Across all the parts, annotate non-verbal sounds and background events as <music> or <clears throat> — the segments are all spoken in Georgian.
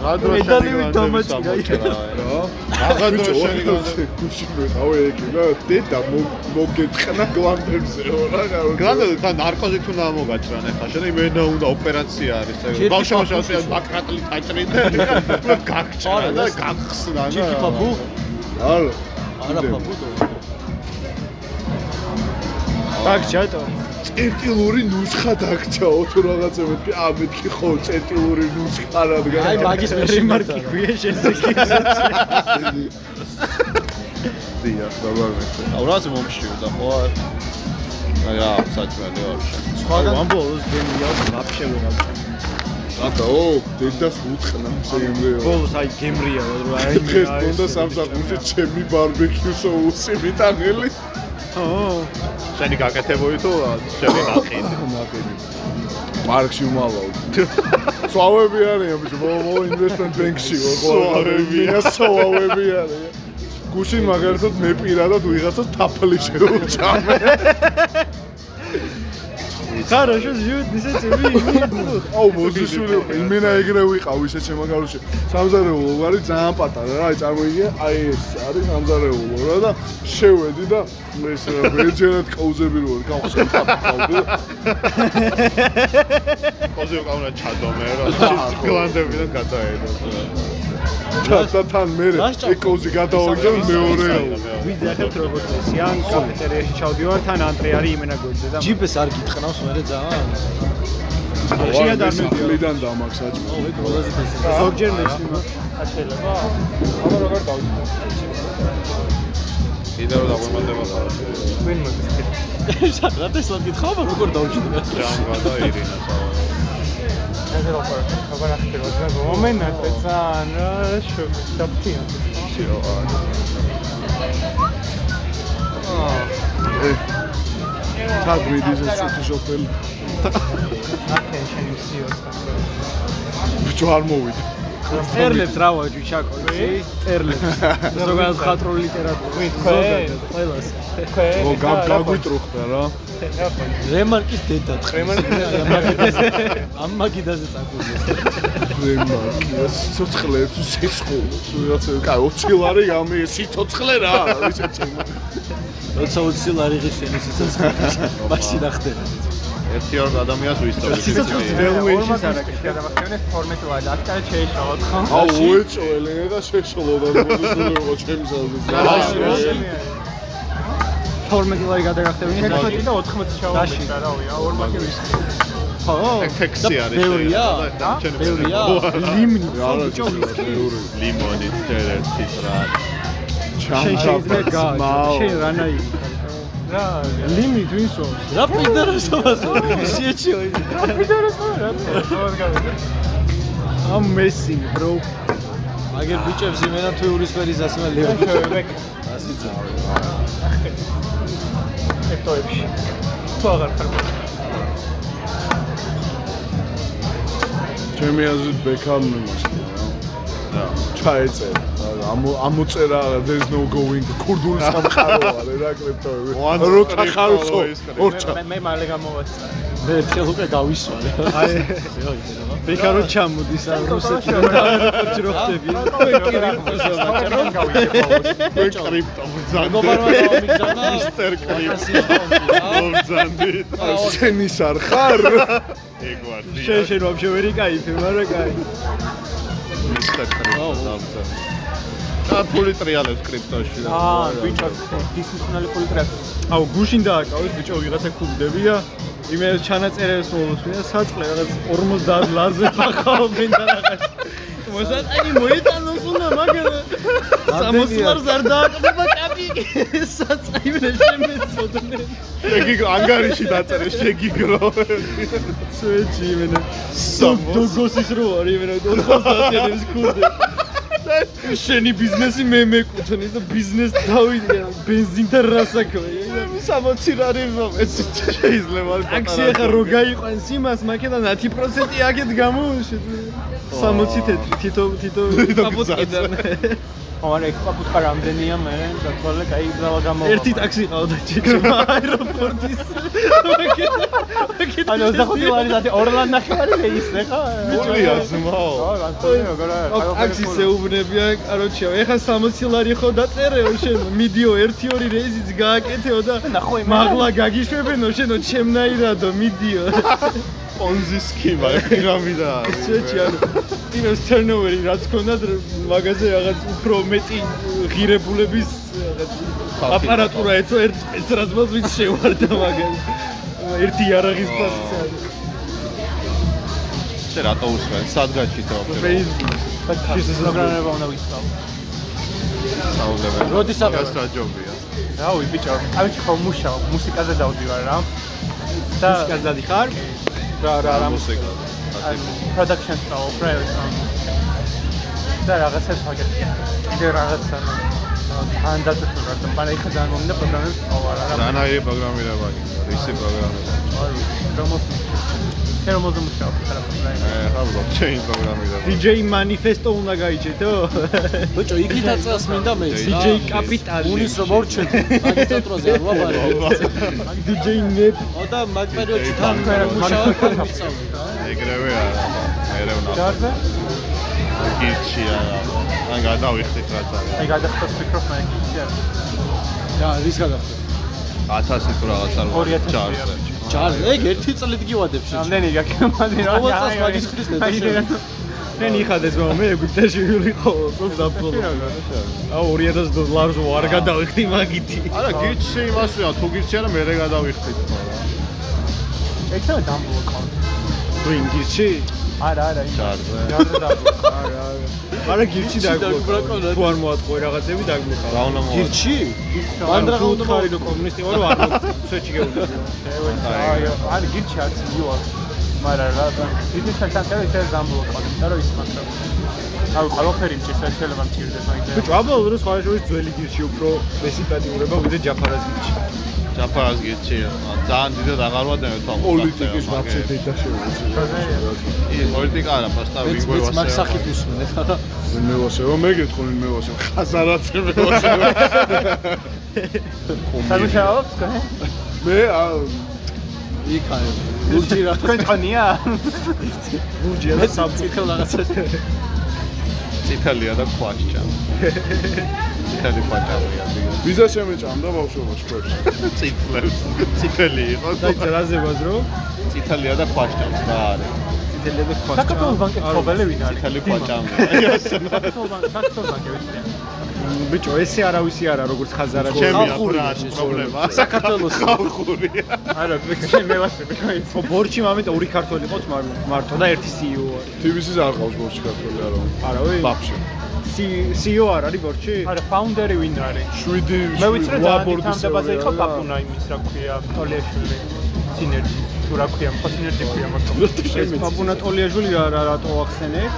რა დრო მედალივით დამაჭირა. რა? აღა დრო შენი განდე. გუში მე ავე ეკი და დედა მოგეთყნა გლანდებზეო რა გარო განდე თან ნარკოზი თუ ნამოგაჭრან ახლა შენ იმენა უნდა ოპერაცია არის ჯერ ბავშვობა კი შენ ბაკრატლი დაჭრიდა და გაგჭრა და გაგხსნა და ჩიკი პაპუ? არა არა პაპუტო. так ჯატო. წერტილური ნუსხა დაგჭაო თუ რაღაცა მეთქი ა მეთქი ხო წერტილური ნუსხა რადგან აი მაგის მე რემარკი ქვია შეზეքի. დია დაბაგეთ აუ რა მომშიოდა ხო? არ რა საჭმელი ვაფშე. სხვაგან ამბოლოს გემია ვაფშე ვეღარ. აკა ო დედას უთყნა შეიმდეო ბოლოს აი გემრია რომ აი დღეს მონდა სამსახურში ჩემი ბარბეკიუ სოუსი მიტანელი ო შენი გაკეთებული თუ შენი ნახინი მარკში უმალავ სვავები არიან ბიჭო მო მო ინვესტმენტ ბენკში სვავები. სვავები არიან გუშინ მაგალითად მე პირადად ვიღაცას თაფლი შეუჭამე ხარო შუს ჟუდ ისეც ვი აუ მოძიშვილი იმენა ეგრე ვიყავ ისე შემაგალოში სამზარეულო ვარი ძალიან პატარა რა წარმოიდგინე აი ეს არის სამზარეულო რა და შევედი და ეს ბერჯერად ყავზები რო გავხსენ ყავზე ყავნა ჩადომე რა გლანდებიდან გადაედო თან მე ეკოზე გადავაგდა მეორე ვიდე ახეთ როგორც ესი ან კაფეტერიაში ჩავდივარ თან ანტრე არის იმენა გოიძე და ჯიპეს არ გითხნავს მე ძალიან. შია და მიდან დამაქვს საჭმელი ო ეგ ყველაზე დასწრება. ზოგჯერ მეშლიმა შეიძლება აბა როგორ დავჭირე კიდევ რა დაგვემანდება ხარ ვინ მოდის? <laughs> სადღაც ეს გითხავ როგორ დავჭირდა. ჯანგა და ირინა სავა აბა რა ხდება და მომენა წან რა შო დაფთია სიო სად მიდის ეს ცუთი შოფელი აკენ შენი სიოს ბიჭო არ მოვიდა წერლებს რა ვაჯი ჩაკოლი წერლებს ზოგადად ხატრული ლიტერატურა ზოგადად ყველას ქვე ო გაგვიტრუხდა რა რემარკის დედა. რემარკის. ამ მაგიდაზე წაკუზეს. რემარკია სიცოცხლეებს სისხულს ვიღაცა კაი 20 ლარი გამი სიცოცხლე რა ვიცი ჩემო როცა 20 ლარი ღირსენი სიცოცხლე. მაშინ ახდება. ერთი ორ ადამიანს ვისწავლე სიცოცხლის ველუეიშნს არ აკეთე ადამიანის ფორმეტი ვადა აკეთე შეიშალოთ ხო აუ უეჭველე და შეშოლოდა მოძულიყო ჩემს აზრზე 12 ლარი გადაგახტებინე 11 და 80 ჩავაბეჭდა რა ვია ორმაგი ვის ხო ტექსი არის ბევრია? ბევრია? ბიჭო ბევრი ლიმონი? ერთ რა შენ შეიძლება შენ რანაი რა ლიმნი თვისო რა პიდაროსობას ხო რა თქმა უნდა ამ მესინგ bro. მაგერ ბიჭებს იმენა თუ იურისფერის ასმელია. შევებეკ ასე ძაა. ეფტოებში თუ აღარ ხარ ჩემი აზრით ბექამი მასკია რა ჩაეწერა ამ ამოწერა there's no going. ქურდული სამყარო <laughs> არის რა კრიპტოები როცა ხარცო ორჩა. მე მე მალე გამოვაცხა მე ერთხელ უკვე გავისვალე. აი <laughs> ბეკარო ჩამოდის ამ რუსეთიდან და აეროპორტში რო ხდები <laughs> მე კრიპტო ბძანდი მოგბარვა გამიგზავნა. მისტერ კრიპტო კრიპტო. ბძანდი შენის არ ხარ ეგ ვარ შენ შენ ვაფშე ვერ იკაიფე მაგრამ კაი კრიპტო ბძანდი და ფული ტრიალებს კრიპტოში. და აა ბიჭო დისფუნქციონალი პოლიტრიატი აუ გუშინ დააკავეს ბიჭო ვიღაცა ქუგდებია იმე ჩანაწერებს მოვუსვია საწყლე რაღაც 50 ლარზე ხაობენ და რაღაც მოსატანი მოიტანოს უნდა მაგრამ 60 ლარს არ დააკდება კაპი. საწაიმე შემეცოდნე შეგი ანგარიში დაწერე შეგიგრო. სვეჩი იმენა დოგოსის რო არის იმენა 90-იანების ქურდე შენი ბიზნესი მე მეკუთვნის და ბიზნეს დავიდე ბენზინთან რასაქმეა 60 ლარი მომეცი შეიძლება ტაქსი ახლა რო გაიყვანს იმას მაქედან 10% აქეთ გამოუშვით 60 თეთრი თითო თითო კაპუტკიდან. მაგრამ ეგ კაპუტკა რამდენია მე დათვალე კაი დავა გამოვა. ერთი ტაქსი ყავდა ჩიჩმა აეროპორტის. ანუ 25 ლარი და ორლან ნახევარი მე ისე ხა? ბიჭია ზმაო. ხო, რა. ტაქსი შეუბნებია, კაროჩიო. ეხა 60 ლარი ხო დაწერეო შენ, მიდიო 1-2 რეიზიც გააკეთეო და მაღლა გაგიშვებენო შენო ჩემნაირადო მიდიო. პონზი სქემა, პირამიდა. შეჭი ანუ ტიმებს turnover-ი რაც ქონდათ მაგაზე რაღაც უფრო მეტი ღირებულების რაღაც აპარატურა ეცო ერთ სპეცრაზმას ვიც შევარდა მაგაზე. ერთი იარაღის პასზე. შე რატო უსმენ? სად გაჩიტო? Facebook-ში პროგრამება უნდა ვისწავლო. საუბრობენ. როდის აბა? რა ჯობია? რავი ბიჭო, ავიჩი ხო მუშაობ, მუსიკაზე დავდივარ რა. და კაზადი ხარ? რა რა რა მუსიკა. production style, private song. და რაღაცას ვაკეთე. კიდე რაღაცა ან დაწესებულა და მაგრამ ეხა ძალიან მომდა პროგრამებს ვყავარ რა. რანაირი პროგრამირება გინდა? რისი პროგრამირება? აი, რომოს შენ რომოს მუშაობ ხარ პროგრამი. მე ხარ ბლოკჩეინ პროგრამირება. DJ manifesto უნდა გაიჭედო? ბიჭო, იქით აწელს მინდა მე. DJ კაპიტალი. უნის რომ მორჩენ. მაგისტრატურაზე არ ვაბარე. DJ nep და მაგ პერიოდში თან მუშაობ რა. ეგრევე არა. მერე უნდა. ჯარზე? გირჩი არა. ან გადავიხდით რაც არის. აი გადახტოს მიკროფონი კიდე არ. რა, რის გადახდა? 1000 თუ რაღაც არ 2000 ჯარზე. ჯარი, ეგ ერთი წლით გივადებ შე. რამდენი გაქემადი რა. ყოველ წელს მაგის ხრის ნეტო მე ნიხადეს მაგრამ მე ეგვიპტეში ვიყო სულ დაფოლო. აუ 2000 დოლარს ვარ გადავიხდი მაგითი. არა გირჩი იმასია, თუ გირჩი არა მერე გადავიხდით ხო რა. ეცა დამბლოკო. თუ ინგლისში? არა არა იმ ჯარზე. ჯარზე დამბლოკო. არა არა. მაგრამ გირჩი დაგბლოკა. თუ არ მოატყუე რაღაცები დაგბლოკა. რა უნდა მოვა? გირჩი? მანდრა უთხარი რომ კომუნისტი ვარ რომ არ მოცეჩი გეუბნები. აი აი გირჩი არც იო. მაგრამ რა დიდი საერთოდ ეს დამბლოკო. და რო ის მაგრამ აუ ყველაფერი მჭირდა შეიძლება მჭირდეს მაგით. ბიჭო, აბა რო სხვა შორის ძველი გირჩი უფრო მესიპატიურება ვიდრე ჯაფარას გირჩი. ჯაფარას გირჩი. ძალიან დიდად აღარ ვადენებ თავს. პოლიტიკის ვაფშე დედა შეუძლია ი პოლიტიკა არა, პასტა მეც ვიგვე მეც მაგ ვასე. სახით უსმენე ხა. მე ვასეო მე გეტყვი მე ვასე ხაზარაც მე ვასე სამუშაოებს ხო? მე ა, იქ აი. გულჯი რა. თქვენ თქვენია? ბურჯია და მეც საბჭო. წითელ რაღაცა. წითელია და ქვაჭა. წითელი ქვაჭამია. ვიზა შემეჭამდა ბავშვობაში ქვეშ წითლებს. წითელი იყო. დაიცა რაზე ბაზრო? წითელია და ქვაჭამს რა არის? წითელი და ქვაჭა. საქართველოს ბანკის მფლობელი ვინ არის? წითელი ქვაჭამია. <laughs> საქართველოს ბანკი, საქართველოს ბანკი ვიცი. ბიჭო, ესე არავისი არა როგორც ხაზარა. ჩემია ხალხური შეცვალება. პრობლემა. საქართველოს ხალხურია. არა, მე ვასწრებ ხო? ბორჩი მამეთ ორი ქართველი ყოთ მარტო და ერთი CEO არის. TV-ს არ ყავს ბორჩი ქართველი არა არა, ვი? ბაბში CEO არ არის ბორჩი? არა, ფაუნდერი ვინ არის? 7 მე ვიცი რა თანამდებაზე იყო პაპუნა იმის რა ქვია, ტოლიაშვილი სინერგი თუ რა ქვია, ხო სინერგი ქვია მაგრამ პაპუნა ტოლიაშვილი რა რა რატო ახსენეთ?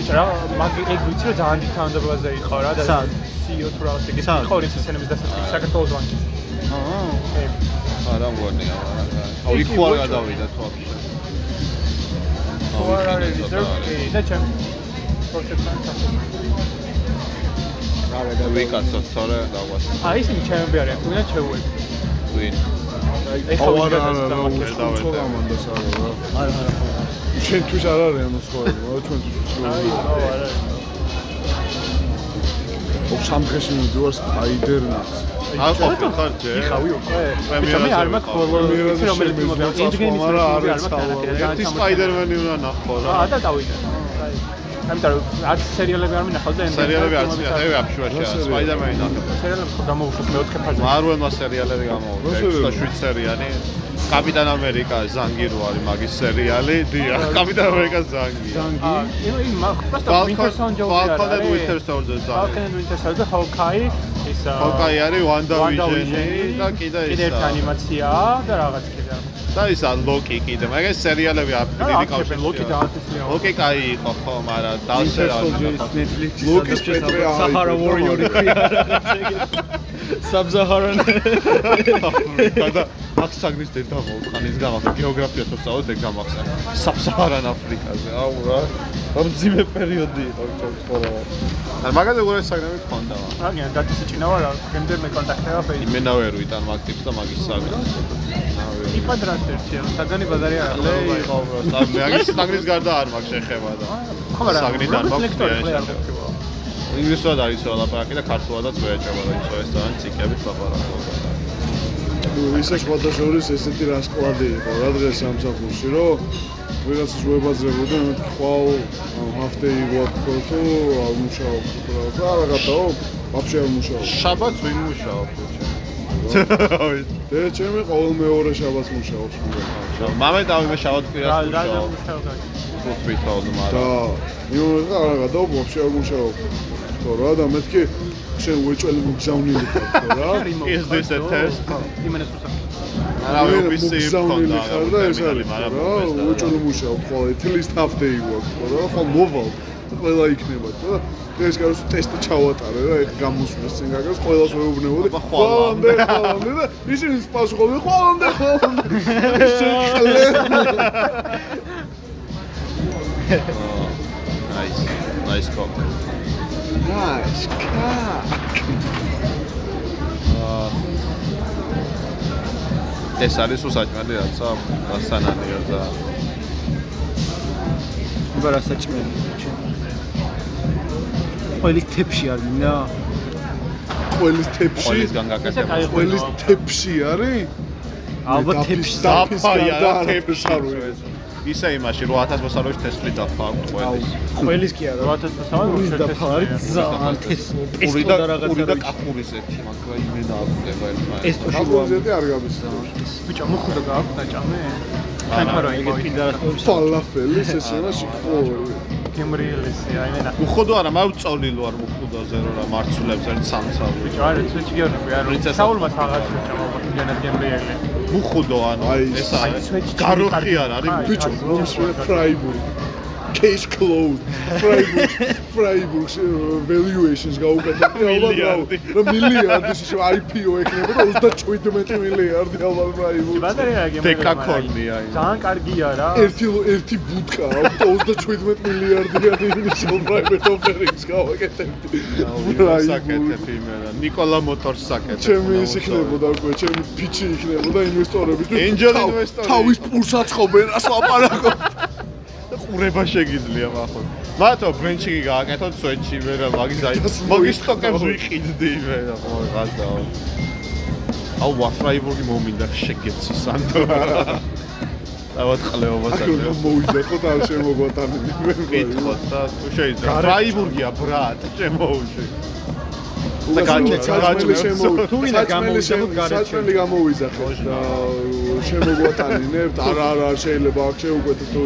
ვიცი რა, მაგ ეგ ვიცი რა ძალიან თანამდებაზე იყო რა და CEO თუ რა ეგ იყო ის სცენების დასაწყისში საქართველოს ბანკის. აა. არა მგონია, არა. აუ იქ ხო არ გადავიდა თუ აბშე. ხო არ არის ის რა, და ჩემ პროცესთან. არა და ვიკაცოთ, თორე დაგვას. აი ისინი ჩემები არიან, თუ ვინა ჩეუები. ვინ? ეხლა აუ ვინ არა არა რა არა რა არა არა ხო. ჩვენთვის არ არიან უცხოები რა ჩვენთვის უცხოები აი, ხო, არა. ოფ სამხეში მიდივარ სპაიდერმენს არ ყოფილი ხარ ჯერ? იხავი უკვე. პრემიერაზე მე არ მაქვს ვიცი რომელიც ენდგეიმის მაგრამ არ არ მაქვს ეცალო. თანახი, ერთი სპაიდერმენი უნდა ნახო რა. აა და დავიდა. აი. ამიტომ რაც სერიალები არ მინახავ და სერიალები არც მე მე აფშუაშია. სპაიდერმენი ნახე. სერიალები ხო გამოვუშვით მეოთხე ფაზაში. მარველმა სერიალები გამოვიდა. რა სერიალი? 6 სერიალი. კაპიტან ამერიკა ზანგირო არის მაგის სერიალი. დიახ, კაპიტან ამერიკა ზანგი. აა, ino in მაგ просто Winter Soldier Falcon and Winter Soldier Falcon ზანგი. and Winter Soldier Hawkeye ის Hawkeye არის WandaVision-ი და კიდე კიდე ისა. ერთი ანიმაცია და რაღაც კიდე. და ისა ლოკი კიდე. მაგას სერიალები არ და დიდი აქ კავშირი. ლოკი დაათესია. ლოკი კაი იყო ხო, მაგრამ დავსერა. Netflix-ის ლუკის პეტრე არის Sahara და Warrior-ი <laughs> საბზაჰარანე. და აქ საგნის დედა მოუხანის გამახსენ გეოგრაფიას რო სწავლობ ეგ გამახსენ საბსაჰარან აფრიკაზე აუ რა რა მძიმე პერიოდი იყო ჩემს ცხოვრებაში ან მაგაზე უბრალოდ საგნები გქონდა აგიან დაწესიჭინა ვარ გემდე მე კონტაქტება ფეის იმენა ვერ ვიტან მაგ ტიპს და მაგის საგნს იპად რას ერთია საგანი ბაზარი არ ლე იყო და მე აგის საგნის გარდა არ მაგ შეხება და ხო რა საგნიდან მაქვს შეხება. ინგლისურად არის ლაპარაკი და ქართულადაც ვერ ეჭება და ისო ეს თან ციკებით ლაპარაკობდა ნუ ისე სხვადასხვის ესეთი რასკლადი იყო რა დღეს სამსახურში რომ ვიღაცას ვებაძებოდა მეთქი ხვალ ჰაფტეი გვაქვს თუ არ მუშაობ რა და რაღაცაო ვაფშე არ მუშაობ. შაბათს ვინ მუშაობს ბიჭო და ჩემი ყოველ მეორე შაბათს მუშაობს მე მამე დავიმე შაბათ რა კვირას რა მუშაობს მუშაობა უცბითაოდ და მაგრამ იმენა რაღაცა ვაფშე არ მუშაობ ხო რა და მეთქი შენ უეჭველი მგზავნილი <laughs> ხარ ხო რა this a test? იმენეს არა ოფისი მგზავნილი ხარ და ეს არის რა უეჭველი მუშაობ ხო ეთლის ჰაფტეი გვაქვს ხო რა ხო მოვალ და ყველა იქნება ხო და ეს კაროს ტესტი ჩავატარე რა ეხ გამოსვლის წინ გაგას ყველას ვეუბნებოდი ხვალამდე. ხვალამდე და ისინი სპასუხობდნენ ხვალამდე ხვალამდე ის <laughs> Nice. Nice cock. Nice ეს არის უსაჭმელი რაცა დასანანია და იბა რა საჭმელი. ყველის თეფში არ მინდა? ყველის თეფში ყველისგან გაკეთება. ყველის თეფში არის ალბათ თეფში. დაფის დაფაია გარდა რა არაფერს თეფში არ ვიღებ. ისე იმაში 8000 მოსალოში თესლი დაფა აქვს ყველის. ყველის კი არა. 8000 მოსავალი ურის დაფა არის ძალიან თესლო. პური და და პური და კახურის ერთი მაგრამ იმენა აღდება ერთმანეთს. პესტოში რო აკუზეთი არ გამისწავლა. ბიჭო მოხდა გააქვს დაჭამე არა, თან ხარო ეგეთ კიდე რას ფალაფელი გემრიელისი აი მენა უხოდო არა, მაგრამ წოლილო არ უხუდოზე რო რა მარცულებს ერთ სამსავი. ბიჭო არა ცუჩი გეუბნები არ პრინცესა. საულმა თაღაც ჩამო გენად გემრიელი უხუდო ანუ ეს არის. გაროხი არ არის. ბიჭო, აი, მომსვე ფრაიბურგი. Case closed. ფრაიბურგ ფრაიბურგ valuations გაუკეთეთ <laughs> ალბათ რა. მილიარდი. მილიარდი შეშ IPO ექნება და 37 მილიარდი ალბათ ფრაიბურგ. ბატარეა გემრიელი დეკაკორნია ის. ძალიან კარგია რა ერთი ერთი და 37 მილიარდიანი initial private offerings გავაკეთებდი. საკეთებ იმენა. ნიკოლა მოტორს საკეთებ. ჩემი ის იქნებოდა უკვე, ჩემი ფიჩი იქნებოდა ინვესტორები. თუ Angel investor-ი. თავის პულს აწყობენ, რას ლაპარაკობ. ყურება შეგიძლია მახო. მათო ბრენჩი გააკეთოთ სვეჩი ვერა მაგის აი დას <laughs> მაგის სტოკებს <laughs> ვიყიდდი ვერა ხო გადაო. აუ ვაფრაიბურგი მომინდა შეგეცი სანდო. დავად ყლეობას აქ რომ მოვიდა ხო და არ შემოგვატანები მე კითხოთ და თუ შეიძლება. ფრაიბურგია ბრატ, შემოუშვი. და გაჭე- შემოვიდა თუ ვინა გამოვიძახოთ გარეთ საჭმელი გამოვიძახეთ და შემოგვატანინებთ არა არა შეიძლება აქ შეუკვეთეთ თუ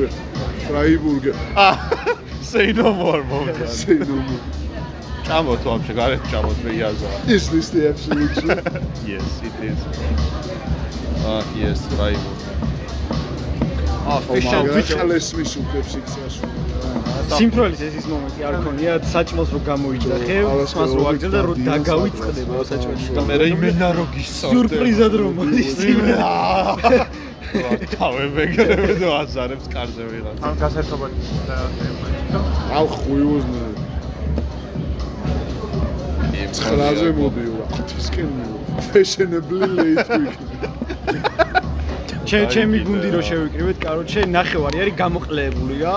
ფრაიბურგი აა say no more მომდა. სენომო ჭამოთ ვაფშე გარეთ ჭამოთ მე იაზა. is this the absolute truth Yes, it is. Ah, yes, ფრაიბურგი. Ah, fish and chips. ხალეს მისუქებს იქ სასვი სიმთვრალის ეს ის მომენტი არ ქონია საჭმელს რო გამოიძახე, სხვას რო აგძელ და რო დაგავიწყდება საჭმელი. და მე რა იმენა რო გისწორდე. სიურპრიზად რომ მოდის. თავებეგრევე და აზარებს კარზე ვიღაც. ამ გასერთობად და აუ ხუიოზნე ცხრაზე მოდიო რა ათისკენ fashionably late week <laughs> ჩემ ჩემი გუნდი რო შევიკრიბეთ, კაროჩე ნახევარი არის გამოყლებული რა.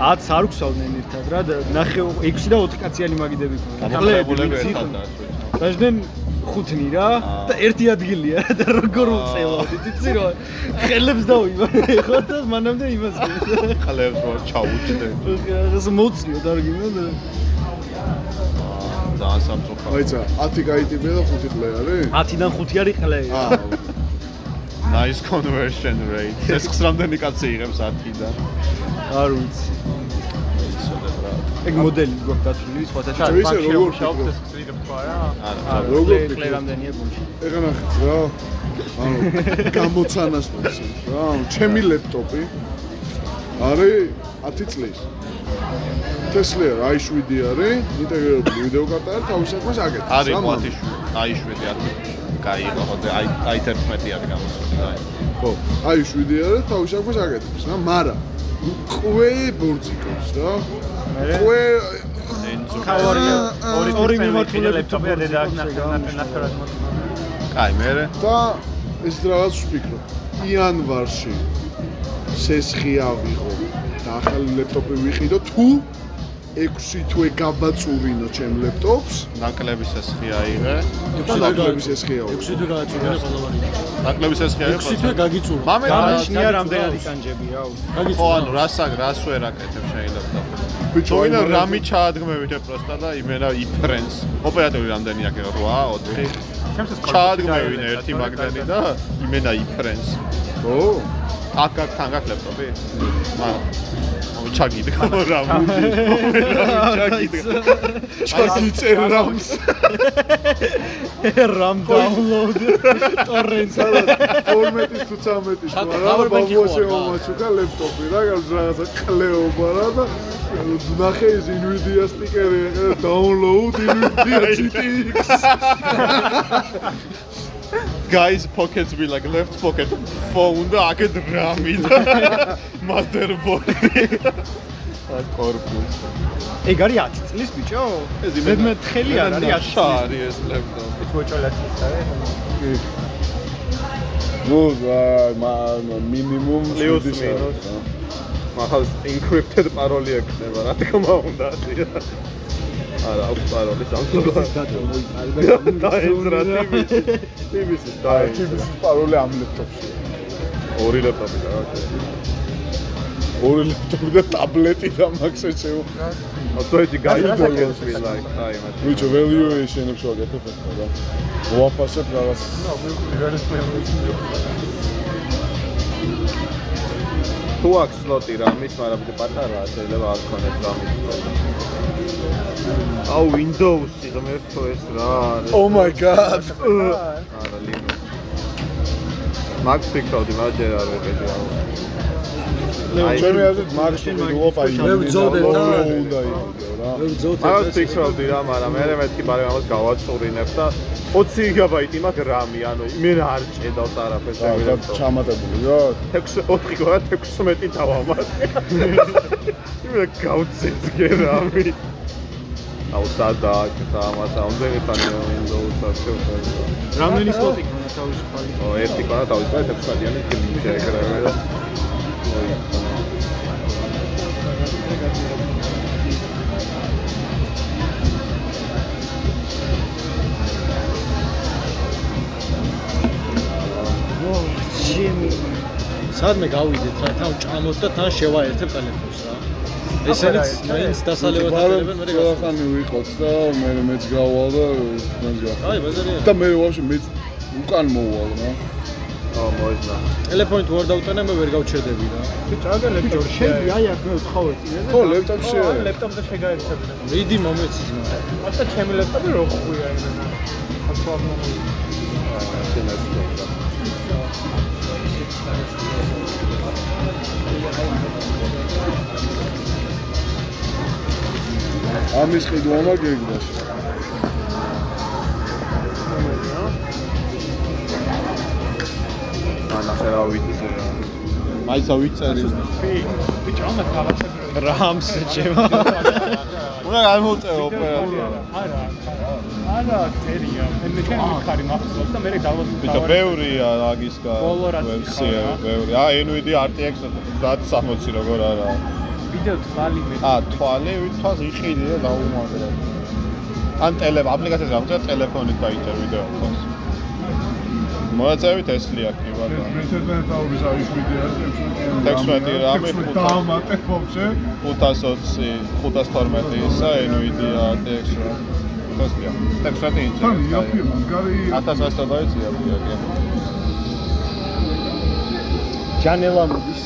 10 არ გვსავდნენ ერთად რა. და ნახე 6 და 4 კაციანი მაგიდები დაასვეჩა. დაждენ ხუთნი რა. და ერთი ადგილია და როგორ უწელავდით იცი რა ხელებს დავიმარე ხო და მანამდე იმას ყლებს რო ჩაუჭდე. ეს მოციო დარგინო და ძალიან სამწუხარო. აიცა 10 გაიტიბე და 5 ყლე არის? 10-დან 5 არის ყლე. აა Nice conversion rate. <laughs> ეს ხსრამდენი კაცი იღებს 10-დან. არ ვიცი ეგ მოდელი გვაქვს დათვლილი სხვათა ისე როგორ შავთ ეს ხსნიდებ თქვა რა არა. როგორ ყლე ვფიქრობ? რამდენია გუნდში ეგ ნახეთ რა ანუ <laughs> გამოცანას მოსწევს რა ჩემი ლეპტოპი არის 10 წლის Tesla i7 არის ინტეგრირებული ვიდეო კარტა და თავის საქმეს აკეთებს არის რა, ყვათიშვილი. აი 7 10 კაი იყო ხო აი აი 11 არის გამოსული აი. ხო აი 7 არის თავის აკვეს აკეთებს რა მაგრამ ყვე ბორძიკობს რა. ყვე ენძო ორი ორი მიმართულებით ლეპტოპი და ნახევრად კაი მე და ეს რაღაც ვფიქრობ იანვარში სესხი ავიღო და ახალი ლეპტოპი ვიყიდო თუ 6 თვე გაბაწურინო ჩემ ლეპტოპს. ნაკლების ესხი აიღე და ნაკლების სესხი ავიღო 6 თვე გააწუნა ყველავანი. ნაკლების ესხი აიღე 6 თვე გაგიწურა. მამე, გაგიწურა. რამდენად იკანჯები რა. ხო ანუ რასაკ რას ვერ აკეთებ შეიძლება ბიჭო აი, რამი ჩაადგმევით პროსტა და იმენა იფრენს. ოპერატორი რამდენი აქ 8 4 ჩაადგმევინე ერთი მაგნეტი და იმენა იფრენს. ხო აქ აქ თან გაქ ლეპტოპი? მაგრამ ჩაგიდგა <laughs> რა ჩაგიდგა ჩაგიწერ რამს RAM download. <laughs> Torrents 12-ის თუ 13-ის მაგრამ ბაბუაში მომაჩუკა ლეპტოპი რა რაღაცა კლეობა რა და ნახე ის Nvidia სტიკერი ეხლა download Nvidia <laughs> GTX guys pockets be like left pocket phone და აქეთ რამი და motherboard კორპუს ეგ არის 10 წლის ბიჭო? ზედმეტ ხელი არ არის 10 წლის. შარი ეს ლეპტოპი ის მოჭოლაში არის ნუ მინიმუმ პლუს მინუს მაგას encrypted paroli ექნება რა თქმა უნდა ზია არა აქვს paroli სამწუხაროდ დატო მოიწარე და დაეძრა ტიბის ტიბის დაეძრა. ტიბის პაროლი ამ ლეპტოპში. ორი ლეპტოპი და ორი ლეპტოპი და ტაბლეტი და მაქსე ჩემო ოცოეთი გაიგონოს ვილაი აი მათ ბიჭო valuation-ებს ვაკეთებ ახლა რა ვაფასებ რაღაც თუ აქვს სლოტი რამის, მაგრამ მე პატარაა, შეიძლება არ ქონდეს რამის სლოტი. აუ Windows-ი ღმერთო ეს რა არის? oh my god <laughs> არა Linux. Max ფიქრობდი, მაგრამ ჯერ არ ვიყიდი აუ. აი, ჩემი აზრით მარში მიგუოპა მე ვძოვდეთ და- უნდა იყო რა მე მაგას ფიქრობდი რა, მაგრამ მე მეთქი ბარე ამას გავაწურინებ და 20 გიგაბაიტი მაქვს რამი, ანუ მე არ ჭედავს არაფერს და მე და ჩამატებული რა 6 4 გორა 16 დავამატე. იმე გავწეს გერამი. აუ სადა და ამას ამდენი ხანი Windows-ს ახსოვს. რამდენი სლოტი ქონდა თავისუფალი? ო ერთი ყანა თავისუფლად 16-იანი ფილმი შეეკრებე და ოი. ჩემი სადმე გავიდეთ რა თან ჭამოთ და თან შევაერთებ ტელეფონს რა. ესენიც მაინც დასალევად აკეთებენ მე გასულ ხანი ვიყოთ და მე მეც გავალ და მეც გავალ აი ბაზარია. და მე ვაფშე მეც უკან მოვალ რა ო მოიძნა. ტელეფონით ვარ დავტანე მე ვერ გავჩერდები რა. ბიჭო აგა ლეპტოპი შენ აი აქ მე ვთხოვე წინაზე ხო ლეპტოპში ხო არის ლეპტოპზე შეგაერთებინე მიდი მომეციზმა ახლა ჩემი ლეპტოპი რო ხვია იმენა. ახლა მომი ამის ყიდვა გეგდას ანა ხერა ვიცი. მაიცა ვიწერი. ბიჭო ამას რაღაცები რამს ეჭება უნდა გამოწეო ოპერატორი. არა არა კერია მე ჩემი ხარი მახსოვს და მე დავაზრდა ბიჭო, ბევრია აგისკა რა. ბევრი. აა Nvidia RTX 1060 როგორ არა. ვიდეო თვალი მე აა თვალი, თვალს იყიდი და დაუმაგრე. ან ტელე აპლიკაციას გამწევ ტელეფონით დაიჭერ ვიდეო თვალს. მოაწევით ეს ლიაკი ბატონო. მე თავს არის ვიდეო 16 რამე, ხუთ. დაამატე ხობზე 520, 512 ისა Nvidia RTX რა. თოსია. 16 ინჩი. თან იაფი მაგარი 1100 დაიწია ლიაკი. ჯანელა მოდის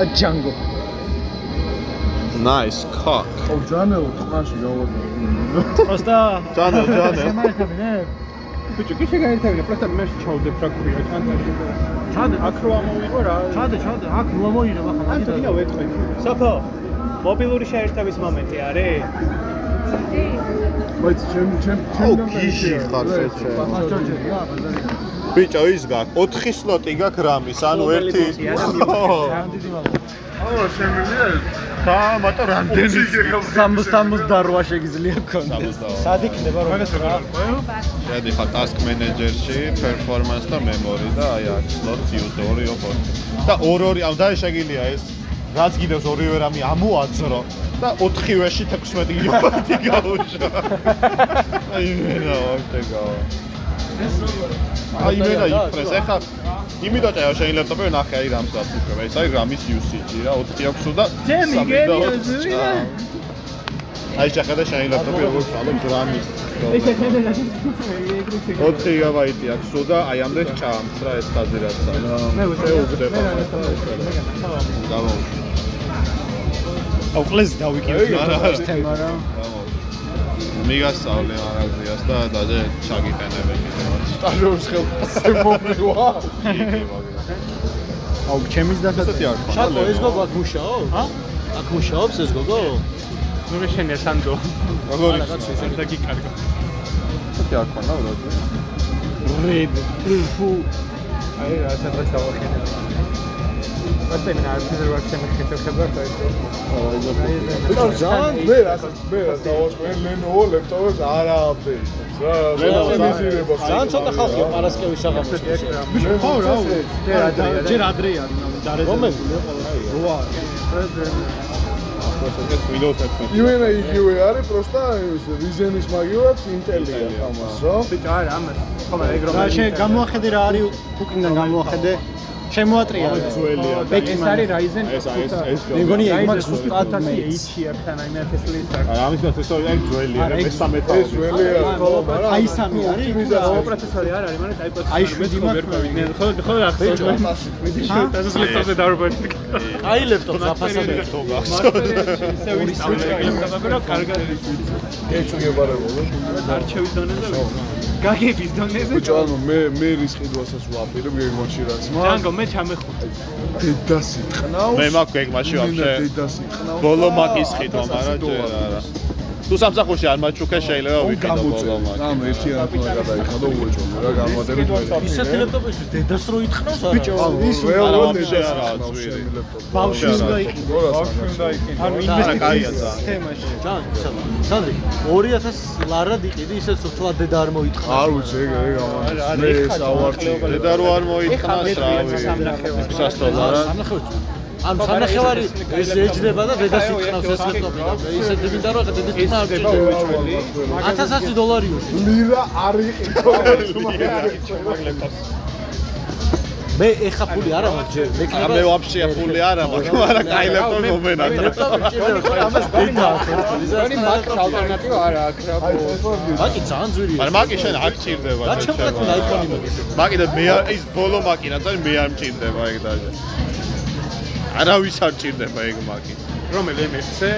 ა ჯანგო Nice cock. ო ჯანელო ტყაში გავადა პროსტა ჯანო, ჯანო. შემაერთებინე ბიჭო კი შეგაერთებინე პროსტა მე ჩავდებ რა ქვია ჩანტაში ჩადე აქ რო ამოვიღო რა. ჩადე ჩადე აქ ლომოირებ ახლა ან თუ დინა ვეთქვი საფო მობილური შეერთების მომენტი არის მაიც ჩემ ჩემ ჩემ გიჟი ხარ შეჭე ბიჭო ის გაკ 4 სლოტი გაკ რამის ანუ ერთი ო შემიძლია და მარტო რამდენი 68 შეგიძლია გქონდეს სად იქნება რომ შედიხარ task manager-ში performance და memory და აი აქ სლოტს use 2 4 და ორ ორი ამ და შეგიძლია ეს რაც კიდევს ორივე რამე ამოაძრო და 4-ვეში 16 გიგაბაიტი გაუშვა. <laughs> აი მენა ვაფშე გავა. აი მენა იფრეს. ეხა იმიტომ რომ შენ ლეპტოპი ნახე აი რამს გასუქება ეს აი რამის usage რა 4 აქვს და ჩემი სამი და გერი ოთხ ზუი და- წამი. აი შეხედე შენ ლეპტოპი როგორ წალობს რამის 4 გიგაბაიტი აქვს სულ და აი ამდენ ჭამს რა ეს ხაზი რაც არის მე ვუწევი. შეუგდება მე რა გამოვიდა აუ ყლეს დავიკიდე არა. თემა რა. მიგასწავლე მარაზიას და დაჟე ჩაგიტანებენ კიდევ სტაჟიორის ხელფასზე მომევა აუ ჩემის და ესეთი არ ხო შაკო ეს გოგო აქ მუშაობს? ა? აქ მუშაობს ეს გოგო? ნუ მე შენია სანდო. როგორ ისე და გიკარგა. ესეთი არ ხო რა რედ. ფუ აი რა სადღაც გავახენე. მასე მე არ შეიძლება ვარ შემეხეთო ხება და ძალიან მე რასაც მე რაც დავაწყენ Lenovo ლეპტოპებს არა აპდეიტებს რა არ- მიზირება ძალიან ცოტა ხალხია პარასკევის საღამოს. ხო რა ჯერ ადრეა დარეზერვებული რომელი? როა ეს Windows 11 იმენა იგივე არის პროსტა რიზენის მაგივად ინტელია ამას რა ბიჭო არა ამას. ხომ ეგ რომ რა შენ გამოახედე რა არის უკნიდან გამოახედე შემოატრია ძველია და ეს არის Ryzen ეს ეს ეს მე მგონი ეგ მაგ Ryzen ზუსტად 5000 მეც. HR-თან აი მე თესლის არ. არა ამის პროცესორი არის ძველია არა, რა ეს- მესამე ეს თავი ველია ხო მაგრამ აი სამი არის პროცესორი არ არის, მაგრამ აი პროცესორი. აი შვიდი მაქვს. მე ხო ხო ახსოვს. მე ეს ლეპტოპზე დავრბოდი. აი ლეპტოპს აფასად. ხო გახსოვს ისე ვისწავლე ლეპტოპები რომ კარგად ეჩუგებარებო არჩევის დონეზე. გაგების დონეზე. ბიჭო ანუ მე მე რის ყიდვასაც ვაპირებ გეგმაში რაც მა ჯანგო მე ჩამეხუთე. დედას იყნავს მე მაქვს გეგმაში ვაფშე. დედას იყნავს ბოლო მაკის ხიდვა მაგრამ ჯერ არა თუ სამსახურში არ მაჩუქე შეიძლება ვიყიდო ბოლო გამოწევ მაკი ამ ერთი რატომ გადაიხადო უეჭო რა განმოდებით ისეთი ლეპტოპისთვის დედას რო ითხრავს არა? ბიჭო ის არა, ველო ვაფშე დედას არა, იყნავს ძვირი. ბავშვი არა, უნდა არა. იყიდო ბავშვი უნდა იქნება. ანუ კაია ინვესტიციის ძალიან. თემაში ჯან, სანდრი, 2000 ლარად იყიდი, ისე სულთლად დედა არ მოითხრა. არ ვიცი ეგ ეგ ამას მე ეს ავარჩი დედა რო არ მოითხრას რავი სასტოლარა ან სამნახევარი ეს ეჯდება და დედას იტყნავს ეს ლეპტოპი და ისე მინდა რომ დედის თქმა არ ჭირდება 1100 დოლარიო ლირა არ იყიდო მე ეხა ფული არა მაქვს ჯერ. მექნება მე ვაფშე ფული არა მაქვს მაგრამ კაი ლეპტოპი მომენატრა ლეპტოპი ჭირდება ამას დედა მგონი მაკ ალტერნატივა არა აქ რა. მაკი ძალიან ძვირია მაგრამ მაკი შენ არ ჭირდება რა ჩემპრატული აიფონი მოგეს მაკი და მე ის ბოლო მაკი რაც არის მე არ მჭირდება ეგ დაჟე არავის არ ჭირდება ეგ მაკი რომელი MSC?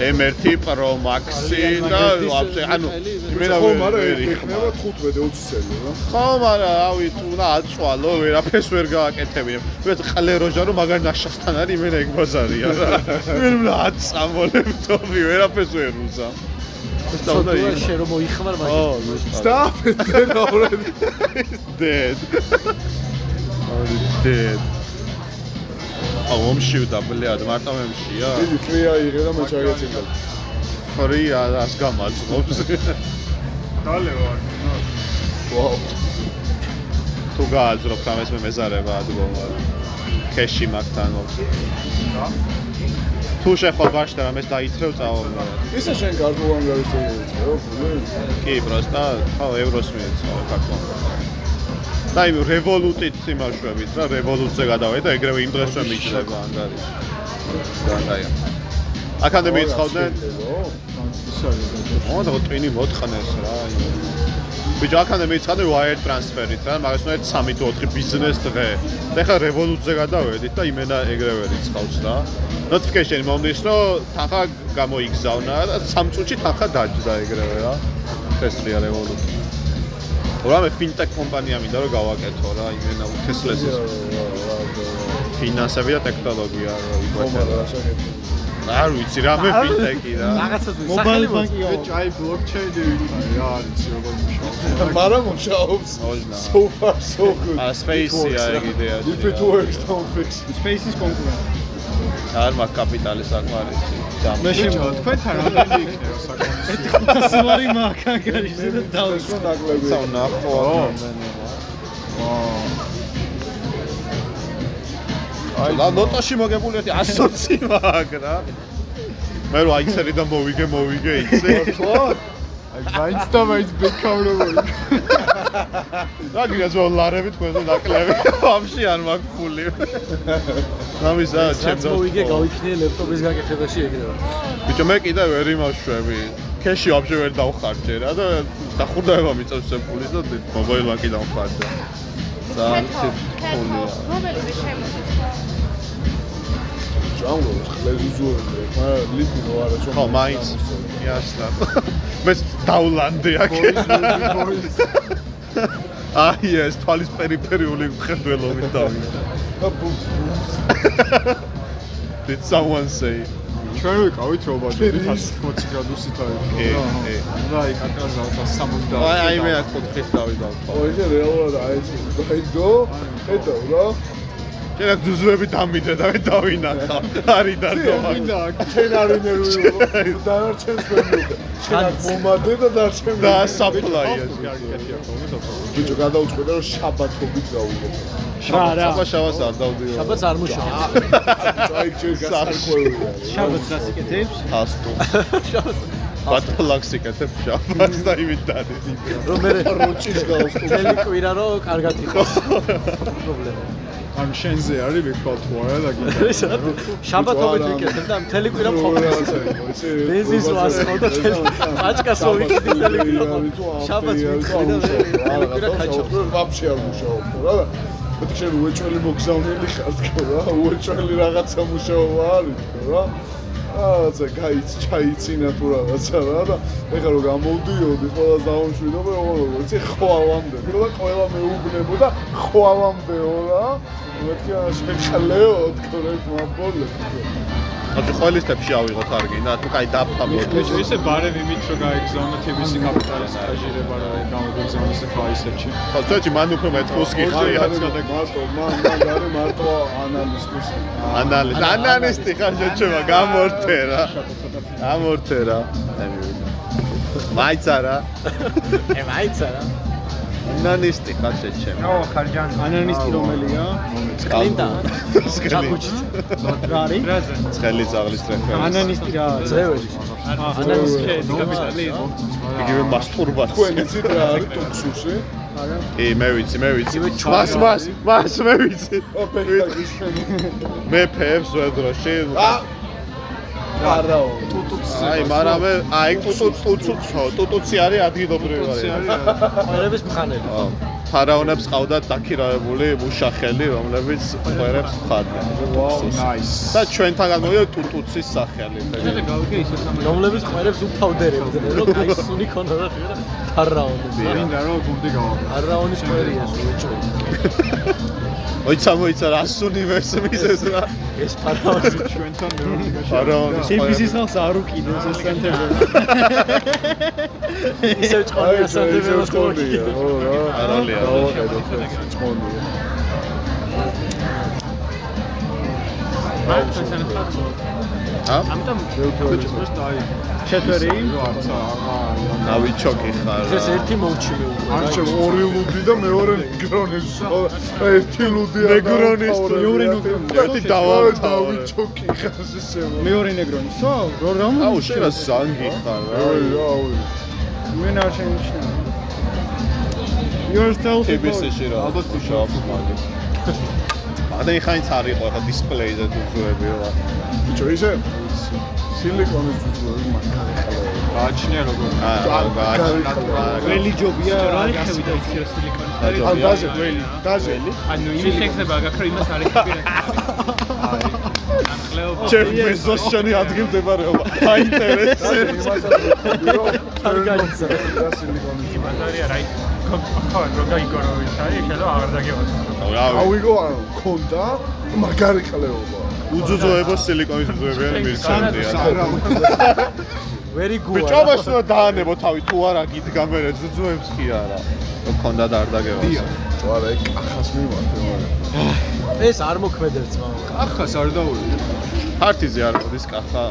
M1 Pro Max-ი და ვაფშე ანუ იმენა ვერ იქნება. იქნება 15-20 წელი რა? ხო მაგრამ რავი თუ რა აწვალო ვერაფერს ვერ გააკეთებინებ. ვეთ ყლეროჟა რომ მაგარ ნაშასთან არის იმენა ეგ ბაზარია რა ვერ უნდა აწამოლებ თობი ვერაფერს ვერ უზა ცოტა შე რომ მოიხმარ მაგის ზუსტად სტაფეთ already dead. already dead ომშივდა ბლიად მარტო მემშია დიდი ფრია იღე და მე ჩაგეცინდა ფრი ას გამაძღობს დალე ვარ. ვაუ თუ გააძრობთ ამას მე მეზარება ადგომა ქეში მაგთან თუ შეხო ბაშტა ამას დაითრევ წავალ ისე შენ კარტულ ანგარიშზე მიიწევ კი პროსტა ხო ევროს მიეცა ქართულად და იმ რევოლუტით იმაშვებით რა რევოლუცია გადავედა და ეგრევე იმ დღესვე მიჭრება ანგარიში და დაია აკადემიით ხავდნენ ო და ტვინი მოთხნეს რა ბიჭო აკადემიით ხავდნენ wire transfer-ით რა მაგას უნდა 3 თუ 4 ბიზნეს დღე. და ეხლა რევოლუცია გადავედით და იმენა ეგრევე რიცხავს რა. Notification მომდის რომ თანხა გამოიგზავნა და 3 წუთში თანხა დაჯდა ეგრევე რა. თესლია რევოლუცია რამე ფინტექ კომპანია მინდა რომ გავაკეთო რა იმენა უთესლესის ფინანსები და ტექნოლოგია რა რა შეგეთ არ ვიცი რამე ფინტექი რა. რაღაცას ვიცი. მობაილ ბანკი გავა. ჭაი ბლოკჩეინი ვიქნა რა არის როგორ მუშაობს. მაგრამ მუშაობს. So far so good. ა სპეისია ეგ იდეა if it works don't fix it. Space-ის კონკურენტი. არ მაქვს კაპიტალის საკმარისი მე შემო თქვენთან რამდენი იქნება საკმარისი 500 ლარი მაქვს ანგარიშზე და დავს. ხო ნაკლები საუ ნახო აი და ნოტაში მოგებული ერთი 120 მაქვს რა მე რო აიცერი და მოვიგე მოვიგე იცი აი მაინც და მაინც ბექავრებული რა გინდა ძო ლარები თქვენზე ნაკლები ვაფშე არ მაქვს ფული. ამისა ჩემს მოვიგე გავიქნიე ლეპტოპის გაკეთებაში ეგრევე. ბიჭო მე კიდე ვერ იმაშვები. ქეში ვაფშე ვერ დავხარჯე რა და დახურდაება მიწევს ეს ფულის და მობაილ ბანკი დავხარჯე ძალიან ფულია რომელი შემოგვიწყდა? ჭამლო ხლეზუზუები მაგრამ ლიფი რო არა რომ ხო მაინც. იასნა <laughs> მე დავლანდე აქ <laughs> აი ეს თვალის პერიფერიული მხედველობით დავიდა Did someone say? ჩვენ ვიყავით რობოტი 180 გრადუსით არის კი. და აი კაკაზავთ 70 აი აი მე აქ 4-ით დავიდა. ო ეს რეალურად აი დაიდო ედო რა შენ აქ ძუძუები დამიდე და მე დავინახა. არის და მინდა ჩვენ არ ინერვიულო დანარჩენს მივიდა ჩვენ აქ მომადე და დარჩენ და საფლაია. ბიჭო გადაუწყვეტე რომ შაბათობით გავიგე რა რა. აბა შავას არ დავდიო. შაბათს არ მუშაობს. აი ჩვენ <laughs> გასახვევია შაბათს გასიკეთებს? ფასტო. <laughs> ბატლაქს იკეთებ შავას და იმით დადი. რომ მე როჭის გავს მთელი კვირა რო კარგად იყოს. <laughs> პრობლემა. ან შენზე არის ვიქვალ თუ არა და გინდა <laughs> შაბათობით ვიკეთებ და მთელი კვირა მყოფს. ბენზინს ვასხავ და პაჭკას რო ვიკეთე მთელი კვირა. შაბათს ვიქცევი და მთელი კვირა ქაჩობ. ვაფშე არ მუშაობ რა და მეტი შენ უეჭველი მოგზავნილი ხარ თქო რა უეჭველი რაღაცა მუშაობა არის თქო რა რაღაცა გაიც ჩაიცინა თუ რაღაცა რა და ეხლა რომ გამოვდიოდი ყველა დაუნშვიდობ როგორ როგორ იცი ხვალამდე. და ყველა მეუბნებო და ხვალამდეო რა. მეთქი შეხალეო თქო რა მაბოლე ანუ ყველის ავიღოთ არ გინდა თუ კაი დაფამოთ. ბიჭო ისე ბარემ იმით რომ გაიგზავნა TBC კაპიტალის სტაჟირება რა გამოგიგზავნა ესე ფაისებში. ხო წეჭი მან უფრო მეთხოს კი ხარ მარტო მან მან არის მარტო ანალისტის ანალიზ ანალისტი ხარ შეჩება გამორთე რა გამორთე რა მაიცა რა ე <laughs> მაიცა რა. ანალისტი ხარ შეჩება ო ხარჯანი ანანისტი რომელია? კლინტა. ჩაკუჩით. <laughs> რა არის? რაზე სკელი წაღლის რეფერენს ანანისტი რა არის? ძეველი. ანალიზი. კაპიტალი იგივე მასტურბაცია თქვენ იცით რა არის ტუქსუსი კი მე ვიცი მე ვიცი. მას მას მას მე ვიცი. ოპექის მე ფებს ვედროში არაო აი მაგრამ აი ტუტუ ტუცუ ტუტუცი არის ადგილობრივი არის ყველების მხანელი. ფარაონებს ყავდათ დაქირავებული მუშახელი, რომლებიც ხვერებს ხარდნენ. ვაუ ნაის და ჩვენთან გამოვიდა ტუტუცის სახელი. გავიგე ისე სამი. რომლებიც ყველებს უთავდებდნენ, რომ გაისუნი ქონოდა და ფარაონები. მინდა რომ გუნდი გავაკეთო ფარაონის კვერია <laughs> უეჭველი. მოიცა მოიცა რას უნივერსიტეტის ეს რა. ეს ფარაონი ჩვენთან მეურნეობაში ფარაონის TBC-ის ხალხს არ უკიდებს ეს სანტებელი. ისევ ჭყონია სანტებელოს კონდია კოლოგი. ო რა არალია. დავახედო ჭყონია ჩვენთან ხარ ა? ამიტომ ბიჭო დაი ჩეთვერი? არც აღა ნავიჩოკი ხარ. ეს ერთი მოვჩი მე უკვე. არჩევ ორი ლუდი და მეორე ნეგრონის <laughs> ერთი ლუდი ნეგრონის მეორე ნეგრონის. ერთი დავათავე. დავიჩოკი ხარ ესე მეორე ნეგრონისო? რო რა აუ შენ რა ზანგი ხარ რა. აუ მე არ შენიშნა. yourself TBC-ში რა. ალბათ მუშაობს მაგე. ადაი ხაინც არ იყო ხა დისპლეიზე თუ ზოები რა. ბიჭო ისე სილიკონის ძუძუები მაგარი გააჩნია როგორ აა გააჩნია. ველი ჯობია რა რა იხევი და იცი რა სილიკონი დაჯობია. ან დაჟე დაჟე ანუ იმის შეგზება გაქრო იმას არ ეხები რა აი ამკლეო ჩემ ბეზოს შენი ადგილ მდებარეობა. აინტერესებს. კარგაიცა. სილიკონის იმათარია რა ხო რო გაიგორო ის არის შეიძლება აღარ დაგევა რავი. ავიგო არა მქონდა მაგარი ყლეობა უძუძოებო სილიკონის უძუებიანი <laughs> მირჩენდია. very good ბიჭობას უნდა დაანებო თავი თუ არა გიდგა მე ზუძუებს კი არა. მქონდა და არ დაგევა. ვარა ეგ ახას მიმართე მაგრამ <sighs> ეს არ მოქმედებს მაგრამ ახას არ დაუვიდე. ფარტიზე არ მოდის კახა.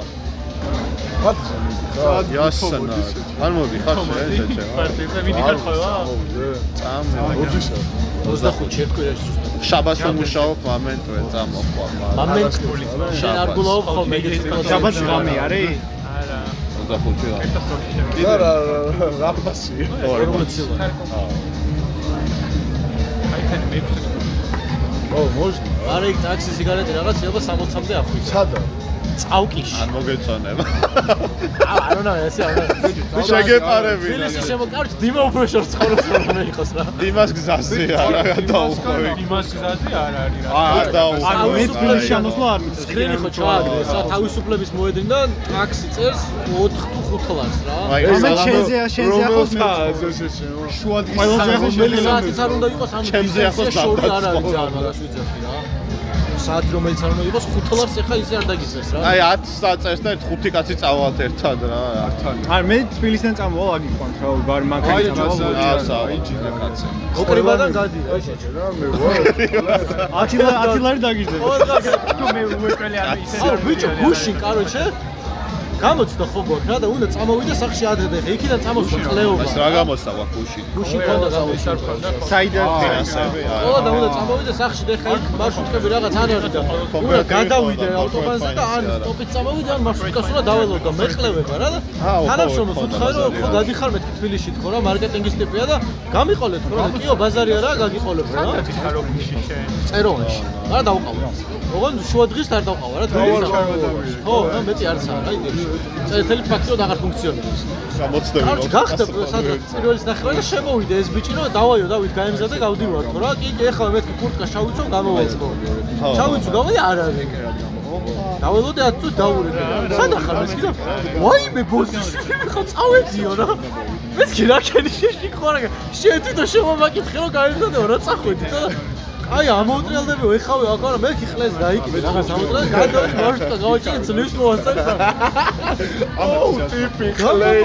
ფათზე მიდიხარ იასნა. არ მოდიხარ შეჭე. პარტიზე მიდიხარ ხოლმე? წამ. ოდიშა 25 შეკვირაში ზუსტად შაბას უმუშაობ მომენტვე წამოხვა მაგრამ. მომენტ შენ არ გულაობ ხოლმე ეგეთ შაბათს ღამე არის? არა. 25 რა. და რა რაფასია 40 ლარი აი ხან მე ო მოჟნა არა იქ ტაქსი სიგარეტი რაღაც შეიძლება 60-მდე ახვიჩა სადა წავკიში ან მოგეწონება. აა არ უნდა ესე არ უნდა შეგეპარები. ფილისი შემოკარჩ დიმა უფრო შორს ცხოვრობს რომ იყოს რა დიმას გზაზე არა გადაუხვევი. იმას გზაზე არ არის რა. არ დაუხვევი. ანუ მე თბილისში შემოსვლა არ მიწევს. სკრინი ხო ჩააგდეს რა თავისუფლების მოედნიდან ტაქსი წერს 4 თუ 5 ლარს რა აი ამან ეს შენზე შენზე ახლოს მე ეს ეს შუა ყველაზე ახლოს რომელი მე საათიც არ უნდა იყოს ამ ჩემზე ახლოს შორი არ არის ძალიან მაგას ვიძახი რა საათი რომელიც არ უნდა იყოს 5 ლარს ეხა ისე არ დაგიწევს რა. აი 10 საათს და ხუთი კაცი წავალთ ერთად რა. არ მე თბილისიდან წამოვალ აგიყვანთ რა ბარ მანქანით წამოვალ ასა იჯინა კაცი. ოკრიბადან გადი რა შეჭე რა მე ვარ 10 ლარი 10 ლარი დაგიჟდება თუ მე უეკლე არ ისე აუ ბიჭო გუშინ კაროჩე გამოცდა ხო გვაქვს რა და უნდა წამოვიდე სახში ადრე და ეხა იქიდან წამოსვა ყლეობა ეს რა გამოსავა გუში. გუშინ ქონდა ქონდა. საიდან ფინანსები. ყველა და უნდა წამოვიდე სახში და ეხა იქ მარშრუტკები რაღაც არ არის და უნდა გადავიდე ავტობანზე და ან სტოპით წამოვიდე ან მარშრუტკას უნდა დაველო და მეყლევება რა და ხო, უთხარი რომ ხო რა. გაგიხარ მეთქი თბილისში თქო რა მარკეტინგის ტიპია და გამიყოლეთ ხო რა კიო ბაზარი არა გაგიყოლებ რა დაგიხარო გიში შენ. წეროვანში არა დავყავ ოღონდ შუა დღის არ დავყავ რა დღეს ხო რა მეტი არც არა აი წერტელი ფაქტიოდ აღარ ფუნქციონირებს. გამოცდები. კაროჩ გახდა სადღაც პირველის ნახევარი და შემოვიდა ეს ბიჭი რომ დავაიო დავით გაემზადე გავდივარ ხო რა კი კი ეხლა მეთქი კურტკა შავიცო გამოვალო შავიცო გავაი არ არის დაველოდე 10 წუთი დაურეკე. სად ახარ მე კიდე ვაიმე ბოსი ხო წავედიო რა. მე კი რა ქენი შეში ხო რა შენ თვითონ შემომაკითხე რომ გაემზადეო რა წახვედი და აი ამოუტრიალდებიო ეხავე აქ არა მე კი ხლეს დაიკიდე რაღაც ამოუტრიალ გადავი მარშრუტა გავაჭირე ძლივს მოვასწრე აუ ტიპი კლეი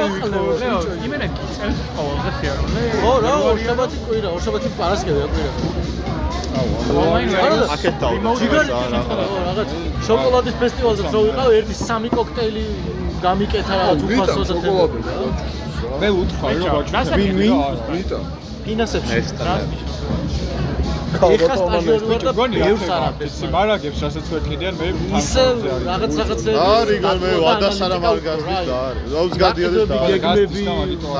იმენა გიწევს ყოველზე ხიარული. ხო რა ორშაბათი კვირა ორშაბათი პარასკევია კვირა. ონლაინ არა და ჯიგარი რაღაც შოკოლადის ფესტივალზეც რო ვიყავ ერთი სამი კოქტეილი გამიკეთა რაღაც უფასო და შოკოლადი მე უთხრა რომ ბაჭი ვინ ვინ ვიტა ფინანსებში ესტანები. ეხა სტაჟიორი და ბევრს არ აფერს მარაგებს რასაც ვერ კიდიან მე ისე რაღაც რაღაცები არიგონ მე ვადასარა მარგასდის და არის. რაუც გადიოდეს და არის. გეგმები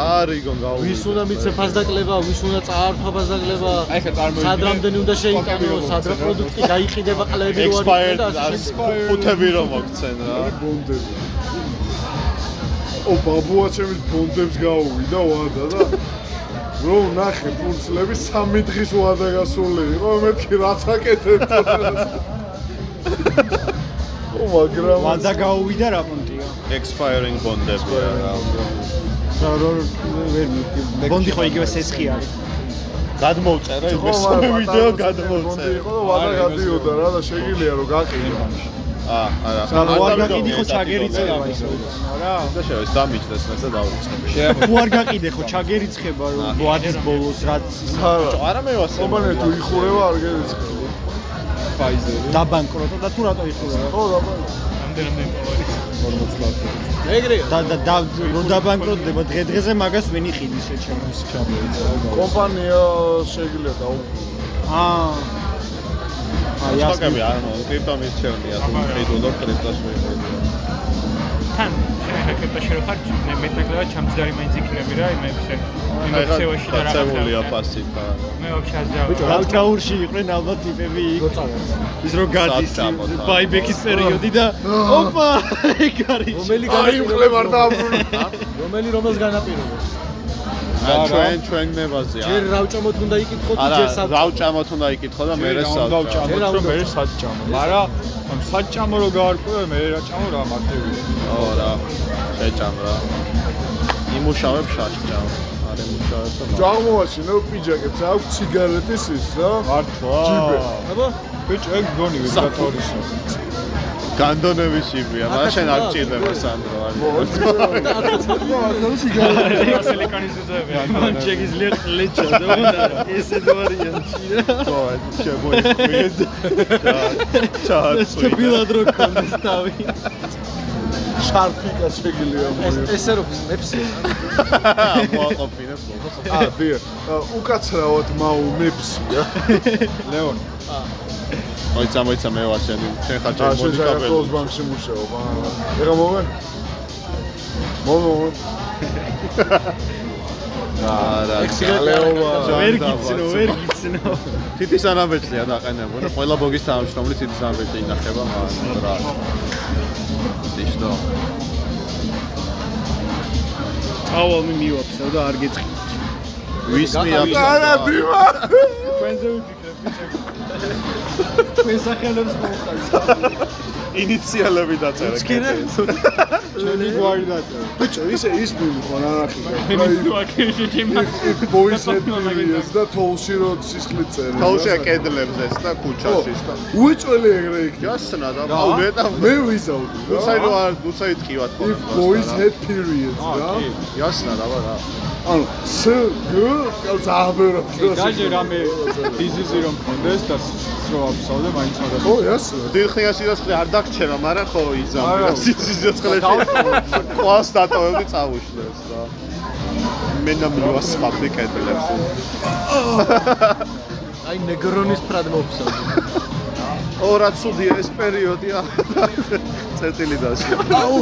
არიგონ გაუ. ვის უნდა მიცე ფასდაკლება, ვის უნდა წაართვა ფასდაკლება. აი ხა წარმოვიდგინე. სად რამდენი უნდა შეიტანო, სად რა პროდუქტი გაიყიდება ყლები რო არის და ასე. ხუთები რომ მოგცენ რა. ბონდები ო ბაბუა ჩემის ბონდებს გაუვიდა ვადა და რო ნახე ფურცლები სამი დღის ვადა გასული იყო მეთქი რაც აკეთებ <laughs> ო მაგრამ ვადა გაუვიდა რა პონტია expiring bondები რა. რა რო ვერ მივკი ბონდი ხო იგივე სესხი არის. გადმოვწერე იმეს ვიდეო გადმოვწერე. იყო და ვადა გადიოდა რა და შეგიძლია რომ გაყიდო აა არა. არ გაყიდე ხო ჩაგერიცხება ისე რა და შევე სამიჩდეს მე და დავიწყებ. თუ არ გაყიდე ხო ჩაგერიცხება რომ ვადის ბოლოს რაც არა მე ვასე. კომპანია თუ იხურება არ გერიცხება ფაიზერი დაბანკროტა და თუ რატო იხურა ხო დაბა რამდენამდე მოვარი. ეგრეა. და და და რო დაბანკროტდება დღე დღეზე მაგას ვინ იყიდის შეჩემოს კომპანია შეგიძლია დაუყო აა აი ასე ასაკები არ მო კრიპტო მისჩერნია თუ მიყიდულო კრიპტოს მიყიდულო. თან შენ ხა კრიპტოში რო ხარ, მე მეტნაკლებად ჩამჯდარი მაინც იქნები რა, იმებზე. იმ აი ხა ოფცევაში და რაღაცა. ფასით. მე ვაფშე აზრავს. ალკაურში იყვნენ ალბათ ტიპები იქ ის რო გადის ბაიბექის პერიოდი და ოპა ეგ არის რომელი აი განაპირობებს? მხლებ არ დააბრუნა რომელი რომელს განაპირობებს? აა ჩვენ ჩვენ ნებაზია. ჯერ რავჭამოთ უნდა იკითხო თუ არა, ჯერ სად? რავჭამოთ უნდა იკითხო და მე ჯერ რა რომ მე საჭამო მაგრამ ამ საჭამო რო გაარკვევ მე რა ჭამო რა მარტივია ო რა შეჭამ რა. იმუშავებ შაშჭამ. არ იმუშავებ და მაგ- ჯამოვაშინო პიჯაკებს აქვს ციგარეტის ის რა მართლა ჯიბე. აბა ბიჭო ეგ გონი ვიბრატორისა განდონების შიბია, მაგრამ შენ არ ჭირდება სანდრო არ. მან შეგიძლია ყლეჩა და უნდა ესე ვარიანტი რა ხო, შემოიყვეთ. ჩააწვი. თბილად რო კონდეს თავი შარფიკა შეგიძლია მოიგო. ესე რომ მეფსი მოაყოფინებს ლოგოს. ა დიახ. უკაცრავად მაუ მეფსია. ლეონ მოიცა მოიცა მე ვარ შენ შენ ხარ ჩემი შენ მონიკაბელი. საქართველოს ბანკში მუშაობ. ეხა მომე. მომე. არა, ლეოვა. ვერ გიცნო ვერ გიცნო თითის ანაბეჭდია დაყენებული და ყველა ბოგის თანამშრომელი თითის ანაბეჭდი ინახება მაგრამ რა. დიშტო. ავალ მივაფსა და არ გეწყინოთ ვის მიაბსა? არა დიმა. თქვენზე ვიფიქრებ ბიჭო თქვენ სახელებს მოუხარით ინიციალები დაწერე. უცქირე? ჩვენი გვარი დაწერა ბიჭო, ისე ის მივიხარ არახი. ვაკეში ჩემი ბოის ჰედპირიეს და თოლში რო სისხლით წერე. თავშია კედლებზეც და ქუჩაშიც და უეჭველი ეგრე იქ. გასნა და აუ მეტა მე ვიზავდი. რა. უცაი რო არ უცაი ხო. if boys had periods, რა. გასნა რა რა. ანუ s g კაც აბერო. დაჟე რამე დიზიზი რომ კონდეს და სრო აფსავდე მაინც უნდა ო, yes. დიხნია სიცოცხლე არ დაგჩერა, მაგრამ ხო იზამბი. სიცოცხლეში ყავს დატოვებდი წავუშლეს რა. მე ნამლუას ხაბდი კედლებს. აი ნეგრონის ფრად მოფსავდი ო რა ცუდია ეს პერიოდია. წეტილი დასი. აუ.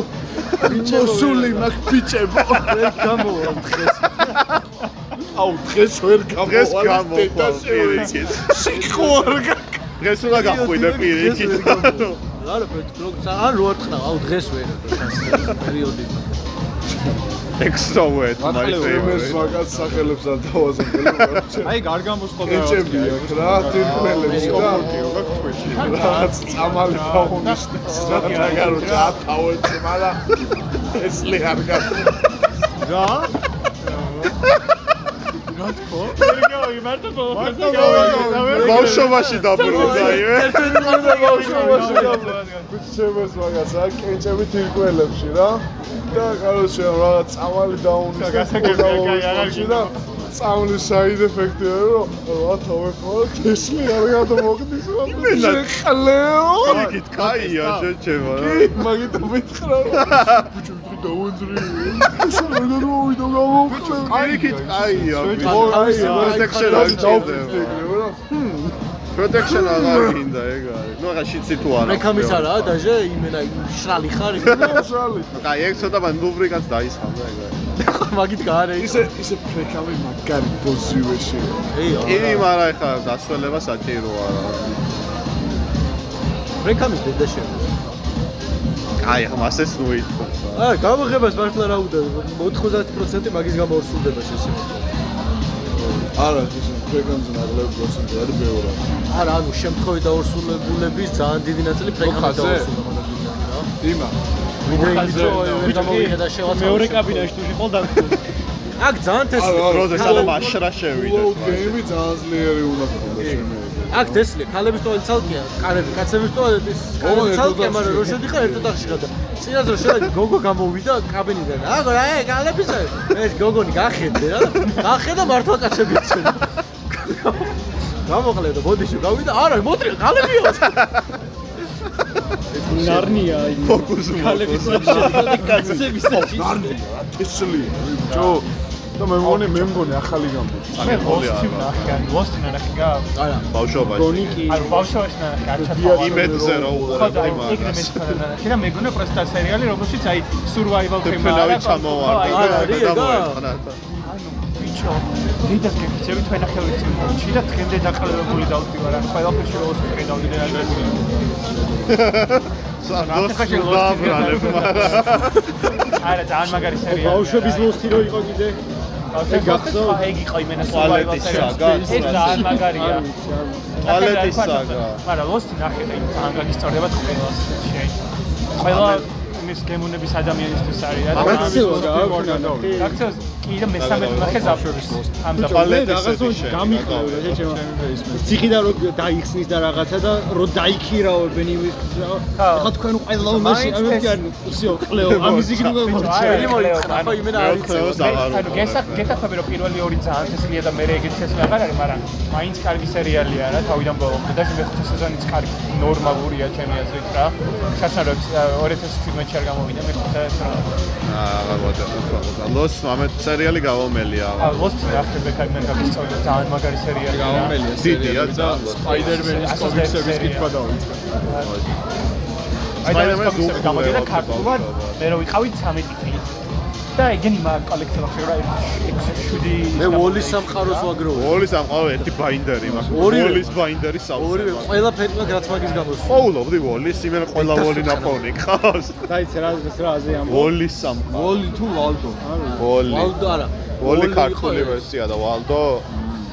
მოსული მაგ ბიჭებო. ვერ გამოვა დღეს აუ, დღეს ვერ დღეს გამოვალ გამოვა პირიქით. სიყვარ დღეს უნდა გახვიდე პირიქით. არა პროექტ ან რო არ თხრა აუ დღეს ვერ პერიოდი Extrovert my favorite. მაგაც სახელებს არ დავაზრდელი. აი გარ გამოსხოდა ეჭები აქ რა, თირკმელებს და რაღაც წამალი დაუნიშნეს რა და გაროჩა ათავეთ, მაგრამ ეს ლე არ გასულ. რა ბავშვობაში დაბრუნდა იმე. ბიჭებს მაგას რა, კენჭები თირკმელებში რა. და გაროჩა რაღაც წამალი დაუნიშნეს და წამლის side effect-ია რომ რა თავებ ხო თესლი არ გადმოგდის რა. <laughs> შეხლეო. იქით კაია შეჩემა რა. კი, მაგით მითხრა რომ ბიჭო ვიტყვი დაუძრი. ეს არ გადმოვიდა გამოვხდა. იქით კაია. აი, protection არ ჭირდება. რა. Protection აღარ გინდა ეგ არის. ნუ აღარ შიცი თუ არა. რეკამის არა დაჟე იმენა შრალი ხარ შალი. კაი ეგ ცოტა მან ლუბრიკაც დაისხამდა ეგ არის. <laughs> მაგით გარე ისე ისე ფრეკავი მაგარი პოზივეში. ეი კი, მაგრამ ეხლა დასველება საჭიროა რა. რეკამის დედა შემოს კაი, ახლა მასეც ნუ იტყობს. აა გამოღებას მართლა რა უნდა 90% მაგის გამო ორსულდება შესაძლოა არა, ისე ფრეკავზე ნაკლები პროცენტი არის ბევრი. არა ანუ შემთხვევით დაორსულებულების ძალიან დიდი ნაწილი ფრეკამით ხაზე? დაორსულდება იმა. ვიდრე იმითო ვერ გამოვიხედა შევაწყო მეორე კაბინაში თუ შეხვალ და აქ ძალიან თესლი დროზე სადამ აშრა შევიდეთ. უაუ, გეიმი ძალიან ძლიერი უნდა ქონდეს შემე. აქ თესლი ქალების ტოალეტი ცალკეა. კარები კაცების ერთად ცალკეა მაგრამ რო შედიხარ ერთად აღში ხარ და წინაზე რო შედა გოგო გამოვიდა კაბინიდან. აგო რა ე კალების ეს გოგონი გახედე რა. გახედა მართლა კაცები ცენ <laughs> გამოყლე და ბოდიში გავიდა არა მოტრია კალებიო <laughs> ნარნია <laughs> აი ფოკუს ქალების საჭირო კაცების საჭირო ნარნია, თესლი. ბიჭო. და მე მგონი მე მგონი ახალი გამბოდი. მე ლოსტი ნახე, არის ლოსტი ნახე გა. არა ბავშვობაში. გონიკი არ ბავშვობაში ნახე, არ ჩათვალა. იმედზე რა ხო და უყურებდი იქ მაგას. მე ნახე და მეგონა პროსტა სერიალი, რომელშიც აი survival თემა თეფელავი ჩამოვარდა. არა, რიგა. ანუ ბიჭო, დიდას გეკითხები თქვენ ახალი სიმბოლში და დღემდე დაყალიბებული დავდივარ, ან ყველაფერში როლს ვიყიდავდი და რა. სანდოს დაბრალებ მაგრამ არა, ძალიან მაგარი სერიალი. ბავშვების ლოსტი რო იყო კიდე ეგ გახსოვს? ეგ იყო იმენა ტუალეტის სერიალი. საგა, ეს ძალიან მაგარია. ტუალეტის საგა. მაგრამ ლოსტი ნახე და იმ ძალიან გაგისწორდება ყველას შეი. ყველა ეს გემონების ადამიანისთვის არის რა. აქციოს კი და მესამე ნახე ზაფშორის ამ მე პალეტის რაღაცა შეჭე, გამიყევი რა შეჭემა. ციხიდან რო დაიხსნის და რაღაცა და რო დაიქირავებენ იმის ხა. ხა თქვენ ყველა კი არ უციო ყლეო ამის იგი უნდა მორჩა. მოიწყნა ხო იმენა არ იცი მეოთხეო ზაღარო. ანუ გესახ გეთახმები რომ პირველი ორი ძალიან თესლია და მერე ეგეთი თესლი აღარ არის, მაგრამ მაინც კარგი სერიალია რა თავიდან ბოლომდე და მეხუთე სეზონიც კარგი ნორმალურია ჩემი აზრით რა. შაშა რომ 2017 წელს გამოვიდა მეხუთე რა. აა ვაჭარ თქვა. ლოს ამეთ სერიალი გავომელია. ა ლოსტ ახლა ბეკაიმენ გაგიწევდა ძალიან მაგარი სერიალი. გამომელია დიდია და სპაიდერმენის კომიქსების კითხვა დავიწყე. აი და ეს კომიქსები გამოდიდა უყურებთ ქართულად, მე რო ვიყავით 13 წელი. და ეგენი მაგ კოლექტივი ხდება 6-7 მე ვოლის სამყაროს ვაგროვე ვოლის ამყავ ერთი ბაინდერი მაქვს. ორივე. ვოლის ბაინდერი სავსე. ორივე ყველა ფეტმა რაც მაგის გამოსვა ყოველობდი ვოლის, იმენ ყველა ვოლი ნაპოვნი ყავს. <laughs> დაიცე რა რა აზე ამ ვოლის სამყარო. ვოლი თუ ვალდო. ვოლი. ვალდო არა ვოლი იყო ქართული ვერსია და ვალდო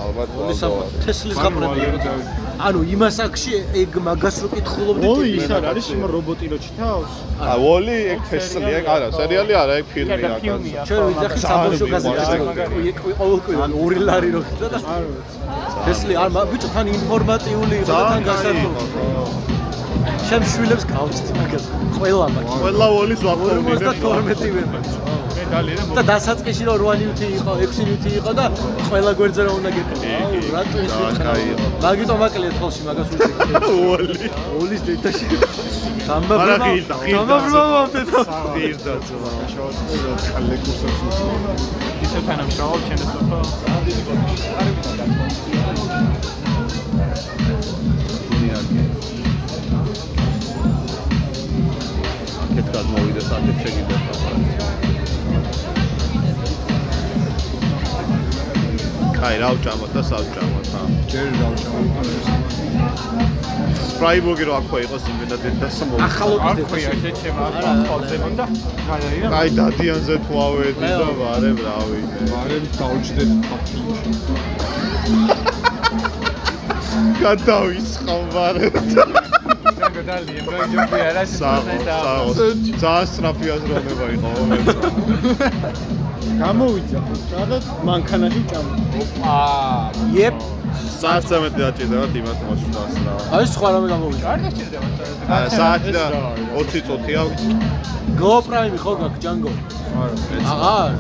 ალბათ ვოლის სამყარო თესლის გაპრები ანუ იმას აქში ეგ მაგას რო კითხულობდი ოლი ის არ არის იმ რობოტი რო ჩითავს? ა ვოლი ეგ თესლია, ეგ არა, სერიალი არა, ეგ ფილმია. ფილმია. ჩვენ ვიძახი საბავშვო გაზეთი ყოველკვირა ორი ლარი რო ხდა და თესლი არ ბიჭო თან ინფორმატიული იყო და თან გასართობი შენ შვილებს გავწდი მაგას ყველა მაგას ყველა ვოლის ვაფორმი. 52 ვერმა მე დალი რა და დასაწყისში რომ 8 ნიუტი იყო 6 ნიუტი იყო და ყველა გვერდზე რა უნდა გეკეთო აუ რატო ეს ვიქნა მაგიტომ აკლია თვალში მაგას უჭირდა ვოლი. <laughs> ოლის დედაში არა, დამაბრმა ღირდა, ღირდა. დამაბრმავდე და ღირდა ძმა. ისე თანამშრომლობ ჩემს სოფო. აქეთ გადმოვიდა საკეთ შეგიძლიათ. კაი, რა ვჭამოთ და სავჭამოთ, ხა. ჯერ დავჭამ. ფრაიბურგი რო აქვე იყოს იმენა დედასა მოვა. ახალობის ქვია შეჩემა ფალზე და გადაიდა. კაი, დადიანზე თუ ავედი და ვარებ რავი. მარემ დაუჭდეთ თაფლში. გადავისხავ ვარებ. ჯანგო დალი, ემბრაი ჯობი არა საღო. ძალიან სწრაფი აზროვნება იყო გამოვიდა ხო და მანქანაში ჭამ. იეპ საათზე მეტი დაჭირდებათ იმათ მოშდას რა. აი სხვა რამე გამოვიდა არ დასჭირდება. აა, საათი და 20 წუთი აქვს. go prime ხო გაკ ჯანგო აღარ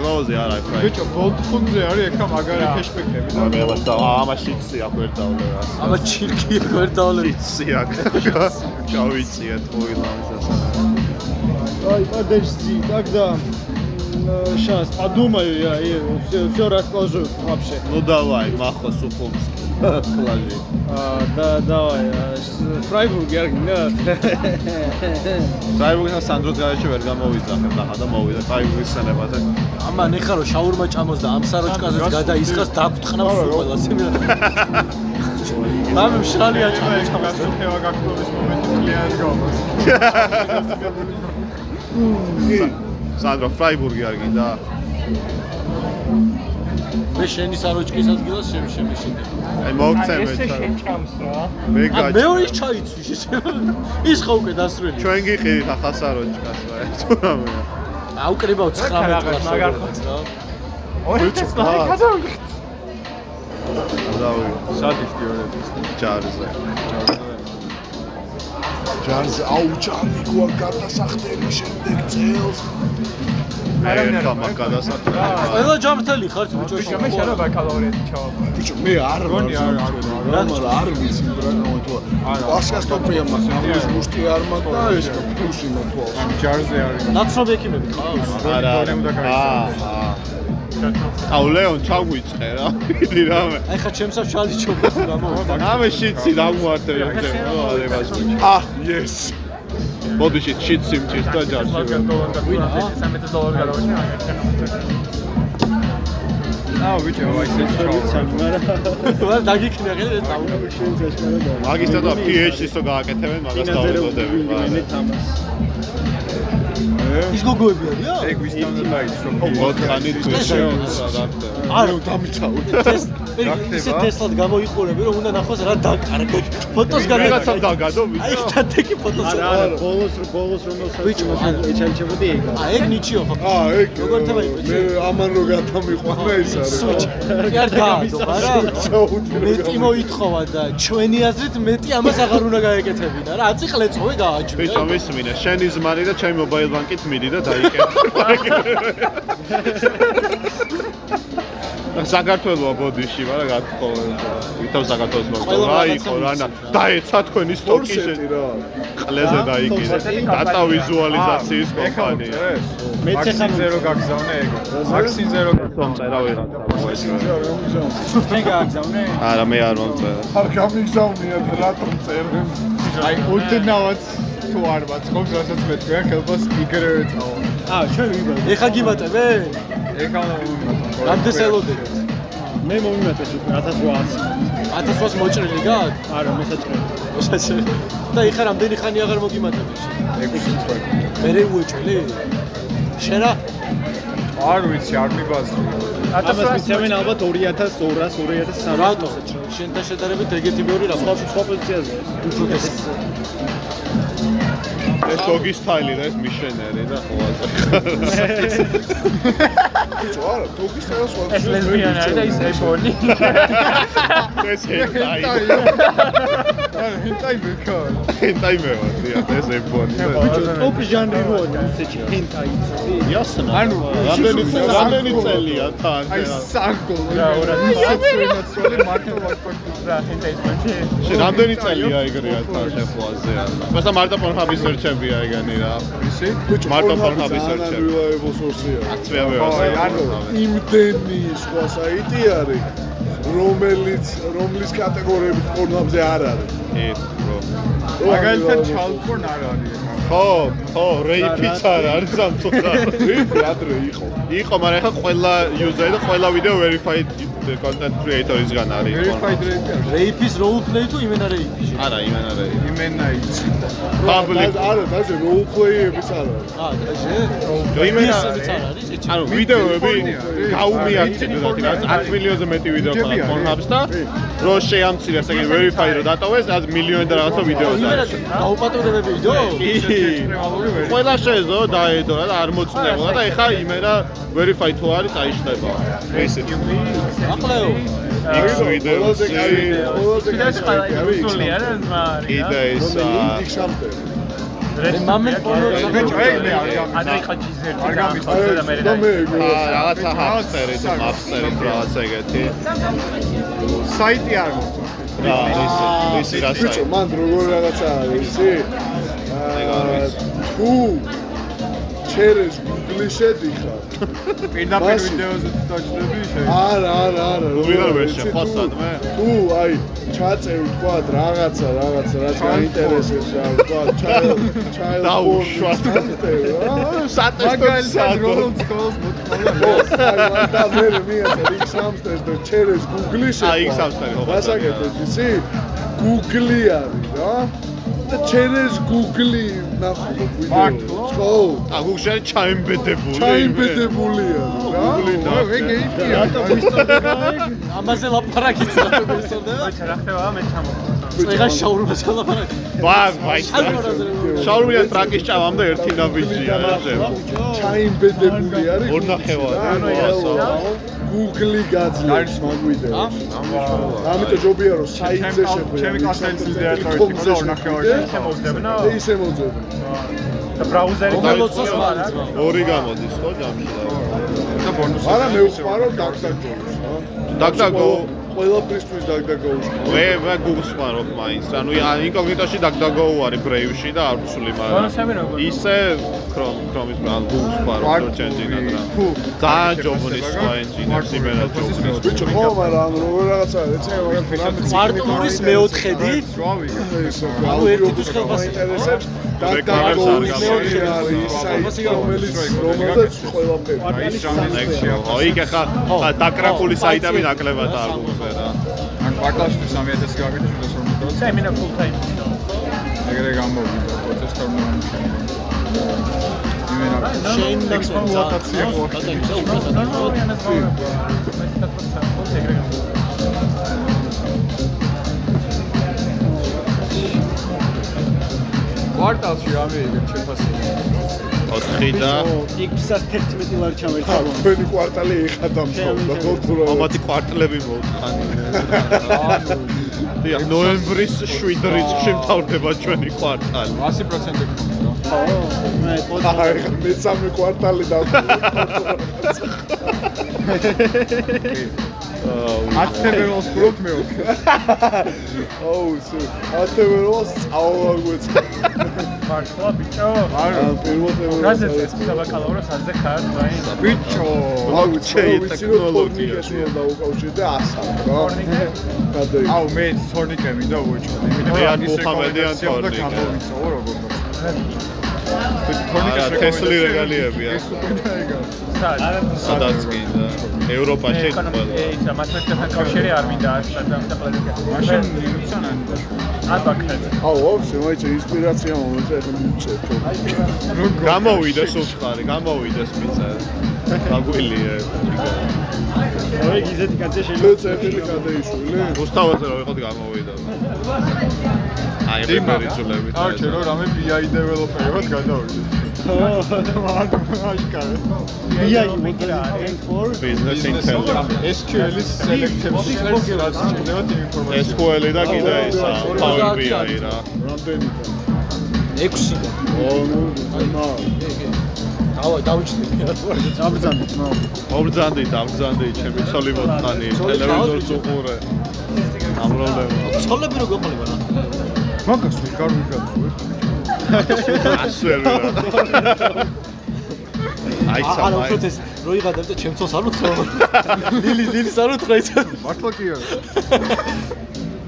გლოუზე არა იქ. ბიჭო, ბოლტ ფუნზე არის ეხა მაგარი ქეშბექები და მე ვასდა ამაში ცი აქ ვერ დავle რა. ამა ჩირკი ვერ დავალე ცი აქ. გავიწია თოილამის ასა. Ой, подожди, тогда э, сейчас подумаю я и все, все расскажу вообще. Ну давай, махо сухомский. Клажи. А, да, давай. а, с- Фрайбург, я да. საერთოდ სანდროს გარეშე ვერ გამოვიძახებ და ხა და მოვიდა საერთოდ ისენებათა. ამან ეხა რომ შაურმა ჭამოს და ამ საროჭკაზეც გადაისხას დაგვტყნავს ყველას იმენა ამ შალი აჭამოს ამას გასწრება გაქნობის მომენტი კლიენტ გავს. სანდრო ფრაიბურგი არ გინდა? მე შენი საროჭკის ადგილას შენ შემეშინდა აი მოგცემ ესე მე. შეჭამს რა. მე ა გაჭ. მეორე ჩაიცვი ის ხო უკვე დასრული ჩვენ გიყიდით ახლა საროჭკას რა. თუ რამეა. აუკრიბავ 19 მაგარ კლასს მაგარ რა ორი წელი გადავიღე. დავი სადიშტი ორების. ჯარზე. ჯარზე აუ ჯარი გვა გადასახდელი შემდეგ წელს მე ერთხელ მაგ გადასახდა. ყველა ჯამრთელი ხარ ბიჭო ბიჭო მე შენ ბაკალავრიატი ჩავაბა. ბიჭო მე არ ვარ არ არ რა მაგრამ არ ვიცი რა თქმა უნდა პასკას ტოპია მას ამის გუშტი არ მაქვს და ეს ფუში მოთვალს ამ ჯარზე არის. ნაცნობი ექიმები ყავს არა არა. აა აა. აუ ლეონ ჩაგვიწყე რა. დიდი რამე. აი ხა ჩემსა შალი ჩობა თუ გამოვიდა ამე შიცი დამუარტე ა yes მოდი შიც შიც სიმჭის და ჯარში და 13 დოლარი გადავაშენ აუ ბიჭო, აი ეს ვიცი, მაგრამ ვარ დაგიქნა ღერე დაუნა შენ წაშკარა და მაგისტა და PhD-სო გააკეთებენ მაგას დავებოდები ვიგინე თამას. ის გოგოები არიან? ეგ ვისთან უნდა დაიწყო ოთხანი თვეში არა, დამიცავთ. ეს ისე ტესლად გამოიყურები, რომ უნდა ნახოს რა დაკარგე. ფოტოს ვიღაცამ გადაგაკეთე. დაგადო აი, სტატიკი ფოტოს. არა, არა, ბოლოს ბოლოს რომელსაც ბიჭო, არა. ეჩაიჩებოდი ეგ. აა, ეგ ნიჩიო ხო? აა ეგ როგორ თქმა იყო, მე ამან რო გადამიყვანა ის სუჩ. არის <laughs> კი არ გაადო, არა? მეტი მოითხოვა და ჩვენი აზრით მეტი ამას აღარ უნდა გაეკეთებინა რა. აწი ყლეწოვე გააჩვენე. ბიჭო მისმინე შენი ზმარი და ჩემი მობაილ ბანკით მიდი და დაიკეთე <laughs> <laughs> საქართველოა ბოდიში, მაგრამ გათხოვე. ვითომ საქართველოს იყო რა, ვიცი, რა. დაეცა თქვენი სტოკი ფორსეტი რა ყლეზე დაიკიდე. დატა ვიზუალიზაციის კომპანია. მაქსინზე რო გაგზავნე ეგ მაქსინზე რო მომწერა ვიღაცა. მე გაგზავნე. არა მე არ მომწერა. არ გამიგზავნიათ რატომ წერენ აი უდნავად თუ არ მაწყობს რასაც მე თქვენ ხელფას იგრევე წავალ აა, ჩვენ ვიბა. ეხა გიბატებე? ეხლა რამდენს ელოდებით? მე მომიმატეს უკვე 1800. 1800 მოჭრილი გაქვს? არა, მოსაჭრელი. მოსაჭრელი. და ეხა რამდენი ხანი აღარ მოგიმატებე? 6 წუთი მე უეჭველი? შენა? არ ვიცი არ მიბაზრი ათას მიცემენ ალბათ 2200, 2300. რატო? შენთან შედარებით ეგეთი მეორე რა. სხვა სხვა პოზიციაზე. უშუალოდ ეს გოგი სტაილი და ეს მიშენერი და ბიჭო არა თოგის რა სხვა ეს ლესბიანია და ის ეფონი. ეს ჰენტაი. <laughs> <laughs> ჰენტაი ბეკა ჰენტაი მე ვარ, დიახ, ეს ეფონი. ბიჭო, ტოპ ჟანრი როა რუსეთში ჰენტაი იცოდი? იასნა. ანუ, რამდენი რამდენი წელია თან? აი სანგოლო რა, რა, ისეთ პრემაციალი მარტო ვაკონტის რა, ჰენტაის მანჩი. შენ რამდენი წელია ეგრეა თან შეხვაზე? მასა მარტო პორნჰაბის სერჩებია ეგენი რა. ისი ბიჭო მარტო პორნჰაბი პორნჰაბის ძალიან სერჩები. reliable source-ია აქცია მე აი, ვარ. ანუ, იმდენი სხვა საიტი არის რომელიც რომლის კატეგორიებით პორნოებზე არ არის. კი, ბრო. მაგალითად ჩალკორნ არ არის ხო, ხო, რეიპიც არ არის სამწუხაროდ. რიფი ადრე იყო. იყო, მაგრამ ეხლა ყველა user და ყველა ვიდეო verified content creator-ისგან არის. verified არის რეიფის roleplay თუ იმენა რეიფი? არა, იმენ არა. იმენა იცი public არა დაჟე roleplay-ების არ არის აა, დაჟე. იმენა ისიც არ არის, ანუ ვიდეოები ზოგადად რაც 10 მილიონზე მეტი ვიდეო ყავს. Pornhub-ს და რო შეამცირეს ეგ verified რო დატოვეს რაც მილიონი და რაღაცა ვიდეო იმენა დო? ექსტრემალური ვერი ყველა შეეძლო დაედო და არ მოწნებულა და ეხა იმენა verified თუ არის წაიშლება. ესე აყლეო. X ყველაზე კაი ვიდეო ყველაზე ეს კაი ყველა საიტი არის რუსული არა მარი. კიდე ეს მე მამენ მე გამი ადრე ხა ჯიზერტი არ აი და მე და მე რაღაცა ჰაპსტერი და მაპსტერი რაღაცა ეგეთი. საიტი არ მოწონს რა ის ის რა ბიჭო საიტი. მან როგორ რაღაცა არის იცი აა, თუ ჩერეს Google-ში შედიხარ პირდაპირ ვიდეოზე თუ დაჯდები შე არა არა არა ვიღარ ვერ იცი, შეხვასად თუ- მე? აი ჩაწევ თქვა რაღაცა რაღაცა რაც გაინტერესებს რა თქვა ჩაილ დაუშვა. მაგალითად როგორც სკოლას მოთხოვნა. და მე მიაწერე იქ სამსტერს და ჩერეს Google-ში აი, იქ სამსტერი, ხო, გასაკეთებ იცი Google-ი არის რა და ჩერეს გუგლი ნახო ვიდეო ხო აგუშა ჩაემბედებული ჩაემბედებულია რა ეგ ეგ რატო მისწორდება ამაზე ლაპარაკი წაგვისწორდება აჩა რა ხდება მე ჩამოვწა ეგა შაურმაზე ლაპარაკი ბას ბაი შაურმიდან ტრაკის ჭამამდე ერთი ნაბიჯია რა შე ჩაემბედებული არის ორ ნახევარი ანუ 100 უგლი გაძლებს მაგვიდეებს. ამიტომ ჯობია რომ საიტზე შეხვდეთ. ჩემი კლასელიც დიატოვეთ, ნახევარში შემოძებნა. ისე მოძებნა. და ბრაუზერი გამოწოს მალაც. ორი გამოდის ხო ჯამში და და ბონუსი. არა მე ვხმარო დაგდაგო. დაგდაგო ყველაფრისთვის DuckDuckGo-ს მე მე ვხმარობ მაინც. ანუ ინკოგნიტოში არის Brave-ში და არ ვცვლი, მაგრამ ისე Chrome Chrome-ის ან search engine-ად რა. თუ ძალიან ჯობნის engine-ებს იმენა ჯობნის. ბიჭო ხო მაგრამ ანუ როგორ რაღაცა ეცე მაგრამ არტურის მეოთხედი? ანუ ერთი თვის ხელფასი ინტერესებს DuckDuckGo-ს მეოთხე არის საიტი რომელიც რომელზეც ყველაფერი აი ო იქ ახლა დაკრაკული საიტები ნაკლებად არ გუზე რა. ან კვარტალში 3000 გავიგე 750 სემინა full time. ეგრე გამოვიდა პროცესორ ნორმალში იმენა შენ და ექსპლუატაცია ხო გატაკისა უბრალოდ კვარტალში ამერიკა ჩემფასი 4 და 611 ლარი ჩამერხა. თქვენი კვარტალი ეხა დამშავდა ხო თუ რა ამათი კვარტლები მოვთხანი. დიახ, <laughs> ნოემბრის 7 რიცხვში მთავრდება ჩვენი კვარტალი. 100% მე აი ხა მესამე კვარტალი დამშავდა 10 თებერვალს ვფლობთ მე აუ სულ ათევეროს წავალ გვეცა მართლა ბიჭო. არა პირველ რაზე თებერვალს წეს საბაკალავრო სადზე ხარ ვაი ბიჭო აუ რომ ტექნოლოგია. თორნიკეს უნდა უკავშირდე ასა რა. გადაი აუ მე თორნიკე მინდა უეჭო მე ან მუჰამედი, ან თორნიკე. გამოვიცავ როგორ არა, თესლი რეგალიებია. სადაც კი და ევროპაში ყველა. ისა მათემატიკასთან კავშირი არ მინდა ასწავლე და ყველა მაშინ არ ბაქეთ აუ ვაფშე მაინც ინსპირაცია მომეწე ახლა მიწევ გამოვიდეს უცხარი, გამოვიდეს მიწა. გაგვილია. ორი გიზეთი კაცი შეიძლება წერტილი გადაიშვილი გუსტავაზე რა ვიყოთ გამოვიდა. აი პეპერი ძულებით. არჩე რომ რამე BI დეველოპერებად გადავიდეთ. BI for business intelligence. SQL-ის სელექტებში რაც შეიძლება ინფორმაცია SQL და კიდე ისა Power BI რა. რამდენი 6 და. ო ნუ აი მა დავა დავიჭდი რა თქმა უნდა საბრძანდით ნო მომბრძანდი, დამბრძანდი, ჩემი ცოლი მოთხანი, ტელევიზორს უყურე. ამროლდება. ცოლები რო გოყოლება რა მაგას ვერ გარვიგავ ასე რა. აი არა სამა. უფრო ეს რო იღადებ და ჩემ ცოლს არ უთხრა ლილი ლილის არ უთხრა იცი მართლა კი არა.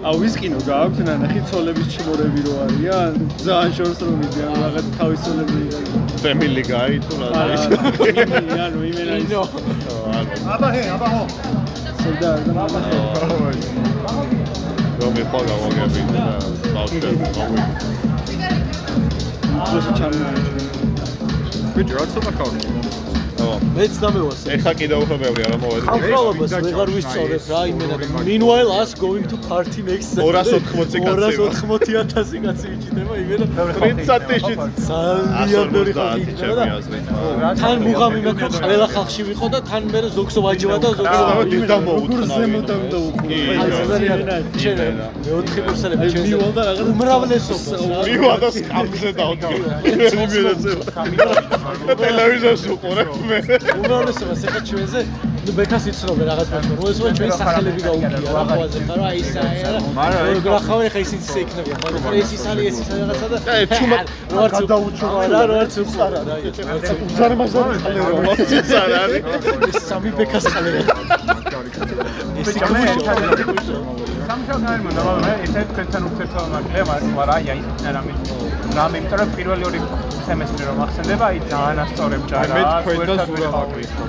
აუ ვისკინო გააქვთ ნანახი ცოლების ჩიმორები რო არიან? ძალიან შორს რომ მიდიან რაღაც თავის ცოლები Family Guy თუ რა. არა ის. ანუ იმენა ის ნო სოდა და რომ იყო გავაგები და ბავშვები გავიგე. უბრალოდ ჩამოვიჭრე ბიჭო რა ცოტა ხავდი ო, მეც დამევასე ეხა კიდე უფრო ბევრი არა მოვედი. ხალხალობას ვეღარ ვისწორებ რა იმენა და meanwhile us going to party next 280 კაცი ვარ. 280000 კაცი ვიჭდება იმენა 30 ტიში. ძალიან ბევრი ხალხი აზრით. თან მუღამი მექრო ყველა ხალხში ვიყო და თან მე ზოგს ვაჯება და ზოგს აა, დილდა როგორ მოუთხნა. ზემოდან და კი, აი შენ მეოთხე კურსელები შენ მივალ და რაღაც უმრავლესობა მივა და სკამზე დავდგე. <laughs> <laughs> ტელევიზორს უყურებ მე. უმრავლესობა ახლა ჩვენზე ნუ ბექას იცნობენ რაღაც ბაჭო რო ესო ჩვენი სახელები გაუგია რა ხვაზე ხარ რა ის არა რა ხავენ ხა ისინი შეიქნებიან ხო რა ეს ის არის ეს ის რაღაცა და ე, ჩუმა რო არც გადაუჩუღა რა რო არც უყარა რა უზარმაზარი ხალე რა მოციც არ არის. ეს სამი ბექას ხალე ეს იქნება სამშობლო არ მომდა მაგრამ ესეთ თქვენთან ურთიერთობა მაქვს მაგრამ აი აი რამე რამე იმიტომ რომ პირველი ორი სემესტრი რომ ახსენდება აი ძალიან ასწორებ ჯარა მე თქვენ და ზურა ვაკრიფო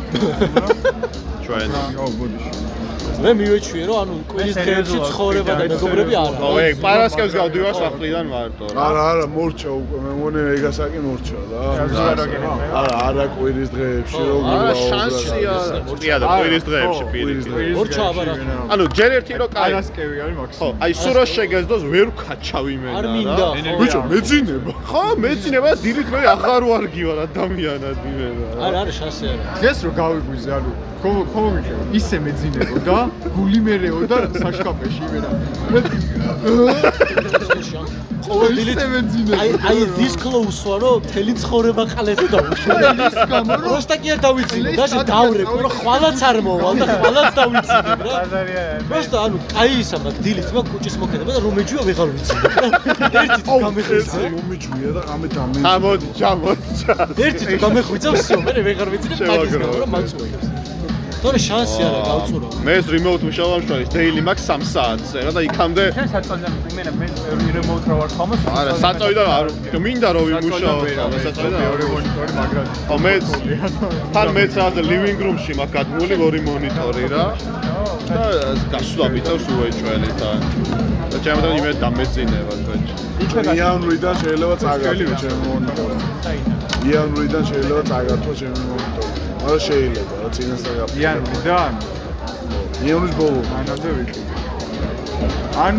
ჩვენ. ო ბოდიში მე მივეჩვიე რომ ანუ კვირის დღეებში ცხოვრება და მეგობრები არ ო, ეგ პარასკევს გავდივარ სახლიდან მარტო რა. არა არა მორჩა უკვე მე მგონი ეგასაკი მორჩა რა არა არა კვირის დღეებში როგორ არა შანსია. წია და კვირის დღეებში კვირის პირი. მორჩა აბარა ანუ ჯერ ერთი რო კაი. არასკევი არის ხო, მაქსიმუმ აი სურა შეგეძდოს ვერ ვქაჩავ იმენა არ რა. მინდა ბიჭო მეძინება ხო, მეცინება დილით მე აღარ ვარგი ვარ ადამიანად იმენა. არა არა შანსი არა დღეს რო გავიგვიზე ანუ ხომ მიგე ისე მეძინებო და გული მერეო და საშკაფეში იმენა ყოველ დილით ისე მეძინებო აი აი this close ვარ რომ მთელი ცხოვრება ყალეზე დავუშვი ის გამო რომ როსტა კი არ დავიცინე და დავრე რომ ხვალაც არ მოვალ და ხვალაც დავიცინე რა просто ანუ კაი ისა მაგ დილით მაგ კუჭის მოქმედება და რომ ეჯვია ვეღარ ვიცინე რა ერთი თუ გამეხვიცა მომიჯვია და ამე დამე ამოდი, ჩამოდი. ერთი თუ გამეხვიცა всё მე ვეღარ ვიცინე მაგის გამო რომ მაწუხებს თორე შანსი არა გავწურო. მე ეს remote მუშაობა მშვენის daily max 3 საათზე რა და იქამდე შენ საწოლდა იმენა მე remote რო ვარ თომას არა საწოიდან არ მინდა რომ ვიმუშაო საწოიდან მეორე მონიტორი მაგრამ ხო მე თან მეც რა living room-ში მაქვს გადმული ორი მონიტორი რა და გასვლა მიწევს უეჭველი და და ჩემთან იმე დამეწინება თქვენ იანვრიდან შეიძლება წაგართო ჩემი მონიტორი. იანვრიდან შეიძლება წაგართო ჩემი მონიტორი. რა შეიძლება რა წინასთან გაფრთხილება. იანვრიდან იანვრის ბოლო. მანამდე ვიყიდე. ან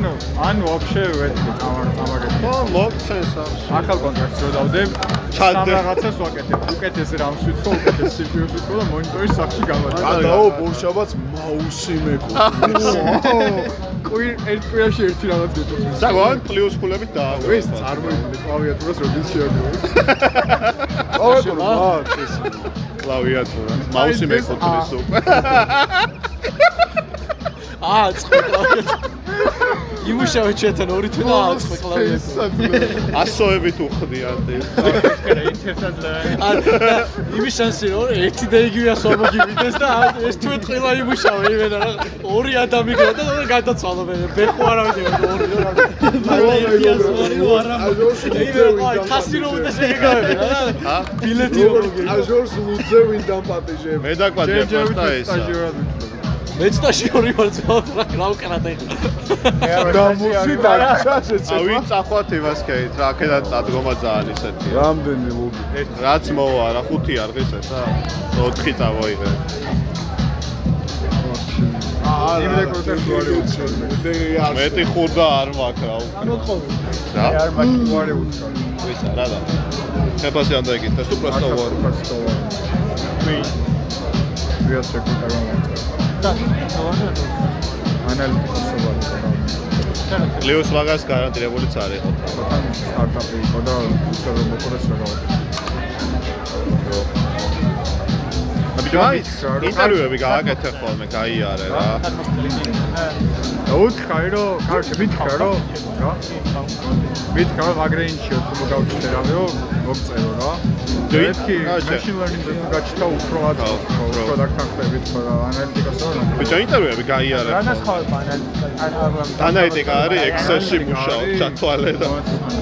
ან ვაფშე ვეთქი ამაგეთ. ხო, ლოქცენს აქვს. ახალ კონტრაქტს რო დავდებ, სამ რაღაცას ვაკეთებ. უკეთეს რამს ვიტყო, უკეთეს CPU-ს ვიტყო და მონიტორის სახში გამატა. ადაო ბორშაბაც მაუსი მეკო. კვირ ერთ კვირაში ერთი რაღაც გეტყვი. საგონ პლუს ფულებით დააგო. ეს წარმოიდგინე კლავიატურას როდის შეაგო. ოვეკო რა, ეს კლავიატურა მაუსი მეკუთვნის უკვე <laughs> აა წყო კლავიატურა. იმუშავე ჩვენთან ორი თვე და აწყო კლავიატურა. ასოებით უხდიან ეს აა იმის შანსი რომ ერთი და იგივე ასო მოგივიდეს და ეს თვე ტყილა იმუშავე იმენა რა ორი ადამი გქონდა და და გადაცვალა მე. ბეხო არა ვიდეო ორი რა აი თასი რომ უნდა შეგეგავები რა ა ბილეთი რომ მოგე აჟორს ლუძე ვინ დამპატიჟებ. მე დაკვადე პოსტა ესა. მეც ტაში ორი ვარ ძმა რა რა უკრა და დამუსი დაგჭა ა შეცება. ვინ წახვათ იმას ქეით რა აქედან დადგომა ძალიან ისეთი რამდენი ლუდი? რაც მოვა რა ხუთი არღის ეს რა 4 წავოიღე იმ რეკორდებს ვარი მე მეტი ხურდა არ მაქვს რა უკვე რა არ მაქვს ვარი უცხო ვისა რა და შეფასი ამ დაიგეთ თუ პროსტო ვარ მე ვიას რეკორდა გამოვიდა ანალიტიკოს ვარ ლეოს ვაგას გარანტირებულიც არის თან სტარტაპი იყო და ისე რომ მოყოლეს რა აბიჯო მაინც ინტერვიუები გააკეთე ხოლმე გაიარე რა დაუთხარი რომ კარგი მითხრა რომ რა მითხრა რომ აგრეინჩიო თუ მოგავჭირე რამეო მოგწერო რა მეთქი გაჩა. machine learning-ზე თუ გაჩნდა უფრო ხო, უფრო რო. დაგთანხმებით ხო რა ანალიტიკას რა ბიჯო ინტერვიუები გაიარე რა ხოლმე ნასხავება ანალიტიკა ანალიტიკა არის Excel-ში მუშაობ ჩათვალე და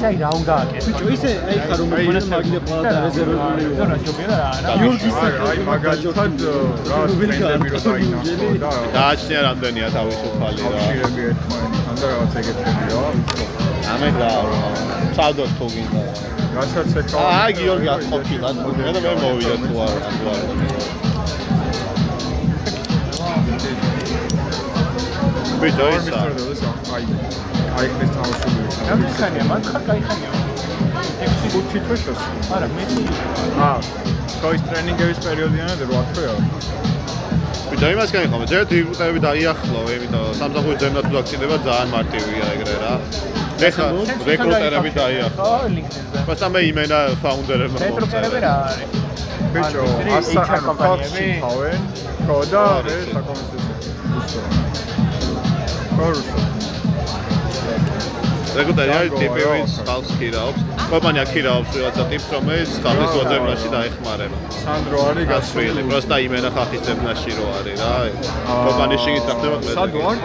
აი რა უნდა აკეთო ბიჭო ისე აი ხარ რომ აი, მონეს მაგიდე ყველა და რეზერვებული რა რა ჯობია რა რა გიორგის აი, აი ჯოთან რა სპენდები რო დაინახო და დააჩნია რამდენია თავისუფალი რა შირები ერთმანეთთან და რაღაც ეგეთები რა. ამეთ რა წავდოთ თუ გინდა. რასაც ეკავ აა გიორგი აწყობილი და მე მოვიდა თუ არ თუ არ ბიჭო ისა აი აი ეს თავში გამიხანია მან ხარ გაიხანია 6 5 თვეშოს. არა მეტი აა კოის ტრენინგების პერიოდიანად 8 თვეა ბიჯო იმას განიხო ჯერ დიბუტები დაიახლო იმიტომ სამსახურის ზემნა თუ დაქცინება ძალიან მარტივია ეგრე რა. ეხა რეკრუტერები დაიახლო. ხო ლინკდინზე მასა მე იმენა ფაუნდერებმა რეკრუტერები რა არის? ბიჭო ასა კომპანიები? ხავენ ხო და მე საკომისიო კორუსო რეკრუტერი არის ტიპი ვინც ხალხს ქირაობს კომპანია ქირაობს რაღაცა ტიპს რომელიც ხალხის მოძებნაში რა. დაეხმარება სანდრო არის გასვილი პროსტა იმენა ხალხის ძებნაში რო არის რა კომპანიაში გიწახდება სად ვარ?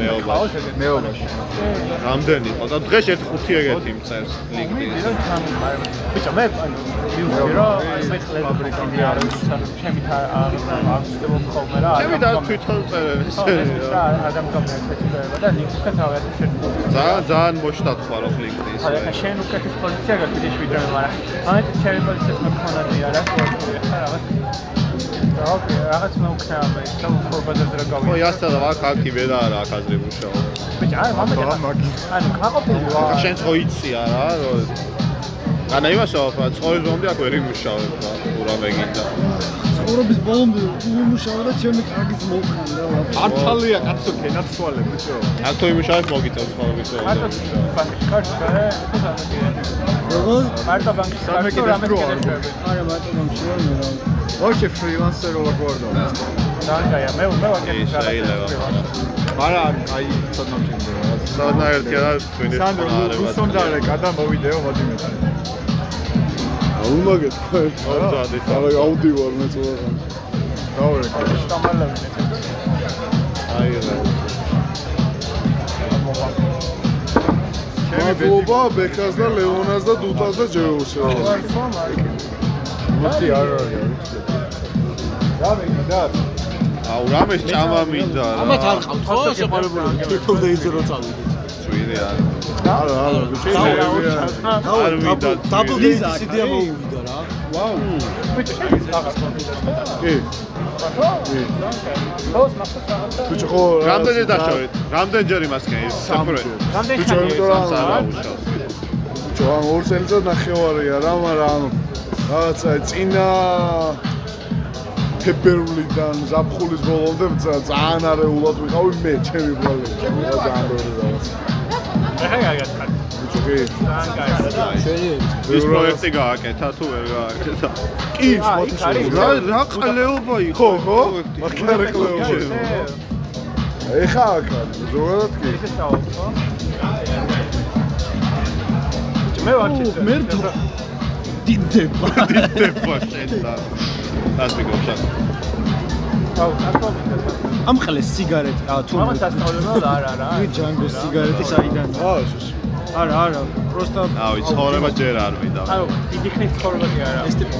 მეობა მეობაში რამდენი ხო და დღეს ერთ ხუთი ეგეთი მწერს LinkedIn-ზე ბიჭო მე მივხვდი რომ მე ხლებ ფაბრიკამდე არ ვიცი ჩემი აღწევო ხოლმე რა ჩემი და თვითონ წერენ ხო ეს რა ადამიანებს ეცედება და ლინკსთან თავად შეგვიძლია ძალიან ძალიან მოშტატხვა რო LinkedIn-ს ხა ხა შენ უკეთეს პოზიცია გაგვიდეს ვიდრე მაგრამ ამეთ ჩემი პოზიციას მქონანი არა ხო ხა რაღაც რა რაღაც მე უკნა მე. და უფრო ბაზარზე რა ხო გავიდე იასთან და აქ აქ ვედა არა აქ აზრი მუშაობა. ბიჭო აი მამე რა მაგი. ანუ გაყოფილი ვარ. შენ ხო იცი არა რომ ანა იმასო რა ცხოვრების ბომბი აქ ვერ იმუშავებ რა ურამე გინდა ცხოვრების ბოლომდე უმუშავა და ჩემი კარგიც მოვხანდა ვაფშე ართალია კაცო კენაცვალე ბიჭო აქ თუ იმუშავებ მოგიწევს ცხოვრების მარტო ბომბი ბანკში კარჩა სამეთია როგორ მარტო ბანკში კარჩა რამე კიდე არა მარტო გამშია მე რა ვაჩე ფრილანსერ ვარ გვარდო დაანჯაია მე მე ვაკეთე ის შეიძლება. არა აი ცოტა მჭირდება ერთია და თქვენი სანდრო რუსონ და რეკა და მოდი მაგეთ ხო ორ ძადი არა აუდი ვარ მე წოაღან დავერეკე. სტამალები. აი რა. მადლობა ბექას და ლეონას და დუტას და ჯეოს. მუსი არ არის. აუ რამეს ჭამა მინდა რა. ამათ არ ყავთ ხო შეყარებული თვითონ დაიძე რო წავიდეთ წვირი არ. არა, არა, ბიჭო. არ მინდა. დაბლ დეიზი სიდია მოუვიდა რა კი. ბიჭო ხო რამდენი დაშავეთ? რამდენჯერ იმას კენ? საფრე. რამდენი ბიჭო, ხანია იმიტომ რომ არა უშავს. ბიჭო, ამ ორ წელიწად ნახევარია რა, მაგრამ რაღაცა წინა ფებრვლიდან ზაფხულის ბოლომდე ძა- ძალიან არეულად ვიყავი მე, ჩემი ბრალე. ჩემი რა ძალიან ბევრი რაღაც. ეხა გაიგეთ. ბიჭო, კი. ძალიან კაი. ის პროექტი გააკეთა თუ ვერ გააკეთა? კი, რა რა ყლეობა იყო? ხო, ხო? პროექტი. მაგ არა კლეობა. ეხა აქ არის, ზოგადად კი. ისე ხო? მე ვარ ჩიტა. მერტო დიდება დიდება <laughs> შენ და ასე გოშა. აუ, ასწავლე. ამხელეს სიგარეტი ა თუ მამაც ასწავლებდა და არა, არა. ჯანგოს სიგარეტი საიდან აა, შუს. არა არა პროსტა ავი ცხოვრება ჯერ არ მინდა. აუ, დიდი ხნის ცხოვრებაში არა. ეს ტიპი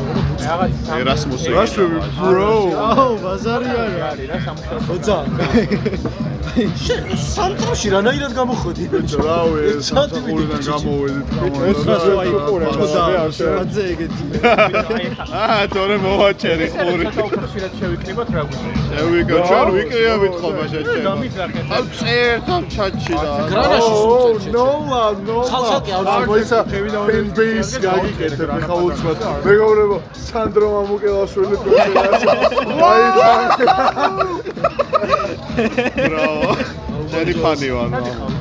რაღაც ერასმუსი. რასვები, bro? აუ ბაზარი არა არის რა სამუშაო. ხოცა სამწუხარში რანაირად გამოხვედი ბიჭო, რავი, სამსახურიდან გამოვედით. ოთხას ვაიყურე ხოდა არ შევაძე ეგეთი აა, თორე მოვაჭერი უფრო ხშირად შევიკრიბოთ რა გვიქნა. შევიკო, ჩვენ ვიკრიებით ხოლმე შეჭება. დამიძრახეთ. ამ წერთან ჩატში და. გრანაში ო, სულწერ ნოლა, ხალხი არ მოიცა fan base გაგიკეთებ ხა უცბად. მეგობრებო, სანდრო მამუკელაშვილი პროფესორი. აი, ბრავო. შენი ფანი ვარ.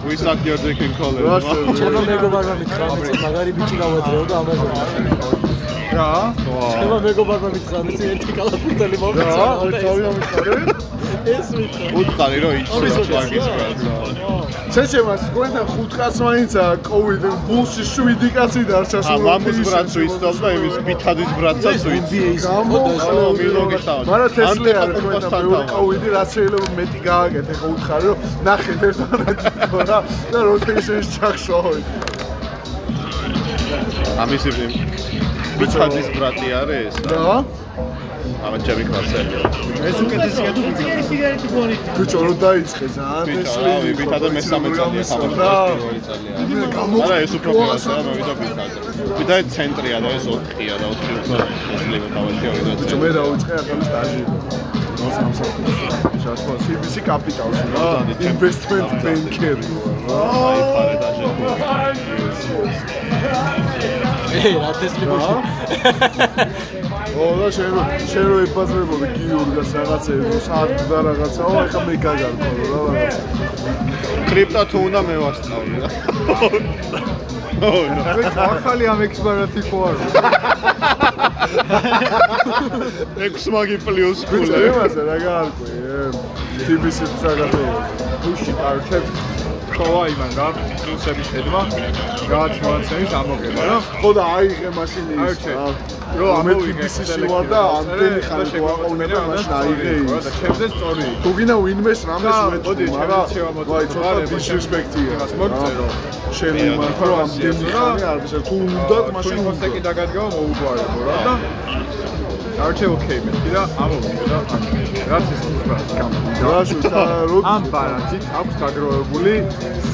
We suck your dick in college. ჩემო მეგობარმა მითხრა მეც მაგარი ბიჭი გავაძრეო და ამაზე რა ჩემო მეგობარმა მითხრა მეც ერთი კალათბურტელი რა, მომეცა თავი ამიხარე? ეს მითხრა უთხარი რომ შვაგის კაცო. შეჩემას თქვენდა ხუთ კაც მაინცა კოვიდ ბულში 7 კაცი დარჩა ა მამის ბრატს ვიცდom და იმის ბითადის ბრატსაც ვიცდom. გამო ხო, მილოგი თავად. მაგრამ კუპასთან მეორე თავად. კოვიდი რაც შეიძლება მეტი გააკეთე ხო უთხარი რომ ნახეთ ერთმანეთს რა და როტეიშენს ჩახშოვი ამის ბითადის ბრატი არის ეს? და ამა ჩემი კლასელია. ეს უკეთესია თუ სიგარეტი გონი ბიჭო რო დაიწყე ბითადე მესამე წელია ხაბარ და პირველი წელია. გამო არა, ეს უფრო კლასია, მოვიდა ბითადე. ბითადე ცენტრია და ეს 4-ია და 4 უფრო ესლება თავში ორი და ბიჭო მე დავიწყე ახალი სტაჟი ნო სამსახურში შაშვა CBC კაპიტალში რა ინვესტმენტ ბენკერი აი ფარე და ე რა თესლი მოშ ო და შენ შენ რო იფაზრებოდი გიურგას რაღაცეებს საათი და რაღაცა ო ეხა მე გაგარკო რა რაღაცა კრიპტო თუ უნდა მე ვასწავლე რა. <laughs> ო, ახალი ამ ექსპერტი ხო არ ექვს მაგი პლუს ბიჭო კულე. იმასე რა გაარკვე TBC საგადოა ბუში პარჩებ ხოა იმან რა პლუსების ხედვა გააჩვენებს ამოგება რა. ხო და აიღე მაშინ ის რო ამოვიგე ვარ და ამდენი ხანი გვაყოლნება მაშინ აიღე და ის. ჩემზე სწორი. თუ გინდა ვინმეს რამეს და, მოდი, მაგრამ ვაი ცოტა დისრესპექტია რაღაც მოგწერო. შენ იმართო ამდენი ხანი არ ვიცი თუ უნდათ მაშინ მოსეკი დაგადგა მოუგვარებო რა. და არჩე ოკეი მე და ამოვიგე და რაც ის გამოვიდა ამ ბარათით აქვს დაგროვებული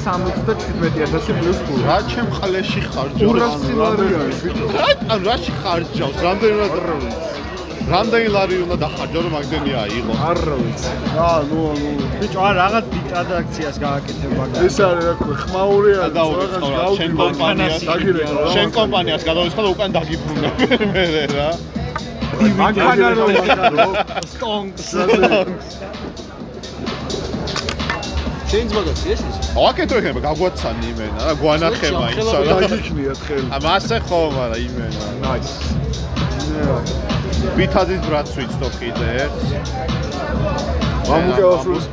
77000 პლუს ფული რა ჩემ ყლეში ხარჯავს? რასი ლარი არის ბიჭო რა ან რაში ხარჯავს? რამდენი უნდა რამდენი ლარი უნდა დახარჯო რომ მაგდენი აიღო? არ ვიცი აა ნუ ნუ ბიჭო არა რაღაც დიდ ტრანზაქციას გააკეთებ მაგას ეს არის რა ქვია ხმაური არის გადავიხო რა, შენ კომპანიას შენ კომპანიას გადავიხო და უკან დაგიბრუნე <laughs> მე რა. მანქანა რო ვაკარო სტონგს შეინც მაგაცი ეს ის აკეთო იქნება გაგვაცანი იმენა რა გვანახება ისა რა. დაგიქნიათ ხელი ამ ასე ხო მაგრამ იმენა. ნაის ბითადის ბრატს ვიცდო კიდე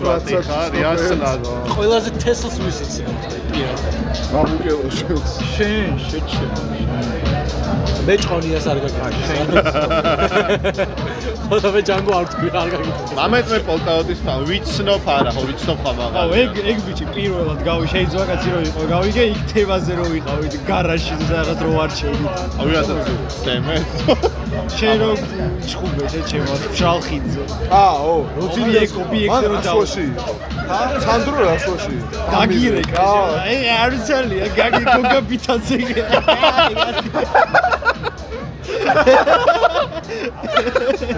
ბრატსაც ხარ იასლადო. ყველაზე თესლს ვისიცი პირად მამუკელაშვილს შენ შეჩემ მე ჭონიას არ გაგიჩნდა. ხოდა მე ჯანგო არ თქვი არ გაგიჩნდა. მამეთ მე პოლტაოტის ფან ვიცნობ არა ხო ვიცნობ ხომ აუ აღარ ეგ ეგ ბიჭი პირველად გავი შეიძლება კაცი რო იყო გავიგე იქ თევაზე რო ვიყავით გარაჟში რაღაც რო არჩევით აი რასაც სემე შენ რო ჩხუბე შე ჩემო შალხიძე აა ო როდი ეგ ობიექტი რო დავა რაშუაში ა სანდრო რაშუაში გაგირე აი არ ვიცალია გაგი გოგა პიტაძე <laughs>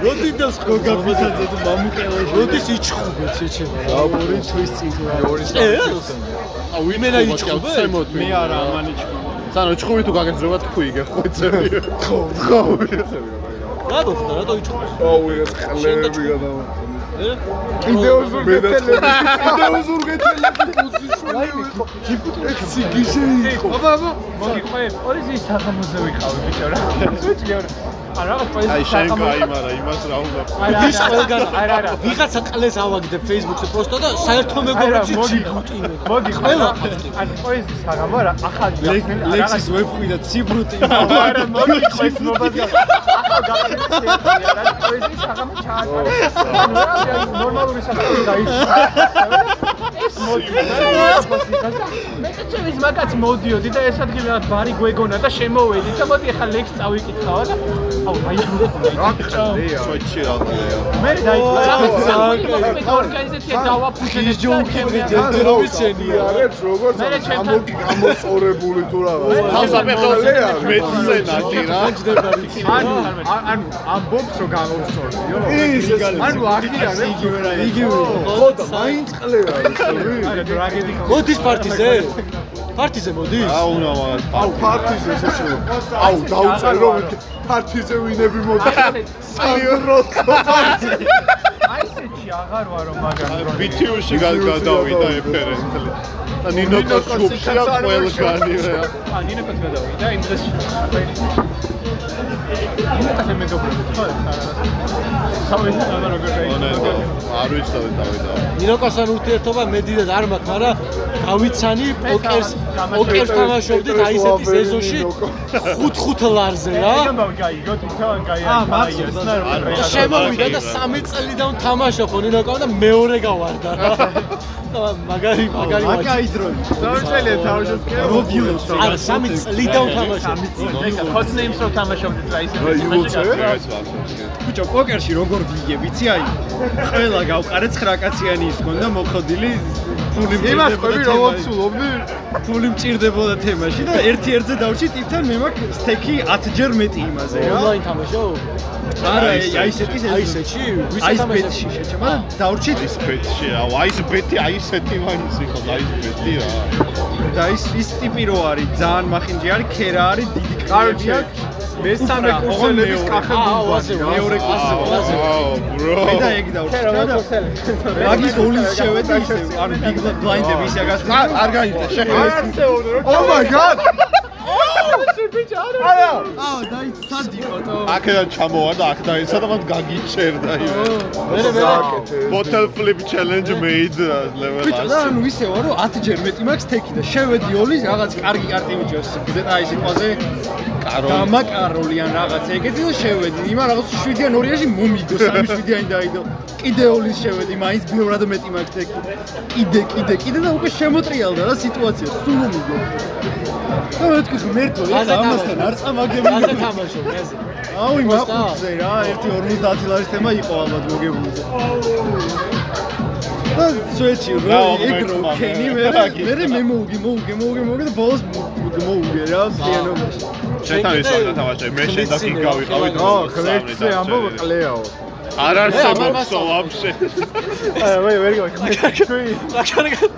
როდი და გოგა პიტაძე თუ მამუკელა როდის იჩხუბეთ შეჩება. ორი თვის წინ ე აუ იმენა იჩხუბე? მე არა ამანიჩი სანო ჭხუი თუ გაგეძრობა თქვი იგე ხო ხო რატო ხდა რატო იჩხუბე? აუ ეს ყლები გადა ე? ვიდეო ზურგეთელები ვიდეო ზურგეთელები პოზიციები ექსი გიჟე იყო. აბა აბა მოგი ყველა პოლიციის საღამოზე ვიყავი ბიჭო რა? <laughs> რა არა აი პოლიციის შენ გაიმარა იმას რა უნდა არა ის ყველგან არა არა ვიღაცა ყლეს ავაგდებ Facebook-ზე პოსტო და საერთო მეგობრებში მოგი ჩიბუტინე. მოგი ყველა ყველა <laughs> <laughs> ანუ პოლიციის საღამო რა ახალი ლექსის ვებხვი და ციბრუტი არა მოგი ყველა მობაზა ახალ გახსნილი არა პოლიციის საღამო რა ნორმალური საფრთხე გაიჩინა ეს მოდი მე წევის მაგაც მოდიოდი და ეს ადგილი რაღაც ბარი გვეგონა და შემოვედი და მოდი ახლა ლექს წავიკითხავ და აუ დაიბრუნე რა სოჩი რა ხდება მე დაიბრუნე ორგანიზაცია დავაფუძნე და ჯერჯერობით შენია. არებს როგორც გამოწორებული თუ რაღაც თავსაფეხოს მეცენატი რა ანუ ანუ ამბობს რომ გამოვსწორდიო ის ანუ აღია რა იგივე ხო და მაინც ყლე არის ხური არა ტრაგედი მოდის პარტიზე? პარტიზე მოდის? აუ აუ ფარტიზე შეჭრება აუ დაუწერო ფარტიზე ვინები მოდი სანდრო აი ესეთი აღარ ვარო მაგარი ბიტიუში გადავიდა ეფერენტლი და ნინო კოშუბშია ყველგანი რა ა ნინო კაც გადავიდა იმ დღეს ნინო კაც მეგობრები ხო სამი და როგორ დაიწყო არ ვიცავი დავიდა ნინოკასთან ურთიერთობა მედიდად არ მაქვს, მაგრამ გავიცანი პოკერს პოკერს თამაშობდით აი ესეთი სეზონში 5-5 ლარზე რა. ამბავ გაიგო თვითონ აა, და შემოვიდა და 3 წლიდან თამაშობ ნინოკა და მეორე გავარდა რა. მაგარი მაგარი ვაჭი. დროი დავწელე თავშოს კი რობიულოს არა 3 წლიდან თამაშობ. ეხა კოდნეიმს რო თამაშობდით რა ისე ბიჭო პოკერში როგორ ვიგე ვიცი აი ყველა გავყარე 9 კაციანი ის ქონდა მოხდილი ფული იმას მჭირდებოდა ყვები თემაში. რომ ვცულობდი. ფული მჭირდებოდა თემაში და ერთი ერთზე დავში ტიპთან მე მაქვს სტექი 10 ჯერ მეტი იმაზე რა. ონლაინ თამაშობ? არა აი ესეთი აი ესეთი? ვის აი თამაშობ? ბეტში შეჭმა და დავრჩით ის ბეტში რა აი ეს ბეტი აი ესეთი მაინც იყო აი ეს ბეტი რა და ის ის ტიპი რო არის? ძალიან მახინჯი არის ქერა არის დიდი კრები აქვს. მესამე კურსელების კახე აუ ასე მეორე კლასზე ასე. აუ ბრო მე და ეგ დავრჩით და? მაგის ოლის შევედი ისე ანუ big blind-ები ისე გასწრა არ გაიწე შეხება ო მაი გად აა დაიც სად იყო თო. აქედან ჩამოვა და აქ დაიცა და მან გაგიჩერდა იმე მერე მერე bottle flip challenge made level ბიჭო და ანუ ისე ვარ რომ 10 ჯერ მეტი მაქვს თექი და შევედი ოლის რაღაც კარგი კარტი მიჭოს გზეთა აი სიტყვაზე დამაკაროლი ან რაღაც. ეგეთი და შევედი იმა რაღაც 7-დან 2-ში მომიგო 3-7-იანი დაიდო. კიდე ოლის შევედი მაინც ბევრად მეტი მაქვს თექი. კიდე კიდე კიდე და უკვე შემოტრიალდა რა სიტუაცია სულ მომიგო და მეთქი ღმერთო ეხლა ამასთან არ ასე წამაგებული თამაშობ მეზე. აუ იმ მოსტა? ახუცზე რა ერთი 50 ლარის თემა იყო ალბათ მოგებულზე და სვეჩი რა, რო ოღონდ ეგრო მეკმა, ქენი მე. მე მე მოუგი მოუგი მოუგი მოუგი და ბოლოს მოუგი რა ფიანობაში შეთან ის არ თამაშე მე და კი გავიყავი ო ხვერტზე ამბობ ყლეაო. არ არსებობს ვაფშე. აი ვე ვერ გავიქნა რა კარგად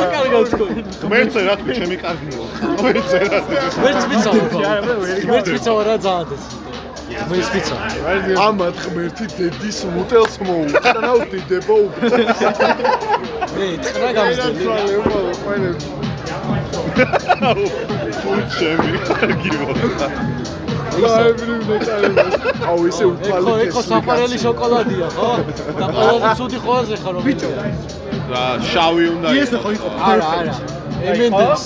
რა კარგად თქვი. ღმერთზე რა თქვი ჩემი კარგია ღმერთზე რა ვერც ვიცავ. ვერ ვერც ვიცავ რა ძალიან ეს. ვერც ვიცავ. ამათ ღმერთი დედის მუტელს მოუწნა უდიდება უკვე მე ტყრა გამზდები. ფულ ჩემი კარგია აუ ისე ეხო უთვალე ეხო საფარელი შოკოლადია ხო? და ყველაზე ცუდი ყველაზე ხარ რომ ბიჭო. რა შავი უნდა ეს ხო იყო არა არა. M&M's.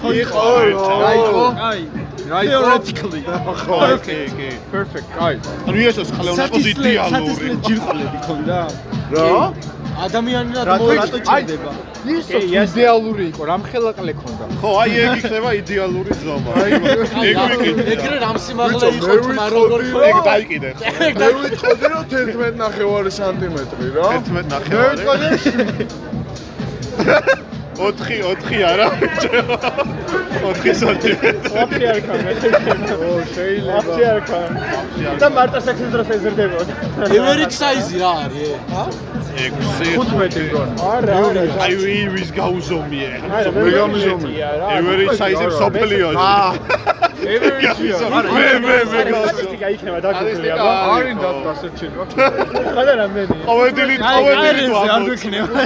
ხო იყო აი აი იყო აი Theoretically. <laughs> კი, კი. Perfect. აი. ანუ ესოს ხალე უნდა იყოს იდეალური. ჯირყლები ქონდა. რა? ადამიანი რა რატო ჭირდება? ისო იდეალური იყო, რამხელაყლე ქონდა. ხო, აი ეგ იქნება იდეალური ზომა. ეგ ვიკიდე. ეგრე რამ სიმაღლე იყო მე თმა ვიტყოდი, როგორ ხო <laughs> ეგ დაიკიდე. მე ვიტყოდი რომ 11 ნახევარი სანტიმეტრი რა. 11 ნახევარი. <laughs> 4 4 არა. 4 სანტიმეტრი. აფი არ ქნა. ო, შეიძლება. აფი არ ქნა. და მარტო სექსის დროს ეზრდებოდა. ევერიჯ საიზი რა არის? 6 15 მგონი. არა, არა. აი ვის გაუზომიე. არა, მე გამიზომე. ევერი საიზი მსოფლიოში. ევერიჯია. მე მე მე სტატისტიკა იქნება დაგუგლია. არის დასერჩება. ხადა რამდენი? ყოველდილი ყოველდილი არ გვექნება.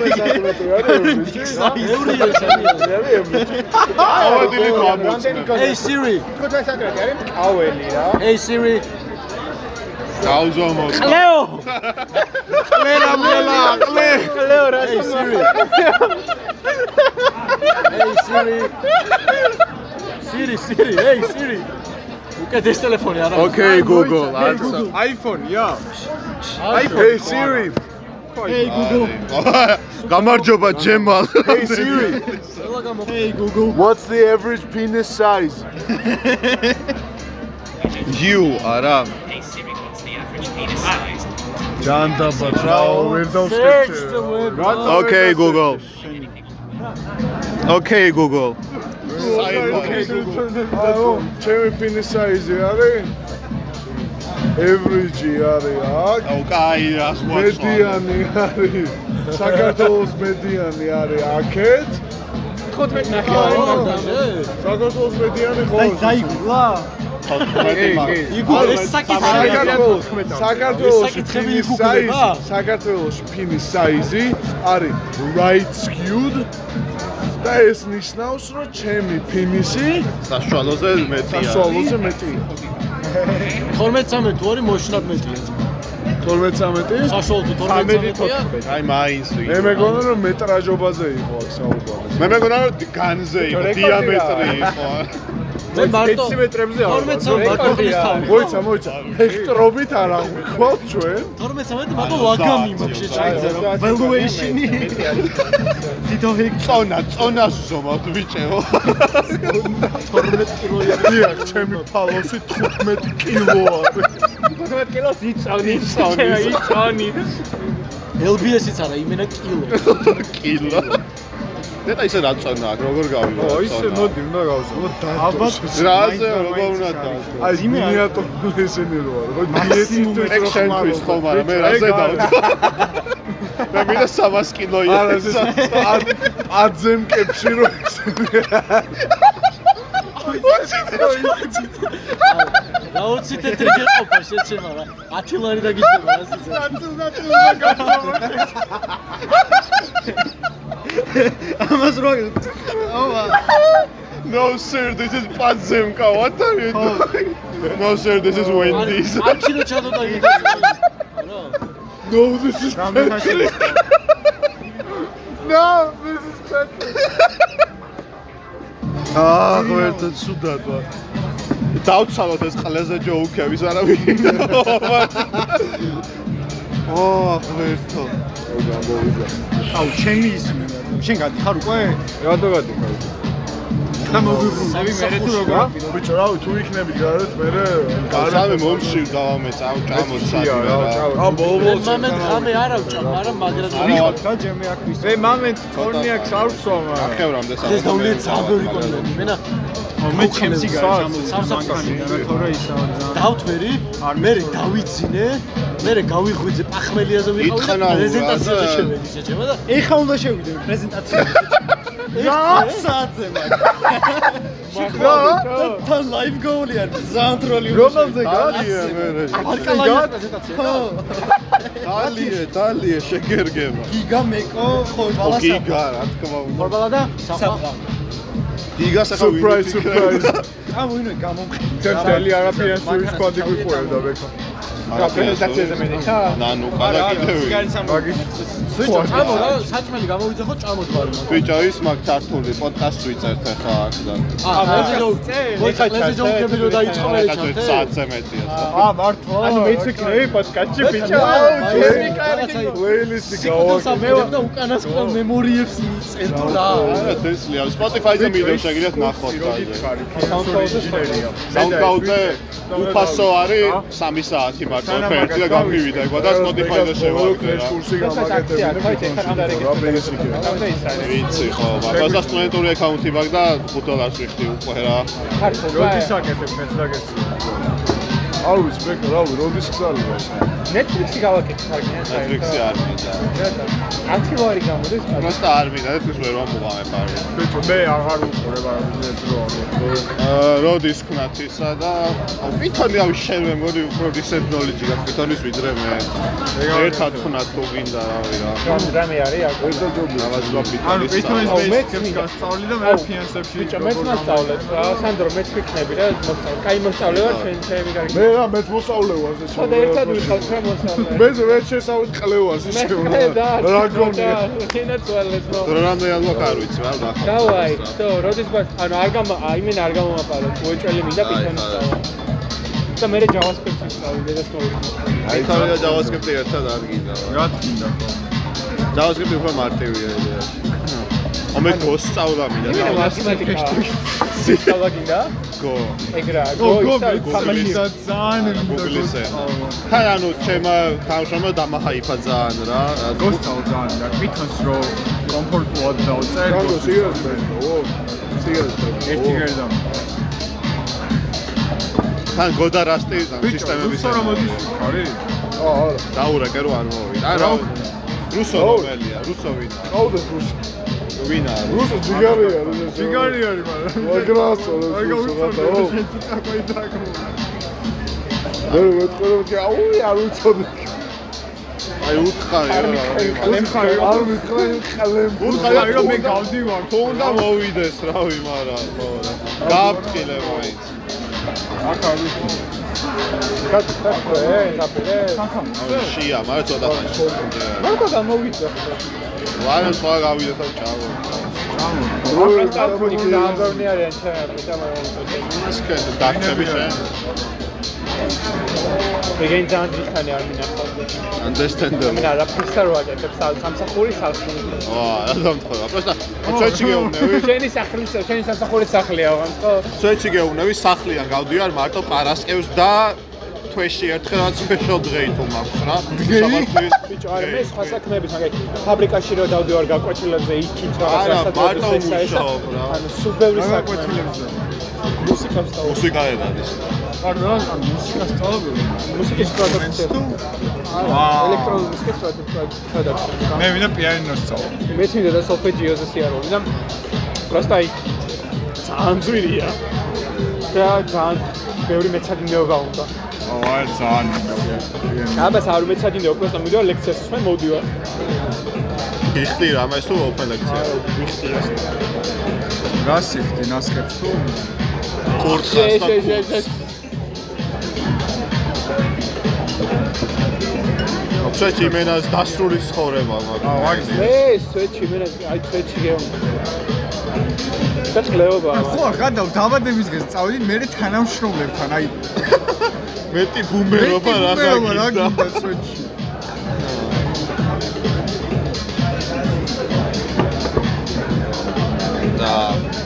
ევრია სამია. ყოველდილი ამბობ. რამდენი Hey Siri. კოთა საკრატი არის მკაველი რა. Hey Siri. გაუზომო. ლეო. მე რამელა, ყლე. ლეო რა Hey Siri. Hey Siri. Siri, Siri, hey Siri. უკეთეს ტელეფონი არა. Okay Google. iPhone-ია. Hey Siri. Hey Google. გამარჯობა ჯემალ. <laughs> Hey Siri. Hey Google. What's the average penis size? <laughs> You არა. ჯანდაბად რა ვერ Search the დავსკეთე. web. Okay Google. Okay Google. აუ, ჩემი penis size არის average არის აქ. აუ კაი რას მოაწყო. მედიანი არის. საქართველოს მედიანი არის აქეთ. 15 ნახევარი. საქართველოს მედიანი ხო? დაიგულა. ეს საკითხი საქართველოს საკითხები size, საქართველოს penis size არის right skewed და ეს ნიშნავს, რომ ჩემი პინისი საშუალოზე მეტია. საშუალოზე მეტია. 12-13 თუ არის მოშნად მეტია. 12-13 საშუალო 12-13-ია. აი მაინც ვი. მე მეგონა რომ მეტრაჟობაზე იყო აქ საუბარი. მე მეგონა რომ განზე იყო, დიამეტრი იყო. მე მარტო დეციმეტრებზე არა. 12-13 მარტო ხლის თავი. მოიცა, მოიცა. ჰექტრობით არ აღვიქოთ ჩვენ. 12-13 მარტო ლაგამი მაქვს შეიძლება. Valuation-ი. თითო ჰექტ წონა, წონას ვზომავთ ბიჭო. 12 კილოია. დიახ, ჩემი ფალოსი 15 კილო არის. 15 კილოს იწავდი. იწავდი. იწავდი. LBS-იც არა, იმენა კილო. კილო. ნეტა ისე რა წონა აქ, როგორ გავიგო? ო ისე მოდი უნდა გავსო. ალბათ რაზე როგორ უნდა დავსო? აი მინიატურული ესენი რო ხო დიეტისთვის ეგ შენთვის ხო, მაგრამ მე რაზე დავდო? <laughs> მე მინდა 300 კილო არა <laughs> ის. ეს პაძემ კებში რო ესენი რა 20 თეთრი გეყოფა შეჩემა რა. 10 ლარი დაგიჭდება რა სიცოცხლე. ამას რო No sir, this is Pazemka. What are you doing? No sir, this is Wendy's. არ ჩინო ჩადო დაგიჭდება. რა. No this is რამე ხაშე. No this is better აა, ღერთო ცუდად ვარ. დავცალოთ ეს ყველაზე ჯოუკების არავინ. ო, ღერთო. აუ ჩემი ისმე. შენ გადიხარ უკვე? რატო გადიხარ და მოგვიბრუნდები მე თუ როგორ? ბიჭო რავი თუ იქნები გარეთ მე სამი მომში დავამეწავ, ჭამოცად. ა ბოლო მე ბოლო მომენტ ხამე არ ავჭამ, მაგრამ მაგრამ რა ჯემი აქ ვის. მე მომენტ კორნიაკს არ ვსვამა. ახევრამდე ეს სამი. დავლი ძაბერი კონდა იმენა მე ჩემსი გაიცამო სამსახური და თორე ისაა და დავთვერი მე დავიცინე მე გავიღვიძე პახმელიაზე ვიყავი და პრეზენტაციაზე რა. შევედი შეჭება და ეხა უნდა შევიდე პრეზენტაციაში. რა საათზე მაგრამ. თან ლაივ გოული არის ზანტროლი. რომელზე დალია მე. არკალაის პრეზენტაცია ხო. დალია, დალია შეგერგება. გიგა მეკო ხო ბალასა. გიგა, რა თქმა უნდა. ფორბალა და You guys are surprise, surprise. <laughs> ამ ვინმე გამომხი. ჩემ დელი არაფერს ის კვადი გიყვებდა ბექო რა პრეზენტაციაზე მედიხა? ნანუ კადა კიდევ ბიჭო, წამო რა, საჭმელი გამოვიძახო, წამო თვარი. ბიჭო ის მაგ ქართული პოდკასტ ვიწერთ ახლა აქ და აა, ჯო, მოიცა ლეზე ჯო კები რო დაიწყო მე ჩანთე. საათზე მეტია ა მართლა ანუ მეც ვიქნები პოდკასტში ბიჭო. ჩემი კარი. პლეილისტი და გავაკეთე. და უკანასკნელ მემორიებს წერტო რა. არა დესლია Spotify-ზე მიდევ შეგიძლიათ ნახოთ SoundCloud-ზე SoundCloud-ზე უფასო არის 3 საათი მარტო ფერდი და გამივიდა ეგვა და Spotify-ზე შევაკეთე რა კურსი ბეისიკია. ვიცი ხო მაგრამ და სტუდენტური აკაუნთი მაქვს და 5 დოლარს ვიხდი უკვე რა. როდის აკეთებ მეც დაგეცი არ ვიცი მე რავი როდის გზალია Netflix-ი გავაკეთე კარგია Netflix-ი არ მინდა ათი ვარი გამოდის просто არ მინდა Netflix ვერ ვამოღამებ არის ბიჭო მე აღარ უყურებ არ აა როდის ქნათ ისა და ვითონი ავი შენ მე მოდი უფრო recent knowledge გაქვს ვითონის ვიდრე მე ერთად ქნათ თუ გინდა რავი რა რამე არის აქ ერთად ჯობია დავაზვა ანუ ვითონის ბიტონის აუ, მეც ბეისიკებს მინდა. გასწავლი და მე ფინანსებში ბიჭო მეც მასწავლეთ რა სანდრო მეც ვიქნები რა მოსწავლე კაი მოსწავლე ვარ ჩვენ ჩემი კარგი მე რა მეც მოსავლე ვარ ეს ხო და ერთად ვიხავთ რა მოსწავლე მე მე შესავით კლევას ის მე და რა გონია? ენა წვალეთ ნო. დროამდე ალბათ არ ვიცი რა ნახავ დავაი. თო როდის ბა ანუ არ გამა აიმენ არ გამომაპარო. უეჭველი მინდა აი, პითონის სწავლა და მე JavaScript-ი სწავლი და სწავლი ვითონი და JavaScript-ი ერთად არ გინდა. რა თქინდა ხო. JavaScript-ი უფრო მარტივია იდეაში ომე გოს სწავლა მინდა. მე და მათემატიკა. სწავლა გინდა გო. ეგრა გო გო და ძალიან Google-ზე. თან ანუ ჩემო თავშომა დამაჰაიფა ძალიან რა. გოსწავლ ძალიან და ბიტონს რო კომფორტულად დავწერ განგო სიგარეტი ო სიგარეტი ერთი გერდა თან გოდა რასტი ბიჭო სისტემების რუსო რა მოდის? ხარი აა არა დაურეკე რო არ მოვიდა არა რუსო რომელია რუსო ვინა აუდეთ რუსი ვინა რუსი ჯიგარი არის ეს ჯიგარი არის მაგრამ მაგრასო აგა რუსი რა უცხო შენ წაყვი დაგმო მე მეტყვი რომ აუ არ უწოდი აი უთხარი რა ლემხარი არ მიყრე ყალემ უთხარი რომ მე გავდივარ თუ უნდა მოვიდეს რავი მარა ხო რა გააფრთხილე მაინც აქ არის კაცო ე დაპირე აი შია მაგრამ ცოტა ხანში მარტო გამოვიდა ვანა სხვა გავიდე და ჩავო პროსტა კონი დააგორნი არიან ჩემი და ისკენ დაქცები შენ ეგენ ძალიან ძიხანი არ მინახავს understandable მე რა ფისტა რო აკეთებ სამსახური სახლი ვა რა დამთხოვა პროსტა ცოტში გეუბნები შენი სახლი შენი სამსახური სახლია ხო ცოტში გეუბნები სახლიდან გავდივარ მარტო პარასკევს და თვეში ერთხელაც special თუ მაქვს რა. ბიჭო არა მე სხვა საქმეების მაგალითად ფაბრიკაში რო დავდივარ გაკვეთილებზე იქით არა, რაღაცა მარტო ესა, ესა. მუშაობ რა. ანუ სუბევრი საქმე. კვეთილებზე. მუსიკას და მუსიკა ეძანის არ რა მუსიკას სწავლობ? მუსიკის პროდუქცია ვაუ. ელექტრონული მუსიკის პროდუქცია მე ვინა პიანინოს სწავლობ. მეც მინდა და სოლფეჯიოზე სიარული და პროსტა აი ძალიან ძვირია და ძალიან ბევრი მეცადინეობა უნდა. აუ არ ძალიან. მინდა აბა საერთოდ მეცადინეობა პროსტა მიდივარ ლექციას მე მოვდივარ. იხდი რა მე თუ ოპენ ლექცია რა სიხდი ნასკებს თუ? კურსას და ცოტი მენას დასრული ცხოვრება მაქვს აუ აგ მე სვეჩი მე აი სვეჩი გეუნ და ყლეობა ხო ხადა დაბადების დღეს წავედი მე თანამშრომლებთან აი. <laughs> მეტი ბუმერობა რა რა გაგიდა გინდა სვეჩი და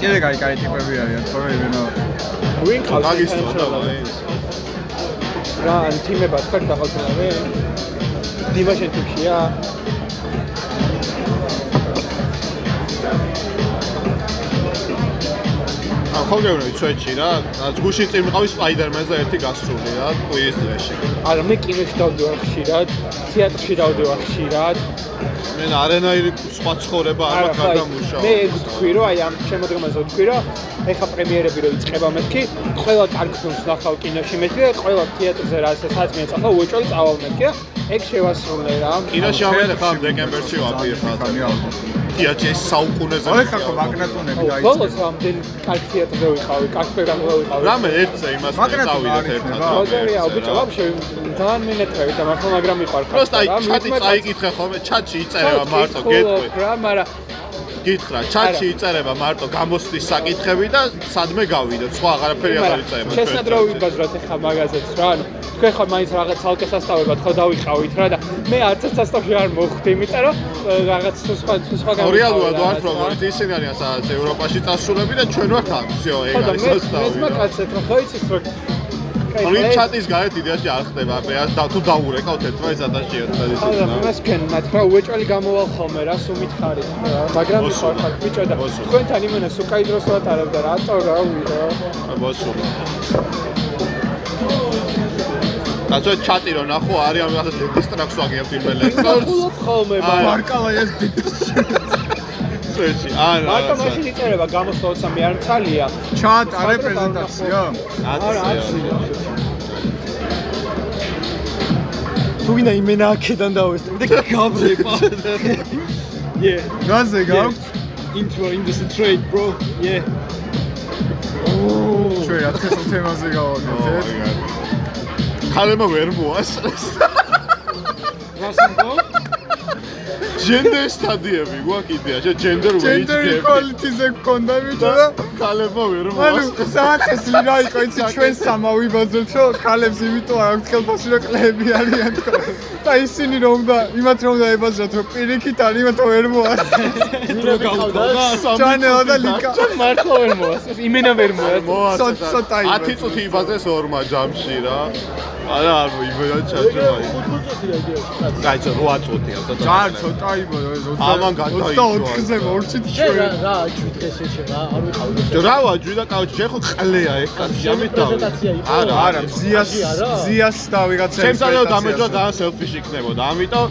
კიდე კაი კაი ტიპები არიან თორე იმენა ვინ გაგისტოდა მაინც რა ან თიმებად ხარ დახალწულები დიმაშენ თიფშია ხო გეუბნები ცვეჩი რა რაც გუში წინ მიყავი სპაიდერმენს და ერთი გასრული რა კვირის დღეში არა მე კინოში დავდივარ ხშირად თეატრში დავდივარ ხშირად მე არანაირი სხვა ცხოვრება არ მაქვს ხო, აი, გადამუშავა მე ეგ ვთქვი რომ აი ამ შემოდგომაზე ვთქვი რომ ეხა პრემიერები რო იწყება მეთქი ყველა კარგ ფილმს ნახავ კინოში მეთქი და ყველა თეატრზე რასაც მეწახა უეჭველი წავალ მეთქი ეგ შევასრულე რა კინოში ამენ ხა დეკემბერში ვაპირებ ხანი მიდია ჯეს საუკუნეზე. ოე ხახო მაგნატონები დაიწყეს. ბოლოს რამდენი კაციათზე ვიყავი, კაცპერანზე ვიყავი. რამე ერთზე იმას წავიდეთ ერთად. ბაზარია, ბიჭო, ვაფშე ძალიან მინეთრევი და მართლა მაგრამ იყარ ხარ. პროსტა ჩატი წაიკითხე ხოლმე, ჩატში იწერება მარტო გეტყვი. მაგრამ გითხრა ჩატში იწერება მარტო გამოსვლის საკითხები და სადმე გავიდეთ სხვა აღარაფერი აღარ იწერება შესაძლოა ვიბაზროთ ახლა მაგაზეც რა. ანუ თქვენ ხო მაინც რაღაც ცალკე სასწავლებად ხო დავიყავით რა და მე არც სასწავლში არ მოხვდი, იმიტომ რომ ე, რაღაც სხვა სხვა ნო რეალურად ვართ როგორც ისინი არიან სადაც ევროპაში წასულები და ჩვენ ვართ ამ всё ეგ ხო და არის მე სასწავლი მე მაგაცეთ რა ხო იცით რომ იმ ჩატის გარეთ იდეაში არ ხდება მე და თუ დაურეკავთ ერთმანეთს ადაში ერთად ხო და ისიც მას კენ მათ რა უეჭველი გამოვალ ხოლმე რა სულ მითხარით რა, მაგრამ მოსულა. მიყარხარ ბიჭო და მოსულა. თქვენთან იმენა სულ კაი დროს ვატარებდა რატო რა ვიდა მოსულა ასე ჩატი რო ნახო არის ამ რაღაც დისტრაქს ვაგებთ იმ <laughs> ელექტრონს ხულობ ხოლმე მარკალა ეს <laughs> წეში არა მარტო მაშინ იწერება გამოსვლა 23 არ მცალია ჩატ არ რეპრეზენტაცია? არა აცი თუ გინდა იმენა აქედან დავესწრებ და გაბრება. <laughs> Yeah, გაზე გაქვთ? intro in the straight, bro. Yeah. ჩვენ რა თქმა უნდა თემაზე გავაკეთეთ. ხალემა ვერ მოასწრეს რასამბო? ჯენდერ სტადიები გვაქვს იდეა ჯენდერ ვეიჯ ჯენდერ ეკვალიტიზე გქონდა ბიჭო და ხალემა ვერ ანუ მოასწრეს საათესლი რა იყო იცი ჩვენ სამა ვიბაზროთ რომ ქალებს იმიტომ არ აქვს ხელფასი რომ კლები არიან თქო და ისინი რომ უნდა იმათ რომ უნდა ებაზრათ რომ პირიქით არის იმათ რომ ვერ მოასწრეს რო გავყავდა? ჯანელა და ლიკა. მართლა ვერ მოასწრეს იმენა ვერ <laughs> მოასწრეს ცოტა- ცოტა იბაზრეს. 10 წუთი იბაზრეს ორმა ჯამში რა. არა არ მოიბერა ჩაჭმაი გაიცო 8 წუთია ცოტა ჯარ ცოტა იბო ამან გადაიჭვა. 24-ზე მორჩით შენ რა რა აჩვი დღეს ეჩება არ ვიყავდი ჯო რა ვაჯვი და კაუჩი შენ ხო ყლეა ეგ კაცი ამით და პრეზენტაცია იყო? არა არა მზიას არა? მზიას და ვიღაცა ჩემს არა დამეჯვა ძალიან სელფიში იქნებოდა ამიტომ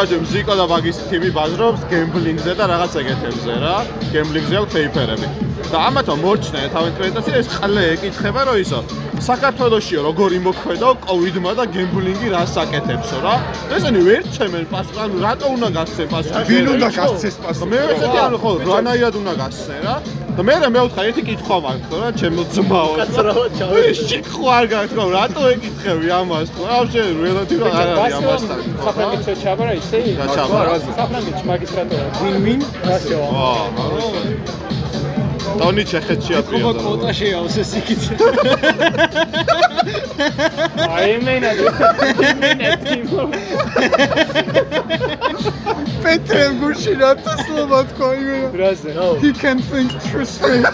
აჯო მზიკა და მაგის თიმი ბაზრობს გემბლინგზე და რაღაც ეგეთებზე რა გემბლინგზე ფეიფერები და ამათო მორჩნენ თავის პრეზენტაცია ეს ყლე ეკითხება რომ ისო საქართველოსიო როგორ იმოქმედო კოვიდმა და გემბლინგი რას აკეთებსო რა ესენი ვერ ცემენ პასუხს ანუ რატო უნდა გასცენ პასუხი ვინ უნდა გასცეს პასუხი? მე ვეცეთი ანუ ხო რანაირად უნდა გასცენ რა. და მე მე ვთხარ ერთი კითხვა მაქვს ხო რა ჩემო ძმაო. ჩავე. შეკხო არ გაქრო რატო ეკითხები ამას თუ რა შე რელატივად არ არის ამასთან საფრანგეთში ჩაბარა ისე? რა ჩაბარა? საფრანგეთში მაგისტრატურა win-win. რასეო აა ტონი ჩეხეთში ხობა აპირა კვოტა შეავს ეს იქით. აი მენა მენა ტიმო პეტრე გურში რათა სლობა თქვა იმენა რაზე he can think true straight.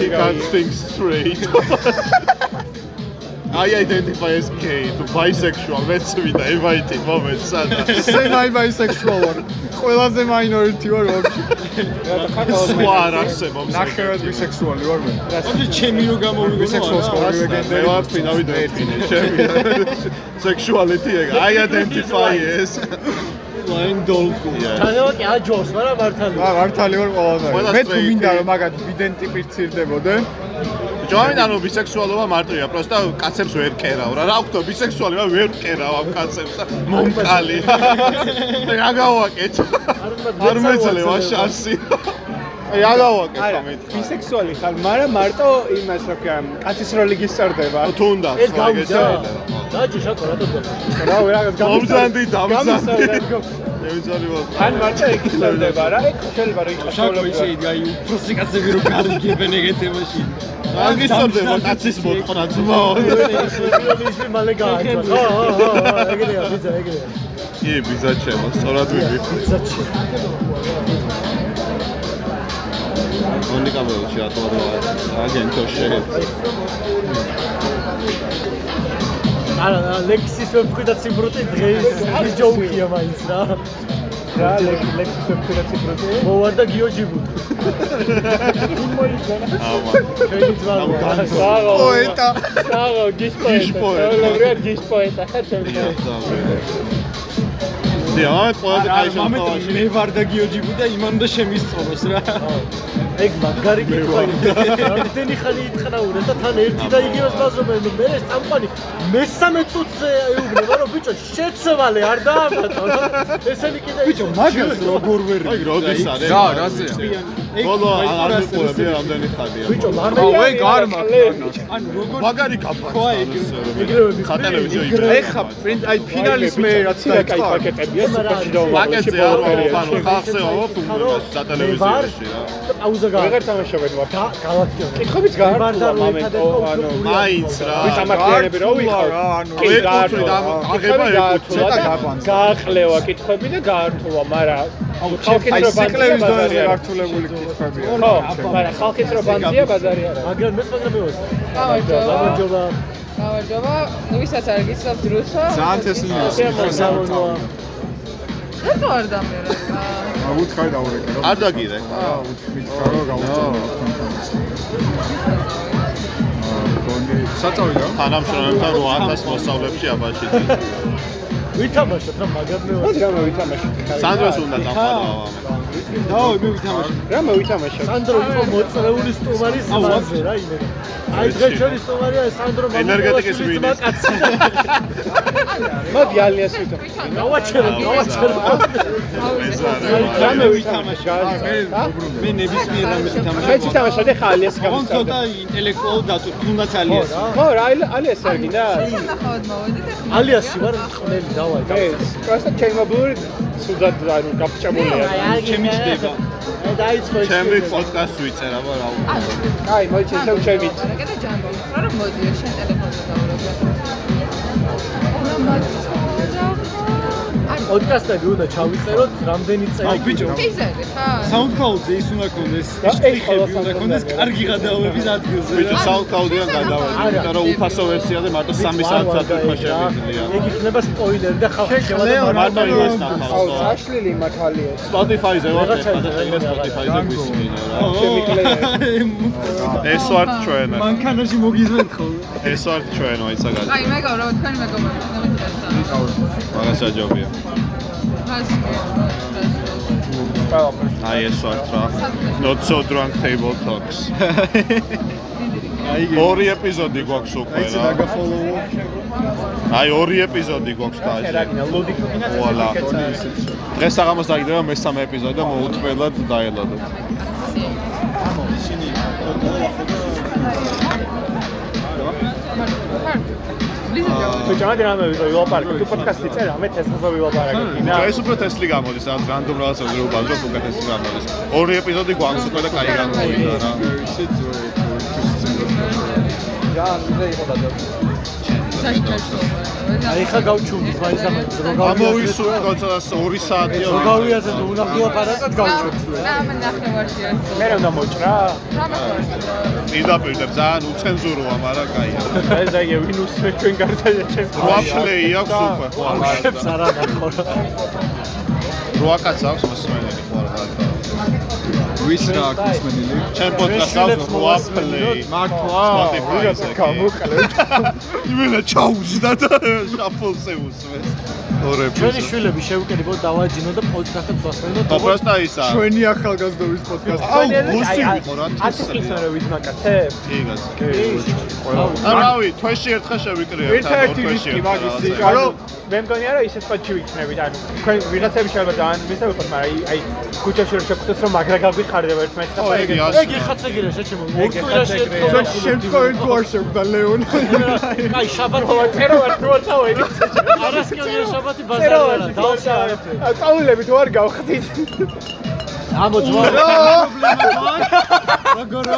He can't think straight <laughs> I identify as gay to bisexual მეც ვიდა ევაიტი მომენტ სადა semi bisexual ვარ ყველაზე minority ვარ ვაფშე სხვა არ არსებობს ნახევრად bisexual ვარ მე ამჟე ჩემი რო გამოვიგო. bisexual ვარ მე ვარ ფინავი დეფინე ჩემი sexuality I identify as flying dolphin. თანევა კი აჯოს, მაგრამ მართალი. რა მართალი ვარ ყველა ყველანაირ მე თუ მინდა რომ მაგათ ვიდენტი ჯოინ ანუ ბისექსუალობა მარტოა, პროსტა კაცებს ვერ კერავ რა. რა ვქნო ბისექსუალი რა ვერ კერავ ამ კაცებს და მომკალი. <laughs> რა გავაკეთ? არ მეძლევა შანსი. აი რა გავაკეთ არა ამით. ბისექსუალი ხარ მაგრამ მარტო იმას რო კამ კაცის როლი გისწორდება თუნდაც ეს გავიდა. დაჯი შაკო რატო გახდა? რა რაღაც მომზანდი, დამზანდი. გამოსწორდა ევიძარი ვარ. ან მარტო გისწორდება რა ეგ შეიძლება რომ იყოს შაკო ისე იდგაი უფროსი კაცები რო გარიგებენ ეგეთებაში. არ გისწორდება კაცის მოთხოვნა ძმაო. ის მალე გააჩვა. ხო, ხო, ხო, ეგრეა, ბიძა, ეგრეა. კი, ბიზა ჩემო, სწორად ვიგიხ. ბიძაჩი.ონდი რატო არა აგენტო შეიძლება. არა, ლექსის ვებხვი და ციბრუტი დღეს ის ჯოუკია მაინც რა. რა ლექსის ვებქვი ციბრუტი მოვარდა გიო ჯიბუტი. ამა. ჩვენი ძმა. საღო პოეტა საღო გის გის პოეტა პოეტა. ლოგრად გის პოეტა ხარ ჩემი დიახ, ყველაზე კაი შემთხვევაში მე ვარ და გიო ჯიბუ და იმან და შემისწოროს რა. ეგ მაგარი კითხვა რამდენი ხანი ითხრაურე და თან ერთი და იგივეს ბაზრობენ მე ეს წამყვანი მესამე წუთზე ეუბნება რომ ბიჭო შეცვალე არ დააბატო ესენი კიდე ბიჭო მაგას როგორ ვერ აი როდის არის რა, რაზეა? ბოლო არ მიყურები რამდენი ხანია ბიჭო აუ, მაგარი ეგ არ მაქვს. ანუ როგორ მაგარი გაფრთხა ეგრევე მის სატელევიზიო ეხა პრინც აი ფინალის მე რაც დაიწყო. სუპერში და პაკეტზე არ ვარ ანუ ხალხზე ვარ უმრავლეს სატელევიზიაში რა. პაუზა გა ვეღარ თამაშობენ ვარ. გალაქტიო კითხებიც გაართულა მომენტო ანუ მაინც რა ვის ამაკლიანები რა ვიყავ? რა, ანუ გაართულა ამ აღება ეკუთვნით. და გაყვანს. გააყლევა კითხები და გაართულა მაგრამ ხალხის რო სიკლევის ბაზარია დონეზე ბაზარი არა გართულებული კითხვებია. ხო მაგრამ ხალხის რო ბაზარია ბაზარი არა მაგრამ მე მაგა მეოს გამარჯობა. გამარჯობა ვისაც არ გიცნობ დრუსო. ძალიან თესლია. რატო არ დამერა? უთხარი დაურეკე რომ არ დაგირე აა მითხრა რომ გავუწევ. გონი საწავიდა? თანამშრომლებთან 8000 მოსავლებში აბაში ვითამაშოთ რა მაგარ მეოს მოდი რა მოვითამაშოთ სანდროს უნდა წამყადავა დაო მე ვითამაშე რა მოვითამაშოთ სანდრო იყო მოწრეული სტუმარი ზმაზე რა იმენა აი დღეს ჩვენი სტუმარია სანდრო ენერგეტიკის მინისტრი. მოდი ალიას ვითო გავაჩერო გავაჩერო რა? მოვითამაშე მე ნებისმიერ რამე მე ვითამაშე ციტამაშე ხა ალიას კონ გამიწევდა ცოტა ინტელექტუალ დატო თუნდაც ალიას ხო რა ალიას არ გინდა. ნახავთ მოვედით ახლა. ალიასი ვარ ყნელი დავაი ეს პროსტა ჩემობური სუდად ანუ გაფჭამულია ჩემი ჯდება აი დაიწყო ეს ჩემი პოდკასტ ვიწერა რა რა ანუ აი მოიჩენ შევ ჩემით კიდე ჯამბო. რა რომ მოდი შენ ტელეფონზე დავრობ. რა მარტო. პოდკასტები უნდა ჩავიწეროთ რამდენი წელი აუ ბიჭო ტიზერი ხა? SoundCloud-ზე ის უნდა კონდეს შტრიხები უნდა კონდეს კარგი გადაავების ადგილზე ბიჭო. SoundCloud-დან გადავედი იმიტომ რომ უფასო ვერსიაზე მარტო 3 საათად უფრო შევიძლია ეგ იქნება სპოილერი და ხალხი შევადა მარტო იმას აუ ნახავს წაშლილი მაგ ალიას Spotify-ზე ვარ ჩაიწერა, Spotify-ზე გვისმინო რა ჩემი კლეე ეს ვართ ჩვენ მანქანაში მოგიზმენთ ხოლმე ეს ვართ ჩვენ ვაიცაგად აი მეგობრო, თქვენი მეგობრები, ნამდვილად. მაგას აჯობია აი ეს ვართ რა. Not so drunk table talks. აი <laughs> ორი ეპიზოდი გვაქვს უკვე რა. დაგაფოლოუ. აი ორი ეპიზოდი გვაქვს და კოკინა ვუალა დღეს საღამოს დაგიდება მესამე ეპიზოდი და მოუთმელად დაელოდოთ ბიჭო მოდი რა მოვიდა ვილაპარაკო თუ პოდკასტი წერა მე თესლზე ვილაპარაკო კინა ეს უკვე თესლი გამოდის ამ რანდომ რაღაცაზე რო ბაზრო უკვე თესლი გამოდის ორი ეპიზოდი გვაქვს უკვე და კაი გამოვიდა რა აი ხა გავჩუმდით მაინც და მაინც რო გამოვისურვ როცა 2 საათია რო გავიაზე თუ უნდა ვილაპარაკოთ გავჩუმდით რა მე ნახევარში არის. მე რა უნდა მოჭრა? რა მაქვს? პირდაპირ ძალიან უცენზუროა მაგრამ კაია ეს დაიგე ვინ უსმენ ჩვენ გარდა ჩემ რვა პლეი აქვს უკვე. ხო ხებს არა ნახო რვა კაც აქვს მოსმენელი ხო რა ვის რა აქვს მსმენელი? ჩემ პოდკასტს პლეი მართლა? Spotify-ზე გამოკლევთ იმენა ჩაუჯდა და შაფოლზე უსმენს ორ ჩვენი შვილები შევკრიბოთ დავაჯინო და პოდკასტებს ვასმენდო ხო პროსტა ისა. ჩვენი ახალგაზრდობის პოდკასტი. აუ ბუსი ვიყო რა ათი წლის მერე ვიზმაკაცებ იგაც ყველა და რავი თვეში ერთხელ შევიკრიებ ერთ-ერთი რისკი მაგისი რომ მე მგონია რომ ისეთ პატჩი ვიქნებით ანუ თქვენ ვიღაცები შეიძლება ძალიან მისავიხოთ მაგრამ აი აი ქუჩაში რომ შეგხვდეთ რომ მაგრა გაგვიხარდება ერთმანეთს და ეგ ეგ იხაცეგირე შეჩემო ეგ ეხაცეგირე. ერთხელ შემთხვევით თუ არ შეგვდა ლეონ. კაი შაბათი ხო წერო არ თუ არ თავედი არასკევია შაბათი ბაზარი არ არა დავშა წაულები თუ არ გავხდით ამო ძმა როგორო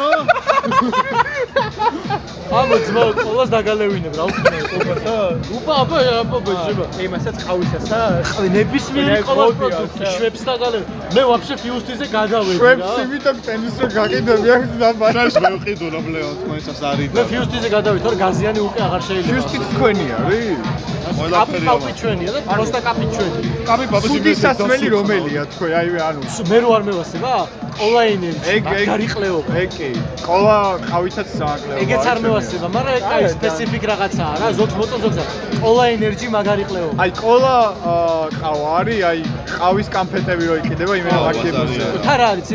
ამო ძმა ყოველს დაგალევინებ რა უქნე ყოფა უპა აბა აბა ბეჟება იმასაც ყავისასა ყავი ნებისმიერი მოდია, პროდუქტი შვებს დაგალევ. მე ვაფშე ფიუსტიზე გადავედი შვებს რა იმიტომ ტენისზე გაკიდები აქვს დაბა. ჩვენს მევყიდულობ ლეონ თქვენსაც არის მე ფიუსტიზე გადავედი თორე გაზიანი უკვე აღარ შეიძლება. ჯუსტით თქვენი არის? კაპი ყველაფერი კაპი ჩვენია და პროსტა კაპი ჩვენი კაბი ბაბის სუდის სასმელი რომელია თქვენ? აი ანუ. მე რო არ მევასება ყოლა ენერგი ეგ ეგ გარიყლეობა ეგ კი. ყოლა ყავითაც სააკლეო. ეგეც არ მევასება მაგრამ ეგ კაი სპეციფიკ რაღაცაა რა ზოგ მოწო ზოგზა ყოლა ენერგი მაგარიყლეობა აი ყოლა აა, ყავა არის, აი ყავის კამფეტები რო იყიდება იმენა ბაზარია. თა რა არის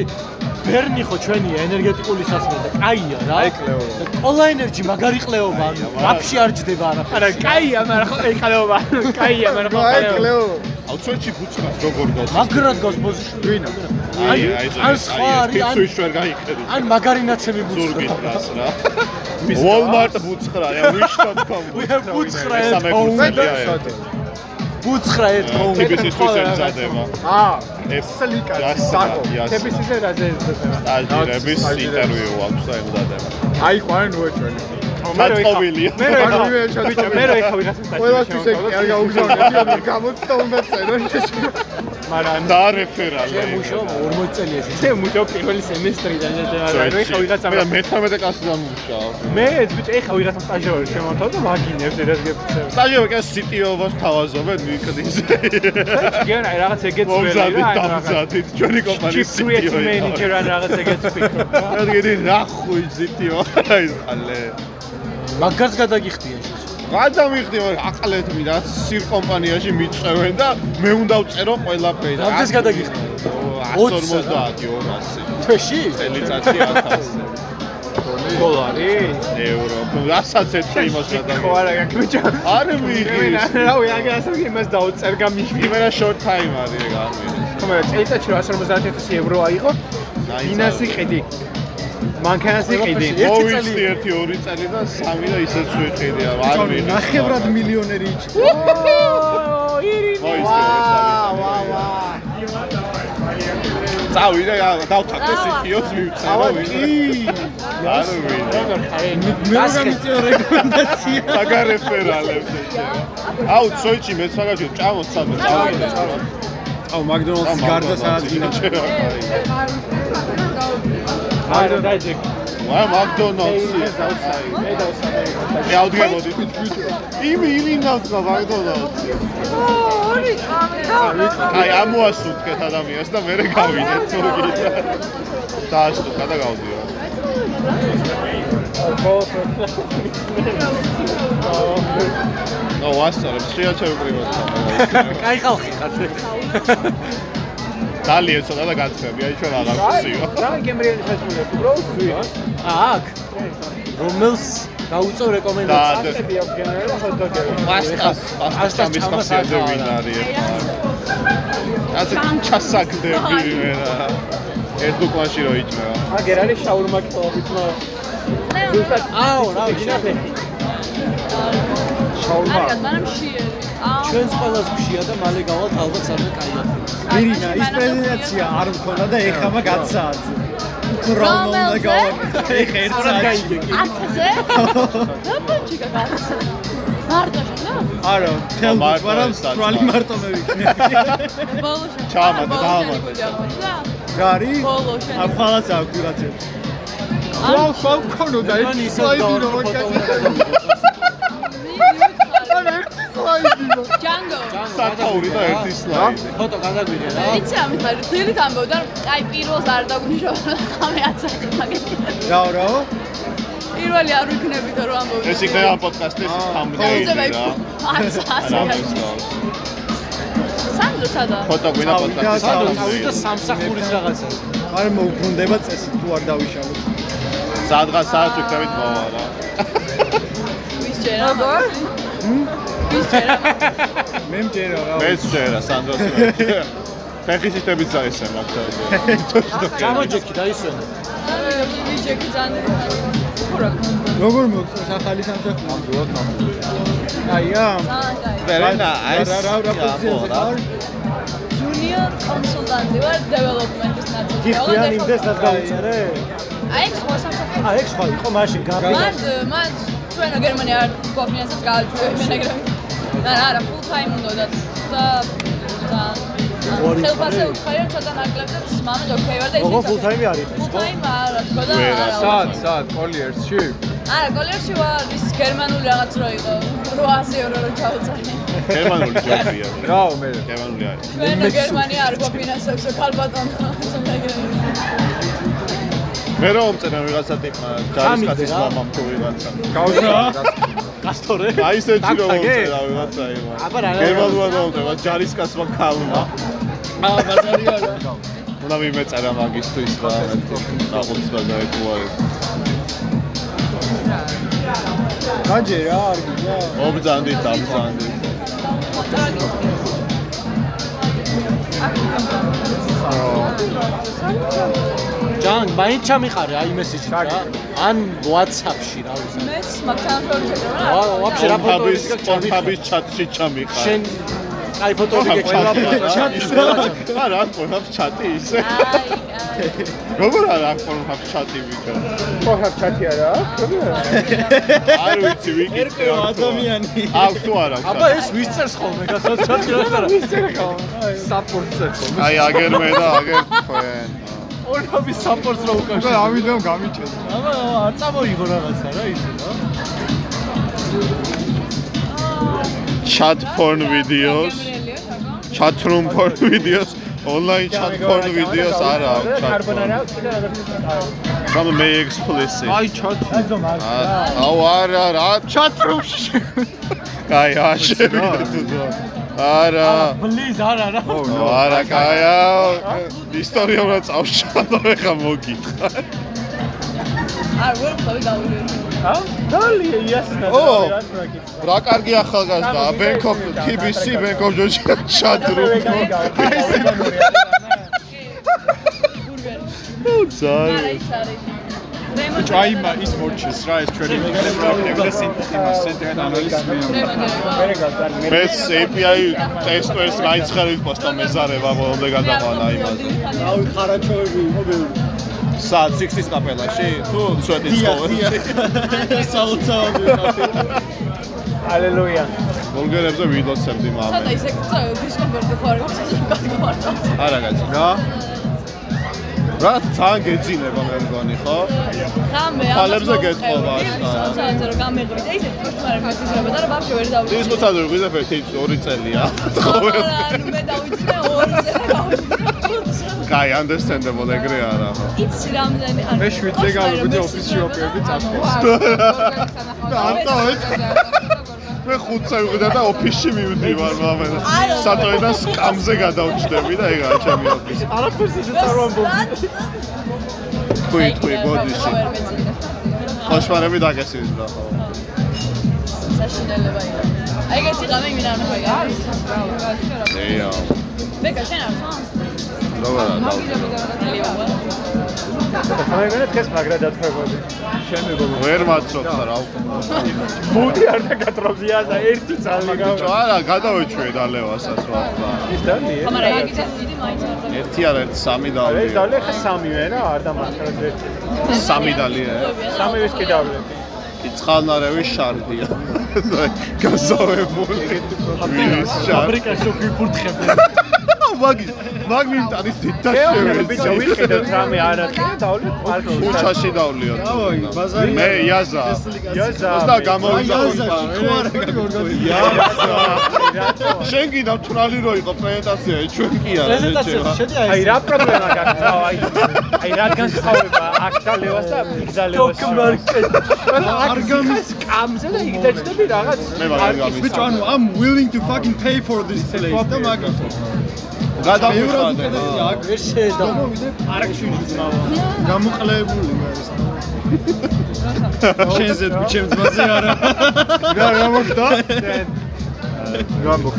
ბერნი ხო ჩვენი ენერგეტიკული სასმელი და კაია რა. აი, კლეო. კოლა ენერგი მაგარი ყლეობა, ვაფშე არ ჯდება არა. არა, კაია, მაგრამ ხო ეყალეობა. კაია, მაგრამ ხო აი, ეყალეობა. კლეო. აუ წვეთში ბუცქას როგორ გავს მაგრად გავს პოზიცია. ვინა? აი აი ან სხვა არის, ან- ფიცუი შევარ გაიხედი ან მაგარინაცები ბუცხრა. რას რა Walmart ბუცხრა რა wish.com ბუცხრა სამე ეთქო, ბუცხრა ბუცხრა ეთქო. TBC-ისთვის ემზადება აა, ეს სლიკა, საკო. TBC-ზე რაზე ეძებნა? სტაჟირების ინტერვიუ აქვს და ემზადება აი, ყვანი ნუეჩვენი. დაწყობილია მე რო ეხა მე ჩადი- ბიჭო, მე ვიღაცას დაჭირე. ყველასთვის ეგ არ გაუგზავნეთ, გამოცდა უნდა წერო. მაგრამ და რეფერალი მუშო 40 წელია შე. მე მუშაობ პირველი სემესტრიდან და რო ეხა ვიღაცა მე მე 13 კლასი დამუშავ მე ბიჭო ეხა ვიღაცა სტაჟიორი შემოთავ და მაგინებს ეს გეფცევ. სტაჟიორი კაც CTO-ს თავაზობენ ვიკდის გენ აი რაღაც ეგეც ველი მომზადით რა. დამზადით ჩვენი კომპანიის manager ან რაღაც ეგეც ვფიქრობ. რა. რადგენი რა ხუი CTO აი ხალე მაგარს გადაგიხდიან შე. გადამიხდი მაგრამ აყლეთ მინდა სირ კომპანიაში მიწევენ და მე უნდა ვწერო ყველაფერი რამდენს გადაგიხდი? 150 200 თვეში? წელიწადში 1000 დოლარი? ევრო რასაც ეთქი იმას ხო გადამიხდი არა გაკ ბიჭო. არ მიიღი რავი აგერ ასე იმას დაუწერ გამიშვი. იმენა short time არის ეგ არ მიიღი ხომ წელიწადში 150000 ევრო აიღო. დინასი ყიდი. მანქანასი ყიდი. მოვიცდი 1 2 წელი და 3 და ისეც ვიყიდი არ მიიღი ნახევრად მილიონერი იჭი. მოიცდი ვა ვა წავიდა დავთანხმე CTO-ს მივწერო ვინ არ ვინ მე გამიწია რეკომენდაცია. საგა რეფერალებს აუ ცოიჩი მეც მაგაში ჭამოთ სამე წავიდა აუ მაკდონალდს გარდა სადაც გინდა. არა დაიჯე. ვა მაკდონალდსი მე დავსაბე. მე ავდგებოდი იმი იმი ნახა მაკდონალდსი ორი წამი და აი ამოასუნთქეთ ადამიანს და მე გავიდეთ ზურგი დაასტუკა და გავდიო. ნო ვასწორებს შეაჩევი პრიმატა კაი ხალხი ხარ. დალი ეცოდა და გაცხრები აი ჩვენ აღარ ვსიო რა გემრიელი შეჭმულებს უბრალოდ ვი? აქ რომელს დაუწევ და რეკომენდაცია? ასეთი აქვს გენერალი ჰოთ-დოგები. პასტას პასტას ჩამის ხასიათზე ვინ არის ასე ჩასაგდები მე რა ერთ უკანში რო იჭმევა აგერ არის შაურმა კითხულობით ნო. ზუსტად აუ, რა გინახე. არგად მაგრამ შიერი ჩვენს ყველას გშია და მალე გავალთ ალბათ სამე კაია. ირინა, ის პრეზენტაცია არ მქონდა და ეხა მაგ 10 საათზე. რა უნდა გავაკეთო? ეხა 1 საათში. ათზე და პანჩიკა გასა მარტო შენა არა, თელ მაგრამ თვალი მარტო. მე ვიქნები. ბოლოში ჩაამატა, დაამატა. რა არის? ბოლო შენ აქ ხალაც აქვს ვიღაცებს. ხვალ ხვალ ქონოდა მან ეს ისე სლაიდი ჯანგო სათაური და ერთი სლაიდი ფოტო გადაგვიგე რა. იცი ამით არის დილით ამბობდა აი პირველს არ დაგვნიშნო ხამე აცახე მაგეთი რა რა? პირველი არ ვიქნები და რომ ამბობდა ეს იქნება პოდკასტის თამბნეილი რა სანდრო სადა ფოტო გვინდა წავიდა, პოდკასტის სადო წავიდა სამსახურის რაღაცა. არ მოუბრუნდება წესი თუ არ დავიშალოთ. სადღაც საათს ვიქნებით მოვა რა ვის ჯერა როგორ მე მჯერა რა. მეც შეერა სანდროს ფეხი სისტემით წაესე მაგდაზე გამოჯექი და <laughs> ისვენა. ვის ჯექი ძანი ხურა როგორ მოგწონს ახალი სამსახური? ნამდვილად ნამდვილად. აი ამ ვერენა აი რა რა რა პოზიციაზე ხარ? junior კონსულტანტი ვარ development-ის ნაწილი. გიხდიან იმდეს რაც გაუწერე? აი ხო სამსახური. აა ეგ სხვა იყო მაშინ გაბი. მან მან ჩვენო გერმანია არ გვაფინანსებს გააჩვევ მენეგრები. და არა full time უნდა და და ხელფასზე ხარი? უხარი რომ ცოტა ნაკლებად მამად ოკეი ვარ და როგორ full time არის full time არა თქო და არა სად სად კოლიერსში? არა კოლერში ვარ ის გერმანული რაღაც რო იყო 800 ევრო რო ჩავწარე გერმანული ჯობია რა მე გერმანული არის ჩვენო გერმანია არ გვაფინანსებს ქალბატონო მე რომ წერენ ვიღაცა ტიპმა ჯარისკაცის რა. მამამ თუ ვიღაცა გავზრა. გასტორე? აი ესეთი რომ დაგთაგე? წერა ვიღაცა აბა რა, იმა რა, რა. გერმანულად მომწერა ჯარისკაცმა ქალმა აა ბაზარი არა. უნდა მიმეწერა მაგისტრის და აღუცდა გაეკუარი. გაჯე რა არ გიგა ობძანდით, აბძანდით. ჯან, მაინც ჩამიყარე აი მესიჯი რა. ან WhatsApp-ში რა ვიცი. მეც მაგთან ფოტოები ვა, ვაფშე რა ფოტოები ფოტოების ფოტოების ჩატში ჩამიყარ. შენ აი ფოტოები გეკეთე. არა, პორნჰაბ ჩატი ისე. აი, აი. როგორ არა პორნჰაბ ჩატი ვიქა? ხოხა ჩათი არა არ ვიცი ვიკი. ერკვეო ადამიანი აქვს თუ არა? აბა ეს ვისწერს ხოლმე გასած ჩატი რა არა. ვისწერ ხოლმე. საპორტს ერთხელ. აი აგერ მე და აგერ თქვენ. ორნობის საპორტს რა უკავშირო. და ამიტომ გამიჩენე აბა არ წამოიღო რაღაცა რა ისე რა. chat porn videos, chat room porn videos, online chat porn videos არა აქვს chat porn. Some may explicit. აი ჩატი. აუ არა რა chat room-ში. კაი აშევიდა თუ ძო. არა. პლიზ არა რა. ო არა კაია. ისტორია უნდა წავშალო ეხა მოგითხა. არ ვერ ხავი გავიდე. ა დალი იასნა ო რა კარგი ახალგაზრდა of TBC Bank of Georgia chat room. ზარი. არა ის არის. ჭაიმა ის მორჩეს რა ეს ჩვენი პრობლემა სიმტიმას ცენტრად ანალიზმია რემონტი. მეც API ტესტers გაიცხარით პოსტა მეზარება ბოლომდე გადაყვანა იმაზე. აუ ხარაჩოები მობილი სად 60-ის კაპელაში თუ სვეტის სკოლაში? საოცარი ალელუია ბულგერებზე ვიდოცებდი სადა მამე. ისე დისკომფორტი ხარ არა კაცი. რა? რა თან გეძინება მე მგონი ხო? ხამე თვალებზე გეტყობა, აშკარა. საოცარზე რომ გამეღვიდე ისე თვითონ მესიზრება და რა ბავშვი ვერ ის დავუჩი. მოწადე რომ გიზაფერ თი 2 წელია. ანუ მე დავუჩინე ორი წელი გავუჩინე. კაი, understandable ეგრე არა ხო? იცი რამდენი ანუ მე შვიდზე გავიგვიძე ოფისში ოპერები წასვლის. ანტა, მე 5 წელი ვიყიდა და ოფისში მივდივარ მამე. არა. სატოიდან სკამზე გადავჭდები და ეგ არა ჩემი ოფისი. არაფერს ისე წარმოამბობ. თქვი, თქვი, ბოდიში. ხოშმარები დაგესინის რა ხო? საშინელება იყო. აი ეგეთი ღამე მინდა არ მოიგა. ეა. ბეკა შენ არ ხარ? როგორ არა და ხამეგონა დღეს მაგრა დათქვებოდი შენ მეგონა ვერ მაცობს რა უკვე. მოდი არ დაგატრობზია და ერთი წალი ბიჭო არა გადავეჩვე დალევასაც ვახლა. ის დალი მაგრამ აგიჩას დიდი მაინც არ ერთი არა ერთი სამი ეს დავლიე. დალი ხა სამივე რა არ დამარცხდა ერთი სამი დალიე. სამი ვის კი დავლე კი წყალნარევი შარდია. <laughs> გაზავებული. ვის შარდი? ფაბრიკაში ვიფურთხებდი. <laughs> მაგის მაგ მიმტანის დიდდა ეო ბიჭო ვიყიდოთ რამე არ აქვს დავლე პარკში ქუჩაში დავლიოთ. ავი ბაზარი მე იაზა. იაზა და გამოვიდა იაზა. შენ კიდე თრალი რო იყო პრეზენტაცია, ჩვენ კი არა. პრეზენტაციაში შედი აი აი რა პრობლემა გაქვს რა აი აი რადგან სწავლება აქ დალევას და იქ დალევას არ გამის კამზე და იქ დაჭდები რაღაც მე მაგარ გამის. ბიჭო ანუ I'm willing to fucking pay for this place. და მაგათო გადავიხადე. აქ ვერ შეედა. პარკში ძმაო გამოყლებული არის <laughs> <laughs> შენზე თუ ჩემ ძმაზე არა რა რა მოხდა?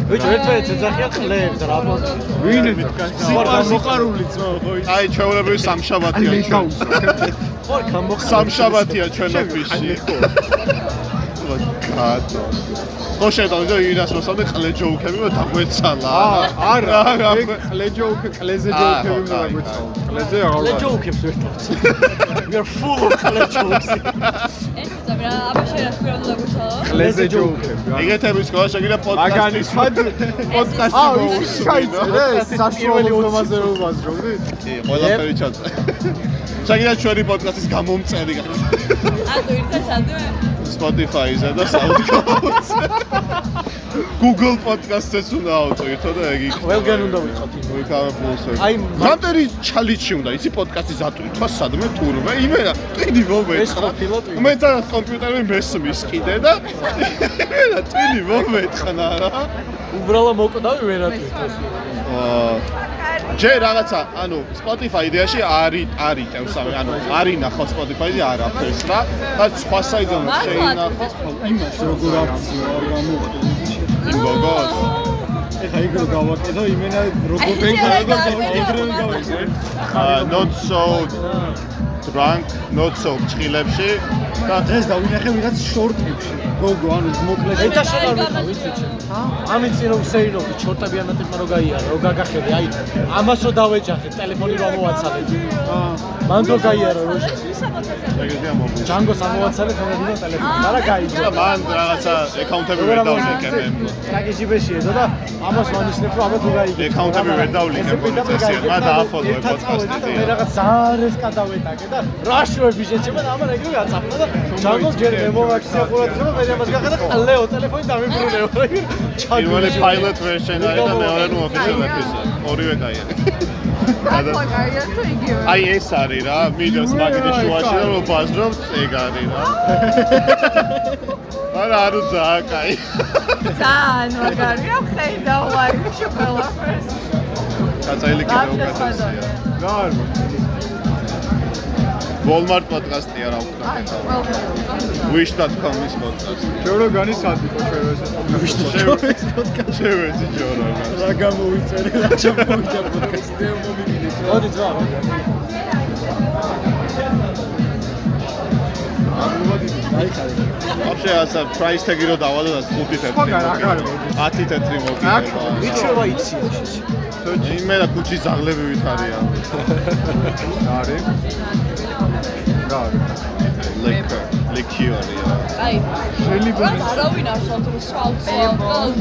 ბიჭო ერთმანეთს ეძახიან ყლეებს რა ბოლოს. ვინ სიყვარული ძმაო ხო ის აი ჩვეულებრივი სამშაბათია ჩვენ. ხო გამო სამშაბათია ჩვენ ოფისში. გატო. <laughs> ხო შედავდა ირას მოსამდე ყლე ჯოუქები და დაგვეცალა. არა რა ეგ ყლეჯო ყლეზე ხო, <laughs> უნდა კაი, გაგვეცალო ყლეზე აღარ ლეჯოუქებს ვერ თავს. We are full of ლეჯოუქს. ეს ზამი რა აბა შენ რა თქვი რომ დაგვიცალო? ყლეზე შეგიძლია მაგანი პოდკასტის სად პოდკასტი აა ის მოუსმინო. ჩაიწერე საშუალო ზომაზე რომ ვაზრობდი კი, ყველაფერი ჩაწერე. <laughs> შეგიძლია ჩვენი პოდკასტის გამომწერი გახდეს. <laughs> ატო ირთა სადმე? Spotify-ზე და SoundCloud-ზე. Google Podcast-ს უნდა ავწირთო და ეგ იქნება. ყველგან უნდა ვიყოთ full circle. აი, მანტერი ჩალიჩი უნდა იცი პოდკასტი ზატვირთვა სადმე თურმე იმენა ტვინი მომეცხრა ეს ტვინი. მე თან კომპიუტერი მესმის კიდე და იმენა ტვინი მომეცხრა რა უბრალოდ მოკვდავი ვერატვირთოს. აა ჯერ რაღაცა, ანუ Spotify იდეაში არის არის ტევს ამი, ანუ არის ნახო Spotify-ზე არაფერს რა. და სხვა საიდან შეინახო იმას როგორ აქციო არ გამოხდა. იმ გოგოს. ეხა იგრო გავაკეთო იმენა როგორ გავაკეთო. იგრო გავაკეთე. Uh, not so drunk, not so ჭილებში და დღეს დავინახე ვიღაც შორტებში. გოგო, ანუ მოკლედ ეტა შეგარბიხო ვიცი ჩემ. ამით წინ რომ ვსეირნობდი ჩორტები ამატებმა რო გაიარა, რო გაგახედე, აი ამას რო დავეჯახე, ტელეფონი რო ამოვაცალე. აა მან რო გაიარა რო ეგრეა მომბი. ჯანგოს ამოვაცალე თუნდაც ტელეფონი. არა გაიჯა. და მან რაღაცა აკაუნტები ვერ დავშეკებე. ტრაგეჯიბეში ეძო და ამას ვანიშნებ რომ აბა თუ გაიგე. აკაუნტები ვერ დავლინე პოლიციასთან. მა დააფოლო პოდკასტი. მე რაღაც ძალიან ეს გადავეტაკე და რაშუები შეჭება და ამან ეგრევე აწაფნა და ჯანგოს ჯერ მემოვაქცია ყურადღება მე ამას გახედა ყლეო ტელეფონი დამიბრუნეო. პირველი pilot version არის და მეორე official episode. ორივე კაია. იგივე. აი ეს არის რა, მიდოს მაგიდი შუაში და რო ბაზრობთ, ეგ არის რა. <laughs> არა, არა ძალიან კაი. ძალიან მაგარია, ხედა ვაი, შოკოლა ფერს. კაცაილი კიდე უკეთესია. რა არის? Walmart პოდკასტია რა ვქნა. wish.com-ის პოდკასტი. ჯორო განისადიკო შევეზე. შევეცი შევეცი ჯორო. რა გამოვიწერე რა ჩამოვიდა პოდკასტი მომიგინე. მოდი ძმა. вообще ასა price tag-ი რო დავალო და 5 თეთრი. სხვაგან აქ არის. 10 თეთრი მოვიდა. მიჩვევა იცი. იმე და ქუჩის ზაღლები ვითარია. <laughs> არის. რა liquor, liqueur-ია. აი, შეიძლება არავინ არ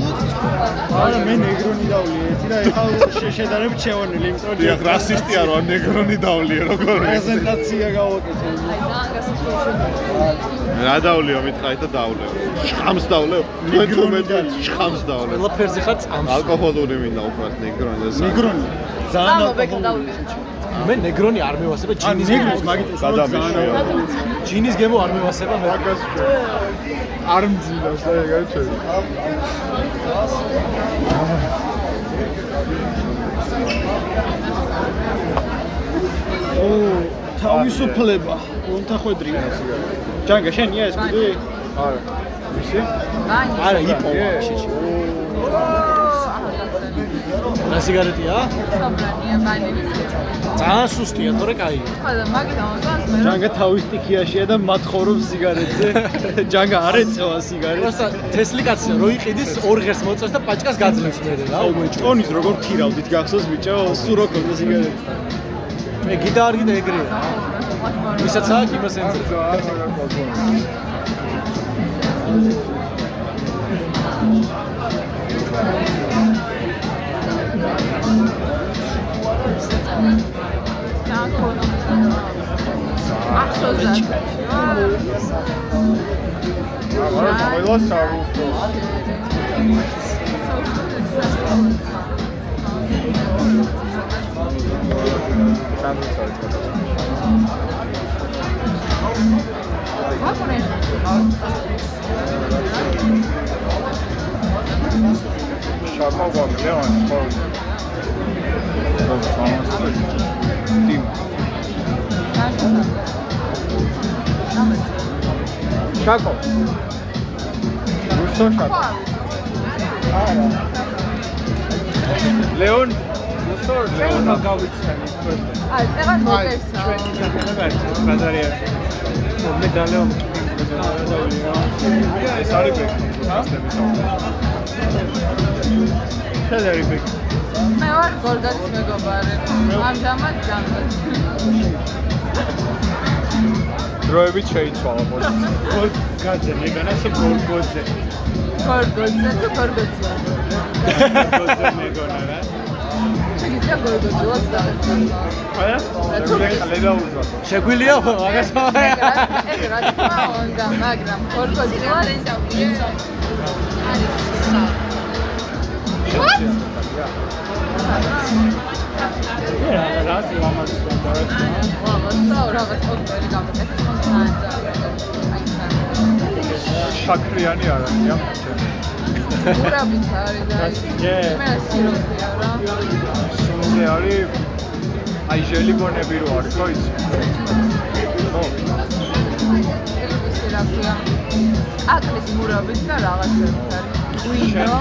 ლუც წუხა. არა მე ნეგრონი დავლი ერთი და ეხლა შეშედარებით შევარნილი იმიტომ რომ დიახ, რასისტი არ ვარ, ნეგრონი დავლიე, როგორ პრეზენტაცია გავაკეთე. აი, ძალიან გასაშვებია. რა დავლიო მითხარი და დავლევ. შხამს დავლევ. ნეგრონი შხამს დავლევ. ყველაფერზე ხარ წამს. ალკოჰოლური მინდა უბრალოდ ნეგრონი და ნეგრონი ძალიან დავli. მე ნეგრონი არ მევასება ჯინის მაგიტეს რომ გადამიშვია. ჯინის გემო არ მევასება მე. არ მძინავს და ეგ არის ჩემი. ო თავისუფლება უნთახვედრია ჯანგა შენია ეს კუდი არა. მაინც. არა იპოვა შეჭი. რა სიგარეტია? საბრანია მაინც. ძალიან სუსტია, თორე კაი. ხოდა მაგით ამოწონს მე. ჯანგა თავის ტიქიაშია და მათხოვრობს სიგარეტზე <laughs> ჯანგა არ ეწევა სიგარეტს просто თესლი კაცია, რო იყიდის ორ ღერს მოწევს და პაჭკას გაძლევს მე რა. ტონის როგორ თირავდით გახსოვს ბიჭო სუ რო ქონდა სიგარეტი მე გიდა არ გიდა ეგრეა. ვისაც აქვს იმას ენწე. ახსოვდა. არა, ყველა საერთო. შარმა ვაგლე ან სხვა. დიმ. შაკო. რუსო შაკო. ლეონ რუსო ლეონ გავიცანი first. აი, წეღან მოგესა. ბაზარია მე დალეო ეს არის ბექი. შენ არის ბექი მე ვარ გორგანის მეგობარი. ამჟამად ჯანგაც. დროებით შეიცვალა პოზიცია. გაძე მე განასე გორგოძე გორგოძე თუ გორგოძე. გორგოძე მეგონა რა შეგიძლია გორგოძე ვარ და. არა მე ხალე დაუძვა. შეგვილია მაგას ეგ რა თქმა უნდა, მაგრამ გორგოძე ვარ. რა რა ამას ვაბა, რაღაც ოქრორი გამეკეთე. აი, შაქრიანი არ არის ამ ურაბით არის და მე სიროფია რა. ესე არის აი ჟელიბონები რო არის ხო იცი? ხო. რა ქვია აკლის მურაბით და რაღაცებით არის ღვინო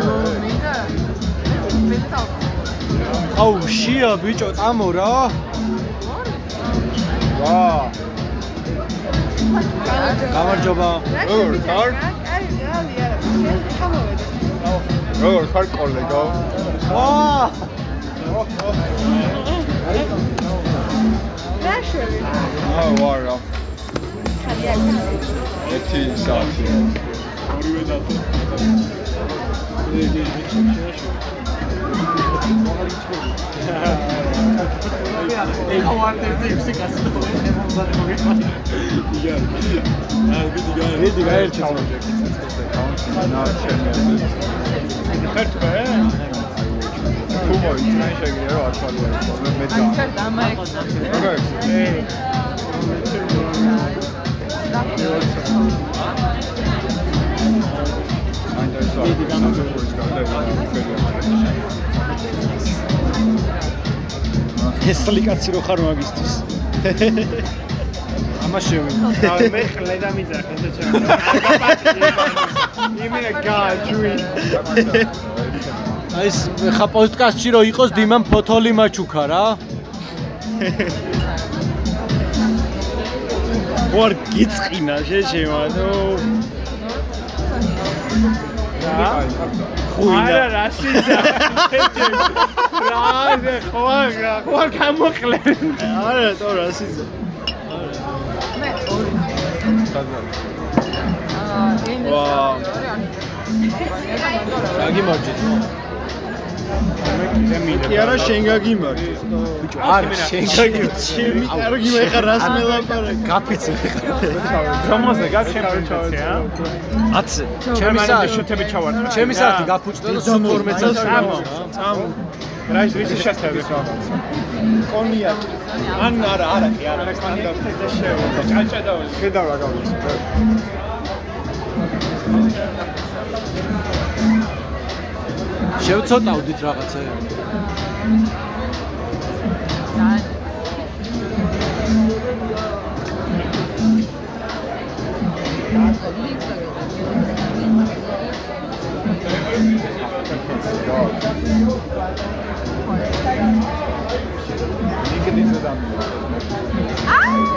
რომი და აუ შია ბიჭო წამო რა ვა გამარჯობა როგორ ხარ? აი რეალი არა ჩამოვედი როგორ ხარ კოლეგო? ვა ნაშველი აა ვარა. ერთი საათი. ორივე დათო. მიდი გაერთი ხერთვე? თუ მოიწნე შეგიძლია რომ აშვალო მე და ჩერ დამაექცა როგორ? მიდი ესლი კაცი რო ხარ მაგისტრის ამაშევი <laughs> მე. ხლე და მიძახე და ჩემ <laughs> იმენა გააჩვი. აი ეს ხა პოდკასტში რო იყოს დიმან ფოთოლი მაჩუქა რა. ვარ გიწყინა შეჩემა ნუ Ara racista. Raze, Juan, Juan Camo Clem. Ara todo racista. 와, 자기 멋지죠. კი არა შენ გაგიმარჯვე არა შენ გაგიმარჯვეთ ჩემი კარგი მე ხარ რას მელაპარაკე გაფიცე ზომაზე გაგშემარჯვე ა 10 ჩემი საათი. შუთები ჩავარ ჩემი საათი გაფუჭდა და 12 წელს წამო წამო. რა ის რის შეხედე კონიაკი. ან არა არა კი არა სტანდარტი და შევა ჭაჭა და ხედავ რა გავიცი შევცოტავდით რაღაცა. არის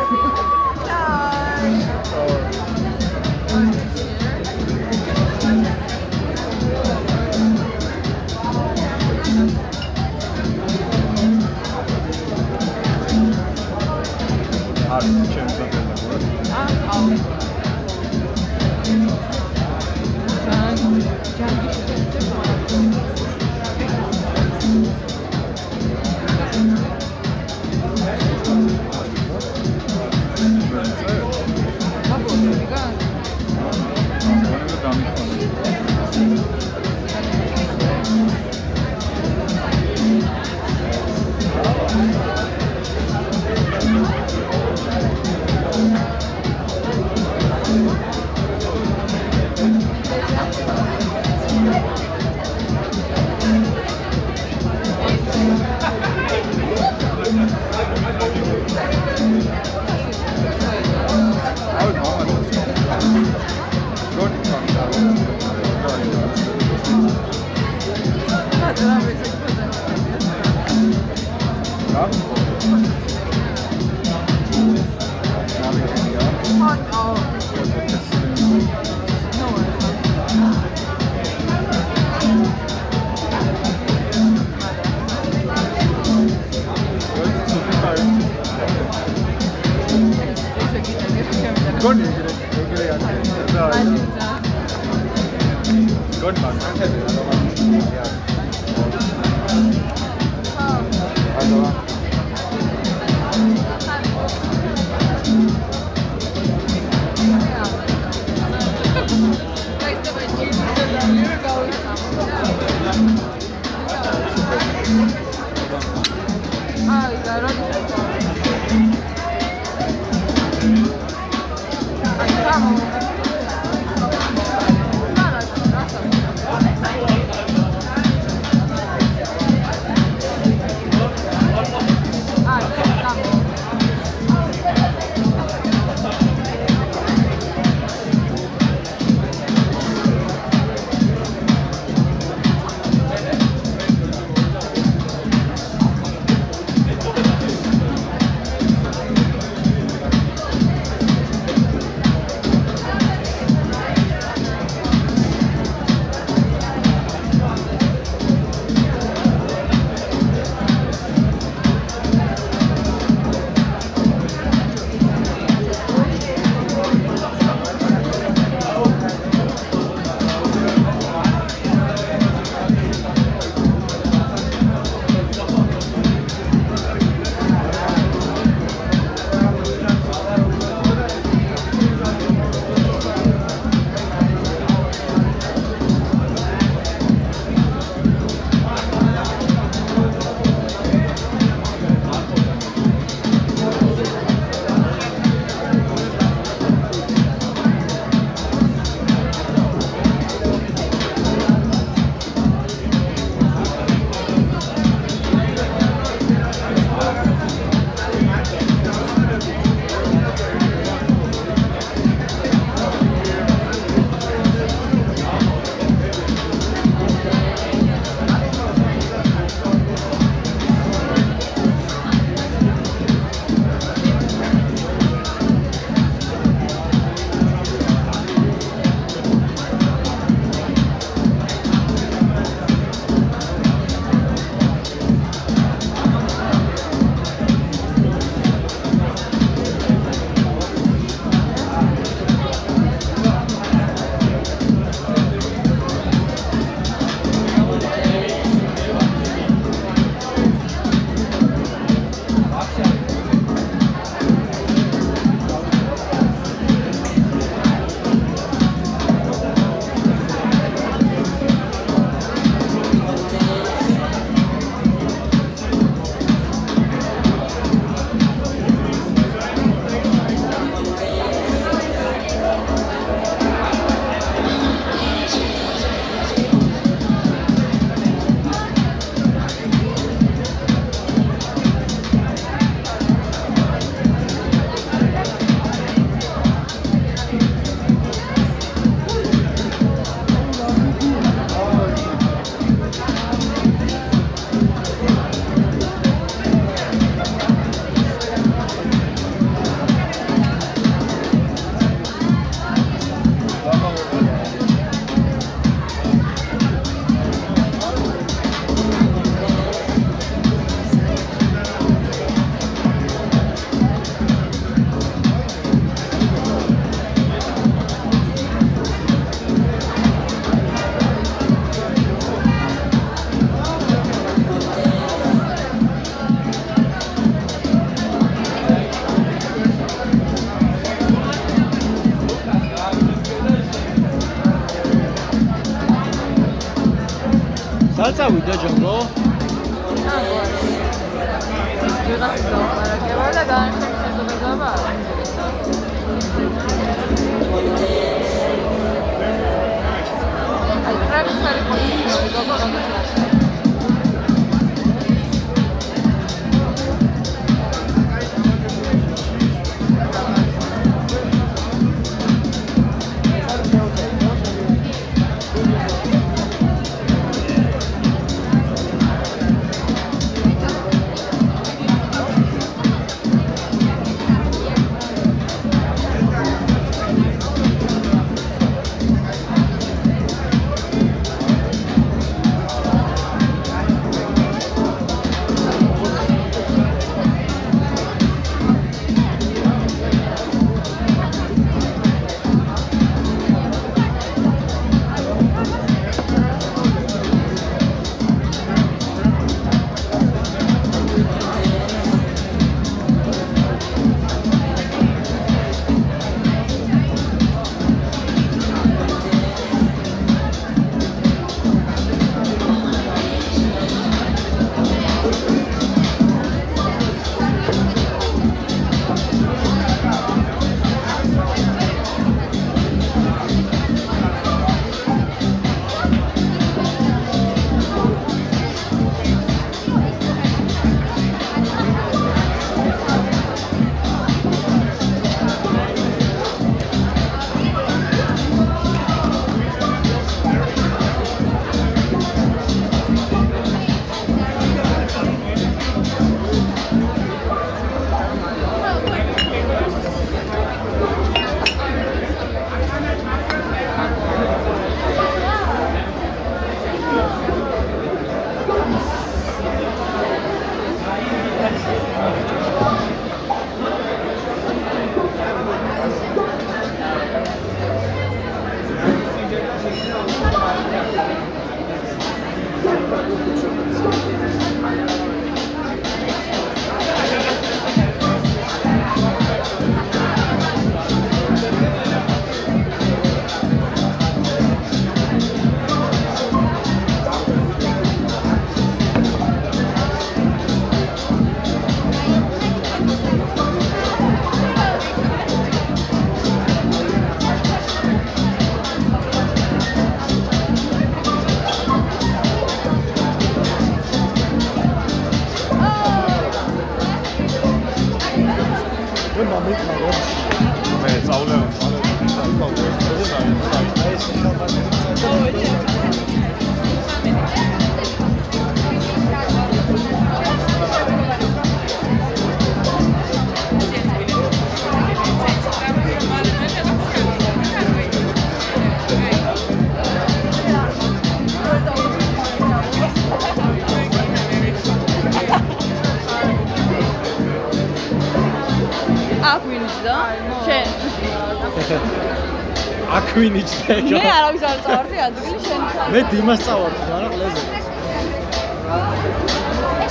აკვინიჭდა მე არავის არ წავარდი ადგილი შენ. მე დიმას წავარდი და რა ყლეზე.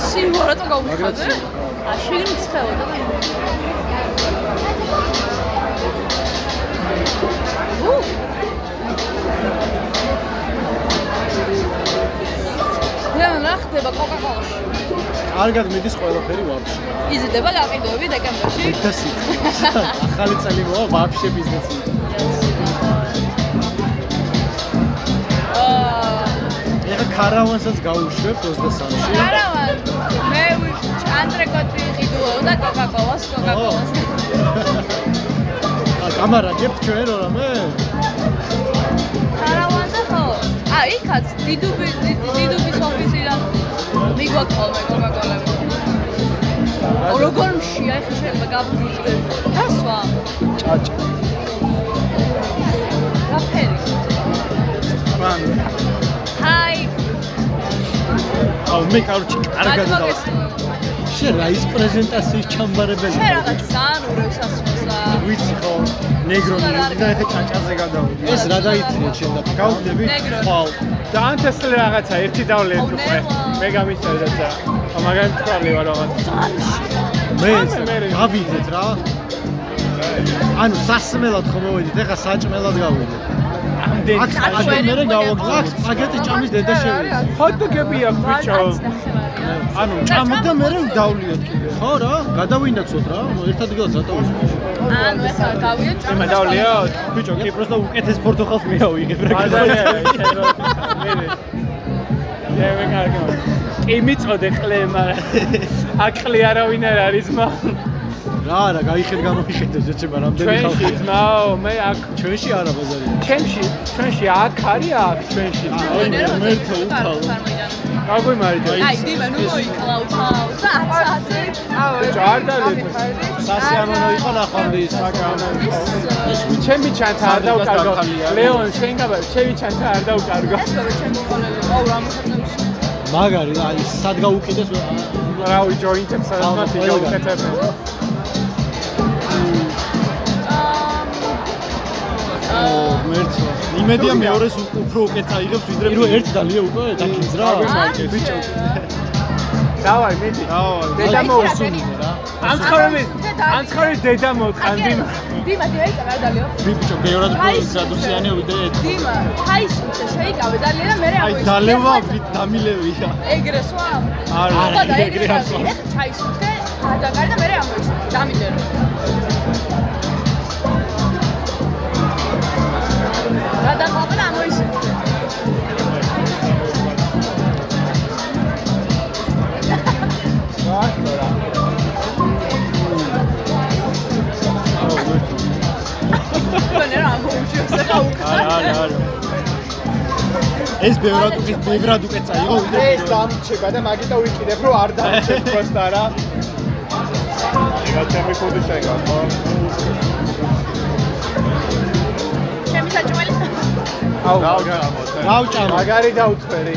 სიმღერა თუ გავუხადე? ა შენ მცხელოდა და უ რა ნახდება კოკა-კოლაში. კარგად მიდის ყველაფერი ვაფშე. იზრდება გაყიდვები დეკემბერში. და სიტყვა. ახალი წელი მოვა ვაფშე ბიზნესი. ეხა კარავანსაც გავუშვებ 23-ში. არავან მე ანდრეკოტი ყიდულობ და კოკა-კოლას, კოკა-კოლას. ა კამარა გებთ ჩვენ რამე? არავანზე ხო? ა იქაც დიდუბი დიდუბის ოფისიდან მიგვაქვს ხოლმე კოკა-კოლები. ო როგორ მშია ეხა შეიძლება გაბრუჯდე. დასვა. ჭაჭა. გაფერი. მან ჰაი. აუ მე კაროჩი კარგად და მოგესწრებ. შენ რა ის პრეზენტაციის ჩამბარებელი შენ რაღაც ძალიან ურევს ასმოს და ვიცი ხო ნეგრონი და ეხა ჭაჭაზე გადავიდი ეს რა დაიწია შენ და გავხდები ნეგრონი. ხვალ ძალიან თესლი რაღაცა ერთი დავლე ო, უკვე მე გამიწერდა და მაგარი თვალი ვარ რაღაც. მე გავიდეთ რა. ანუ სასმელად ხომ მოვიდით ეხა საჭმელად გავიდეთ აქ აქ მე გავაგზავნე. აქ პაგეტი ჭამის დედა შევიდა. ჰოტდოგები აქვს ბიჭო. ანუ ჭამოთ და მე დავლიოთ კიდე. ხო რა, გადავინაცოთ რა. ერთ ადგილას რატო ანუ ეხლა გავიოთ ჭამს. მე დავლიო ბიჭო კი პროსტა უკეთეს პორტოხალს მეავიღებ რა მე მე კარგი კი მიწოდე ყლე მაგრამ აქ ყლე არავინ არ არის მა რა რა, გაიხედ გამოიხედე შეჩება რამდენი ჩვენში ხალხი. ძმაო მე აქ ჩვენში არა ბაზარი. ჩემში ჩვენში აქ არის აქ ჩვენში მერტო უთავ. გაგვიმარით აი, დიმა, ნუ მოიკლა უთავ. და აცაცე. ჯარ დავით სასიამოვნო იყო ნახვამდი ის. ჩემი ჩანთა არ დავკარგო ლეონ შენ გაბა ჩემი ჩანთა არ დავკარგო ეს რა ჩემი ხოლები. აუ, რა მოხდა? მაგარი რა, ის სად გაუკიდეს რავი ჯოინტებს სადაც მიგაუკეთებენ მერტო. იმედია მეორეს უფრო უკეთ წაიღებს ვიდრე პირველ ერთ დალია უკვე დაკინს რა. ბიჭო დავაი მეტი დედა მოუსუნი რა. ანცხარები ანცხარი დედა მოყანდი დიმა, დიმა, იწა დალიო. ბიჭო, ბევრად უფრო გრადუსიანი ვიდრე ერთ. დიმა, ჰაიში შეიკავე დალია და მე რა აი დალევა ვით დამილევია. ეგრე სვა? არა, ეგრე სვა. ეხა ჩაისუნთე, და მე რა ამოიშ. არა, არა, არა. ეს ბევრად უკეთ, ბევრად უკეთ წაიღო ვიდრე ეს დამჩება და მაგიტო ვიკიდებ რომ არ დამჩებ პროსტა რა ეგა ჩემი კოდი შეგა ხო ჩემი საჭმელი. აუ რავჭამო. მაგარი დაუთვერი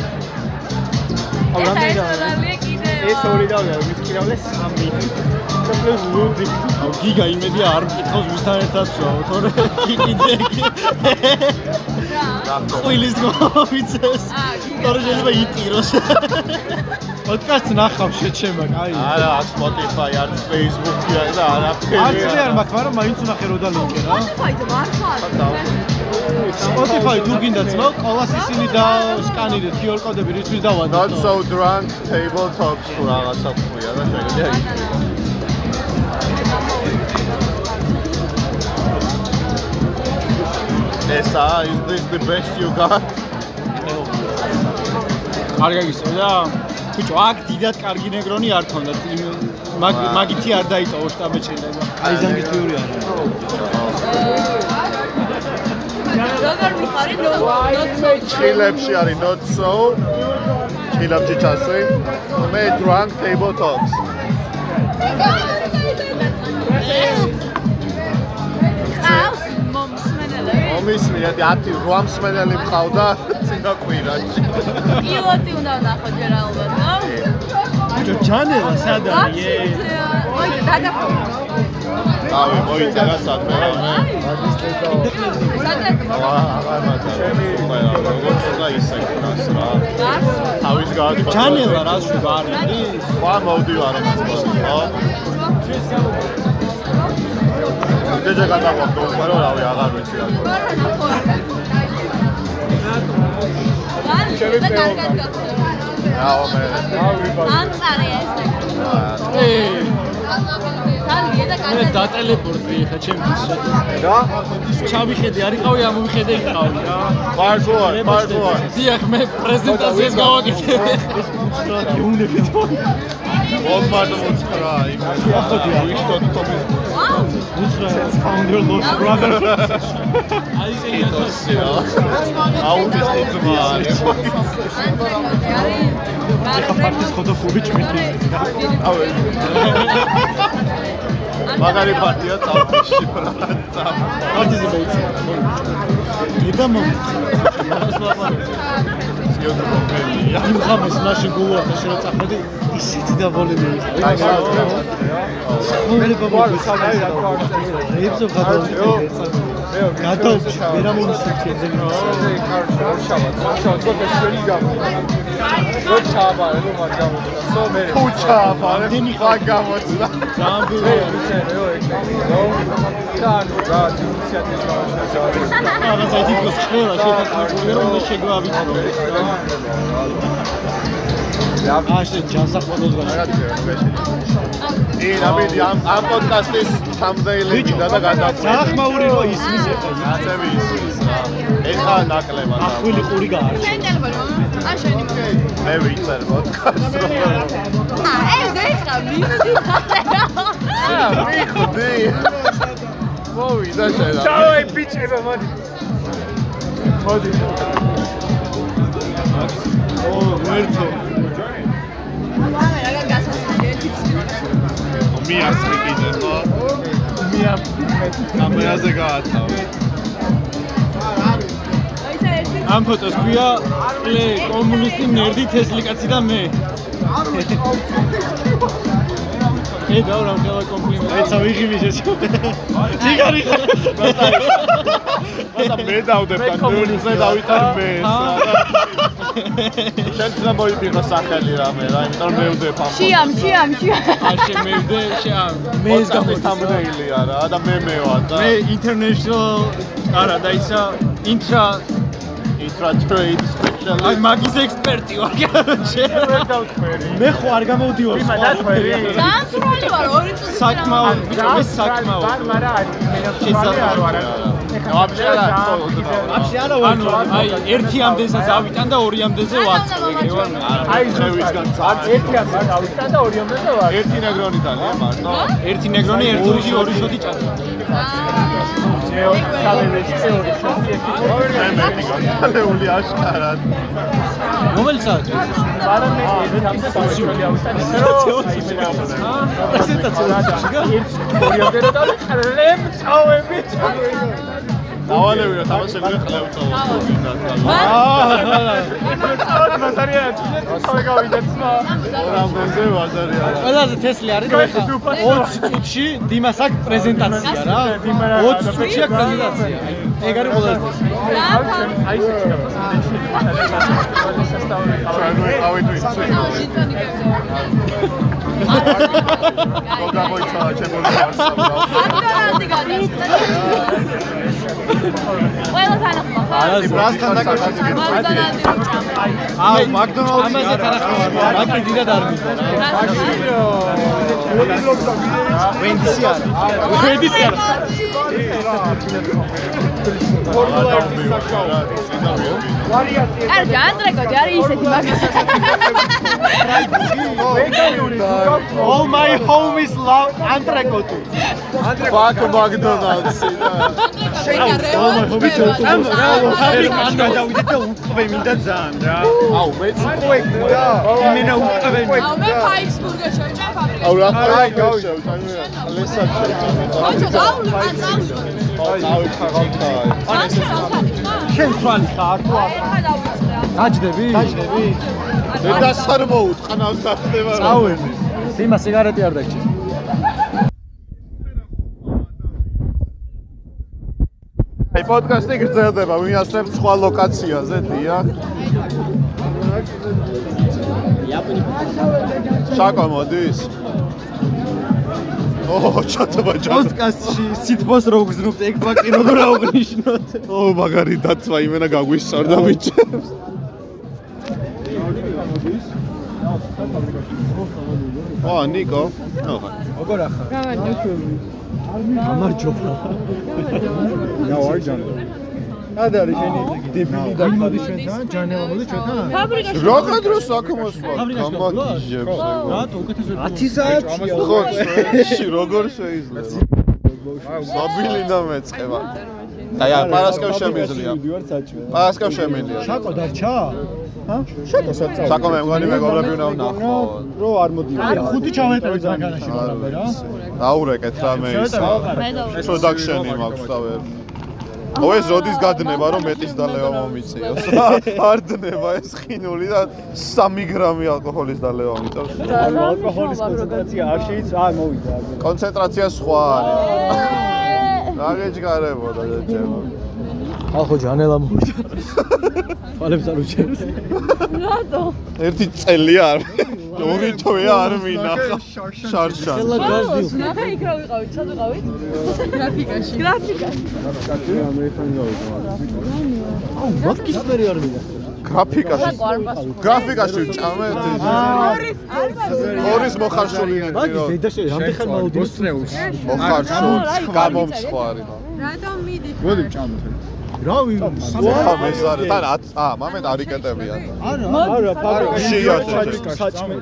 აუ რამდენი ეს და რა დალია კიდე. ეს ორი დავლა მისკირავლე სამი და პლუს ლუდი გიგა იმედია არ მკითხავს ვისთან ერთად ვსვაო, თორე კიდე რა? აა, გიგა. თორე შეიძლება იტიროს. პოდკასტს ნახავ შეჩემა, კაი. არა, აქ Spotify, არ Facebook-ი არა და არაფერი. არც მე არ მაქვს, მაგრამ მაინც უნახე რო დალინკე რა. Spotify და მართლა. Spotify თუ გინდა ძმაო, ყოლას ისინი და სკანირეთ QR კოდები რისთვის Not დავადოთ. so drunk table talks თუ რაღაცა ქვია და შეგიძლია იქნება. ესა is this the best you got? არ გაგისწრე და ბიჭო, აქ დიდად კარგი ნეგრონი არ ქონდათ. იმ- მაგ მაგითი არ დაიტოვო შტაბეჩენება. კაიზანგის თეორია არა. როგორ მიყარი ნო ჩილებში არის not so. ჩილებში ჩასვი. მე drunk table talks. მომსმენელები მომისმია 10 8 მსმენელი მყავდა წინა კვირაში. პილოტი უნდა ნახო ჯერ ალბათ ხო ბიჭო, ჯანელა სად არის? ე? მოიცა დაგაფო ავე მოიწერა საქმე რა ყველა როგორც უნდა ისე ქნას რა. თავის გააჩვენა. ჯანელა რა შვება არ არის? ხვა მოვდივარ ამას ხო? დედა გადაგვაქვს უფრო რავი აღარ ვიცი რა. ჩემი პეო რაო მე. ანწარე ეს ე, დალია და მე დატელეპორტი ხა ჩემთვის. რა? ჩავიხედე, არ იყავი, ამომიხედე იყავი რა. პარკოა, პარკოა. დიახ, მე პრეზენტაციას გავაკეთე. ეს უცხრა გიუნები თო. ომბად მოцкრა იმ. ახოდია. wish.com-ის უცხრა found your lost brother. აი ეს კითოსი რა. აუტისტი ძმა არის. ეხა პარტის ხოდოფუბი ჭმილი. ავე. მაგარი პარტია წავში რა. პარტიზი მოიცი. დედა მომ. სიოტროფელია. იმ ხამეს მაშინ გულახა შეიძლება წახედე ისეთი დაბოლები ვიყავი. აი, საერთოდ. ხომლება მოგვიწევს. რეიბზო გადავიდე. გადავჭი ვერ ამოვისახე ძენ ზე კარგი შავა შავა გოგო შეერი გამო. რო ჩააბარე რომ არ გამოდოდა სო მე ფუჩა აბარე ხა გამოწდა ძალიან ბევრი ვიცერეო ეგ რო კანო რა ინიციატივა შევაშა რაღაცა თითქოს ყველა შეთანხმებულია რომ უნდა შეგვავიწრო აშენ ჯანსაღმოდოს ი ნაბიდი ამ ამ პოდკასტის სამდეილი და და გადაწყდა ძახმაური რო ისმის ეხა აცები ის. რა. ეხა ნაკლებად ახვილი ყური გაარჩა შენ ტელეფონი მამა ან შენი მე ვიცერ პოდკასტს. აა ეს დაიხა მინუდი აა მიხდი მოვიდა შედა ჩაო ბიჭებო მოდი. მოდი ო ვერთო რა გასასწრია მიასწრი კიდე ხო მია კამერაზე გაათავ აი სა ერთი ამ ფოტოს ქვია კომუნისტი ნერდი თესლი კაცი და მე ხედავ რა ყველა კომპლიმენტი. ეცა ვიღიმი შეშო ციგარი. და მე დავდებ და ნულზე დავიტან მე შენ ძა მოიფიქრო სახელი რამე რა იმიტომ რომ მე ვდებ ამ შიამ შიამ შიამ არ შემევდე შეა მე ეს პოდკასტის თამბნეილია რა და მე მე ვარ და მე international არა და ისა intra intra trade special აი მაგის ექსპერტი ვარ კაროჩე მე ხო არ გამოვდივარ იმა დათმევი ძალიან სრული ვარ ორი წუთი საკმაოდ ბიჭო მე საკმაოდ მარა შეიძლება არ ვარ ვაფშე რა აფშე არა ვარ ანუ აი ერთი ამდენსაც ავიტან და ორი ამდენზე ვაწყო ეგრე ვარ მე აი შევისგან არ ერთი ამბა დავიტან და ორი ამბა ვარ ერთი ნეგრონი დალია მარტო ერთი ნეგრონი ერთი ორი შოთი ჭაჭა შეო ჩავევეჭ ორი შოთი ერთი მე მეტი განალეული აშკარად რომელი საათი არა მე ერთი ამბა დავიტან დავიტან ისე რომ პრეზენტაცია ორი ამბა და ყლემ წავები დავალევი რა თამაშები რა ხლევ წავალ წავად მასარია ჩინეთ წავე გავიდეთ მა ორამდეზე ვაზარია ყველაზე თესლი არის და ხა 20 წუთში დიმას აქვს პრეზენტაცია რა 20 წუთში აქვს პრეზენტაცია ეგ არის ყველაზე თესლი აი ეს ჩვენ ვიყავით ვიცი როგორ მოიცადა ჩემო არსაბა ანდარანდი გადაწყდა ყველა თანახმა ხო რასთან დაკავშირებით ანდარანდი რომ ჭამ აი მაკდონალდსი ამაზე თანახმოვარ მაკი დიდად არ მიდო ვენდისი არის ვენდისი არის კარგი ანტრეკოტი არის ისეთი მაგას All my homies love antragotu. Fuck McDonald's. შეკარე. All my homies love antragotu. ამბიკი გადავიდეთ და უკვე მინდა ძალიან რა. აუ მეც უკვე მინდა. იმენა უკვე მინდა. აუ მე ფაიქს ბურგერ შევჭამ ფაბრიკაში. აუ რა ფაიქს შევჭამ. ლესად შევჭამ. ხო დავული ან დავული. აი დავიხარ გავთა. ან შენ თვალი ხარ თუ არა? დაჯდები? დაჯდები. მე დასარმოუთ ყნავს დახდება რა. წავედი. დიმა სიგარეტი არ დაგჭირ აი პოდკასტი გრძელდება მიასწრებ სხვა ლოკაციაზე დია. შაკო მოდის. ო ჩატობა ჩატობა. პოდკასტში სითბოს რო გზნობთ ეგ ფაქტი როგორ აღვნიშნოთ ო მაგარი დაცვა იმენა გაგვისწორდა ბიჭებს ო ნიკო ოღა როგორ ახარ გამარჯობა რა ვარ ჯანოად არის შენი დებილი და მოდი ჩვენთან ჯანელა მოდი ჩვენთან ფაბრიკაში რა დრო საქმოს ვარ გამაგიჟებს რატო უკეთესად 10 საათია ხო ში როგორ შეიძლება მობილი და მეწება და ია პარასკევ შემიძლია. პარასკევ შემიძლია. შაკო დარჩა ჰა? შეკოსაც საკო მე მგონი მეგობრები უნდა ვნახო. რო არ მოდიო. აი ხუთი ჩავეტევით მაგანაში ყველაფერ რა? დაურეკეთ რამე ის. მე და პროდაქშენი მაქვს და ვერ ო ეს როდის გადნება რომ მეტის დალევა მომიწიოს? <laughs> არ დნება ეს ხინული და 3 გრამი ალკოჰოლის დალევა მიწევს ალკოჰოლის კონცენტრაცია არ შეიძლება არ მოვიდა. კონცენტრაცია სხვა არის რა გეჭგარებოდა ჯეჯება ახო ჯანელა მოვიდა თვალებს არ უჩერებს რატო? ერთი წელი არ ორი თვეა არ მინახა. შარშან ხელა გაზდი ნახე იქ რა ვიყავით, სად ვიყავით? გრაფიკაში. გრაფიკაში. აუ მაქის მერი არ მინახა გრაფიკაში გრაფიკაში ჭამე ორის, ორის მოხარშული მაგის დედაშე რამდენი ხან მოვიდეს მოხარშული გამომცხარი რატომ მიდით? მოდი ვჭამოთ. რავი ვაა მეზარე თან აა მამენ არიკეტებიან არა არა ფაბრიკა შეიარჩა საჭმე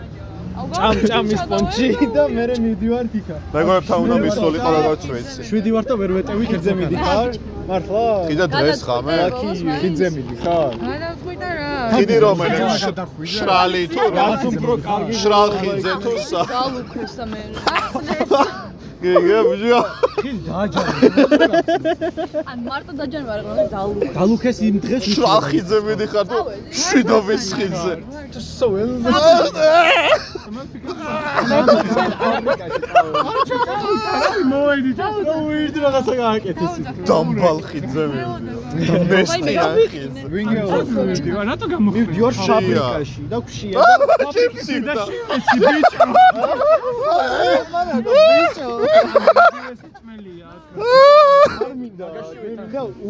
ჭამ ჭამის პონჩი <laughs> და მე მივდივარ თიქა. მეგობრებთან უნდა მისულიყო როგორც ვიცი. შვიდი ვარ და ვერ ვეტევი ხიძე მიდიხარ მართლა? კიდე დღეს ხამე აქი ხიძე მიდიხარ გადავწყვიტა რა. ხიდი რომელიც შრალი თუ რა. შრალ ხიძე თუ სა. გალუქრეს და მე. გიგა ბიჭო. ხილი დააჯარე ან მარტო დაჯან ვარ, მაგრამ გალუქრე. გალუქეს იმ დღეს შრალ ხიძე მიდიხარ თუ შვიდობის ხიძე სოელ მოედი და მოედი რაღაცა გააკეთეს. დამბალ ხიძე მივიდა ნესტიან ხიძე რატო გამოხდა? მივდივარ ფაბრიკაში და ქშია და ჩიპსი და უყავე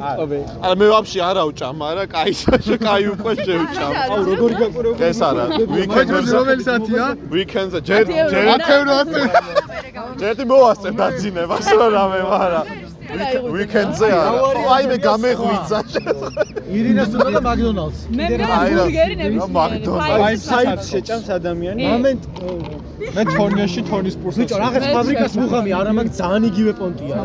არა მე ვაფშე არა ვჭამ არა კაი საშე კაი უკვე შევჭამ აუ როგორი გაყურებია ეს არა ვიკენდზე რომელი საათია? ვიკენდზე ჯერ ჯერ ათეურო ათე. ჯერტი მოვასწრებ დაძინებას რა რამე მარა ვიკენდზე არა. აი მე გამეღვიძა. ირინას უნდა და მაკდონალდს. მე მე რა, ბურგერი ნებისმიერი. აი, საით შეჭამს ადამიანი. მომენტ მე თონიაში თონის პურსს. ბიჭო რაღაც ფაბრიკას მუღამი? არა მაგ ძალიან იგივე პონტია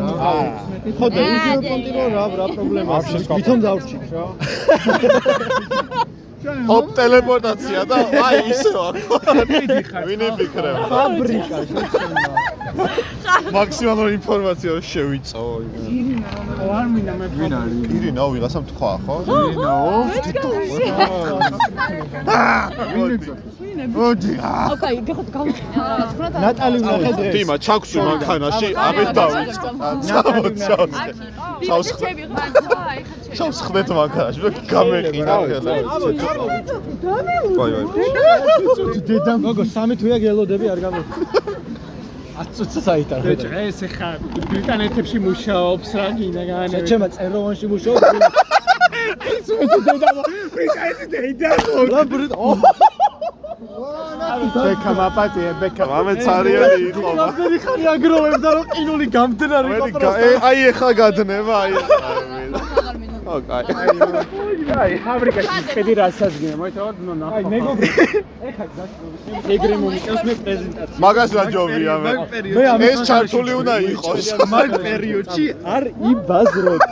ხო და იგივე პონტი რა რა პრობლემაა ვითომ დავრჩით რა <laughs> ოპ ტელეპორტაცია და აი ისე ვარ ვინ იფიქრება ფაბრიკა მაქსიმალური ინფორმაცია რომ შევიწავო არ მინდა მე ვინ არის? ირინა ვიღასამ თქვა ხო მოდი ოკეი, გეხოთ გავიქნა რაღაც ხნათ. ნატალი ვნახე დღეს დიმა ჩაქვსი მანქანაში ამით დავიწყო წამო წავს ჩავს ხდეთ მანქანაში და გამეყიდა ხელა ვაი ვაი. დედამ გოგო სამი თვეა გელოდები არ გამო 10 წუთს აიტარ ბიჭო ეს ხა ბრიტანეთებში მუშაობს რა გინდა განე ჩემა წეროვანში მუშაობ ბექა მაპატია ბექა მამე ცარიანი იყო რამდენი ხანი აგროვებდა რომ ყინული გამდნარი მე იყო გა- ე- აი ეხა გადნება აი ოკაი აი ფაბრიკაში შედი რასაზგინე მოითავად ნო ნახო აი მეგობრი ეგრე მომიკავს მე პრეზენტაცია. მაგას რა ჯობია მე მე ამ ეს ჩართული უნდა იყოს. მაგ პერიოდში არ იბაზროთ.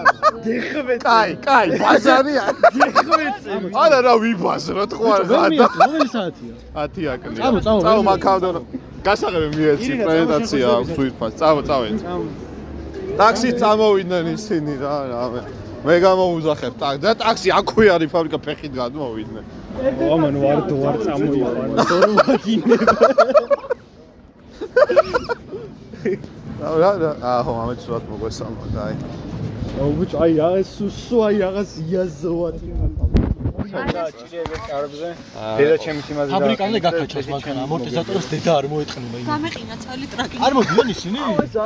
კაი კაი ბაზარია არა რა ვიბაზროთ ხო არ გადა რომელი საათია. 10 აკლია წამო, წამო, წამო ვერ მაქავდო გასაღები მიეცი პრეზენტაცია აქვს უიფას წამო წავენ ტაქსი წამოვიდნენ ისინი რა რა მე გამოუზახებ ტაქსი და ტაქსი აქვე არის ფაბრიკა ფეხით გადმოვიდნენ. ამან ვარ ვარ წამოიყვან. დორო <laughs> ვაგინება. რა რა აჰო ამეთ სულად მოგვესალმა და აი. ო ბიჭო აი რა სუსო აი რაღაც იაზოა. იაზოვატი დედა ჩემი სიმაზე ფაბრიკამდე გაქაჩოს მანქანა ამორტიზატორს დედა არ მოეწყნება იმ გამეყინა ცალი ტრაკი. არ მოდიან ისინი?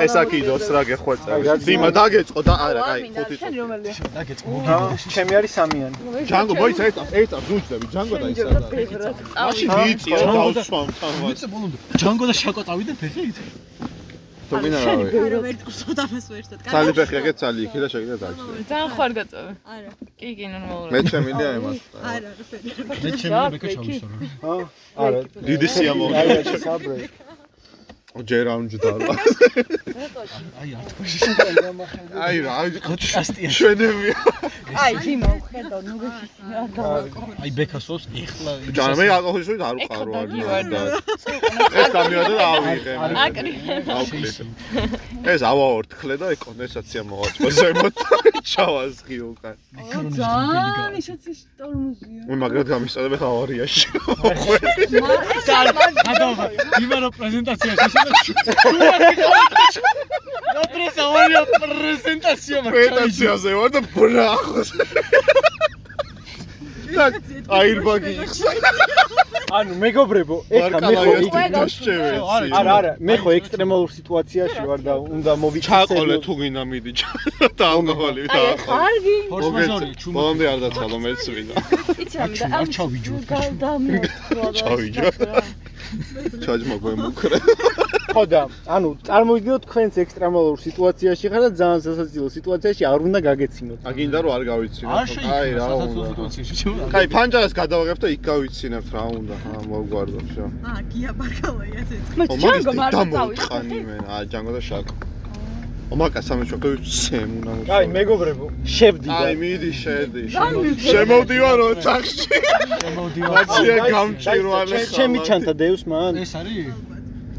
ეს აქიდოს რა გეხვეწა დიმა დაგეწყო და არა კაი ხუთი რომელია? დაგეწყო ჩემი არის სამიანი. ჯანგო მოიცა ერთ ერთ გუნჯდები ჯანგო და ისა და მაშინ ვიწიო დავსვამ თან ვიცი ბოლომდე. ჯანგო და შაკო წავიდნენ ფეხით თუ გინდა რა რომ ერთ ყსოდაფას ვერსად. ცალი ფეხი ეგეთ ცალი იქი და შეგიძლია დაიჭირე. ძალიან ხარ გაწევი. არა. კი, კი, ნორმალურად. მე შემილია იმას. არა, რა ფერი. მე ჩემი ბეკა ჩავისო რა არა დიდი სიამოვნებაა აი საბრე ჯერ არ მჯდარა აი არ თქვა აი რა აი პოდკასტია შვენებია აი, ძიმა, ხედავ, ნუ გეშიშია. აი ბეკასოს ეხლა ჯანა მე ალკოჰოლის შორის არ უყარო არ და ეს დამიოდა და ავიღე აკრი. ეს ავაორთქლე და ეკონდენსაცია მოვაწვა ზემოთ ჩავაზღი უკან. ძალიან ისეთი ტორმუზია. მე მაგრად გამისწორებ ხა ავარიაში გადავა იმარო პრეზენტაციაში შეშე პრესავარია პრეზენტაცია პრეზენტაციაზე ვარ და ბრახოს. და აირბაგი იხსნა. ანუ მეგობრებო, ეხლა მე ხო დასჭევე. არა, არა, მე ხო ექსტრემალურ სიტუაციაში ვარ და უნდა მოვიქცე. ჩაყოლე თუ გინდა მიდი და ალკოჰოლი და კარგი. ფორს მაჟორი, ჩუმ. ბოლომდე არ დაცალო მეც ვიდა. იცი რა არ ჩავიჯო. გადამოწვა. ჩავიჯო. ჩაჯმა გვემუქრე. ხო და ანუ წარმოიდგინოთ თქვენს ექსტრემალურ სიტუაციაში ხარ და ძალიან სასაცილო სიტუაციაში არ უნდა გაგეცინოთ. აგინდა რომ არ გავიცინო. არ შეიძლება რა სასაცილო უნდა. სიტუაციაში ჩავა. კაი, ფანჯარას გადავაღებ და იქ გავიცინებთ რა უნდა. მოვარდა, ხა, მოვგვარდა შო. აა, გია ბარკალაია ზეცკი. ჯანგო მარტო დავიტყანი მე, აა, ჯანგო და შაკო. ომაკა სამეჩო გევცემ უნდა მოშო. აი, მეგობრებო, შევდი და აი, მიდი, შედი. შემოვდივარ ოთახში. შემოვდივარ. მაცია გამჭირვალე. ჩემი ჩანთა დევს მან? ეს არის?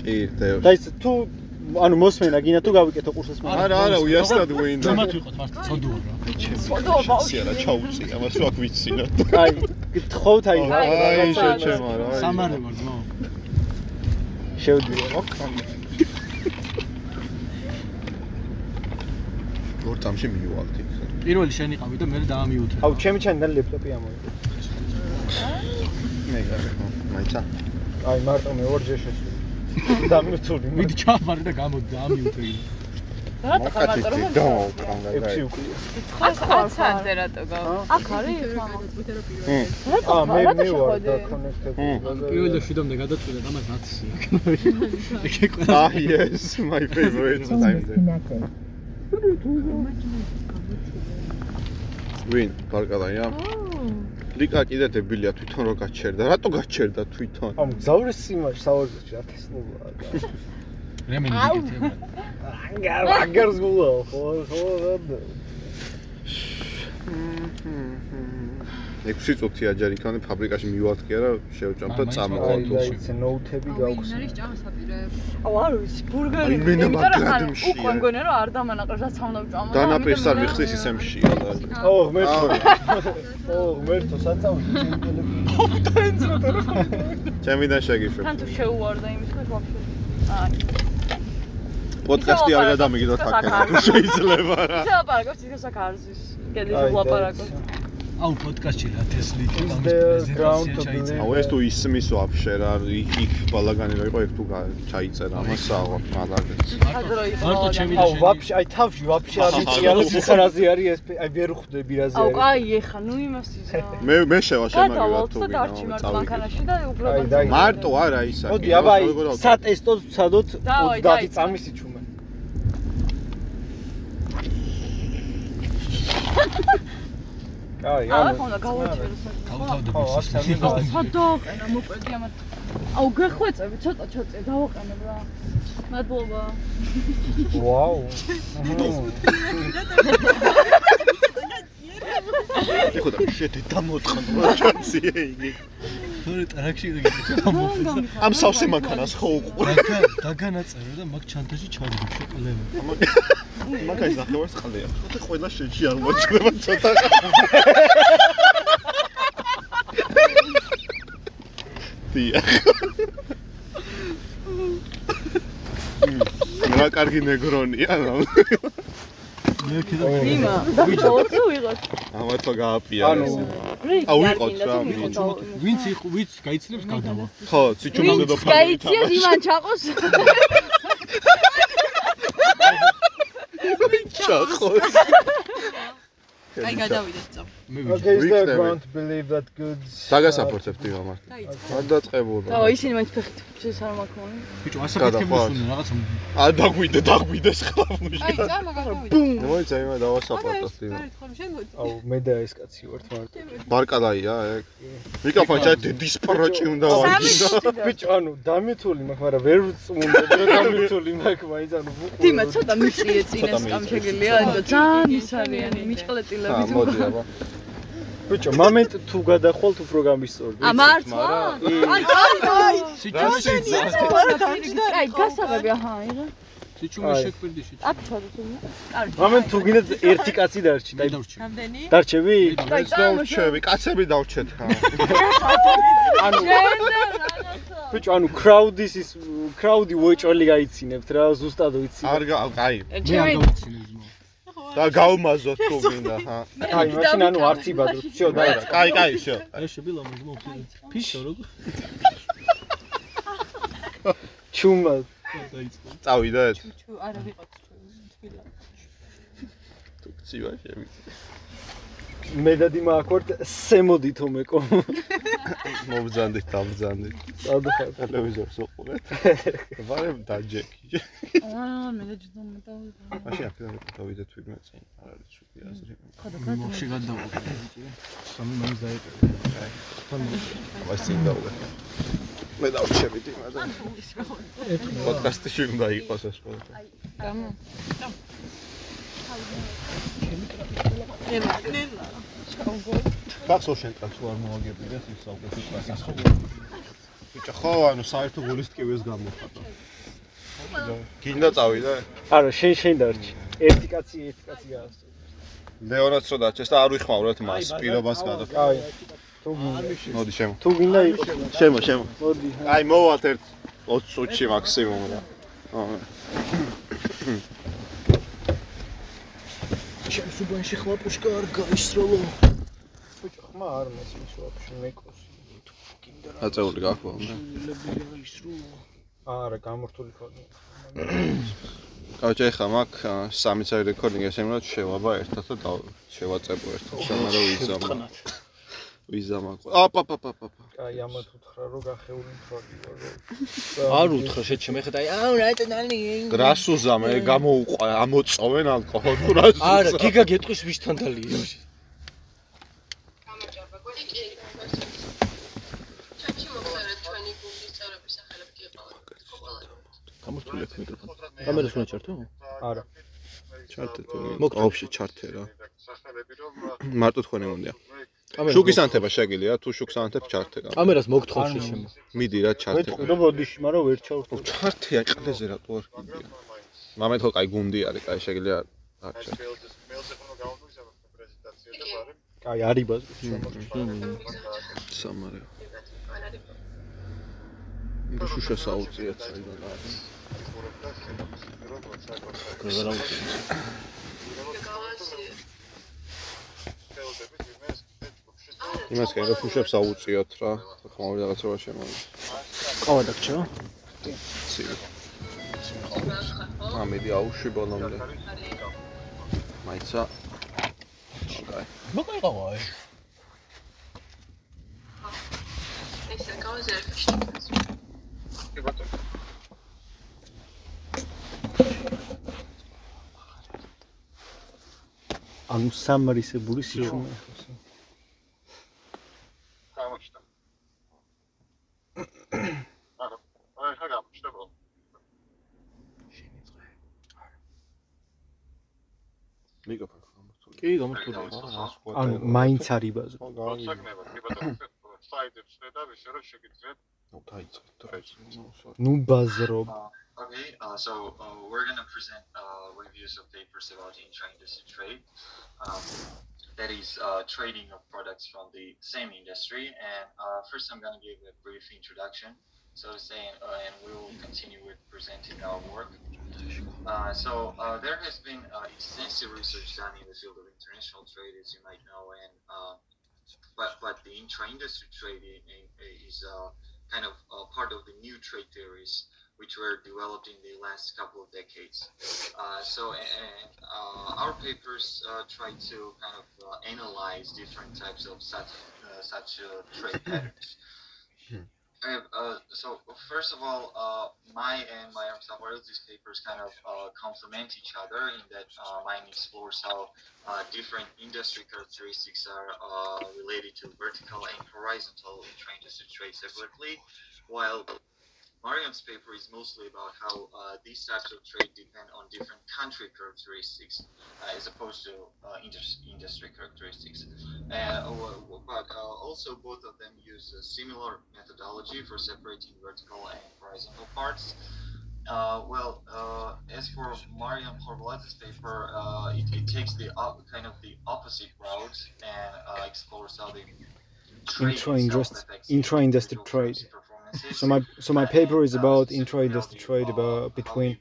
კი, დევს. და ის თუ ანუ მოსმენა გინდა თუ გავიკეთო ყურსას მან. არა, არა, უიასტად გვინდა. ძმათ ვიყოთ მართლა ცოდუა რა. ჩემი არა ჩაუწი, ამას რა გვიცინო. კაი, გთხოვთ აი აი შეჩემა რა. აი. სამარე ვარ ძმაო. შევდი. ორ წამში მივალდი. პირველი შენი ყავი და მე დაამიუთე. აუ, ჩემი ჩანდა ლეპტოპი ამოიღე. მე გარეკო. მაიცა. აი, მარტო მე ორჯერ შესული. დამირთული. მიდი ჩავაბარე და გამოდი დაამიუთე. მოკათი დავაუყრა და ექვსი უკვე. აქ კაცანზე რატო გავა? აქ არის აა, მე მე ვარ და კონექტები. პირველ და შვიდამდე გადაწყვიტე და მას ნაცი აქ. ეგ ყველა Ah yes, my favorite time there. ვინ პარკალაია? ლიკა კიდე დებილია თვითონ რო გაჩერდა. რატო გაჩერდა თვითონ? ამ გზავრის სიმაშ სავარჯიშში ათესნულა და რემენი გიკეთება. აგარ აგარ ზგულა ხო ხო რა. მმ 6 წუთი აჯარი ქონე ფაბრიკაში მივადგია რა შევჭამ და მაინც წამოვალ აი თულს. და ის ნოუთები გავხსნა აუ არ ვიცი ბურგერი აი, მენა იმიტომ რომ მაგრად ხან მშია. უკვე მგონია რომ არ დამანაყრ რაც უნდა ვჭამო და დანაპირს არ მიხდის ისე მშია და. ო ღმერთო ო ღმერთო საწავი ჩემიდან შეგიშვებ. თან თუ შეუვარდა იმის ხო ვაფშე აი პოდკასტი არ გადამიგიდოთ აქ თუ შეიძლება რა. აქ არის ის გედი აი, ვლაპარაკობ აუ პოდკასტში რა თესლი ground to believe- აუ ეს თუ ისმის ვაფშე რა იქ ბალაგანი რა იყო იქ თუ ჩაიწერა ამას აღარ მალაგეც. ადრო იყო მარტო ჩემი და აუ ვაფშე აი თავში ვაფშე არ ვიცი არა სიხარაზე არის ეს აი ვერ ხვდები რაზე აუ არის. კაი ეხა ნუ იმას იზა <laughs> მე მე შევა შემაგე რა თუ და დარჩი მარტო მანქანაში და აი, უბრალოდ მარტო არა ისა. მოდი აბა აი სატესტოს ვცადოთ დავაი, 30 დაიწყე. წამის იჩუმე კაი <laughs> აა ანუ ხომ და გავაჩერო გავთავდები ხო, აქ სამი სადოყენა მოკვედი ამათ აუ გეხვეწები ცოტა ჩაწე დავაყენებ რა. მადლობა. ვაუ <laughs> <laughs> ეხო და შედი დამოთხანო რა ჩანსია იგი. თორე ტრაქში და და ამ სავსე მანქანას ხო უყურე. დაგა დაგანაწერო და მაგ ჩანთაში ჩავდი შოკოლადი. მაგაის ნახევარს ყალია. ხოთი ყველა შეჭი არ მოჭრება ცოტა. დია. რა კარგი ნეგრონია რა. მე კიდე იმა და ბოლოს ვიღოთ ამათო გააპია. ანუ აუ, ვიყოთ რა, ვინც ვინც გაიცნებს გადავა. ხო, სიჩუმეზე და გაიცია იმან ჩაყოს <laughs> ჩახოს. აი გადავიდეთ წამ. Okay is the ვიქნები. ground to believe that goods დაგასაფორცებთ იმამას. არ დაწყებულა. და ისინი მაინც ფეხით ჩეს არ მაქვს ბიჭო ასაფეთქებულს უნდა რაღაცა ა დაგვიდე, დაგვიდეს ხლაფუში. აი წამ გადავიდეთ. მოიცა იმა ხო შემოდი. აუ მე და ეს კაცი ვართ მარტო ბარკალაია ეგ. მიკროფონ ჩა დედის პროჭი უნდა ვაგინო. ბიჭო ანუ დამithული მაქვს მაგრამ ვერ ვწმუნდა რა <laughs> დამithული მაქვს მაინც ანუ ვუყურე დიმა ცოტა მიჭრიე წინეს ცოტა კამ შეგელია და ძალიან ის არიანი მიჭყლეტილები ა მოდი აბა. ბიჭო მომენტ თუ გადახვალთ უფრო გამისწორდი ა მართლა აი აი სიჩუმე შეიცავს. აი გასაღები აჰა იღა სიჩუმე აი. შეკვირდი შე. აქ ჩადოთ კარგი. მომენტ თუ გინდათ ერთი კაცი დარჩი. დაი და დავრჩი. რამდენი? დარჩები ეს დავრჩები, კაცები დავრჩეთ ხა. <laughs> ანუ ბიჭო, ანუ crowd-ის ის crowd-ი უეჭველი გაიცინებთ რა, ზუსტად ვიცი. არ გა აი. ჩემი და გავმაზოთ <laughs> თუ მინდა ხა აი, მაშინ ანუ არც იბადროთ. всё, დაიწყე. კაი კაი შო ფიშო როგორ ჩუმა. წავიდეთ ჩუ არა ვიყავთ თბილა თუ გცივა შემი მე და დიმა აკვართ სემოდით ომეკო. მობძანდით დამბძანდით სადხარ. ტელევიზორს უყურეთ ვარებ დაჯეკი აა მე და ჯდომ მეტავიღა მაშინ აქედან დავიდეთ ვინმე წინ. არ არის შუქი აზრი მოხში გადავყო სამი მაინც დაიწერე მას წინ დავდე მე დავრჩებით იმაზე პოდკასტში უნდა იყოს ეს ყველა გამო გახსოვ შენ კაცს არ მოაგებიდეს ის საუკეთესო კლასის ბიჭო ხო ანუ საერთო გულის ტკივის გამოხატა გინდა წავიდე არა, შენ შენ დარჩი. ერთი კაცი, ერთი კაცი გაასწრო. ლეონაც რო დაჩეს და არ ვიხმაურეთ მას პირობას გადა აი. თუ გინდა, მოდი შემო თუ გინდა იყოს. შემო შემო მოდი. აი მოვალთ ერთ 20 წუთში მაქსიმუმ რა <coughs> აა ჩემს უბანში ხმა პუშკა არ გაისროლო ბიჭო, ხმა არ მესმის ვაფშე მეკოს. აწეული გაქვთ არა, გამორთული ქონია. კაუჭი ხა მაგ სამი წელი რეკორდინგი ესე უნდა შევაბა ერთად და შევაწებო ერთად შემარო ვიზამ ვიზამ აპაპაპაპა აი, ამათ უთხრა რომ გახეული მთვარი ვარ. <laughs> არ უთხრა შეჩე მე ხედა აუ რატონალი გრასუზა მე გამოუყვა ამოწოვენ ალკოჰოლ გრასუზა. არა გიგა გეტყვის ვისთან დალია გამოსთული აქვს მიკროფონი კამერას უნდა ჩართო? არა. ჩარტე თუ მოგ- ოფში ჩარტე რა. მარტო თქვენი უნდა შუქის ანთება შეგიძლია თუ შუქს ანთებ ჩარტე გამ კამერას მოგთხოვ შეჩემ მიდი რა ჩარტე ვეთქვი რომ ბოდიში, მაგრამ ვერ ჩავრთო. ჩარტეა ყლეზე რატო არ გიგია მამეთ ხო კაი გუნდი არის კაი შეგიძლია არ ჩა აი, არიბას სამარე. და შუშა საუწიეთ საიდან არის იმას კი რა შუშებს აუწიოთ რა. ხმაური რაღაცა შემოვიდა ყავა დაგჭა ცივი. ამედი აუში ბოლომდე. მაიცა. კაი მოყაი ყავა აი. ანუ სამარისებული სიჩუმე ხოს. მიკროფონი გამოსული კი გამორთულია ანუ მაინც არიბაზე. ნუ დაიწყეთ დროის ნუ ბაზრობ. Okay, uh, so uh, we're going to present uh, reviews of papers about intra-industry trade. Um, that is uh, trading of products from the same industry. And uh, first, I'm going to give a brief introduction, so to say, uh, and we will continue with presenting our work. Uh, so uh, there has been uh, extensive research done in the field of international trade, as you might know, and but but the intra-industry trade is kind of part of the new trade theories which were developed in the last couple of decades. Uh, so, and, uh, our papers uh, try to kind of uh, analyze different types of such uh, such uh, trade <coughs> patterns. Uh, uh, so first of all, uh, my and my these papers kind of uh, complement each other in that uh, mine explores how uh, different industry characteristics are uh, related to vertical and horizontal intra-industry trade separately, while Mariam's paper is mostly about how uh, these types of trade depend on different country characteristics uh, as opposed to uh, indus- industry characteristics. Uh, but uh, also both of them use a similar methodology for separating vertical and horizontal parts. Uh, well, uh, as for Mariam Horvath's paper, uh, it, it takes the op- kind of the opposite route and uh, explores how the trade Intra-industry- affects intra-industry trade. So my so my paper is about intra-industry about between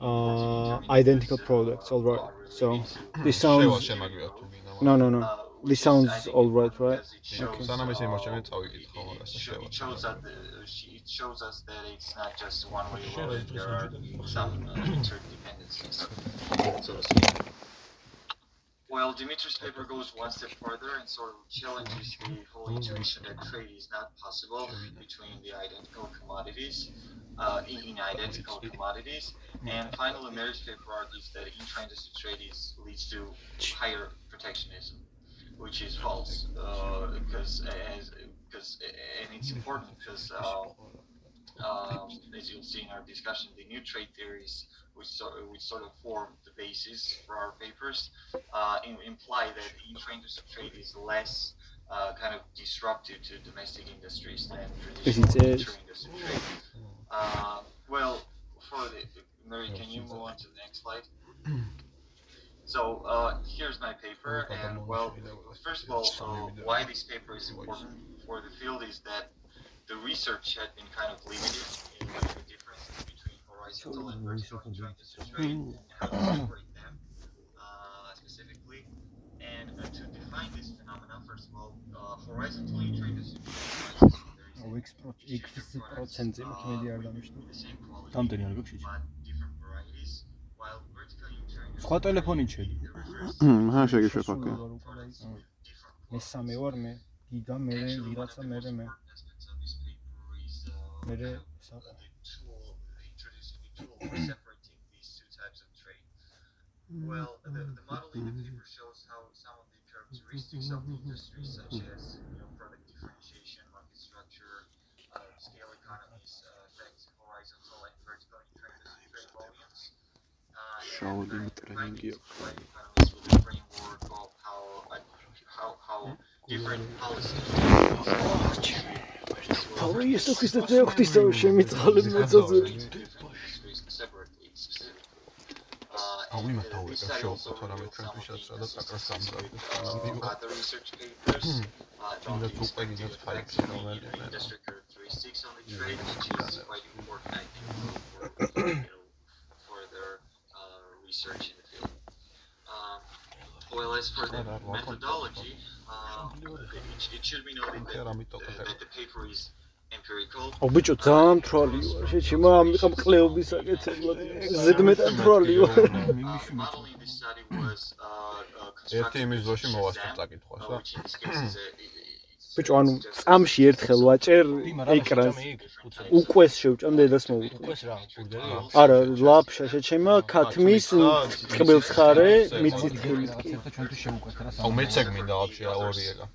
uh, identical products. All right. So this sounds. No, no, no. This sounds all right, right? Okay. It shows that uh, it shows us that it's not just one way road. There are some uh, <clears throat> interdependencies. So to speak. Well, Dimitri's paper goes one step further and sort of challenges the whole intuition that trade is not possible between the identical commodities, uh, in, identical commodities. And finally, Mary's paper argues that intra-industry trade is, leads to higher protectionism, which is false, uh, because as because and it's important because uh, um, as you'll see in our discussion, the new trade theories, which sort of, which sort of form the basis for our papers, uh, imply that intra-industry trade is less uh, kind of disruptive to domestic industries than Yes, it traditional is. intra-industry trade. Uh, well, for the Mary, can you move on to the next slide? <clears throat> So uh, here's my paper, and well, first of all, uh, why this paper is important for the field is that the research had been kind of limited in specifically. And to define this phenomenon, first of all, horizontal intra-industry trade comprises X პროცენტზე მეტი არ დამიშნო. Რამდენი არ გაქვს but different varieties, while vertical intra-industry სხვა ტელეფონით შედი. <coughs> ჰა შეგეშვებ აქ მესამე ვარ მე. გიგა მე ვიღაცა მე მე. მე totally separating these two types of trade. Well, the, the model in the paper shows how some of the characteristics of the industry, such as you know, product differentiation, market structure, uh, scale economies, uh, effects, horizontal and vertical trade volumes, uh, Shoulder and training economies with a framework of how, how, how different policies. Paweł, jeszcze coś do tego chcesz, że mi to ale nie co zrobić. აუ იმათ დავეკა შოუ თორემ ჩვენთვისაც რა და საკრას გამზადდეს სანამ Other research papers uh, don't That's use what I mean, that's effective five, you know, the and- and- industry characteristics of the trade, which is quite important, I think, for, for, you know, further uh, research in the field. Um, well, as for the methodology, uh, it, it should be noted that, that the paper is ო ბიჭო ძალიან თვალი ვარ. შეჩიმა ამიყამ ყლეობის აკეთებლად. ზედმეტად თვალი ვარ. Uh, uh, uh, ერთი იმის Shazam, მოვასწრებ წაკითხვას uh, რა ბიჭო ანუ წამში ერთხელ ვაჭერ ეკრანს. უკვეს შევჭამ დედას მოვუყო. კვეს რა ბურგერი რა არა, ლაფშა შეჩემა ქათმის ტყბილს ხარე მიწის თქმით კი. ჩვენთვის შევუკვეთ რა აუ მეც ეგ მინდა ვაფშე ორი ეგა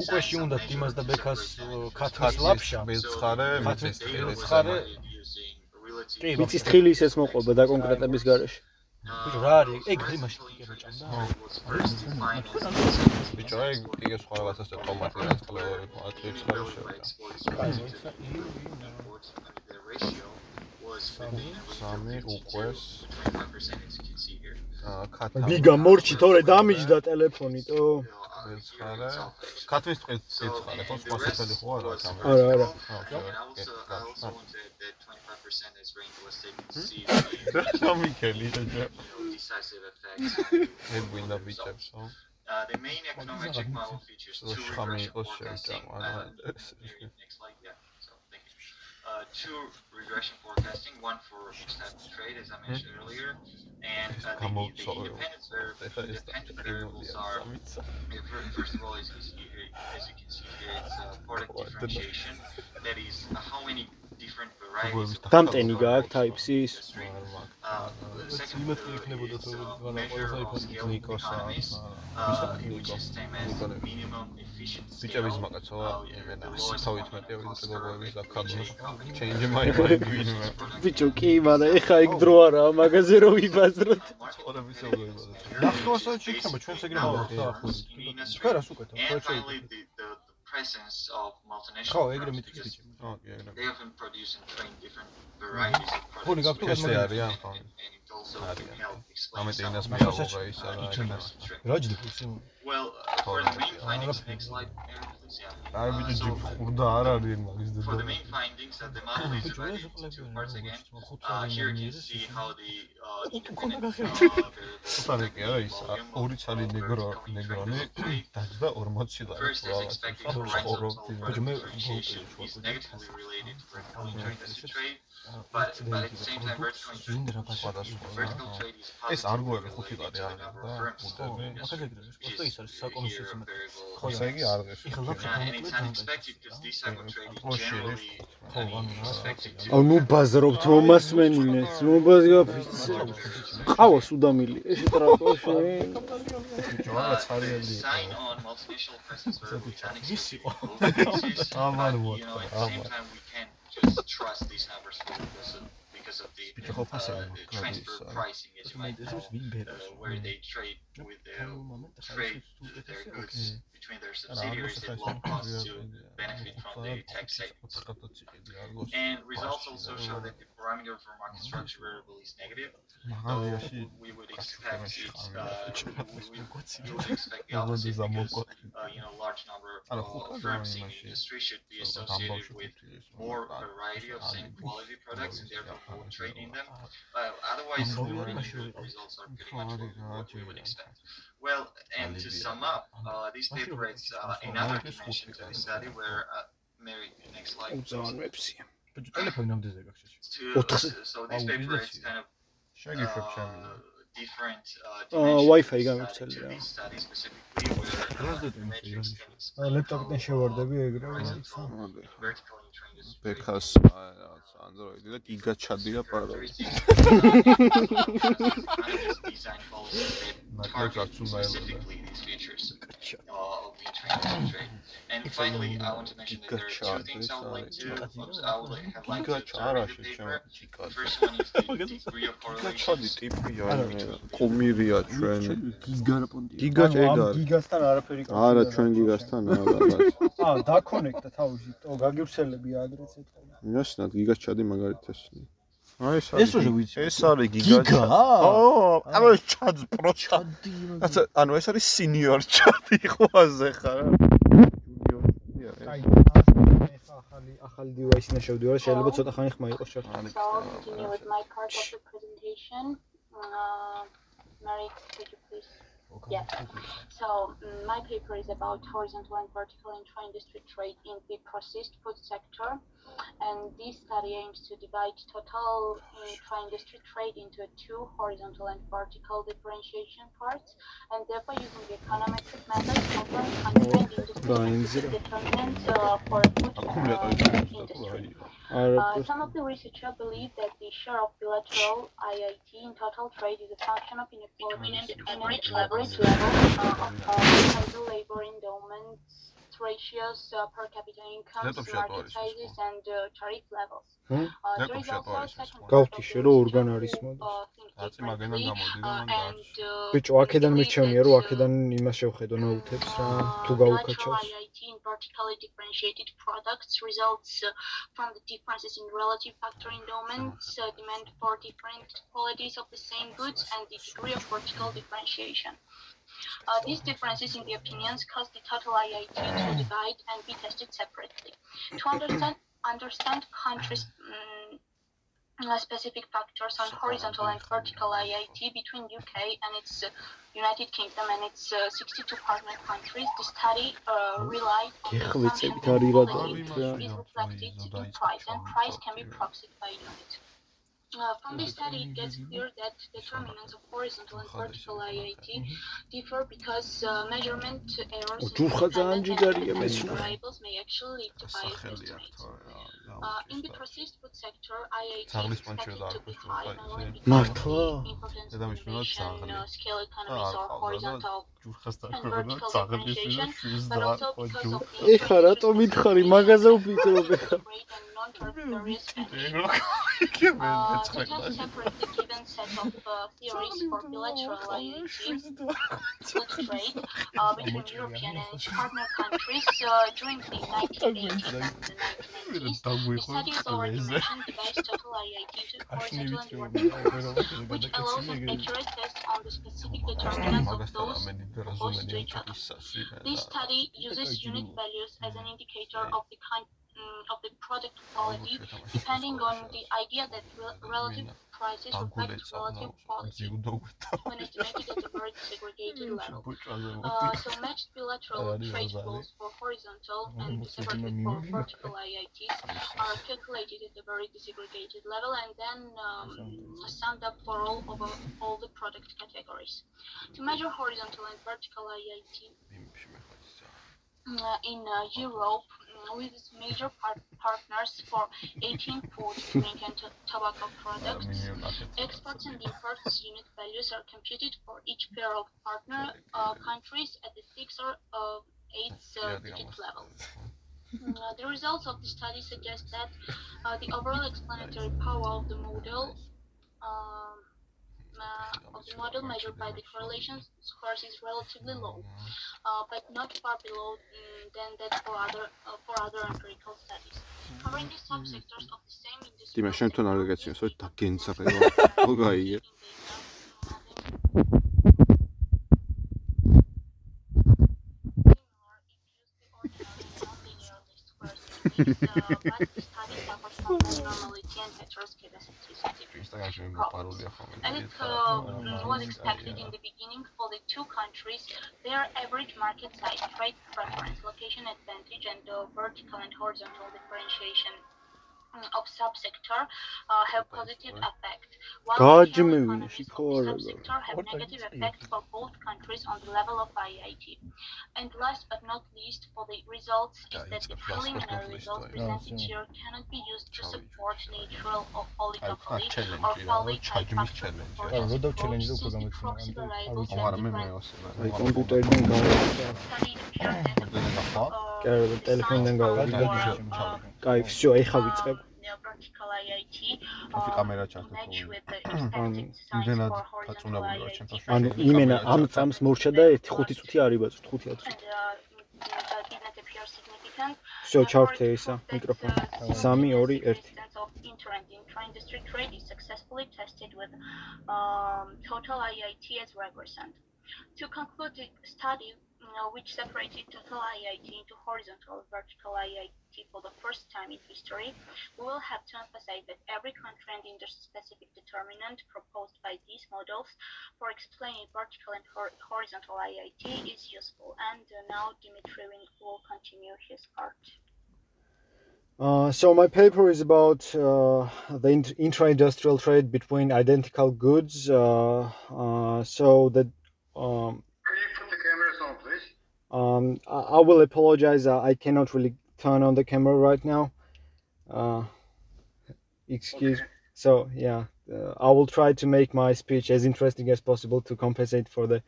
უკვეში უნდა დიმას და ბექას ქათმის ლაფშა მეცხარე ქათმის მიწის ტყიბილს ტყილი ხარე using relative კი მიწის თხილი ისეც მოყვება და კონკრეტების გარეშე. ბიჭო რა არის? ეგ იმაში გებჭამდა ბიჭო ეგ იგე სხვა რაღაცას და ტომატი რაც ყლევარი მოატრიც ხარ შევიდა სამი უყვეს აა ქათა გიგა მორჩი თორე დამიჯდა ტელეფონი თო. მეცხარე ქათმის ტყილს მეცხარე ხო? სხვა სოფელი ხო არა კამერა არა, არა. რა მიქელი შეჯა decisive effects ეგ გვინდა ბიჭებსო Uh, the main econometric model features two regression იყოს forecasting. Uh, next slide, yeah. So, thank you. Uh, two regression forecasting, one for each type of trade, as I mentioned earlier, and uh, the, the, the გამოწვევა. independent, var- ეხლა ეს independent variables are, uh, fir- first of all, as, as, you, as you can see here, it's uh, product What the- differentiation. That is uh, how many different varieties of დამტენი გააქვს sold Type C-ის. in the street. The second იმათ იქნებოდა თუ ყველა of scale. ნიკოს ბიჭების მაკაცოა იმენა the lowest 112 common ევროზე cost გოგოების და company? Change my mind ბიჭო კი, მაგრამ ეხა იქ დრო არაა, მაგაზე რო ვიბაზროთ. ცხოვრების ეუბნება ნახევარსად შეიძლება ჩვენც ეგრე მოვხდა ახლა თქვენ რას უკეთებ ხო შეიძლება presence of ხო multinational ეგრე firms, მithქის because ბიჭო ოკეი ეგრე they often produce and train different varieties of ფონი products. გაქვთ ესე არიან ხო And in also help explain ამიტომ some ინას of მეალობა ის არა რაჯდი ხუსი Well, uh, for the main findings, next slide, Aaron, please, yeah. აი Uh, ბიჭო so, ჯი ხურდა არ არის მაგის for the დედა main findings, uh, the model is divided into two parts again. Uh, here you can see how the ხუთარი კი არა ის ორი ცალი ნეგრო ნეგრონი დაჯდა 40 ლარი ხო is negatively related to intricacy trade, but, but vertical intricacy vertical trade is ეს არგოები positively ხუთი არის number და ხუთები industry, which is არის საკომისიო სიმეთ variable ესე იგი არ ღირს expected to ანუ ბაზრობთ მომასმენინეს მომბაზგაფიც ყავას უდამილი ეს ბიჭო რაღაც Uh, არიანი the sign on multinational <laughs> just trust these numbers because of, because of the uh, transfer pricing, as you might know, uh, where they trade with their trade their goods between their subsidiaries at low cost to benefit from the tax savings. And results also show that the parameter for market structure variable is negative, though we would expect it, uh, we, we would expect the opposite because, uh, you know, large number of uh, firms in the industry should be associated with more variety of same quality products and therefore more trading them. But uh, otherwise, the results are pretty much what we would expect. Well, and to sum up, uh, this paper rates are another dimension to the study where, uh, Mary, next slide. Please. To, so, so this paper is kind of. Uh, different uh, Uh, Wi-Fi uh, metrics can explain ლეპტოპიდან შევარდები uh, ეგრევე horizontal, მოდი. ბექას რაღაც ანდროიდი და გიგა ჩადია პარო design policy that ნაკლებს target არც უნდა ელოდა And finally, I want to mention that there are two things I would like to I would like, have liked to observe in the paper. The first one is the degree of გიგა ჩადი correlation ტიპია იმე კომირია ჩვენ გიგარაპონდი გიგა ეგარ გიგასთან არაფერი არა ჩვენ გიგასთან არა რაღაც აა დაკონექტა თავში ო გაგივრცელები აგრეთ ეთქვა მაშინად გიგას ჩადი მაგალითად ესნი აი ეს ეს რო ვიცი. ეს არის გიგა ო ანუ ჩადს პროჩა რაცა ანუ ეს არის სინიორ <laughs> ჩადი ხო აზე ხარ ჯუნიორ აი ახლა ახალი ახალი დივაისი ნაშევდი ვარ შეიძლება ცოტა ხანი ხმა იყოს შეხ So I'll continue with my part of the presentation. Uh, Mary, could you please? Yeah. So mm, my paper is about horizontal and vertical intra-industry trade in the processed food sector. And this study aims to divide total intra-industry trade into two horizontal and vertical differentiation parts. And therefore using the econometric methods, comparing country and industry determinants uh, for food uh, industry. Uh, some of the researchers believe that the share of bilateral IIT in total trade is a function of inequality and average level, average level uh, of uh, labor endowments ratios, uh, per capita incomes, market sizes, and uh, tariff levels. Uh, there Laptop is also a second გავთიშე, the რომ ორგან არის uh, რაც მაგენან differently, გამოდიდა uh, მან uh, ბიჭო აქედან მირჩევნია რომ აქედან იმას შევხედო ნოუთებს რა თუ გაუკაჩავს in vertically differentiated products results uh, from the differences in relative factor endowments, uh, demand for different qualities of the same goods, and the degree of vertical differentiation. Uh, these differences in the opinions cause the total IIT to divide and be tested separately. To understand, understand countries' um, specific factors on horizontal and vertical IIT between UK and its uh, United Kingdom and its uh, 62 partner countries, the study uh, relied on the assumption that quality is reflected in price, and price can be proxied by unit. Uh, from this study, it gets clear that determinants of horizontal and vertical IIT differ because uh, measurement errors in the may actually lead to biased estimates. Uh, in the processed food sector, IIT is ძაღლის expected პანჩერდა to არ be ხდება, high ხაი, not only ესე. because of მართლა? დედამისმა innovation, ძაღლი. uh, და economies არ or ყავდა და horizontal ჯურხას vertical ძაღლის და შვილს და the ეხა რატომ მითხარი მაგაზე ვფიქრობ ეხა Uh, to მეცხრე different set of uh, theories for bilateral IoT trade uh, between European and its partner countries uh, during the 1980s and the 1990s. The studies already mentioned devised total IIT to horizontal and vertical which allows an accurate test on the specific determinants of those opposed to each other. This study uses unit values as an indicator of the kind mm, of the product quality depending on the idea that rel- relative prices reflect relative quality <laughs> when estimated at <laughs> a very segregated level. Uh, so matched bilateral trade flows for horizontal and separately for vertical IITs <laughs> are calculated at a very disaggregated level and then um, summed up for all over all the product categories. To measure horizontal and vertical IIT uh, in uh, Europe uh, with its major par- partners for 18 food, <laughs> drink and to- tobacco products. Exports and imports unit values are computed for each pair of partner uh, countries at the six or uh, eight uh, digit level. Mm, uh, the results of the study suggest that uh, the overall explanatory power of the model um, uh, of the model measured by the correlation scores is relatively low, uh, but not far below um, than that for other uh, for other empirical studies. Currently, subsectors of the same industry. Ti mi ha scelto una legazione, so tacchenzza però. Poi vai. And it uh, was expected in the beginning for the two countries, their average market size, trade preference, location advantage, and uh, vertical and horizontal differentiation mm, of subsector uh, have positive effect. While Godjimune, subsector have negative effect for both countries on the level of IIT. And last but not least, for the results is that the preliminary results presented here cannot be used to support natural or oligopoly or poly type Ay, onu da telefondan galiba. and მე different მეოსება. <clears throat> აი კომპიუტერიდან გავაკეთე. studied here and კი არა, და ტელეფონიდან გავაკეთე. კაი, всё, ეხა ვიწყებ. vertical IIT აფი uh, კამერა ჩართო match ხოლმე. with the expected size იმდენად for horizontal დაწუნებული ვარ IIT ჩემთან. ანუ იმენა ამ წამს მორჩა და 1-5 წუთი არის ბაცო, 5 10. and uh, that did not appear significant. всё, ჩავრთე ისა მიკროფონი. 3 2 1. Instance of inter and intra-industry trade is successfully tested with um, total IIT as regressant. To conclude the study, which separated total IIT into horizontal and vertical IIT for the first time in history, we will have to emphasize that every country and industry-specific determinant proposed by these models for explaining vertical and hor- horizontal IIT is useful. And uh, now Dimitri will continue his part. Uh, so my paper is about uh, the int- intra-industrial trade between identical goods. Uh, uh, so that um, Can you put the cameras on, please? um, I, I will apologize. I, I cannot really turn on the camera right now. Uh, excuse. So yeah, uh, I will try to make my speech as interesting as possible to compensate for the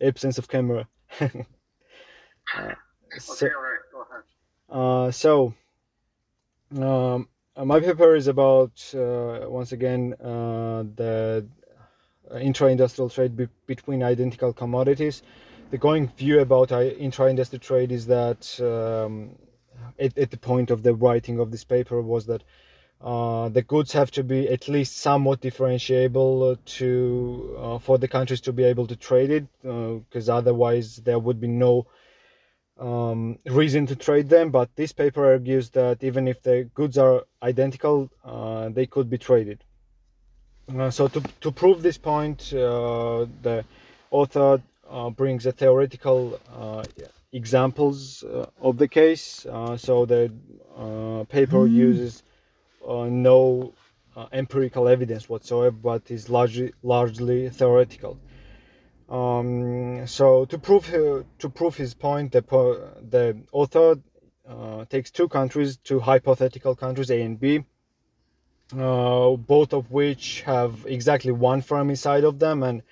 absence of camera. <laughs> Uh, so, Okay, all right, go ahead. uh, so, um, uh, my paper is about uh, once again uh, the intra-industrial trade be- between identical commodities. The going view about uh, intra-industrial trade is that um, at, at the point of the writing of this paper was that uh, the goods have to be at least somewhat differentiable uh, to uh, for the countries to be able to trade it, because otherwise there would be no um, reason to trade them. But this paper argues that even if the goods are identical, uh, they could be traded. Uh, so to, to prove this point, uh, the author uh, brings a theoretical uh, examples uh, of the case. Uh, so the uh, paper uses uh, no uh, empirical evidence whatsoever, but is largely largely theoretical. Um, so to prove uh, to prove his point, the po- the author uh, takes two countries, two hypothetical countries, A and B, uh, both of which have exactly one firm inside of them and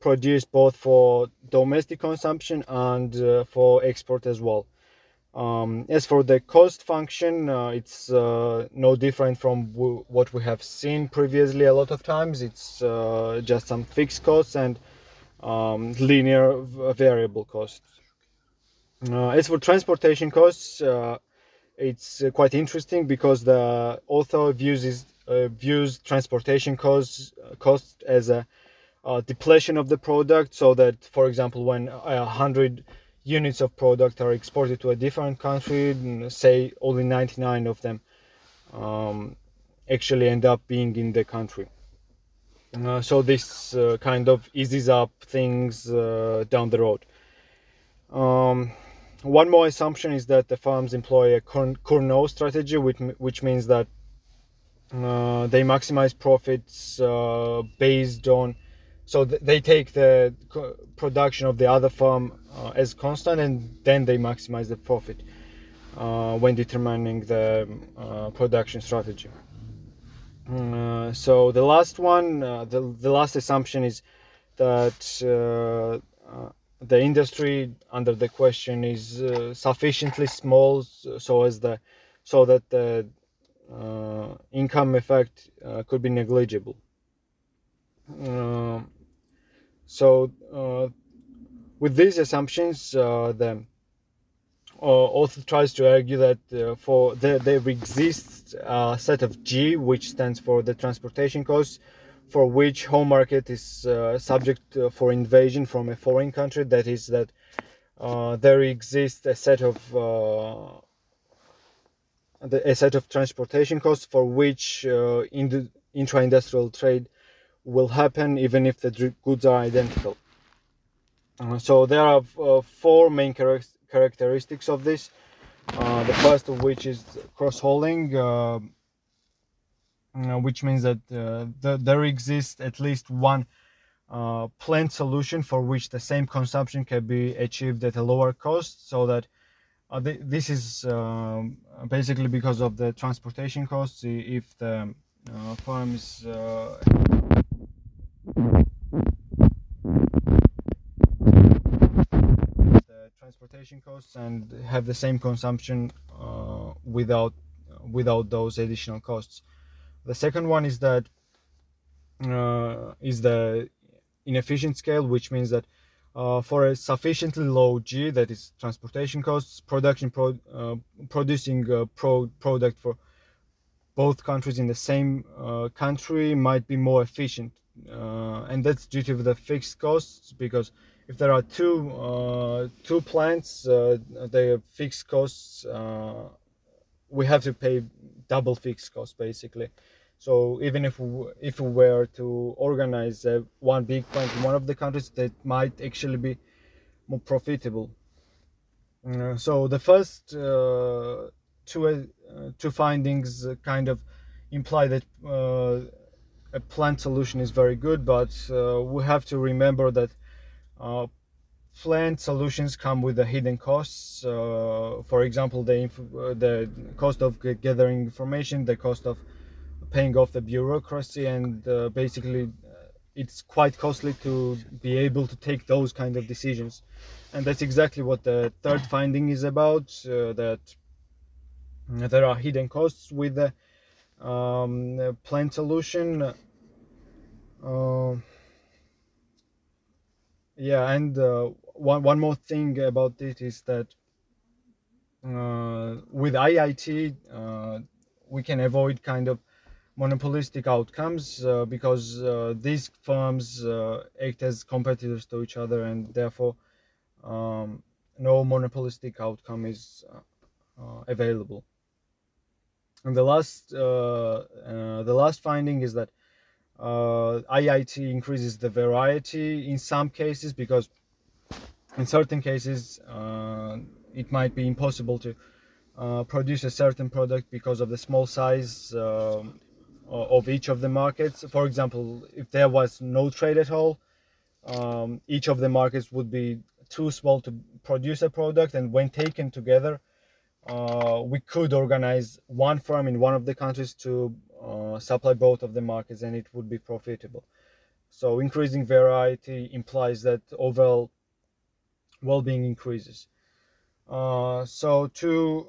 produce both for domestic consumption and uh, for export as well. Um, as for the cost function, uh, it's uh, no different from w- what we have seen previously. A lot of times, it's uh, just some fixed costs and um, linear variable costs. As for transportation costs, it's uh, quite interesting because the author views uh, views transportation costs cost as a uh, depletion of the product, so that, for example, when a hundred units of product are exported to a different country, say only 99 of them um, actually end up being in the country. Uh, so this uh, kind of eases up things uh, down the road. Um, one more assumption is that the farms employ a Cournot strategy, which, which means that uh, they maximize profits uh, based on so th- they take the co- production of the other farm uh, as constant and then they maximize the profit uh, when determining the uh, production strategy. Uh, so the last one the, the last assumption is that the industry under the question is sufficiently small so as the so that the income effect could be negligible. Um, so, uh, with these assumptions, uh, the uh, author tries to argue that uh, for the, there exists a set of G, which stands for the transportation costs, for which home market is uh, subject uh, for invasion from a foreign country. That is that there exists a set of a set of transportation costs for which in intra-industrial trade will happen even if the goods are identical. Uh, so there are uh, four main char- characteristics of this. Uh, the first of which is cross-hauling, uh, uh, which means that uh, the, there exists at least one planned solution for which the same consumption can be achieved at a lower cost. So that th- this is um, basically because of the transportation costs. If the farms the transportation costs and have the same consumption uh, without without those additional costs. The second one is that uh, is the inefficient scale, which means that uh, for a sufficiently low G, that is transportation costs, production pro, uh, producing a pro product for both countries in the same uh, country might be more efficient. Uh, and that's due to the fixed costs because if there are two uh, two plants uh, their fixed costs uh, we have to pay double fixed costs basically so even if we, if we were to organize uh, one big plant in one of the countries that might actually be more profitable uh, so the first two two findings kind of imply that a plant solution is very good, but uh, we have to remember that uh, plant solutions come with the hidden costs. Uh, for example, the the cost of gathering information, the cost of paying off the bureaucracy, and uh, basically, uh, it's quite costly to be able to take those kind of decisions. And that's exactly what the third finding is about. Uh, that there are hidden costs with the um, solution. Uh, yeah, and uh, one one more thing about it is that uh, with IIT uh, we can avoid kind of monopolistic outcomes uh, because uh, these firms act as competitors to each other, and therefore um, no monopolistic outcome is available. And the last uh, uh, the last finding is that uh, IIT increases the variety in some cases because in certain cases it might be impossible to uh, produce a certain product because of the small size uh, of each of the markets. For example, if there was no trade at all, um, each of the markets would be too small to produce a product, and when taken together, uh, we could organize one firm in one of the countries to uh, supply both of the markets and it would be profitable. So increasing variety implies that overall well-being increases. Uh, so to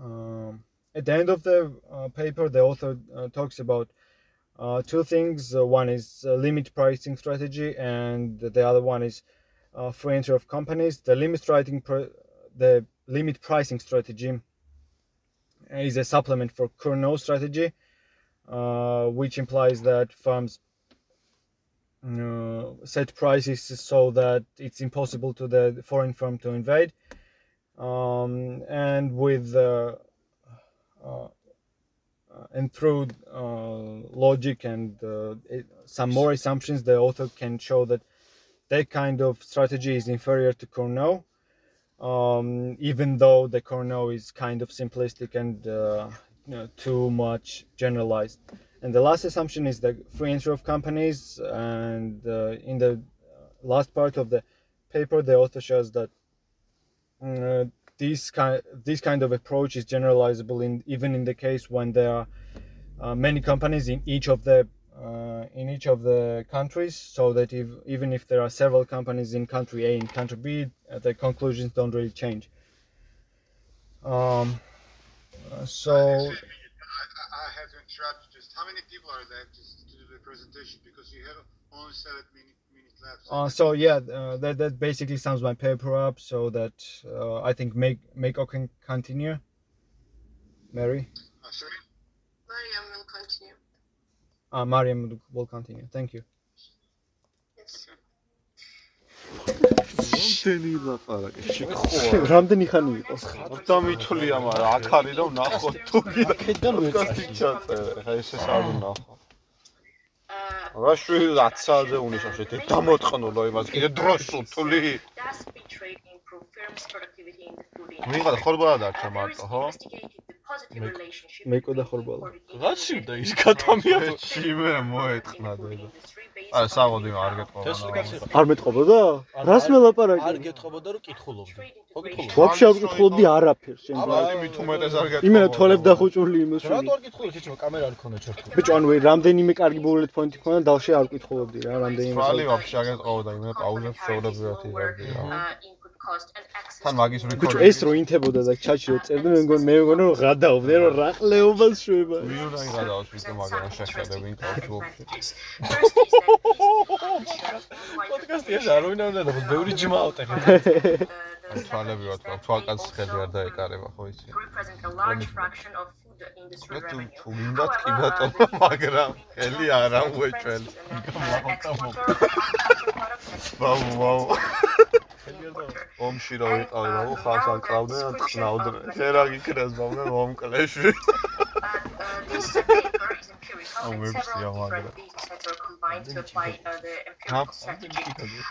um, at the end of the uh, paper, the author uh, talks about uh, two things. Uh, one is uh, limit pricing strategy, and the other one is uh, free entry of companies. The limit writing pr- the limit pricing strategy is a supplement for Kurno strategy, which implies that firms set prices so that it's impossible to the foreign firm to invade. Um, and with and through uh, logic and uh, it, some more assumptions, the author can show that that kind of strategy is inferior to Cornell, um, even though the Cornell is kind of simplistic and uh, you know, too much generalized. And the last assumption is the free entry of companies. And uh, in the last part of the paper, the author shows that uh, this kind this kind of approach is generalizable in even in the case when there are uh, many companies in each of the uh, in each of the countries so that if even if there are several companies in country A and country B uh, the conclusions don't really change um, so I have to interrupt. Just how many people are there just to do the presentation? Because you have only seven minutes left. Uh, so yeah, uh, that that basically sums my paper up. So that uh, I think make make can continue. Mary, Uh, sorry. Mariam will continue. uh, Mariam will continue. Thank you. Yes. რამდენი ლაპარაკი შეხოა რამდენი ხანი იყოს ხარდა მithulია მაგრამ აქ არის რომ ნახო თუ კიდე ხედან პოდკასტი ჩაწერე ხა ესე არ ვნახო რა შვილი 10 საათზე უნიშნავ შე დამოტყნულო იმას კიდე დროს უთული In მიღა ხორბალა დარჩა მარტო ხო Investigated the positive relationship მეიკო და ხორბალა რაცივდა ის კატამია ჩიმე მოეთყნა დედა არა საღოდი არ გეტყობა არ მეტყობოდა რას მელაპარაკე არ გეტყობოდა რომ კითხულობდი ხო კითხულობდი ვაფშე არ ვკითხულობდი არაფერს შენ აბა მით უმეტეს არ გეტყობა იმენა თვალებ დახუჭული იმას რატო არ კითხულობდი შეჭმა კამერა არ ქონდა ჩართული ბიჭო ანუ რამდენიმე კარგი ბულეტ პოინტი ქონდა დავშე არ ვკითხულობდი რა რამდენიმე ბრალი ვაფშე არ გეტყობა და იმენა პაუზებს იღებდი რა Თან მაგის ბიჭო რეკორდი ეს რო ინთებოდა და ჩაჩი რო წერდნენ მე მგონი მე მგონი რომ გადაობდნენ რომ რა ყლეობას შვება. ვიურაი გადავს ვიდრე მაგრამ შეხედები ინტერვიუ პოდკასტი <laughs> ეს არ უნდა უნდა და ბევრი ჯმა ავტეხე თვალები ვარ თქვა თვალკაც ხელი არ დაეკარება ხო იცი industry თუ თუ მინდა კი ბატონო მაგრამ ხელი არ ამუეჭველი ვაუ ვაუ. <laughs> ომში რო ვიყავი ბაბუ ხალხს ან ყავდნენ ან ხნავდნენ შენ რა გიქრას ბაბუ მომკლეში This paper is empirical Oh, we're several different data sets are combined to apply uh, the empirical strategy.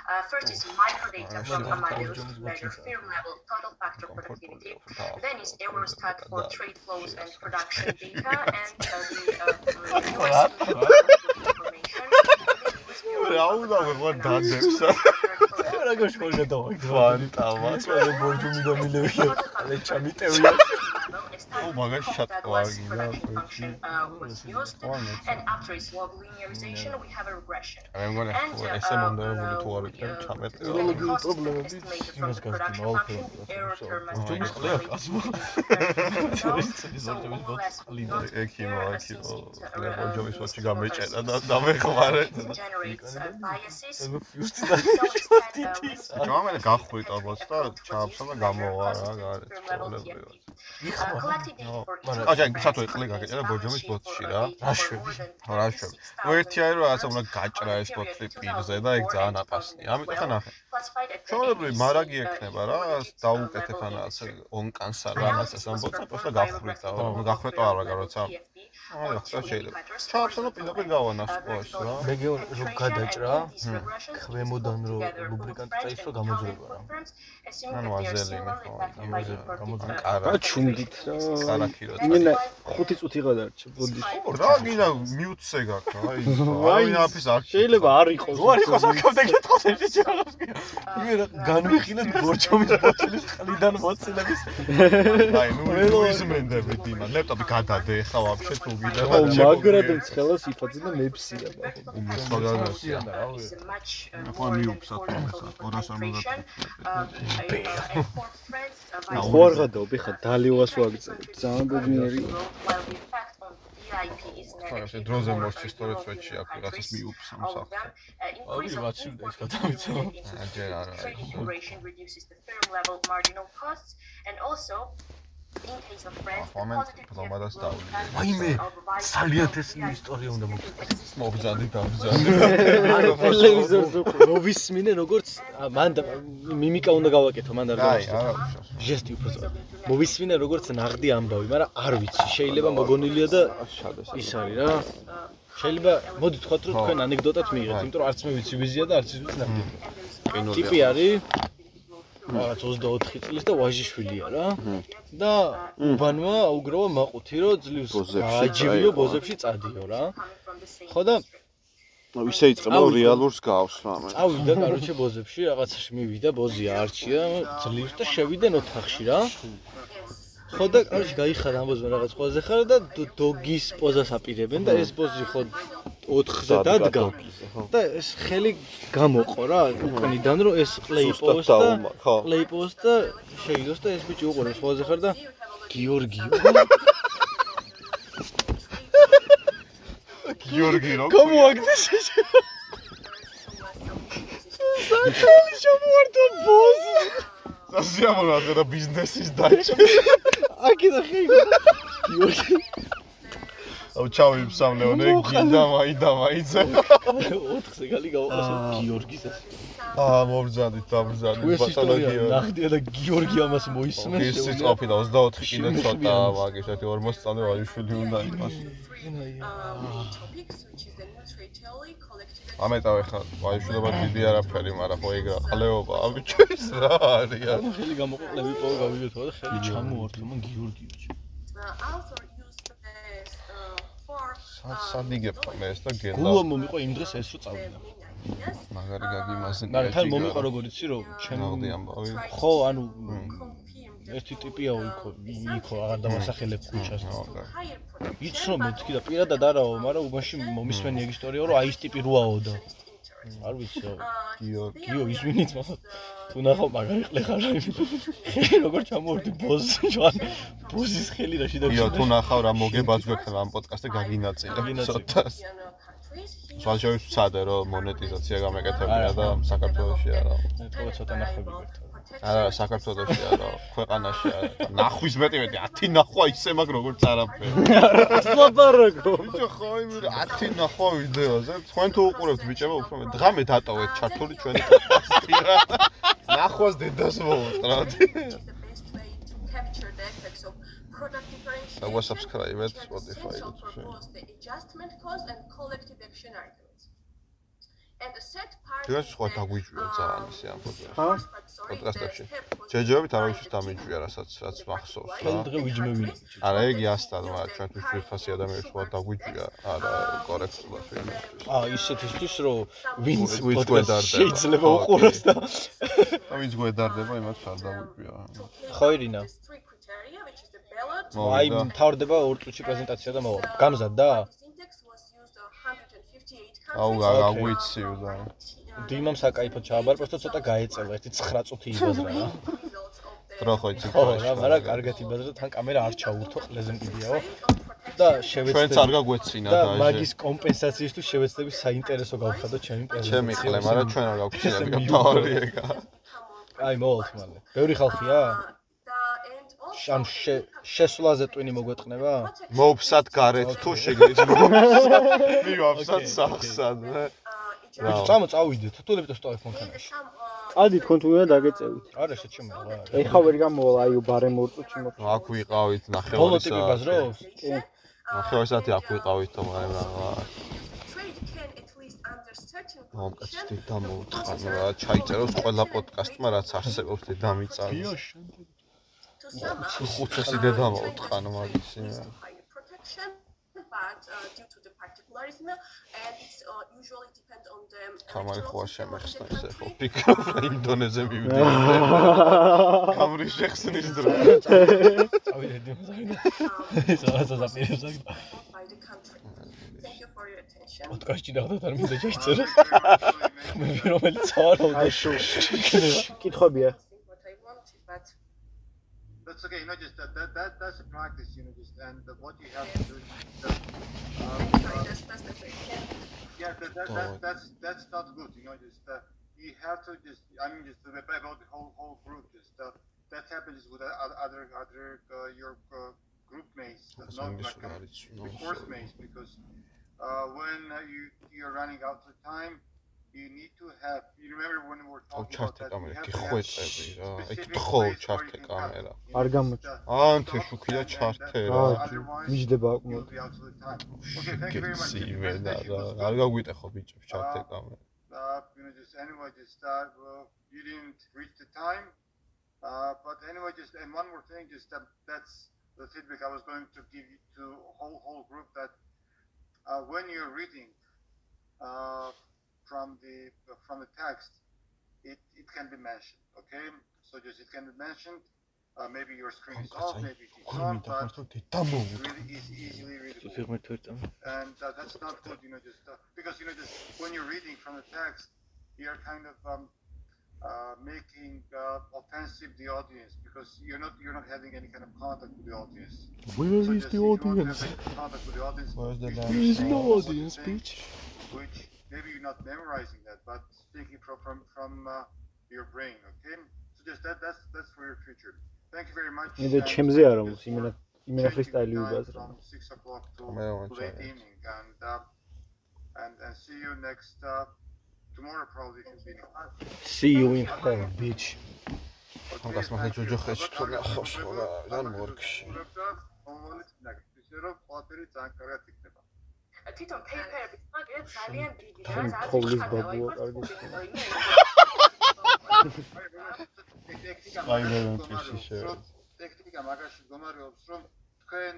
Uh, first is microdata from Amadeus to measure firm level total factor productivity. Then is Eurostat for trade flows and production data <laughs> and uh, the uh, რა უნდა ვიყო დადებს რა გაშკოლე დავაგდო ფანტა მაწვე ბორჯუმი და მილევია ალე ჩამიტევია ო მაგაში შატყვაგი uh, was used, and after its log linearization, we have a regression. And, ხო uh, ესე მონდებული თუ არ uh, ჩამეტე the cost estimated from the production function, error term as ჯუმის well. So more or less, we don't ექიმო compare a ექიმო seasoned, uh, ლევო uh, ჯომის ვაჩი used გამეჭედა და overseas. Let's ჯომენ გახვიტა ბოც და ჩააფსა და გამოვა რა გარეთ firm level ჩვეულებრივად TFP. Collected data for each of აჯა the სათო brands ეყლე is ბორჯომის ბოთში რა. a data for more than რა შვები? ნუ ერთი არის რომ ასე უნდა გაჭრა ეს ბოთლი პირზე და ეგ ძალიან აპასნია ამიტომ ხა ნახე ABC, მარაგი uh, ექნება რა დაუკეთებ ანა ასე industry. ონკანს არ რამას ასე ამბოცა პროსტა გახვიტა ნუ გახვეტა არა რა როცა აი ხო შეიძლება. ჩააფსა და პირდაპირ გავანას სკოლაში რა მეგე რომ გადაჭრა ქვემოდან რომ ლუბრიკანტი წაისვა გამოძრება რა ანუ აზელინი ხო გამოძრება კარა რა ჩუნდით რა კარაქი რო იმენა 5 წუთი გადარჩა ბოდი რა გინდა მიუტზე გაქვს აი <laughs> აი აფის არ შეიძლება არ იყოს რო არ იყოს აქამდე კითხოს ეს შეჭრავს იმე რა განვიხილეთ ბორჯომის ბოთლის ყლიდან მოცილების. <laughs> აი ნუ ნუ იზმენდები დიმა ლეპტოპი გადადე ხა ვაფშე თუ ვიდა მაგრად მცხელას იფაძე და მეფსია მაგარია is much uh, ხო more than მიუქს four local აკონტროლ concentration. Uh, I, uh, informed friends, uh, by ხო არ გადაობი ხა დალიოვას ვაგწევ ძალიან ხო negative. ესე დროზე მოსჩი სწორედ სვეტში აქ 4 რაღაცას მიუქს ამ ვიღაც უნდა ის import გადავიცო. into აა, ჯერ არა, მომენტ ბლომადას of vice ძალიან თესლი ისტორია უნდა მოგიწევს მობზადი დავბზადი ტელევიზორზე მოვისმინე როგორც მან მიმიკა უნდა გავაკეთო მან არ გავაკეთო ჟესტი უფრო ზოგადად. მოვისმინე როგორც ნაღდი ამბავი, მაგრამ არ ვიცი, შეიძლება მოგონილია და ის არის რა. შეიძლება მოდი თქვათ რომ თქვენ ანეკდოტად მიიღეთ, იმიტომ რომ არც მე ვიცი ვიზია და არც ის ვიცი ნაღდი. ტიპი არის რაღაც 24 წლის და ვაჟიშვილია რა. და უბანმა აუგროვა მაყუთი რომ ძლივს გააჯივიო ბოზებში წადიო რა. ხო და ისე იწყება რეალურს გავს რამე წავიდა კაროჩე ბოზებში, რაღაცაში მივიდა, ბოზია არჩია, ძლივს და შევიდნენ ოთახში რა. ხო და კაროჩე გაიხარა ამბოზმა რაღაც ყველაზე ხარ და დო- დოგის პოზას აპირებენ და ეს ბოზი ხო 4-ზე დადგა. და ეს ხელი გამოყო რა უკნიდან რომ ეს ყლეიპოს და ყლეიპოს და შეიდოს და ეს ბიჭი უყურებს ყველაზე ხარ და გიორგიო გიორგი რო გამოაგდეს ეს ხელი შემოარტო ბოზი სასიამოვნო რა ბიზნესის დაჭა აკიდა ხელი გიორგი აუ ჩავი სამლეონე გინდა მაიდა მაიძე. 4-ზე გალი გავაყოსო გიორგის ეს. აა მობზადით დაბზადით ეს ისტორია ნახდია და გიორგი ამას მოისმენს ის ის ყოფილი და 24 კიდე ცოტა მაგის ერთი 40 წამი ვაჟიშვილი უნდა იყოს. ამეტავე ხა ვაჟიშვილობა დიდი არაფერი მაგრამ ხო ეგ რა ყლეობა აბიჩო ის რა არის ხელი გამოყო ყლები პო გავიგეთო და ხელი ჩამოართო მან გიორგიო სადიგებ მე ეს და გელა გულო მომიყვა იმ დღეს ეს რო წავიდა. მაგარი გაგიმასენ მაგრამ თან მომიყვა როგორ იცი რომ ჩემ ნაღდი ამბავი ხო ანუ ერთი ტიპიაო იქო იქო აღარ დავასახელებ ქუჩას. იცნო მეთქი და პირადად არაო მაგრამ უბანში მომისმენი ეგ ისტორიაო რომ აი ეს ტიპი როაო და არ ვიცი გიო გიო ისვინიც მაგრამ თუ ნახავ მაგარი ყლე ხარ ხელი <laughs> როგორ ჩამოვარდი ბოზი ჯვან? ბოზის ხელი რა შეიძლება გიო თუ ნახავ რა მოგებაც გვექნება ამ პოდკასტზე გაგინაწილებ ცოტას. სულ შეიძლება ვცადე რომ მონეტიზაცია გამეკეთებინა და საქართველოსში არა ეტყობა ცოტა ნახვები გვერთ არა საქართველოში არა ქვეყანაში არა. ნახვის მეტი მეტი 10 ნახვა ისე მაგ როგორც არაფერი. ასლაპარაკო ბიჭო ხო იმ 10 ნახვა ვიდეოზე. თქვენ თუ უყურებთ ბიჭებო უფრო მე დღამე დატოვეთ ჩართული ჩვენი პოდკასტი რა ნახვას დედას მოუტრათ. და subscribe-ეთ Spotify-ზე თუ შეიძლება adjustment cost and collective action arguments. And the set part დღეს სხვა დაგვიჭვია ძალიან ისე ამ ხა? პოდკასტებში. ჯეჯობით არ ვიცი დამიჭვია რასაც რაც მახსოვს რა. ხელ დღე ვიჯმევინე. არა ეგ იასთან მაგრამ ჩვენთვის ვიფასი ადამიანებს სხვა დაგვიჭვია არა კორექტულად ვინმესთვის. აა ისეთისთვის რომ ვინც პოდკასტს გვედარდება. შეიძლება უყუროს და <laughs> და ვინც გვედარდება იმას არ დაგვიჭვია. ხო ირინა აი მთავრდება ორ წუთში პრეზენტაცია და მოვა გამზადდა index was used on 158 აუ გაგვიცივ და დიმამ საკაიფო ჩააბარ პროსტო ცოტა გაეწევა ერთი 9 წუთი იბაზრა რა. დრო ხო იცი ხო რა მაგრამ კარგად იბაზრა თან კამერა არ ჩაურთო ყლეზე მკიდიაო და შევეცდები ჩვენც არ გაგვეცინა და და მაგის კომპენსაციისთვის შევეცდები საინტერესო გავხადო ჩემი პრეზენტაცია ჩემი ყლე მაგრამ ჩვენ არ გავქცინები თავარი <laughs> ეგა აი მოვალთ მალე. ბევრი ხალხია ამ შესვლაზე ტვინი მოგვეტყნება? მოვფსად გარეთ თუ შეგიძლიათ მოვფსად. <laughs> მივაფსად სახსად. რა წამოწავიდეთ თუ ლეპტოს ტელეფონთან. წადით კონტროლერად დაგეწევით. არა შეჩემოლა. ეხა ვერ გამოვალ აიო ბარემორტო ჩიმო. აქ ვიყავით ნახევარი საათი. ბოლო ტიპი ბაზრობს? კი. ნახევარი საათი აქ ვიყავით თო მაგრამ რა. მომკაცეთ დამოუთხარ რა ჩაიწეროს ყველა პოდკასტმა რაც არსებობს და დამიწანს. 500 დედამა უტყან მაგის due to the particularism and it's uh, usually depend on the კამარი ხო არ შემეხსნა ისე ხო ფიქრობ ინდონეზე მივიდე კამრის შეხსნის დრო წავიდე დიმზავიდა ის რაღაცა დაპირებს აქ Thank you for your attention. პოდკასტში ნახოთ არ მინდა ჩაიწერო. მე რომელიც ვარ, აი შუ. კითხებია. That's okay, you know, just that, that, that that's a practice, you know, just and uh, what you have to do. is That, um, sorry, that's best that I can. yeah, that, that, that, that's that's not good, you know, just uh, you have to just, I mean, just about the whole whole group, just uh, that happens with other other other uh, your uh, group mates, not like uh, the course mates, because uh, when uh, you you're running out of time You need to have. You remember when we were აუ talking about ჩართე that. კამერა You have კი to have ხვეწები რა specific ეკი ხო place where ჩართე you can კამერა არ გამოჩ ანთე შუქი და ჩართე რა მიჯდება აქ მოდ Okay, thank you very much. გეცი მე და რა არ გაგვიტეხო ბიჭო ჩართე კამერა Uh, you know, just anyway, just uh, well, you didn't reach the time. Uh, but anyway, just and one more thing, just uh, that's the feedback I was going to give you to whole whole group that uh, when you're reading uh, from the from the text, it, it can be mentioned. Okay, so just it can be mentioned. Uh, maybe your screen is off, maybe it's on, but it really is easily readable. And uh, that's not good, you know, just uh, because you know, just when you're reading from the text, you're kind of um, uh, making uh, offensive the audience because you're not you're not having any kind of contact with the audience. Where so is the if you want to audience? have any contact with the audience. Where's the you damn should There is no know what you're audience, saying, bitch. Which maybe you're not memorizing that, but speaking from from from uh, your brain. Okay, so just that that's that's for your future. Thank you very much. მე and ჩემზე არა just მოს იმენა for იმენა taking ფრისტაილი time უბაზრა from six o'clock to, Kamera to won't late charge. evening, and uh, and and see you next uh, tomorrow probably if you've been in see you in hell bitch ხონკას მაგა ჯოჯო ხეში თუ ნახავს ხო რა რან მორგში ისე რომ ყველაფერი ძალიან კარგად იქნება. თვითონ ფეიფერების მაგერე ძალიან დიდი და თოვლის ხარდავა, ბაბუა კარგი სპაიდერმენში შე ტექნიკა მაგაში გომარიობს რომ თქვენ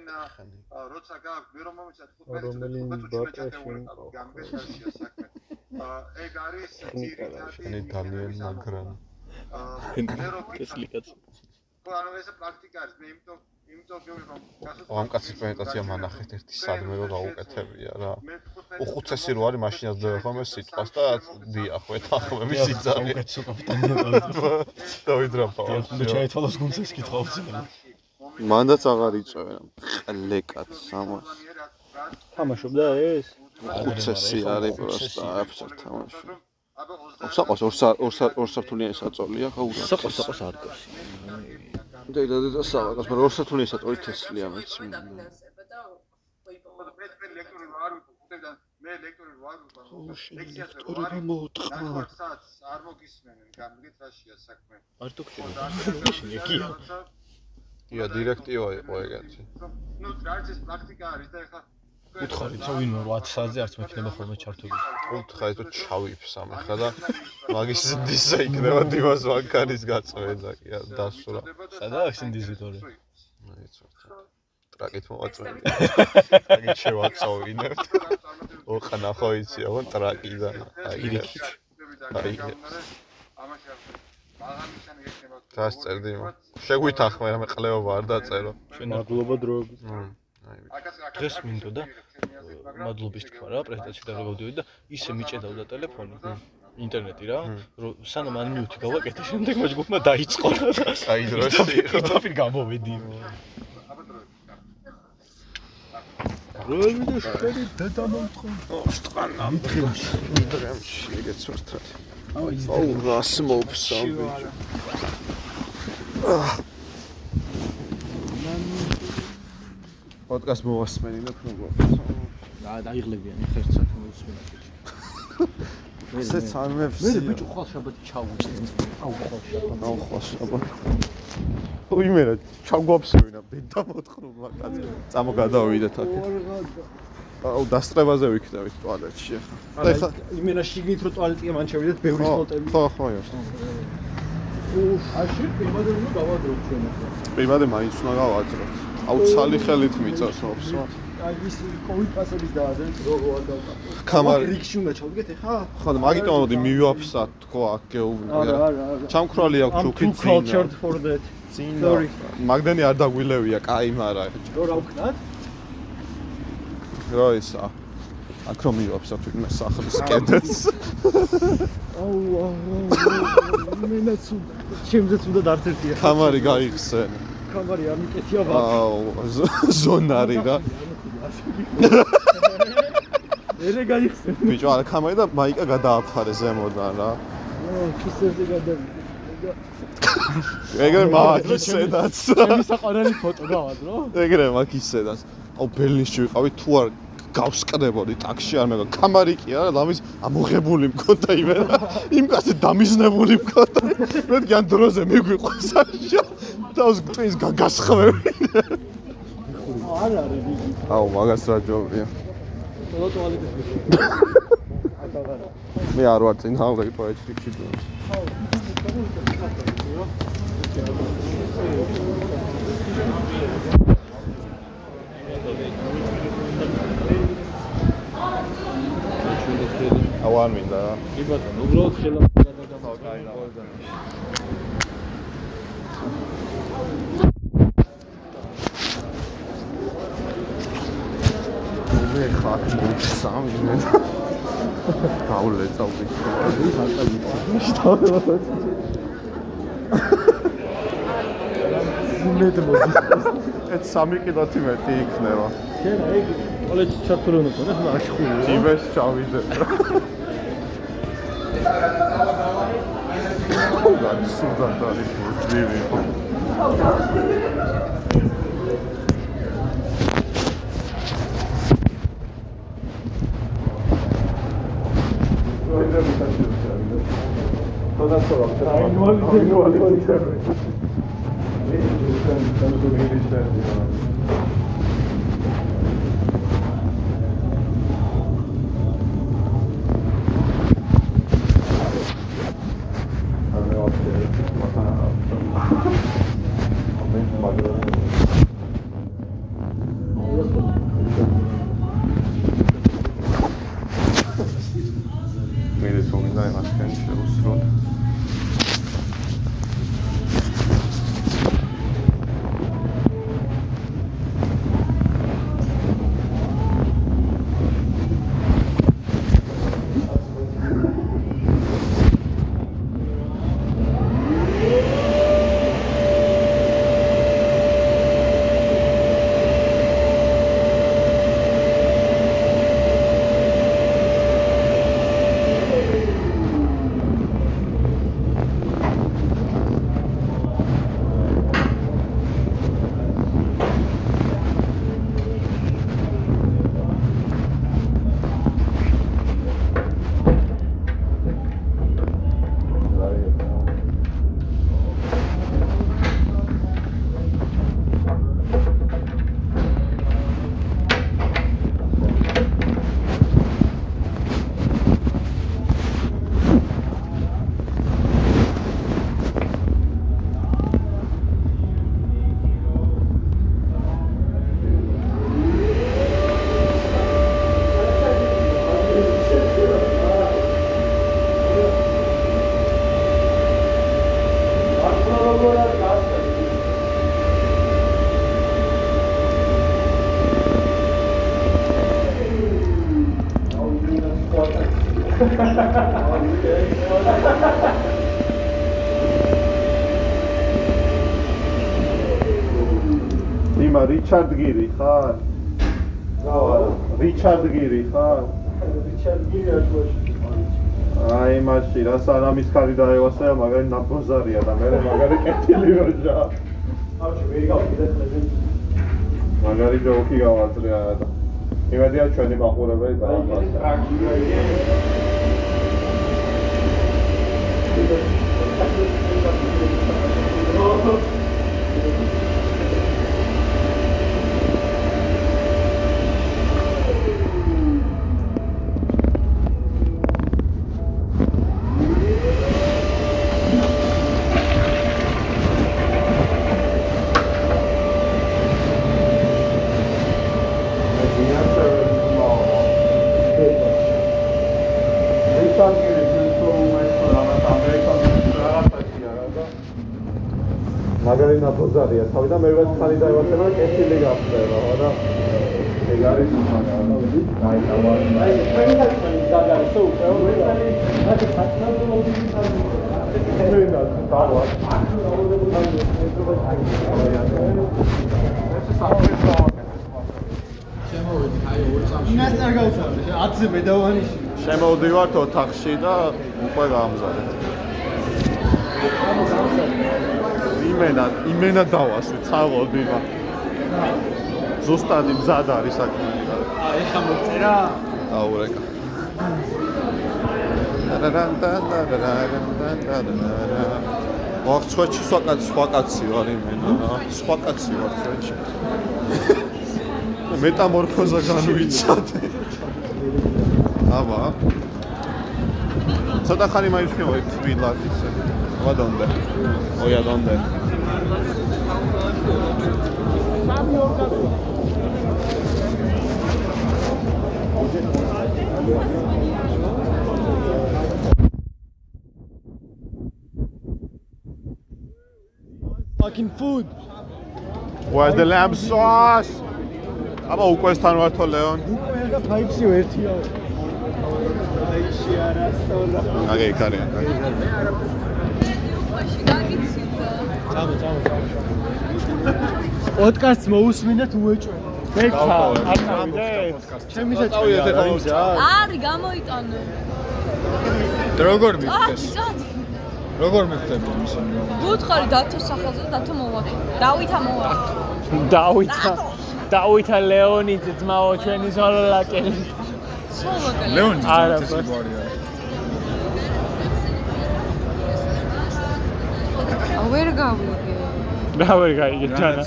როცა გააქვთ მე რომ მომიცათ 15 რომელი ბატონი გამგეშალშია საქმე. ეგ არის ძირითადი შენი ძალიან მაგრანი მე რომ კესლიკაც ხო ანუ ეს პრაქტიკა არის მე იმიტომ იმიტომ გეუბნები რომ ამ კაცის პრეზენტაცია მანახეთ ერთი სადმე რომ გაუკეთებია რა. უხუცესი რო არის მაშინაც ხომ ეს სიტყვას და დიახ ვეთახმები სიძამი დავით რა ფავა და ჩაითვალოს გუნცეს კითხვა უცებ მანდაც აღარ იწვევენ ყლეკად სამას თამაშობდა ეს? უხუცესი არის პროსტა არაფერს არ თამაშობ საყოს ორ სა- ორ სა- ორ საფთულიანი საწოლია ხო საყოს საყოს არ გავს და და და საყოს მაგრამ ორ საფთულიანი საწოლი თესლია მეც მე ლექტორი ვარ ლექტორებმა მოუტყმა. არ მოგისმენენ გამიგეთ რაშია საქმე. არ თუ ია დირექტივა იყო ეგეთი. ნუ რაც ეს პრაქტიკა არის და ეხლა უთხარი თუ ვინმე 8 საათზე არც მექნება ხოლმე ჩართული. უთხარი თუ ჩავიფსამ ახლა და მაგის დიზა იქნება დიმას ვანკანის გაწმენდა კი არა დასურა. სადაა ეს ინდიზიტორი ტრაკით მოვაწვევი ტრაკით შევაწოვინებთ. ოხანა ხო იცი აღო ტრაკიდან აი პირიქით. აი დას წერდი შეგვითახმე რა მე ყლეობა არ დაწერო. ჩვენ მადლობა დროებით დღეს მინდოდა მადლობის თქვა რა პრეზენტაციაში დავდივდი და ისე მიჭედავდა ტელეფონი ინტერნეტი რა სანამ ანმიუთი გავაკეთე შემდეგ მაჯგუფმა დაიწყო რა და აი დროში პირდაპირ გამოვედი როდი და შენი დედა მომთხო სტყან ამ დღემში დღემში ეგეც ვართ აუ რას მოფსავ ბიჭო პოდკასტ მოვასმენინებ როგორ. და დაიღლებიან ხერხს მოსმენად <laughs> ესეც არ მე მევსი ბიჭო ხვალ შაბათი ჩავუჭდი აუ ხვალ შაბათი აუ ხვალ შაბათი უიმერა ჩაგვაფსვენა ბედა მოთხრობ მაგაზე წამოგადავიდეთ აქ. აუ დასწრებაზე ვიქნებით ტუალეტში ახლა. და ახლა იმენა შიგნით რო ტუალეტია მან შევიდეთ ბევრი სპოტები ხო ხო იოს აში პირმადე უნდა გავადროთ ჩვენ ახლა. პირმადე მაინც უნდა გავაძროთ აუ ცალი ხელით მიწევს ოფსო აი ის კოვიდ პასების დაადენ როგორ არ დავკარგო. კამარი. რიგში უნდა ჩავდგეთ ახლა? ხო და მაგიტომ მოდი მივაფსა თქო აქ გეუბნია. არა, არა, არა. ჩამქრალი აქვს I'm ჯუქი too cultured for that. წინ Sorry. მაგდენი არ დაგვილევია, კაი მარა. რო რა ვქნათ? რა ისა? აქ რომ მივაფსა თვითონ სახლის კედელს. აუ აუ მენაც ჩემზეც უნდა დარწერთია. კამარი გაიხსენ. კამარი არ მიკეთია აუ ზ- ზონარი რა. ერე გაიხსენ. ბიჭო, არა კამარი და მაიკა გადააფარე ზემოდან რა. აუ ქისერზე გადავიდა. ეგრე მაგისედაც. ჩემი საყვარელი ფოტო გავადრო. ეგრე მაგისედაც. აუ ბერლინში ვიყავი თუ არ გავსკდებოდი ტაქსში არ მეგო. კამარი კი არა ლამის ამოღებული მქონდა იმენა იმ კაცი დამიზნებული მქონდა. მეთქი ან დროზე მიგვიყვეს აღშა და ოს twins გაგასხვევი არ არის იგი. აუ მაგას რა ჯობია. თოლა ტუალეტის მე არ ვარ წინ ჰავლეი პოეჭრიკში თუ აუ არ მინდა რა კი ბატონო, უბრალოდ ხელა გადაგამო. კაი რა მე ხარ სამი მე ის აკაი შტავდა მეტ მოდის. ეს 3 კილოთი მეტი იქნება შენ ეგ კოლეჯში ჩართული უნდა ქონდეს, მაგრამ აშხულია. ჯიბეს ჩავიდე გან სულთან დაი ჯივი მე მაგარი ნაპოზარია და მე მაგარი კეთილი როჯა. ხავში ვერ გავიგე ხლები. მაგარი ჯოკი გავაწრე არა და იმედია ჩვენი მაყურებელი დაამბავს. ბოზარია თავიდან მე ვეც ხანი დაივაცება და კეთილი გახდება ხო და ეგ არის მაგალითად აი დავა აი ჩვენ ხანი დაგარსო უკვე მე ხანი დავა იმას არ გავუშვარ 10-ზე მედავანიში შემოვდივართ ოთახში და უკვე გამზადეთ იმენა იმენა დავასვი წავოდი რა. ზუსტად მზად არის საქმე აა ეხა მოწერა. აუ რეკა. ვახ ცხვეჩი სხვა კაცი სხვა კაცი ვარ იმენა სხვა კაცი ვარ ცხვეჩი მეტამორფოზა განვიცადე აბა ცოტა ხანი მაიჩქევა თბილად ისე. აბა დონდე. ოია დონდე fucking food Where's the lamb sauce? აბა უკვესთან ვართო ლეონ. უკვე და ფაიფსი ერთია აიში არა სწორა აგე კარია. ვაში პოდკასტს მოусმინეთ უეჭვე. ბექა არ ნავიდე ჩემი საჭიროა ეხლა იმზე არი გამოიტანე როგორ მიხდეს როგორ მიხდება მისი გუთხარი დათო სახელზე დათო მოვაკე დავითა მოვაკე დავითა დავითა ლეონიძე ძმაო ჩვენი ზოლოლაკელი სოლოკელი ლეონი არა, ეს გვარია ვერ გავიგე. რა ვერ გაიგე ჯანა?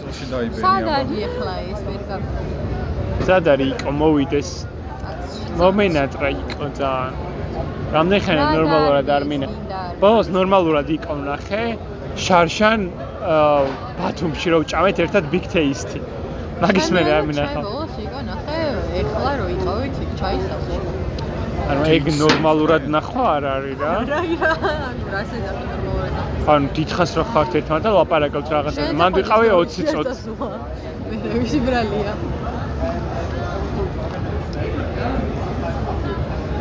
სად არის ახლა ეს ვერ გავიგე. სად არის იყო მოვიდეს? მომენატრა იყო ძალიან. რამდენი ხანი ნორმალურად არ მინე ბოლოს ნორმალურად იყო ნახე შარშან ბათუმში რო ვჭამეთ ერთად big taste მაგის მე არ მინახა ბოლოს იყო ნახე ეხლა რო იყავით იქ ჩაისახე. ანუ ეგ ნორმალურად ნახვა არ არის რა? რა რა რა შეიძლება ნორმალურად. ანუ დიდხანს რო ხართ ერთმანეთ და ლაპარაკობთ რაღაცაზე მან ვიყავი 20 წუთი მე ვისი ბრალია.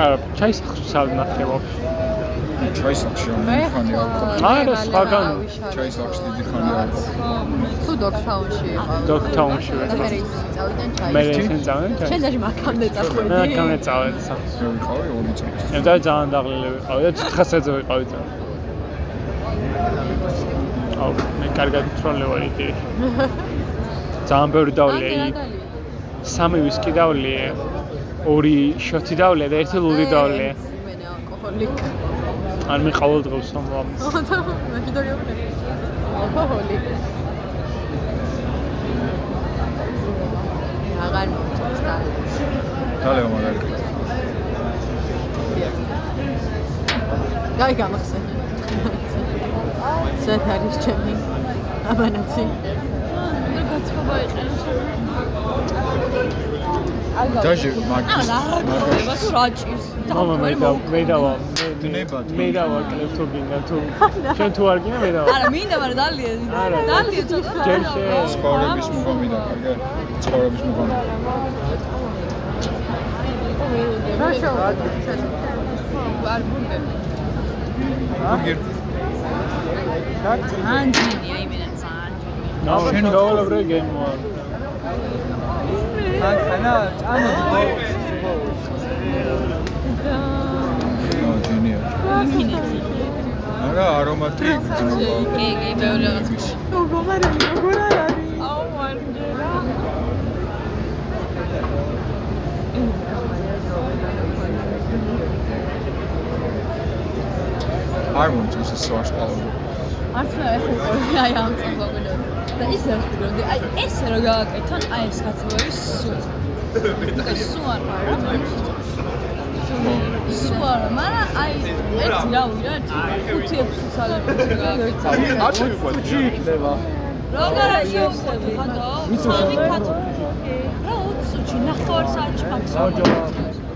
არა ჩაისახში სად ნახე ვაფშე ჩაისახში ამ ხანი აქვს არა სხვაგან ჩაისახში დიდი ხანი აქვს თუ დოქტაუნში იყავ. დოქტაუნში ვიყავ. მე წავიდან ჩაი. მე ისენ წავენ ჩაი შენ დაჟე მაქამდე წახვედი. მე კამე წავედ სა მე ვიყავი 2 წელი მე და ძალიან დაღლილი ვიყავი და ციხესეზე ვიყავი ძალიან აუ მე კარგად თროლე ვარ იქ ძალიან ბევრი დავლე იქ სამი ვისკი დავლე ორი შოთი დავლე და ერთი ლუდი დავლე მე ალკოჰოლიკ. არ მე ყოველდღიურ სამლამს <laughs> მე კიდორი ვარ. ალკოჰოლიკ. აღარ მოწონს და დალეო მაგალითად გაი გამახსენე. სად არის ჩემი აბანაცი? რა გაცხოვა იყენს დაჟე მაგის რა თუ რა ჭირს? მამა მე და მე და დნება მე და ვაკლებ თუ გინდა თუ <laughs> შენ თუ არ გინდა მე და არა მინდა მაგრამ დალია არა. დალია ცოტა ჯერ შე ცხოვრების მოგამიდა კარგი ცხოვრების მოგამიდა რა შოვა? არ ბურგერი ბურგერ. ანჯინია იმენა ძანჯინია ნაუ შენ გავალებრე გემო ანქანა ჭამო ნო ჯენია არა არომატი გძნობა კი კი ბევრი რაღაც როგორ არის? როგორ არის? აუ მარჯერა არ მომწონს ეს ვარსკვლავი არც რა ეხება აი ამ წოგონო და ის არის პროგრამა აი ეს რა გააკეთონ აი ეს კაცები სუ. ეს სუ არ არა სუ არა მაგრამ აი ერთი რა ვირა ერთი. ხუთი ექვსი ცალები გააკეთონ არ შევიყვეთ ჩი იქნება როგორ შევხვდი ხანდო. სამი კაცო რა 20 წუთში ნახევარ საათში მაქსიმუმ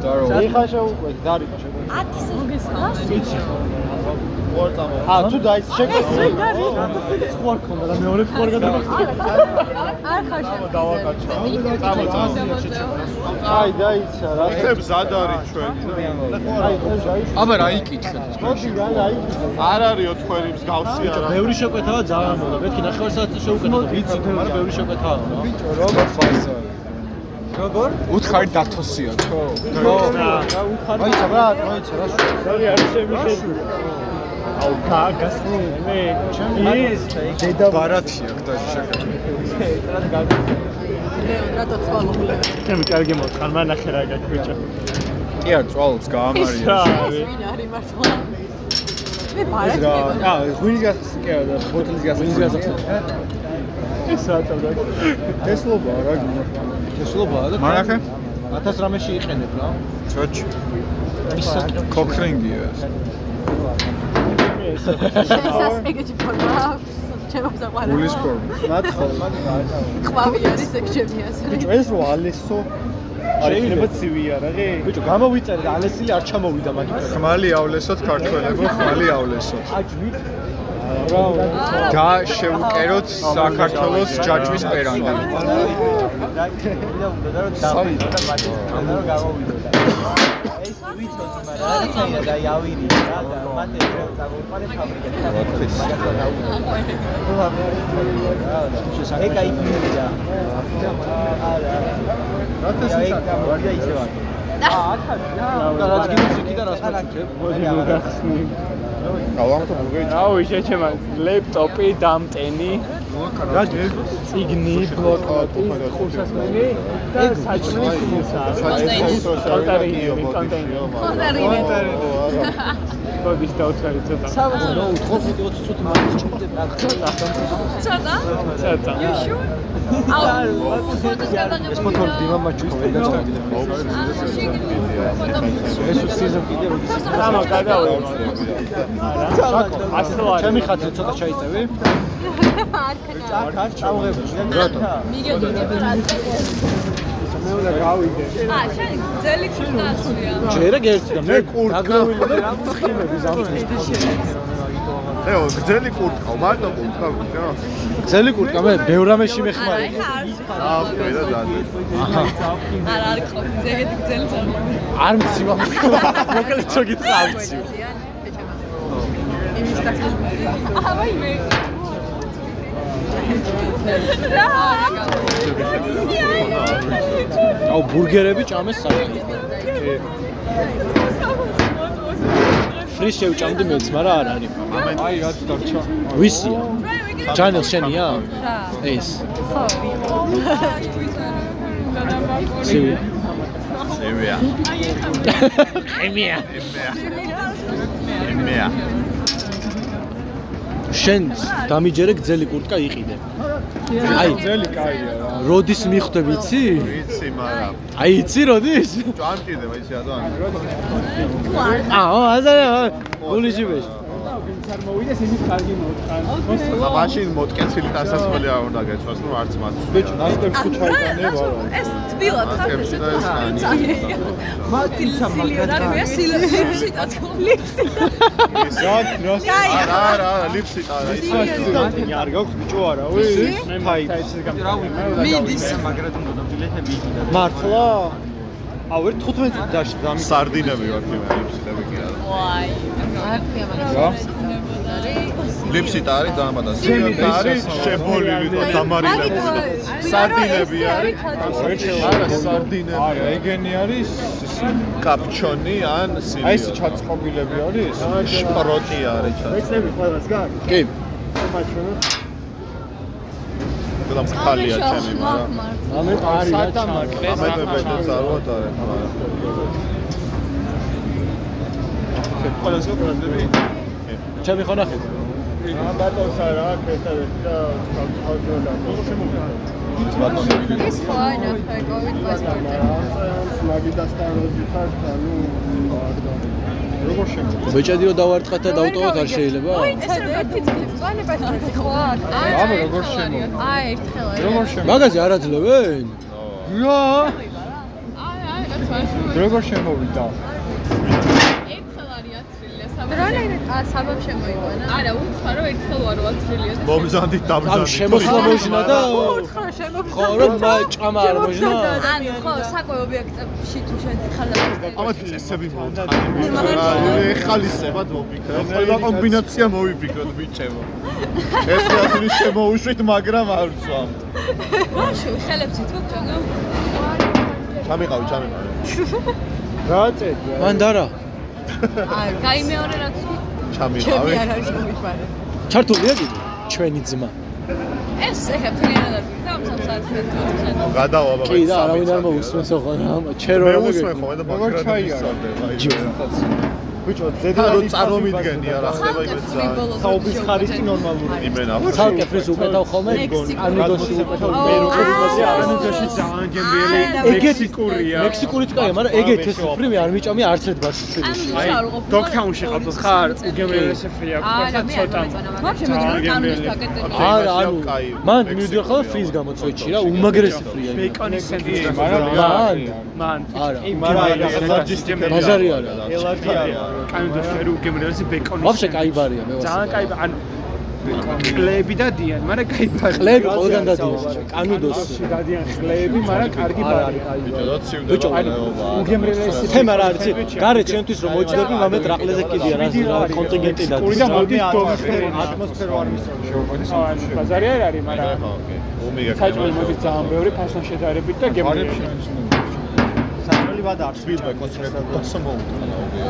ეხა შეუყვეთ, დარიყო შეგვიძლია. 10 მოგესალმე. ვიცი. ყორწამა. ა თუ დაის შეკეთდა. ხوار ქონდა და მეორე ხوار გადამახდა. <laughs> არ ხარ შე. დავაკაჩა. წამოწა. აი დაიცა რა. ხებს ზად არის ჩვენი. აი დაიცა. აბა რა იკითხეთ. მოდი რა დაიცა. არ არისო თქვენი მსგავსი არა. ბევრი შეკვეთავა ძალიან მოდა. მეთქი 9 საათი შეუკეთეთ. ვიცი, მაგრამ ბევრი შეკვეთავა. ბიჭო, როგორ ხარსა? როგორ? უთხარი დათოსიო, ხო? ხო. რა უთხარი? მოიცა რა, მოიცა რა. სორი არ შემიშედი. აუ, გაგასწრე მე. ის დედა ბარათია და შეკეთე. რატო წვალობლე? ჩემი კარგი მოყან, მანახე რა გაგვიჭა. კი არ წვალობს გაამარია. ვინ არის მართლა? მე ბარათი რა, მეგონა. აა, ღვინის გასახსი კი არა, ბოთლის გასახსი. ღვინის გასახსი. ეს რატო რა? თესლობა რა გინდა? თესლობაა და მანახე? 1000 რამეში იყენებ რა. ჩოჩ. ისა კოქრინგია ეს. შესაძ ეგეთი ფორმა აქვს. ჩემო საყვარელი. გულის ფორმა. ნათხო. ყვავი არის ეგ ჩემი ასე. ბიჭო, ეს რო ალესო არ იქნება ცივია რა. ბიჭო, გამოვიწერე და ალესილი არ ჩამოვიდა მაგით. ხმალიავლესოთ ქართველებო, ხმალიავლესოთ. აჯვით. და შევუკეროთ საქართველოს ჯაჭვის პერანგი. სავი და მაგით რომ გამოვიდოდა. ეს ვიცოთ მაგრამ რა შეიძლება და იავირი რა და მათე წაგვიყარე ფაბრიკაში. მაგათო დაუყო. ეკა იქნება. არა. რა თქმა უნდა, ისევა. აა, ახლა და რაც გინდა იქიდან რას მოგიწევ? მოდი მოგახსნი. გავამთო მოგეჭი. აუ, შეჩემა ლეპტოპი, დამტენი, რა ციგნი, ბლოკნოტი, ხურსასმენი და საჭმელი ხილსა. კონტეინერი, კონტეინერი. კონტეინერი. გოდის დავწერე ცოტა. სამას ნო უთხოვ ვიდეო ცოტა მაგის ჩუმდებ რა ცოტა. ცოტა? ცოტა. You sure? აუ, ეს ფოტო დიმამა ჭვის და ეს სიზონ კიდე როდის სამა გადავედი. არა. ჩემი ხათი ცოტა ჩაიწევი? არ არ ჩავღებული. რატო? მიგედინები რა მე უნდა გავიდე. აა, შენ ძელი კურტკაცია. ჯერა გერთი და მე დაგრავილი და რა ცხიმები ზამთრის. ეო, გძელი კურტკა, მარტო კურტკა ვიქნა. გძელი კურტკა მე ბევრამეში მეხმარი. აა, ყველა დადი. აჰა. არა, არ ყო, ზეგეთი გძელი ძალი. არ მცი მოკლედ რო გითხრა არ მცი. იმის კაცი. აა, მე. რა? აუ ბურგერები ჭამეს საერთოდ. ფრის შევჭამდი მეც, მაგრამ არ არის. აი, რაც დარჩა. ვისია? ჯანელ შენია? რა? ეს. ხო. სივი. ემია. ემია. ემია. შენ დამიჯერე გძელი კურტკა იყიდე. აი, ძელი კაია რა. როდის მიხვდე ვიცი? ვიცი, მაგრამ აი, იცი როდის? ჭამჭიდე, ვიცი რა და აა, აზარ, გულიჯიბეში. არ მოვიდეს იმის კარგი მოთხან. და მაშინ მოტკეცილი დასასრული არ უნდა გეცვას, ნუ არც მათ. ბიჭო, ნასტებში ჩაიტანე ვარო. ეს თბილად ხარ და ეს ნანი. მათიცა მაგათი. რა სილიფსი ლიფსი. რა რა არა, არა, არა, ლიფსი ტარა. სტუდენტი არ გაქვს ბიჭო არა, ვი? მე ფაი. მიდის. მართლა? აუ, ერთ 15 წუთი დაშ დამი. სარდინები ვარ მე ლიფსიტები კი არა. ვაი. არ ქვია რა? მაგას. ლიფსიტ არის დამადა. სიგნალი არის შებოლილი და დამარილებული. სარდინები არის. არა, სარდინები. არა, ეგენი არის კაპჩონი ან სილიო. აი ეს ჩაწყობილები არის? შპროტი არის ჩა. მეცნები ყველას გაქვს? კი. მაჩვენო. და მხალია ჩემი, მაგრამ ამე არის რა ამე ბებეთო წარვოთ არის. ყველას გაყრაზები? ჩემი ხო ნახეთ? აა ბატონს არა, ქეთადეთ და გავწავდა. ეს ხო არა, ხო კოვიდ პასპორტი. მაგიდასთან როზი ხარ, ანუ როგორ შემიძლია? ბეჭედიო დავარტყათ და დავტოვოთ არ შეიძლება? ეს ერთი წელი წვალება ერთი ხო აბა როგორ შემო? აი ერთხელ. როგორ შემო? მაგაზე არ აძლევენ? რა? როგორ შემოვიდა? ერთხელ არის აცრილია საბაბ. აა საბაბ შემოიყვანა. არა, უთხრა რომ ერთხელ ვარო აცრილია. მომზადით ანუ დამზადით. შემოსვლა მოიჟნა და უთხრა შემოგვიდა. ხო, რომ მა- ჭამა არ მოიჟნა? ანუ ხო, საკვე ობიექტებში თუ შედიხარ და ამათ წესები მოვთხარი. ეხალისებად მოვიფიქრე. ყველა კომბინაცია მოვიფიქროთ ბიჭებო. ერთი ასული შემოუშვით, მაგრამ არ ვცვამთ. ბაშო, ხელებს ითქო ჭაგა. ჩამიყავი, ჩამიყავი. რა წერია? <laughs> მან დარა. აი, კაი მეორე რაც ჩამიყავი. არ არის მომიფარე. ჩართულია კიდე ჩვენი ძმა. ეს ეხა არის და ამ სამსარს გადავა ბაბა. კი და არავინ არ მოусმენს ოღონდ რა ჩერო მე უსმენ ხო და როგორ ჩაია? ბიჭო, ზედმეტი წარმომიდგენია რა ხდება იმეცა. საუბრის ხარისხი ნორმალური. იმენა. ცალკე ფრის უკეთავ ხოლმე ანუდოში უკეთავ მე როგორ იმაზე არ ანუდოში ძალიან გემრიელი მექსიკურია. მექსიკურიც კაია, მაგრამ ეგეთ ეს ფრივი არ მიჭამია არც ერთ ბარში. აი, დოქთაუნში ყავდა ხარ უგემრიელესი ფრი აქვს არა, და მე ცოტა. ვაფშე მე კანონის დაკეტილი. არა, ანუ მან მივიდიო ხოლმე ფრის გამოწვეთში რა, უმაგრესი ფრია. ბეიკონის სენდვიჩი, მაგრამ მან მან არა. მაგრამ ბაზარი არა. ელადი არა. კანონში არის უგემრიელესი ბეიკონის. ვაფშე კაი ბარია მე ვასწავლე. ძალიან კაი ანუ კლები დადიან, მაგრამ კაი ბარი. კლები ყველგან დადიან. კანუდოსში დადიან კლები, მაგრამ კარგი ბარი. ბიჭო, და ცივდა ბიჭო, უგემრიელესი თემა რა არის? გარეთ შენთვის რომ მოჯდები, მამეთ რაყლეზე კიდია რა რა კონტინგენტი და კური და მოდის დომსფერო, ატმოსფერო არ მისწავლის. ანუ ბაზარი არ არის, მაგრამ ომეგა საჭმელი მოდის ძალიან ბევრი ფასთან შედარებით და გემრიელი. საჭმელი ვადა არ სპილბეკონს რეკა მოსმოუთხა.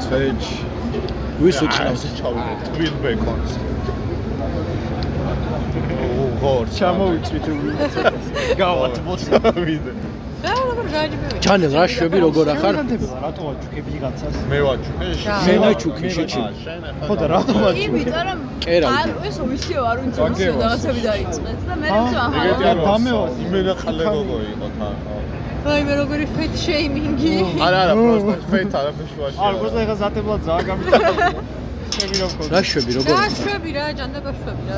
სეჯ. ვის უწყავს? ჩავიდე სპილბეკონს. ო, გორ, ჩამოვიწვით გავათ მოწავიდე. რა როგორ გააჯიბე? ჩანელ რა შვები როგორ ახარ? რატო ვაჩუქე ვიღაცას? მე ვაჩუქე. მე ვაჩუქე შეჩი. ხო და რატო ვაჩუქე? იმიტომ რომ კერა. არ ეს ვისიო არ ვიცი ვისიო რაღაცები დაიწყეთ და მე ეგეთი აჰა. არ დამევა. იმენა ხალე გოგო იყო თან. აი მე როგორი ფეთ შეიმინგი. არა, არა, პროსტა ფეთ არა ფეშუაში. არ გოცა ეხა ზატებლად ზაა გამიწევდა. შევი რომ ხო. რა შვები როგორ? რა შვები რა ჯანდება შვები რა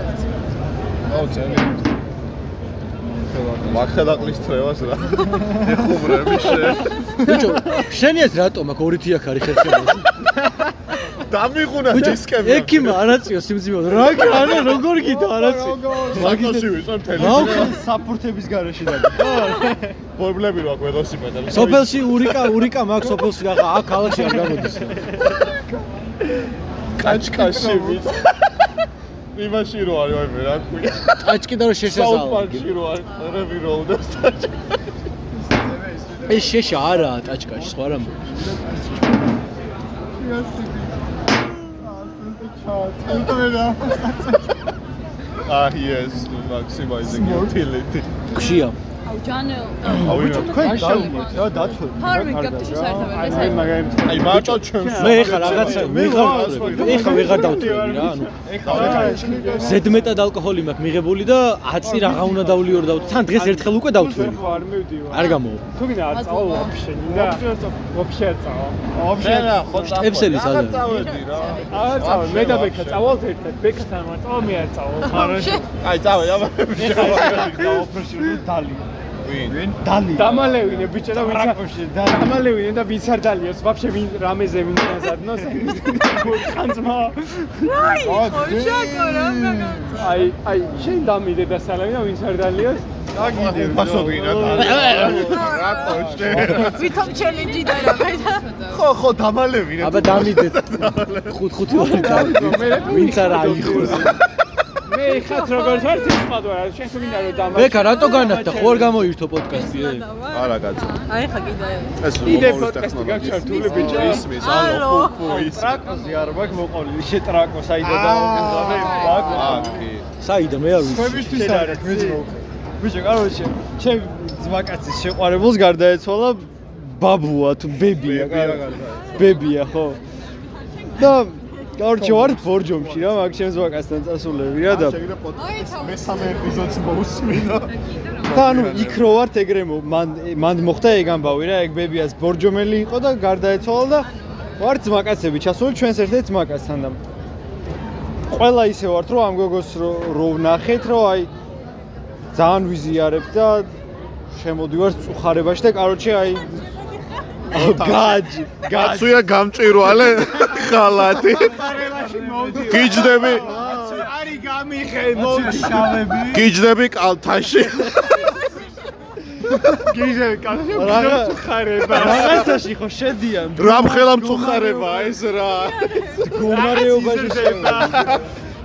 აუ წელი. ვახელა კლისტრევას რა. <laughs> ეხუმრები შე. <laughs> ბიჭო, შენიაც რატომ აქ ორი თიაქ არის ხერხემალში? დამიღუნა დისკები. ექიმა არაწიო სიმძიმეო. რა არა როგორ გიდა არაწი. მაგისი ვიწარ თელი. რა უხო საფურთების garaში დადი. პრობლემები რა ველოსიპედები. სოფელში ურიკა ურიკა მაქვს სოფელში რა აქ ქალაქში არ გამოდის. კაჩკაში ვიც. იმაში რო არის აი მე რა ქვია. ტაჭკი და რო შეშეზალა. საუთპარკში რო არის რები როლდებს ტაჭკი. ეს შეშა არაა ტაჭკაში სხვა რამ. Ah yes, maximizing utility. გშია. ჯანელ. რა თქვენ დაუმოთ რა დათო. ფარმი გაკეთე საერთოდ აი ეს მაგარი აი მარტო ჩვენს მე ეხა რაღაცა მე ხარ ეხა ვეღარ დავთვლები რა ანუ ზედმეტად ალკოჰოლი მაქვს მიღებული და აწი რაღა უნდა დავლიორ და თან დღეს ერთხელ უკვე დავთვლები ხო არ მივდივარ. არ გამო თუ გინდა არ წავალ ვაფშე, ნინდა. ვაფშე არ წავალ. ვაფშე რა ხო შტებსელი სადაა? წავედი რა. არ წავალ, მე და ბექა წავალთ ერთად. ბექასთან ვარ წავალ, მე არ წავალ. ხარაში. აი წავედი აბა. დაოფრეშული დალი. ვინ? დალი. დამალევინე ბიჭო და ვინც დამალევინე და ვინც არ დალიოს. ვაფშე ვინ რამეზე ვინ დაზადნოს. ხანძმა. რაი ხო შაკო რა აი, აი, შენ დამიდე და სალამი და ვინც არ დალიოს. დაგიდე. ფასოგინა და. რატო შე? ვითომ ჩელენჯი და რა ხო ხო დამალევინე. აბა დამიდეთ <laughs> ხუთ ხუთი ვარ <laughs> დავიდე ვინც არ აიხოს მე ხათ როგორ ვარ თესპად ვარ შენ თუ გინდა რომ დამა ბექა რატო განახდა ხო არ გამოირთო პოდკასტი ე არა კაცო აი ხა კიდე. ეს იდე პოდკასტი გაჩართული ბიჭო. ისმის ალო ფუ ფუ ის. ტრაკოზე არ მაქვს მოყოლილი შე ტრაკო საიდა დაუკეთდა ბაკ აკი საიდა მე არ ვიცი. ქვებისთვის არის მეძრო ბიჭო კაროჩე ჩემ ძმაკაცის შეყვარებულს გარდაეცვალა ბაბუა თუ ბებია ბებია ხო. და კაროჩე ვარ ბორჯომში რა მაგ ჩემს ვაკასთან წასულები რა და მესამე ეპიზოდს მოусმინო და ანუ იქ რო ვართ ეგრე მან მან მოხდა ეგ ამბავი რა ეგ ბებიას ბორჯომელი იყო და გარდაეცვალა და ვარ ძმაკაცები ჩასული ჩვენს ერთ-ერთ ძმაკაცთან და ყველა ისე ვართ რომ ამ გოგოს რო ვნახეთ რომ აი ძალიან ვიზიარებ და შემოდივარ წუხარებაში და კაროჩე აი გაჯი, გაცუია გამჭვირვალე ხალათი. გიჯდები არი გამიხე მოშავები. გიჯდები კალთაში. გიჟები კალთაში ხარება. რაღაცაში ხო შედიან. რამხელა მწუხარება ეს რა. მდგომარეობაში შევა.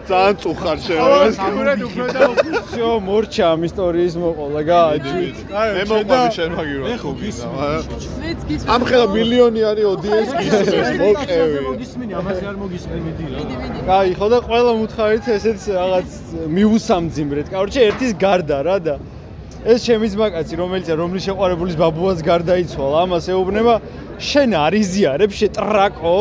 ძალიან წუხარ შე. სამურად უფრო და ოფიციო მორჩა ამ ისტორიის მოყოლა გააჩვით. მე მოყვები შენ მაგივრა. ეხო გისმენს. ამ ხელა მილიონი არის ოდიენს გისმენს. მოკევი. მოგისმენი, ამაზე არ მოგისმენი დილა. კაი, ხო და ყველა მუთხარით ესეც რაღაც მიუსამძიმრეთ. კაროჩე ერთის გარდა რა და ეს ჩემი ძმაკაცი რომელიც რომლის შეყვარებულის ბაბუაც გარდაიცვალა ამას ეუბნება შენ არ იზიარებ შე ტრაკო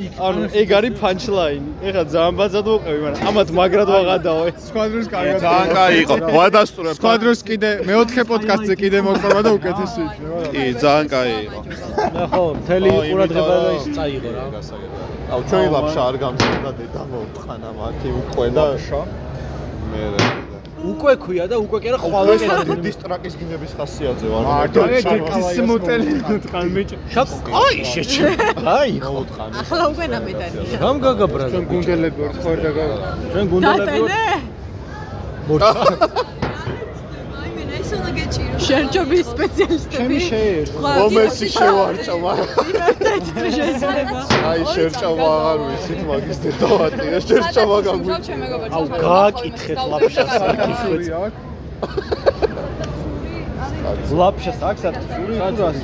ანუ ეგ არის punchline. ეხლა ძალიან ბაზად მოყევი, მაგრამ ამათ მაგრად ვაღადაო. სკვადრონს კარგად. ძალიან კაი იყო. <laughs> ვადასტურებ. სკვადრონს კიდე მეოთხე პოდკასტზე კიდე მოყვება და უკეთესი იქნება. კი, ძალიან კაი იყო. მე ხო, მთელი ყურადღება და ის წაიღო რა. აუ ჩვენი ლაფშა არ გამზარდა დედა მოუთხანა მათი უკვე და მე უკვე ქვია და უკვე კი არა ხვალე დისტრაკის გინების ხასიათზე ვარ. მარტო ეს მოტელი თხან მიჭ. შაკო, აი შეჭი. აი ხო. ახლა უკვე ნამედანია. რამ გაგაბრა? ჩვენ გუნდელები ვართ ხო და ჩვენ გუნდელები ვართ. მორჩა. ეს უნდა გეჭირო. შერჩობის სპეციალისტები. ჩემი შეერჩა. შევარჭა მაგრამ იმერთად შეიძლება. აი შერჭავა აღარ ვიცით მაგის დედავატია შერჭავა გაგვი აუ გააკითხეთ ლაფშას აკითხეთ. ლაფშას აქვს ატკიცური საძვას.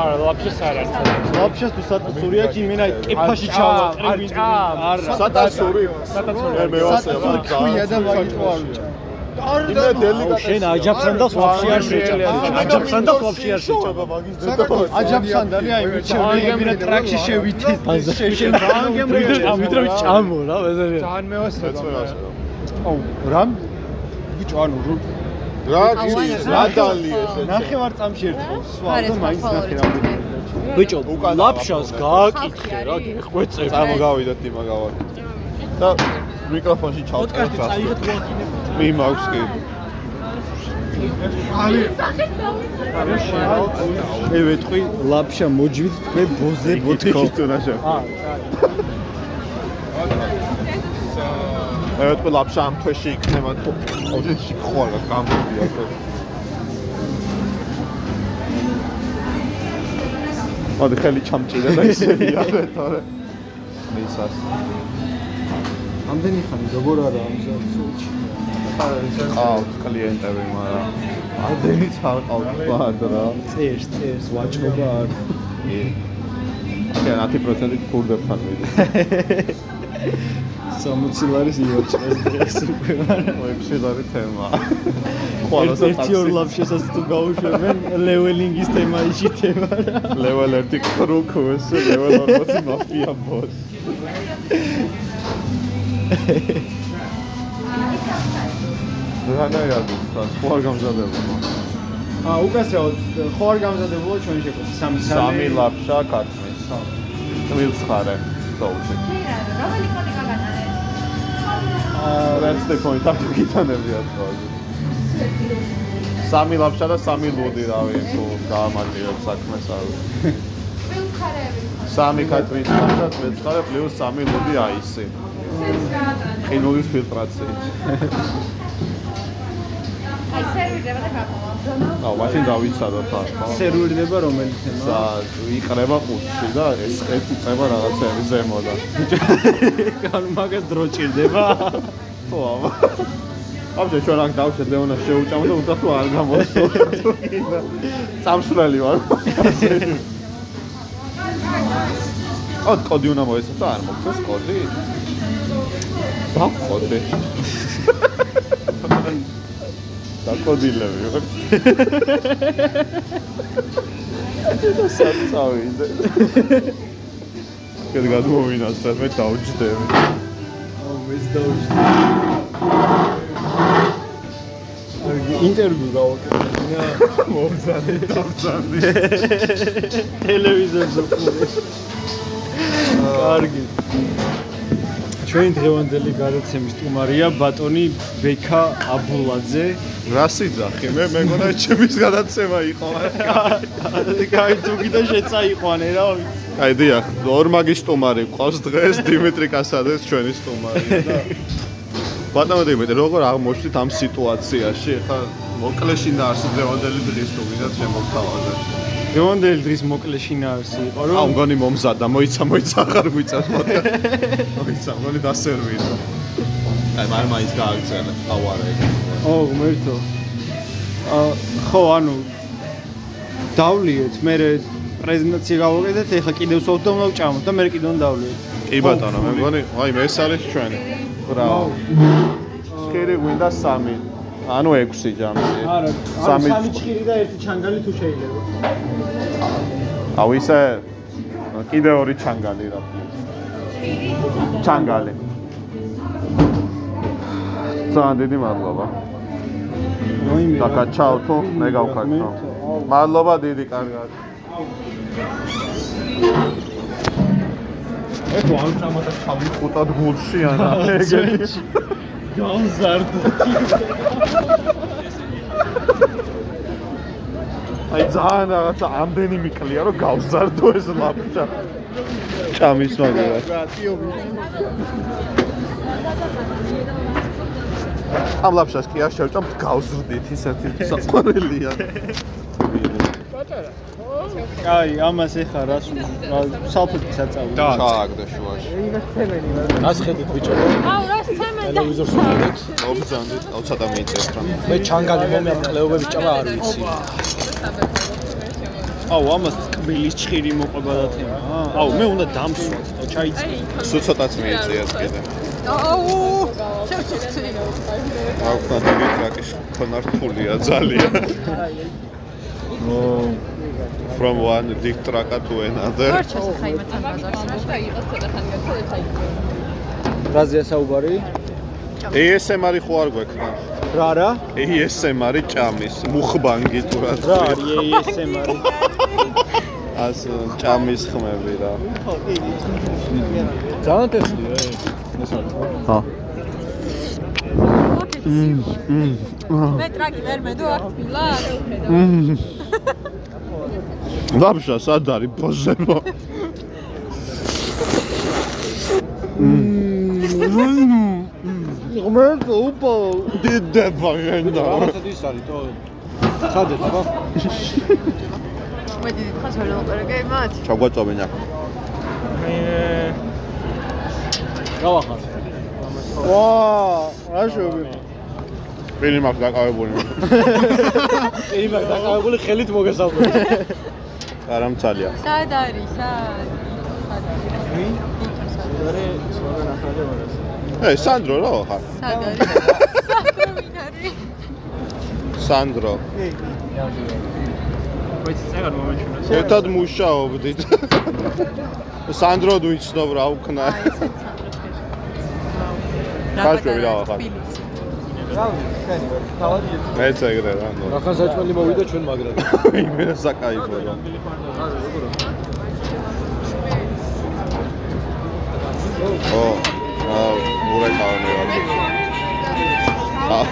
არა, ლაფშეს არ არის. ლაფშას თუ სატაცური აქვს იმენა კიფაში ჩავა. არა, სატაცური მე მე ვასე რა ქვია და მაგიტო არ ვიჭა. იმე დელიკატესია შენ აჯაფსან და ვაფშე არ შეჭა. აჯაფსან და ვაფშე არ შეჭა. მაგის დედავატია აჯაფსანდალი აი მიჩემი იმენა ტრაქში შევითი. შენ ვიდრე ვიდრე ჭამო რა ბაზარია. ძალიან მეცმევას აუ რამ? ბიჭო ანუ რო- რა რა დალია შენ ნახევარ წამში ერთხელ სვა და მაინც ნახე რა ბიჭო, ლაფშას გააკითხე რა, გეხვეწე. წამოგავიდეთ იმა გავარ და მიკროფონში ჩავწერე პოდკასტი წაიღეთ გვაკინე. მე მაქვს კი. მე ვეთყვი ლაფშა მოჯვით თქვენ ბოზე ბოთქო თუნაშა მე ვეთქვი ლაფშა ამ თვეში იქნება თუ ოჯეში ხვალა გამოდია მოდი ხელი ჩამჭირე და ისერია თორე. მისას ამდენი ხანი როგორ არა ამ ზოლში ყავს კლიენტები მაგრამ ადენიც არ ყავს ბად რა წერს წერს ვაჭრობა არ. კი. კი 10% ქურდებთან მიდი 60 ლარის იოჭეს დღეს უკვე მაგრამ მოიფშე ზარი თემა. ერთი ორ ლაფშესაც თუ გაუშვებენ ლეველინგის თემა იშითება რა. Level 1 კრუკოს level 40 მაფია ბოს <laughs> რანაირად უცხოს, ხო არ გამზადებულა. აა, უკასეო, ხო არ გამზადებულა ჩვენი შეკვეთა? სამი სამი. სამი ლაფშა ქათმის. წვილცხარე. დავუწე. რომელი კოდი გაგატანეს? აა, რაც ტეფონი დაგიტანები ახლა. სამი ლაფშა და სამი ლუდი რავი თუ გაამარტივებს საქმეს არ სამი კატვის და მეცხრე პლუს სამი ლუდი აისი ყინულის ფილტრაცია <laughs> აი სერვირდება და გაყოლა. აუ მაშინ დავიცადოთ ახლა სერვირდება რომელი თემა და იყრება ყუთში და ეს ეს იწება რაღაცები ზემოდან კან მაგას დრო ჭირდება. <laughs> ხო ამა. აბჯე ჩვენ აქ დავშეთ ლეონას შეუჭამ და თუ არ გამოსო <laughs> წამსვლელი ვარ. <laughs> ო კოდი უნდა და არ მოგცეს კოდი. დაკოდე დაკოდილები ვარ და საწავიდე კეთ გადმოვინაცდეთ მე დავჯდები. აუ მეც დავჭი ინტერვიუ გავაკეთე მომზადე დავზადე ტელევიზორზე ვყურე კარგი. ჩვენი დღევანდელი გადაცემის სტუმარია ბატონი ბექა აბულაძე რა სიძახი მე მეგონა ჩემის გადაცემა იყო. კაი თუ კიდე შეწაიყვანე რა ვიცი. აი დიახ ორ მაგის სტუმარი ყავს დღეს დიმიტრი კასადეს ჩვენი სტუმარი და ბატონო დიმიტრი როგორ აღმოჩნდით ამ სიტუაციაში? ხა მოკლეში და არსებობდელი დღის თუ ვინაც შემოგთავაზეთ. გონდელ დღის მოკლეშინა არსი იყო რომ აუ მგონი მომზადა მოიცა მოიცა აღარ გვიწევს მოდი. მოიცა მგონი დასერვირა აი მარ მაინც გააგზავნა ეგ ო ღმერთო ა ხო ანუ დავლიეთ მე პრეზენტაცია გავაკეთეთ ეხლა კიდევ სოფტ უნდა ვჭამოთ და მე კიდევ დავლიეთ კი ბატონო მე მგონი აი ეს არის ჩვენი. ბრავო სკერი გვინდა სამი. ანუ 6 ჯამში. არა სამი სამი ჭირი და ერთი ჩანგალი თუ შეიძლება? აუ ისე კიდე ორი ჩანგალი რა. ჩანგალი. ძალიან დიდი მადლობა დაკაჩაო თუ მე გავხარდო მადლობა დიდი კარგად. ეხო ამ წამათა ჩავიხუტად გულში არა <laughs> ეგეთი. გავზარდო აი ძალიან რაღაცა ამდენი მიკლია რომ გავზარდო ეს ლაპჭა ჭამის მაგერა ამ ლაფშას კი არ შევჭამ გავზრდით ისეთი საყვარელია. აი ამას ეხა რას სალფეტი საწავი და ჩააგდე შუაში რას ხედით ბიჭო? აუ რას ცემენ და ტელევიზორს ხედით მოგზანდით აუ ცოტა მიიწევს რა. მე ჩანგალი მომია კლეობები ჭამა არ ვიცი. აუ ამას კბილის ჭხირი მოყვება და თემა აუ მე უნდა დამსვათ და ჩაიწი სულ ცოტაც მიიწიათ კიდე აუ შევწუხდი. აუ ხანდი ტრაკის კონარტულია ძალიან. ო from one big truck to another. არ ჩასახა იმათან ბაზარს. და იღოს ცოტა ხანი გაქცევთ აი რაზეა საუბარი ASMR-ი ხო არ გვექნა რა რა? ASMR-ი ჭამის მუხბანგი თუ რა. რა არის ASMR-ი ას ჭამის ხმები რა. ძალიან ტესტია არის ჰა. მე ტრაკი ვერ მედო არ თბილა ლაბშა სად არის ბოზებო? ღმერთო უპო დიდება გენდა რაღაცა ის არის თო სადეთ ხო მე დიდი ვერ დავყერე მათ. ჩაგვაწოვენა მე გავახარ ვა რა შევი ფილმი მაქვს დაკავებული. იმ დაკავებული ხელით მოგესალმებით. არა მცალია სად არის? სად სად არის ე სანდრო რა ხარ სად არის? სანდრო. ვინ არის? სანდრო ვიცი წეგარ მომეჩვენა ერთად მუშაობდით სანდრო თუ იცნობ რა უკნა კაშვები რა ხარ მეც ეგრე რა ნუ ახან საჭმელი მოვიდა ჩვენ მაგრად <laughs> იმენა საკაიფო რა ო აა მურა კავნე რა აა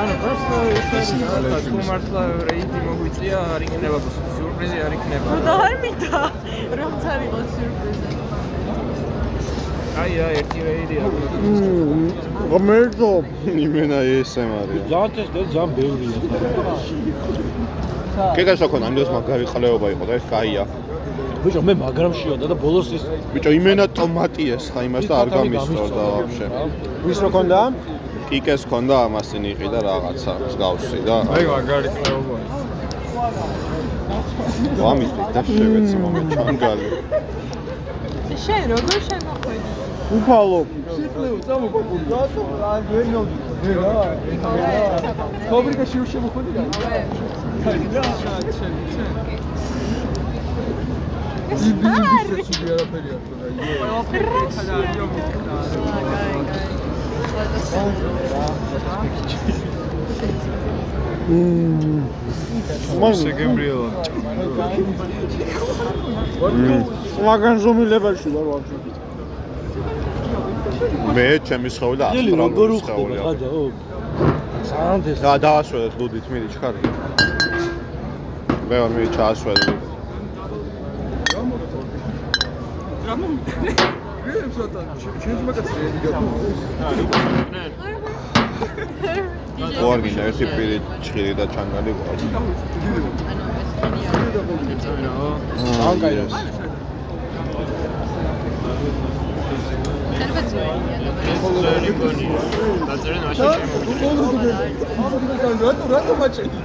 ანუ просто ეს არის თუ <laughs> მართლა რეიტი მოგვიწია არ იქნება სიურპრიზი არ იქნება და არ მინდა რომ წარიღო სიურპრიზი აი რა ერთი რეიტია ღმერთო იმენა არის ძალიან ტესტი ძალიან ბევრია კეკასა ქონა ამის მაგარი ყლეობა იყო და ეს კაია ბიჭო მე მაგრამ შევდა და ბოლოს ის ბიჭო იმენა ტომატი ეს ხა იმას და არ გამისწორდა ვაფშე ვის რო ქონდა? კიკეს ქონდა ამას წინ იყიდა რაღაცა მსგავსი და აი მაგარი ყლეობა ვამის და შევეცი მომენტ ჩანგალი შენ როგორ შემოხვედი უფალო. სიკლეო წამოყვებული რატო არ ვერ მოვიდი რა ფაბრიკაში უშემოხვედი რა აი რა ჩენ ჩენ ის ბიზნესი შეცვი არაფერი არ თქო და იე ყველაფერი ხადა იო მიქნა მან შეგებრიელა მაგან ზომილებაში ვარ ვაფშე მე ჩემი სხეული და როგორ ასტრალური უხდება სანდეს და დაასვენეთ ლუდით მიდი ჩქარი. მე ვარ მიდი ჩაასვენე რამო ვიღებსათა ჩემს მაგას ორგინა ერთი პირი ჭხირი და ჩანგალი ყავს ან კაი რატო რატო მაჭედი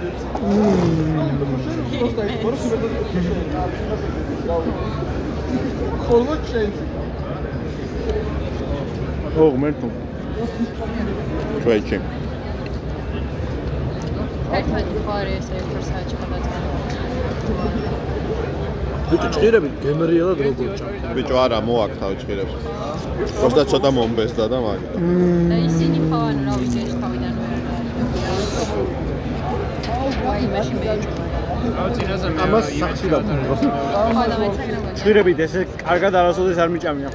ხოლმე ჩენჯი ოღმერთო ჩვეჩი ერთად ხარ ეს ერთ საათი გადაწყდა ბიჭო, ჭყირები გემრიელად როგორ ჭამს. ბიჭო, არა, მოაქ თავი ჭყირებს. პროსტა ცოტა მომბესდა და მაგ. და ისინი ხო ანუ რა ვიცი, ეს თავიდან ვერ აი, მაშინ მეიჭო. ამას სახში დაგვრჩი. ჭირებით ესე კარგად არასოდეს არ მიჭამია.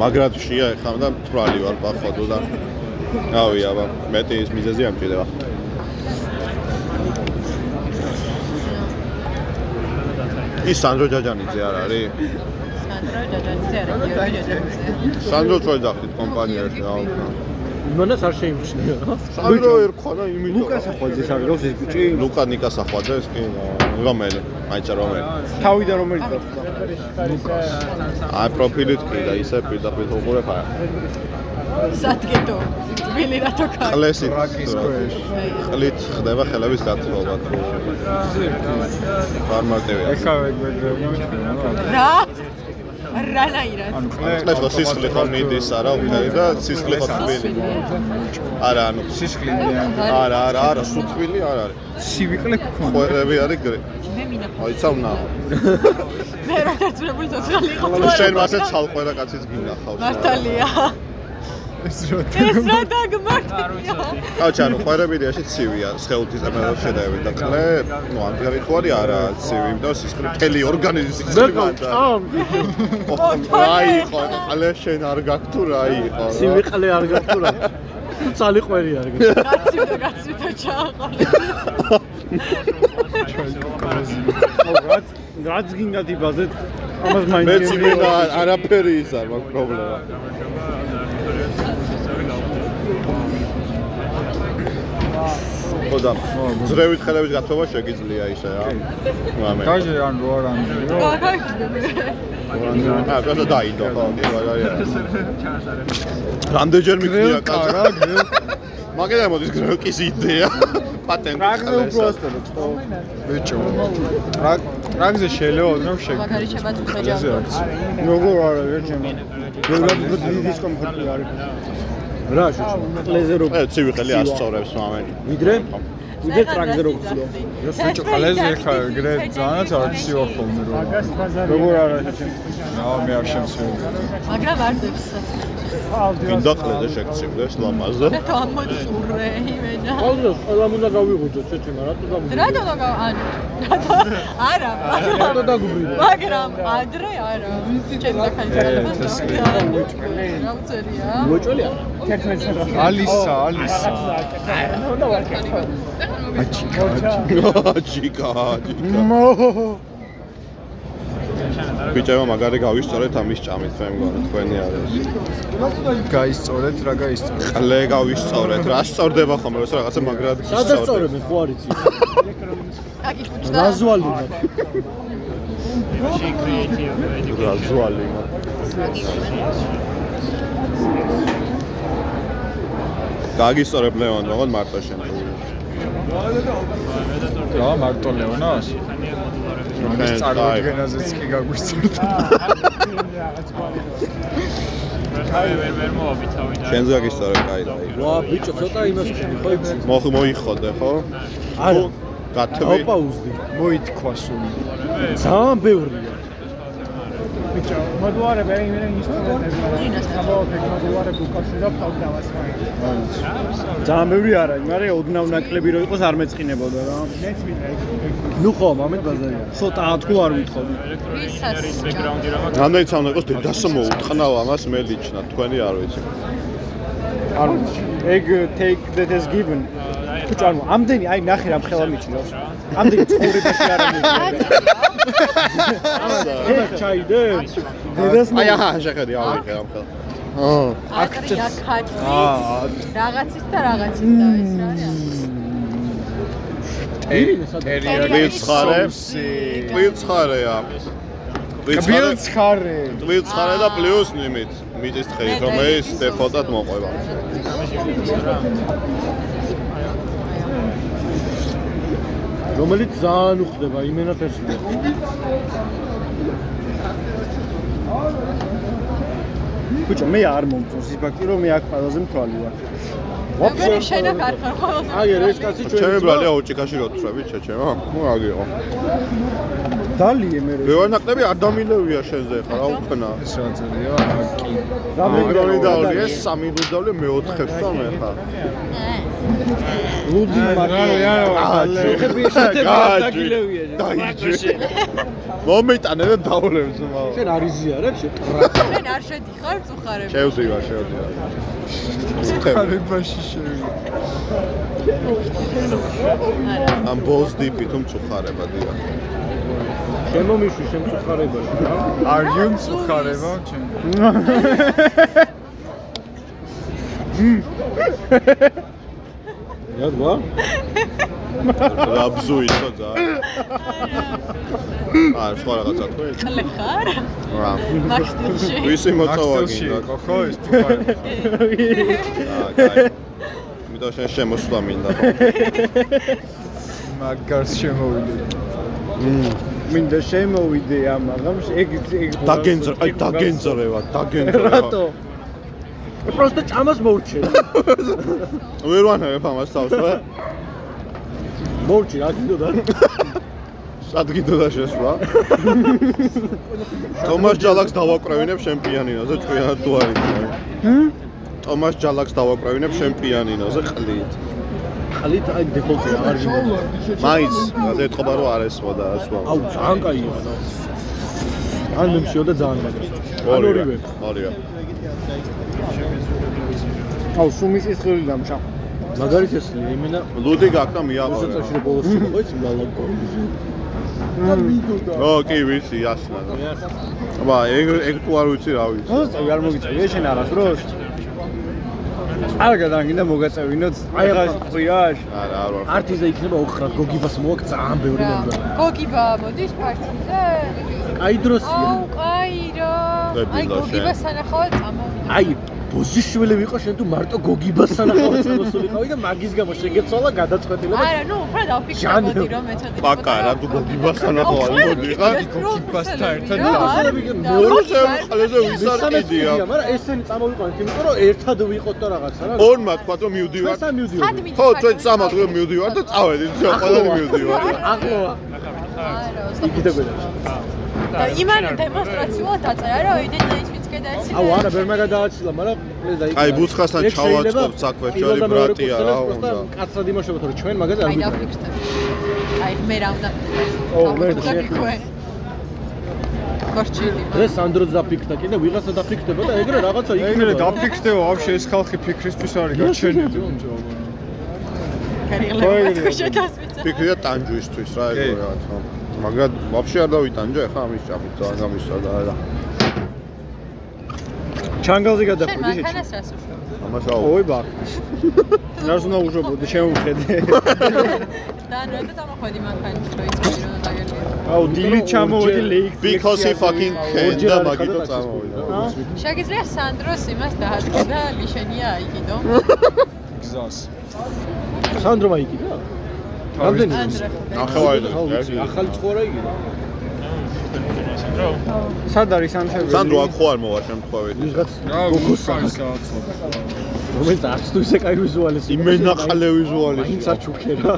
მაგრად შია ხამ და მწვალი ვარ პახვადო და რავი აბა მეტი ის მიზეზი ამჭირდება. ის სანდრო ჯაჯანიძე არ არის. სანდრო ჯაჯანიძე არა გიორგი ჯაჯანიძე. სანდრო წვეძახით კომპანიაში რა იმანას არ შეიმჩნია. რა სანდრო ერქვა და იმით ლუკა სახვაძეს არ გავს ეს ბიჭი. ლუკა ნიკა სახვაძეს კი რომელი მაიცა რომელი თავიდან რომელიც დაწყდა აი პროფილით კი და ისე პირდაპირ უყურებ არა სადგეთო თბილი რატო კარ ყლესით ყლით ხდება ხელების გათხოვა თუ ფარმარტივია ეხა ვეგებია რა? რანაირად? ანუ ყლეს ხო სისხლი ხო მიდის არა უფერი და სისხლი ხო თბილი არა ანუ სისხლი არა არა არა სუთბილი არ არის. სივიკლე გქონდა ყვერები არის გრე მე მინახავს აი ცავნა მე რა დაწვრებული ცოცხალი იყო შენ მასე ცალყვერა კაცის გინახავს მართალია ეს რა დაგმართია? კაჩ ანუ ყვერებიდიაში ცივია სხეულთის ამერად შედაებით და ყლე ნუ ანგარი ხო არის არა ცივი იმიტომ რომ სისხლი მთელი ორგანიზმი სისხლი გადა აი ყლე შენ არ გაქვს თუ რა. იყო ცივი ყლე არ გაქვს თუ რა თუ წალი ყვერი არ გაქვს კაცი და კაცი და ჩააყალე <laughs> რაც რაც გინდათ იბაზეთ ამას მაინც მე არაფერი ის არ მაქვს პრობლემა ხოდა ძრევით ხელების გათხოვა შეგიძლია ისე რა? მამე გაჟე ან რო არ ამბიო აა <laughs> პროსტა დაიდო ხო <laughs> რამდენჯერ მიქნია კაცო მაგედა მოდის გროკის იდეა. პატენტი ტრაგზე უბრალოდ ხო ბიჭო ტრაგ ტრაგზე შეიძლება ოდნავ შეგ მაგარი შემაწუხე ჯამი როგორ არა ერთემ ბევრად დიდის კომფორტი არის. რა შუჩო ყლეზე რო ე ცივი ხელი ასწორებს მამენ ვიდრე ვიდრე ტრაგზე რო გწიო ეს ბიჭო ყლეზე ხა გრე ძალიანაც არ ცივა ხოლმე რო როგორ არა ერთემ რა მე არ შემცევი მაგრამ ვარდებს გინდა ყლეზე შეგწივდეს ლამაზო და თუ ამოწურე იმენა ყოველდღე ყველა უნდა გავიღუძო ცეჩემა რატო გამიგო რატო და ანუ რატო არა რატო დაგუბრიდე მაგრამ ადრე არა ჩემი და ხალხი გადავა რა უწერია მოჭოლია ალისა ალისა აჩიკა აჩიკა მო. ბიჭებო მაგარი გავისწორეთ ამის ჭამით მე მგონი თქვენი არის. გაისწორეთ რა გაისწორეთ? ყლე გავისწორეთ. რა სწორდება ხოლმე? როცა რაღაცა მაგრად სადაც სწორებ ხო არ იცი რაზვალი რაზვალი გაგისწორებ ლეონ მაგონ მარტო შენ რა მარტო ლეონას? მაგის წარმოდგენაზეც კი გაგვისწორდა შენზე გაგისწორებ კაი და ვა ბიჭო ცოტა იმას ხო იცი? მოხ მოიხოდე ხო? არა. გათმი ოპაუზდი მოითქვა სული ძალიან ბევრია ბიჭო მოდუარე ვერ იმენ ინსტრუმენტები არა აბა მოდუარე ბუკაში და ფავდავას მაინც ძალიან ბევრი არა მაგრამ ოდნავ ნაკლები რო იყოს არ მეწყინებოდა რა. მეც მინდა ნუ ხო მამეთ ბაზარია ცოტა თქო არ ვითხოვდი რამდენი ცალნა იყოს? დედასო მოუთხრნავ ამას მელიჩნა თქვენი არ ვიცი. არ ვიცი. ეგ take that is given. ბიჭო ანუ ამდენი აი ნახე რა მხელა მიჩნევს ამდენი ცხოვრებაში არ ამიგია ეს ჩაიდე. დედას აი აჰა შეხედი ავიღე ამ ხელ აა აკრია ხაჭი აა. რაღაცის და რაღაცის და ეს რა არის ტვილცხარე ტვილცხარეა ტვილცხარე ტვილცხარე და პლუს ნიმით მიწის თხელი რომელიც დეფოლტად მოყვება რომელიც ძალიან უხდება იმენად ესია ბიჭო მე არ მომწონს ის ფაქტი რომ მე აქ ყველაზე მთვალი ვარ. მე შენ აქ არ ხარ ხოლმე აგერ ეს კაცი ჩვენ ჩემი ბრალია უჭიქაში რო თრები ჩეჩემა. ნუ აგიო დალიე მე მე ვარ ნაკლები არ დამილევია შენზე ხა რა უკნა ეს რა წერია კი რამდენი დავრია სამი დუდავლე მე 4 ხებს ვარ მე ხა ლუდი მაგია შეხები ესეთები არ დაგილევია დაიჯე მომიტანე და დავლებს მაო შენ არ იზიარებ შენ შენ არ შედიხარ წუხარები შევდივარ შევდივარ ხარებაში შევი ამ ბოლს დიპი თუ მწუხარება დია შემომიშვი შენ წუხარებაში რა? არ იუ მწუხარება? ჩემ რადგა რა ბზუიცო ძალიან აა სხვა რაღაცა თქვი ყლე ხარ რა მაგ სტილში ვისი გინდა იყო, ხო, ეს მწუხარება. აა კაი მითხა შენ შემოსვლა მინდა მაგარს შემოვიდე მინდა შემოვიდე ამ აღამს ეგ ეგ დაგენძრ აი დაგენძრევა დაგენძრევა რატო просто ჭამას მოურჩენ <laughs> ვერ ვანაებ ამას თავს რა მოურჩი რა გინდოდა სადგიდო და შესვლა <laughs> თომას ჯალაკს დავაკრავინებ შენ პიანინოზე ჭკვიანად თუ არის თომას ჯალაკს დავაკრავინებ შენ პიანინოზე ყლით ყლით აი დეფოლტი აღარ გინდა მაინც ეთყობა რომ არ ესვა და ასვა აუ ძალიან კაი იყო ან მე მშიოდა ძალიან მაგარი ორივე ორივე. აუ სუმის ის ხელი დამჭა მაგარით ესლია იმენა. ლუდი გაქვს და მიაყარე მოსაწაში ბოლოს იყო ის ლალაკო ო კი ვიცი ასნა აბა ეგ ეგ თუ არ ვიცი რა ვიცი. წავი არ მოგიწევი შენ არასდროს არ გადაგინდა მოგაწევინოთ. აი რა ყვიაშ არა არ ვარ. არტიზე იქნება ოხრად გოგიბას მოაქვს ძალიან ბევრი მემბერი გოგიბა მოდის პარტიზე კაი დროსია აუ კაი რა აი გოგიბას სანახავად წამოვიდა. აი ბოზიშვილი ვიყო შენ თუ მარტო გოგიბას სანახავად წამოსულიყავი და მაგის გამო შეგეცვალა გადაწყვეტილება არა ნუ უფრო დავფიქრებოდი რომ მეცოდი პაკა რა თუ გოგიბას სანახავად მოდიხარ გოგიბასთან ერთად მეორე წევრი ყველაზე ვისარკიდია მაგრამ ესენი წამოვიყვანეთ იმიტომ რომ ერთად ვიყოთ და რაღაცა რა. ორმა თქვა რომ მივდივარ. ხო ჩვენ სამად რომ მივდივარ და წავედი ჩვენ ყველანი მივდივარ ახლოა არა იქით გვედა და იმან დემონსტრაციულად დაწერა რომ იდენ ის გადაეცი აუ არა ვერ მაგადააცილა მაგრამ და იქ აი ბუცხასთან ჩავაწყობ საქმე ჩვენი ბრატია რა უნდა. კაცად იმაშობთ რომ ჩვენ მაგაზე არ ვიყავით აი მე რა უნდა ო მე შეხვე გორჩილი ეს სანდროც დაფიქრდა კიდე ვიღაცა დაფიქრდება და ეგრე რაღაცა იქნება. ეგრე დაფიქრდება ვაფშე ეს ხალხი ფიქრისთვის არის გაჩენილი კარიერა შედასვიცა ფიქრია ტანჯუისთვის რა ეგ რაღაცა მაგრამ ვაფშე არ დავიტანჯა ხა ამის ჭამით ძალიან გამისვა და რა ჩანგალზე შენ გადახვიდი მანქანას რას უშო ამას აუ ой ბაკ რას უნდა უშვებოდი შემოვხედე და ნუ და დამოხვედი მანქანის რო იცოდი რომ დაგერგე აუ დილით ჩამოვედი ლეიქ because he fucking can და მაგიტო წამოვიდა შეგიძლია სანდროს იმას დაადგა და ლიშენია აიგიდო გზას სანდრო მაიკიდა რამდენი ახალაი ახალი ცხოვრა იგი სად არის ანთები სანდრო აქ ხო არ მოვა შემთხვევით? ვიღაც გოგოს გააცნობა რომელიც არც თუ ისე კაი ვიზუალის იმენა ყლე ვიზუალის მაინც აჩუქერა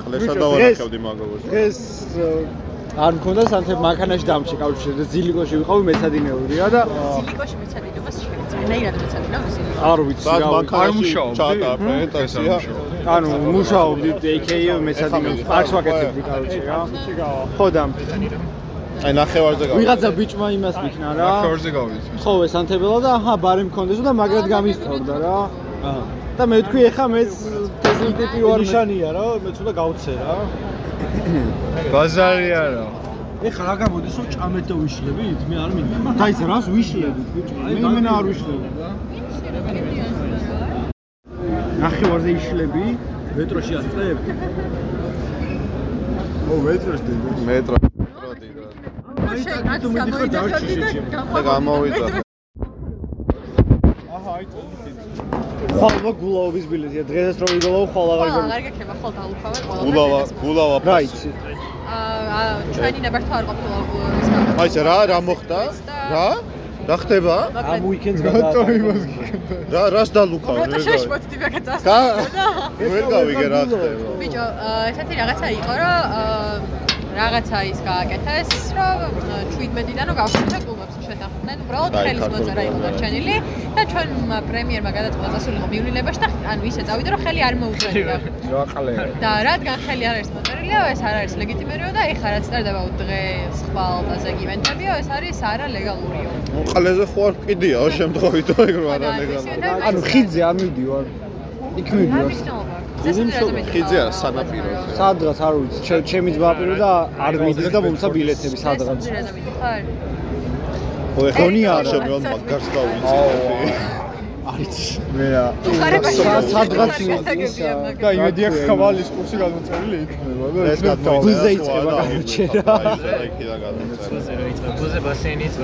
ყლესა დავარაქებდი მაგალითად? დღეს არ მქონდა სანთებ მანქანაში დამჭი კავშირი და ზილიკოში ვიყავი მეცადინეურია და ზილიკოში მეცადინებას შეიძლება მეცადინა არ ვიცი რა მანქანაში ჩატა პრეზენტაცია ანუ მუშაობდი AK-ი მეცადინეურს პარკს ვაკეთებდი კავშირი რა. ხო და აი ნახევარზე გავა. ვიღაცა ბიჭმა იმას მიქნა რა. ნახევარზე გავიდეთ ხო ეს ანთებელა და აჰა ბარი მქონდეს და მაგრად გამისწორდა რა. აა და მე თქვი ეხა მეც თესლი ტიპი ვარ ნიშანია რა მეც უნდა გავცე რა ბაზარი არა. ეხა რა გამოდის რომ ჭამეთ და ვიშლებით მე არ მინდა. დაიცა რას ვიშლებით? ბიჭო მე იმენა არ ვიშლები. ნახევარზე იშლები. მეტროში აწებ ო მეტროს დიდი მეტრო აი შეგაც გამოიძახდი და გამოვიდა აჰა აი ხალვა გულაობის ბილეთია. დღესაც რო ვიგულავ ხალ აღარ ყველა აღარ გექება ხოლ დაუთავე ყველა გულავა გულავა რა იცი? აა ჩვენი ნებართვა არ ყოფილა გულაობის გამო? აი რა რა მოხდა? რა? რა ხდება? ამ უიკენდს გადაატარებ რა რას დალუკავ რა შეშმოთდი მაგაც გა ვერ გავიგე რა ხდება? ბიჭო ესეთი რაღაცა იყო რომ რაღაცა ის გააკეთეს რომ 17-დან რომ გავხსნით კლუბებს. შეთანხმდნენ უბრალოდ ხელის მოწერა იყო დარჩენილი და ჩვენ პრემიერმა გადაწყვეტა დასულიყო მივლინებაში და ანუ ისე წავიდა რომ ხელი არ მოუწევია. <laughs> რა ყლე და რადგან ხელი არ არის მოწერილიო ეს არ არის ლეგიტიმერიო და ეხლა რაც წერდება დღეს ხვალდაზე ივენტებიო ეს არის არალეგალურიო ყლეზე ხო არ კიდიაო შემთხვევით ეგ რა არალეგალურია ანუ ხიძე არ მიდივარ იქ მიდივარ ხიძე არა სანაპირო სადღაც არ ვიცი ჩემი ძმა პირო და არ მიდის და მომცა ბილეთები სადღაც. ხო ეხლა არა შემდგომ მაგარს გავიცი არიც მე რა სადღაც და იმედია ხვალის კურსი გადმოწერილი იქნება და ეს გადმოწერა ბუზე იწება გამოჩერა იქიდან გადმოწერა ბუზე იწება ბუზე ბასეინიც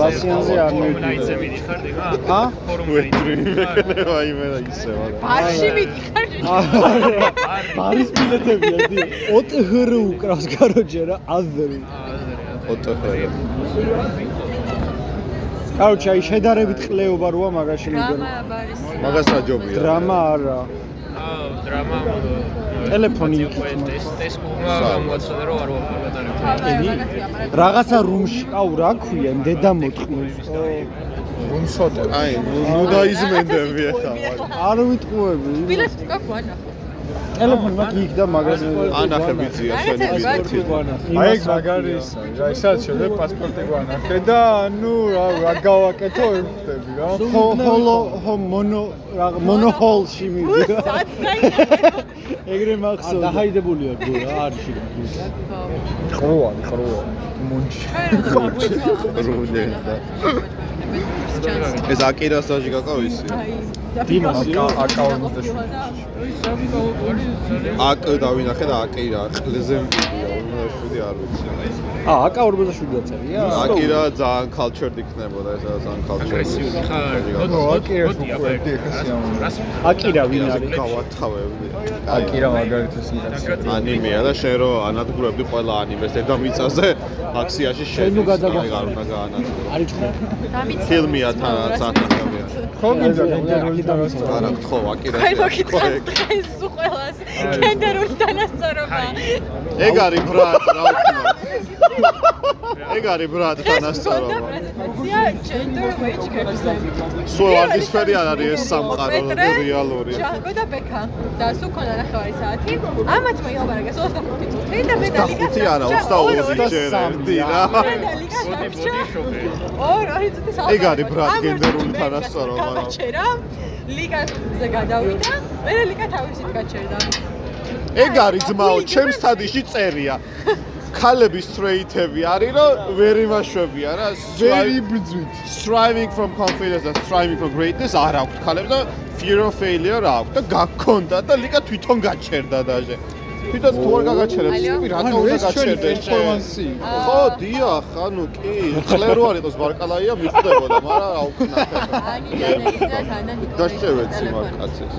ბასიანზე არ მივიდე მიდიხარ დილა ა ვეტრი მეკნება იმენა ისევა ბარში მიდიხარ ბარის ბილეთებია დი ოტჰრ უკრავს გაროჯე რა აზრი ოტჰრ კაროჩე აი შედარებით ყლეობა როა მაგაში მიგონა? მაგას რა ჯობია დრამა არა. აუ დრამა ტელეფონი იქით ეს ეს კუმა გამოაცხადა რომ არ ვაპარატარ რაღაცა რუმში აუ რა ქვია დედა მოტყნის რუმსოტე აი ნუ დაიზმენდები ახლა. არ ვიტყუები ბილეთი გაგვანახო ტელეფონი მაგ იქ და მაგაზე ანახე ვიზია ჩვენი ბიზნესი აი ეგ მაგარი ის არის რა ისაც შევდე პასპორტი გვანახე და ნუ რა რა გავაკეთო ეხტები რა. ჰოლო ჰო მონო რა მონო ჰოლში მივიდა. <laughs> <laughs> ეგრე მახსოვდა. დაჰაიდებულია გო რა არის ყრუა ყრუა მონჩი რულე და ეს აკირასაჟი გაკავისი დიმასი აკაუნტზე აკ დავინახე და აკირა ყლეზე მიდია 47 არ ვიცი ა აკა 47 წერია აკირა ძალიან cultured იქნებოდა ეს ძალიან cultured აგრესიული ხარ ნო აკირას უკვე ეხა აკირა ვინ არის გავათავებდი აკირა მაგალითად ის ანიმეა და შენ რო ანადგურებდი ყველა ანიმეს დედამიწაზე აქციაში შენ ნუ გადაგახ- არ უნდა გაანადგურო არის ხო ფილმია თან საათნახავია ხო მინდა გენდერული დანასწორობა არა ხო აკირა მოგიტყვა ეს უყველას გენდერული დანასწორობა ეგ არის ბრატ რა ვქნა ეგ არის ბრატ დანასწორობა სულ ვარდისფერი არ არის ეს სამყარო რეალური ჯანგო და ბექა და სულ ქონდა ნახევარი საათი. ამათ მოიალბარაგეს 25 წუთი და მე და ლიკა 25 არა 22 ჯერდი რა. მე და ლიკა ო რა იცი სალ ეგ არის ბრატ გენდერული თანასწორობა. რა გაჩერა ლიკაზე გადავიდა. მე და ლიკა თავისით გაჩერდა ეგ არის ძმაო ჩემს თადიში წერია. ქალების სტრეითები არის რომ ვერ იმაშვებია რა. Very bridget striving from confidence and striving for greatness არ აქვს ქალებს და fear of failure აქვს და გაქონდა და ლიკა თვითონ გაჩერდა დაჟე თვითონ თუ არ გაგაჩერებს ისე რატო უნდა გაჩერდეს პერფორმანსი ხო დიახ ანუ კი ხლე რო არ იყოს ბარკალაია მიხდებოდა მაგრამ რა უკნაანი და თანა დაშევეცი მაგაცეს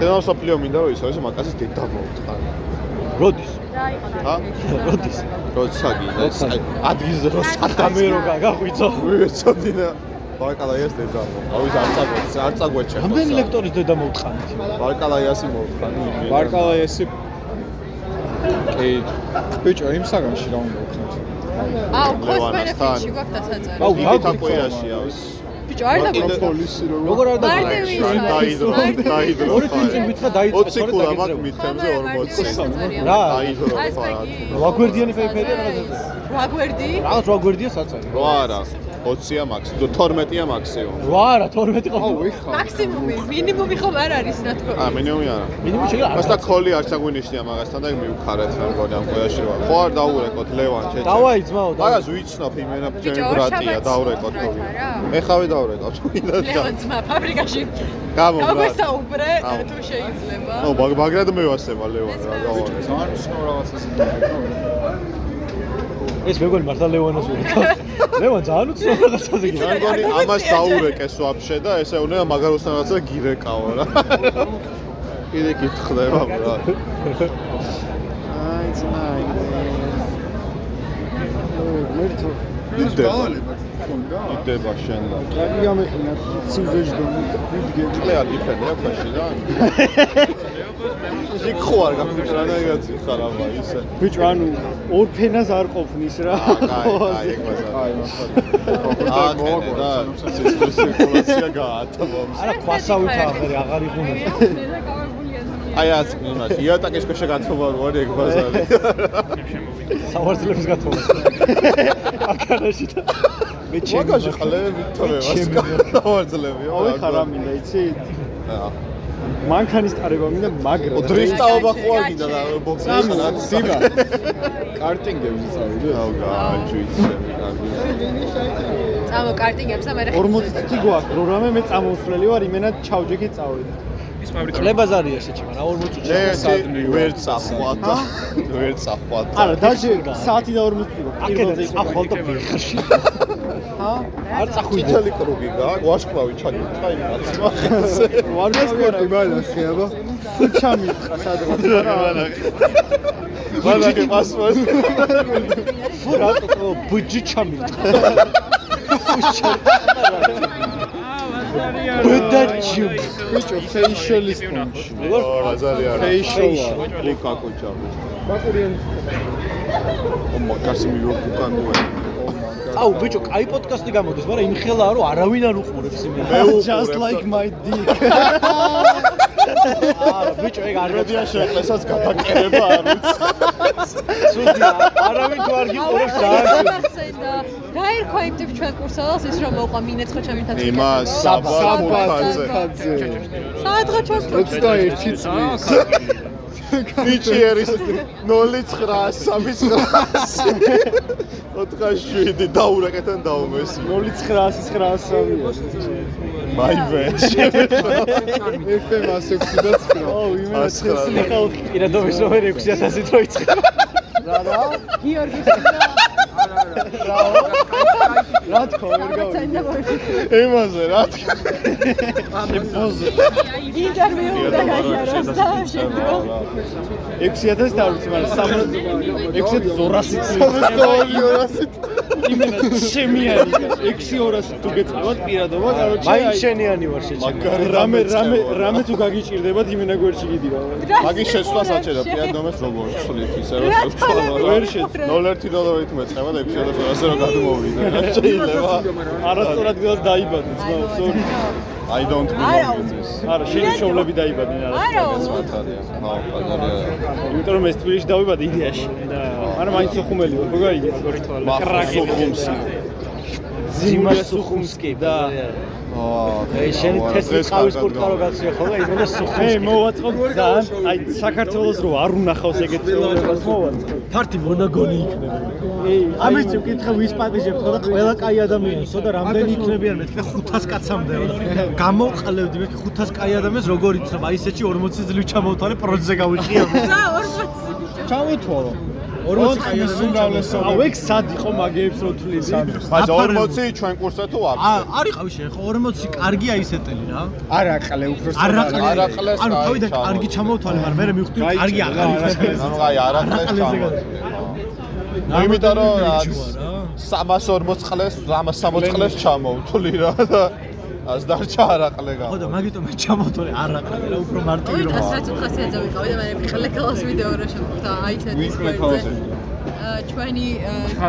და სოფლიო მინდა რომ ისო ეს მაგაცეს დედა მოვთხარ როდის ა როდის როცა გინდა ადგილზე რო ადამე რო გაგაღვიძო ვიცოდინა ბარკალაიას დედა ავის არ წაგვეც არ წაგვეჩე რამდენი ლექტორის დედა მოვთხანით ბარკალაიასი მოვთხანი ბარკალაიასი კი. ბიჭო იმ საგანში რა უნდა ვქნათ აუ benefit-ში გვაქვს დასაწერი აუ გაგიყვიაშია ბიჭო არ დაგვიწყო პოლისი რო როგორ არ დაგვიწყო დაიდრო დაიდრო ორი თვით მითხრა დაიწყო 20 კულა მაგ მითემზე 40 რა დაიდრო აი, ფარა ვაგვერდიანი ფეიფერია რაღაცა ვაგვერდი რაღაც ვაგვერდია საწარი რო არა 20-ია მაქსიმუმ, 12-ია მაქსიმუმ. რა არა 12 ყოფილი. მაქსიმუმი, მინიმუმი ხომ არ არის რა თქმა აა, მინიმუმი არა. მინიმუმი შეიძლება არ მასთან ქოლი არც აგვინიშნია მაგასთან და მივხარეთ რა მგონი ამ ყველაში რა. ხო არ დაურეკოთ ლევან ჩეჩე. დავაი ძმაო, დავაი. მაგას ვიცნობ იმენა ბიჭო, ჩემი ბრატია, დაურეკოთ ვიყავით, თო. არა? ეხავე დაურეკავ. ლევან ძმა ფაბრიკაში. გამო, გაგვესაუბრე, აუ. თუ შეიძლება. ო, მაგ მაგრად მევასება ლევან რა გავარე. ძალიან მნიშვნელოვანი რაღაცას ეს მეგონი მართლა ლევანას ურეკავს. ლევან ძალიან უცნობ რაღაცაზე მე მგონი ამას დაურეკეს ვაფშე და ესე უნდა მაგაროსთან რაღაცა გირეკაო რა. კიდე კითხდება ბრა. აი ძმაი. მერტო იდება. იდება შენ და. აი ამეყინა ცივზეჯდო ვიდგე ყლე არ გიფენია ფაში რა. იქ ხო არ გაფიქრა და ეგაცი ხარ აბა ისე. ბიჭო, ანუ ორ ფენას არ ყოფნის რა. აი, აი, ეგ მაზა. აი, მართლა. აა, მოაგვარ და ცირკულაცია გაათმო. არა, ქვასავით აღარ აღარ იღუნა. აი, ას იმას, იატაკის ქვეშ გათხოვა რო არის ეგ ბაზარი. სავარძლების გათხოვა. აკანაში და მე ჩემი მაგაში ყლები თორე ვარძლები. აუ ხარ ამინდა, იცი? აა მანქანის ტარება მინდა მაგრა. ო დრიფტაობა ხო არ გინდა და ბოქსი და სიბა კარტინგები წავიდე აუ გააჯვიცე წამო კარტინგებს და მე 40 წუთი გვაქვს, რო რამე მე წამოუსვლელი ვარ, იმენა ჩავჯექი წავედი. ის ფაბრიკა ყლებაზარია შეჭება რა 40 წუთი. მე ვერ წახვათ და ვერ წახვათ. არა, დაჟე საათი და 40 წუთი აკეთე წახვალ და ვიხარში. ჰა? არ <laughs> წახვიდე. თითელი კრუგი გააქვს, ვაშკრავი ჩაგიტყა იმ კაცმა. ვარ სპორტი მალახი აბა ჩამიტყა სადღაც. <laughs> რა მალახი. მალახი პასპორტ. ფუ რატო ბუჯი ჩამიტყა. ბუდაჩი ბიჭო ფეიშელის პუნში როგორ ბაზარი არა ფეიშოლა ლუკა კუჩა ბაკურიან ო მაგასი მიო კუკანუე აუ ბიჭო, კაი პოდკასტი გამოდის, მაგრამ იმ ხელაა რომ არავინ არ უყურებს იმენ. just like my dick. არა, ბიჭო, ეგ არ როდია შეეყლესაც გადაკერება არ უც. ცუდია, არავინ თუ არ გიყურებს ძალიან და რა ერქვა იმ ტიპ ჩვენ კურსელს ის რომ მოყვა მინეცხო ჩემი თაცი. იმას საბა ხუთაძე. საადღა ჩვენს 21 წლის. ბიჭი არის 0.900 4.7 დაურეკეთან დაუმესი. 0.900 მაივე FM 169 ო იმას ხელი ხალხი პირადობის ნომერი 6000-ით რო იწყება. რა რა? გიორგის რა თქო ვერ გავიგე. ემაზე რა თქმა შემოზე. ინტერვიუ და გაიაროს და შემდგომ 6000 დავიცი, მაგრამ 6200 იმენა შემიანი 6200 თუ გეწევათ პირადობა, კაროჩე მაინც შენიანი ვარ შეჭება. მაგარი რამე რამე რამე თუ გაგიჭირდებათ იმენა გვერდში გიდივა. მაგის შეცვლას აჭერა პირადნომეს როგორ ცვლით ისე რომ ვერ შეცვლა. 0.1 დოლარით მეწევა და 6200 რო გადმოვიდა შეიძლება არასწორად გას დაიბადე ძმაო, sorry. I don't belong this. არა, შენი მშობლები დაიბადნენ არა. მართალია. ხო, პატარაა. იმიტომ რომ ეს თბილისში დავიბადე იდეაში. და არა, მაინც სოხუმელი ვარ, ხო გაიგეთ? მახსოვხუმსი. ძიმა სუხუმსკი და აა, ეს შენი თესლი ყავის კურტკა რო გაცია ხოლმე, იმენა მე სუხუმსკი. მოვაწყობ ძალიან, აი საქართველოს რო არ უნახავს ეგეთ ცხოვრებას მოვაწყობ. ფარტი მონაგონი იქნება. ეი, ამის თუ კითხე ვის პატიჟებთ ხო და ყველა კაი ადამიანისო და რამდენი იქნებიან მეთქე 500 კაცამდეო და გამოვყლებდი მე 500 კაი ადამიანს როგორ იცნობ აი ესეთი 40 ძლივ ჩამოვთვალე პროექტზე გავიხია. ზა 40 ბიჭო. ჩამოთვალო. 40 კაი ადამიანს აუ ეგ სად იყო მაგეებს რო თვლიდი? მაგრამ 40 ჩვენ კურსზე თუ ა ვაფშე. არ იყავი შენ ხო 40 კარგია ისეთელი რა. არაყლე უფრო არაყლე. არაყლეს ანუ კაი თავიდან ჩამოვთვალე. კარგი ჩამოვთვალე, მაგრამ მე მივხვდი კარგი აღარ იქნება. ანუ აი ჩამოვთვალე. ნუ იმიტომ რომ 340 წლეს 360 წლეს ჩამოვთვლი რა და ას დარჩა არაყლე გა. ხო და მაგიტომ მე ჩამოვთვალე არაყლე რა უფრო მარტივი ოი რომ და საერთოდ ხასიათზე ვიყავი და მე მიხელე კლას ვიდეო რა შემოხდა აი ეს ვინ კლასზე? ჩვენი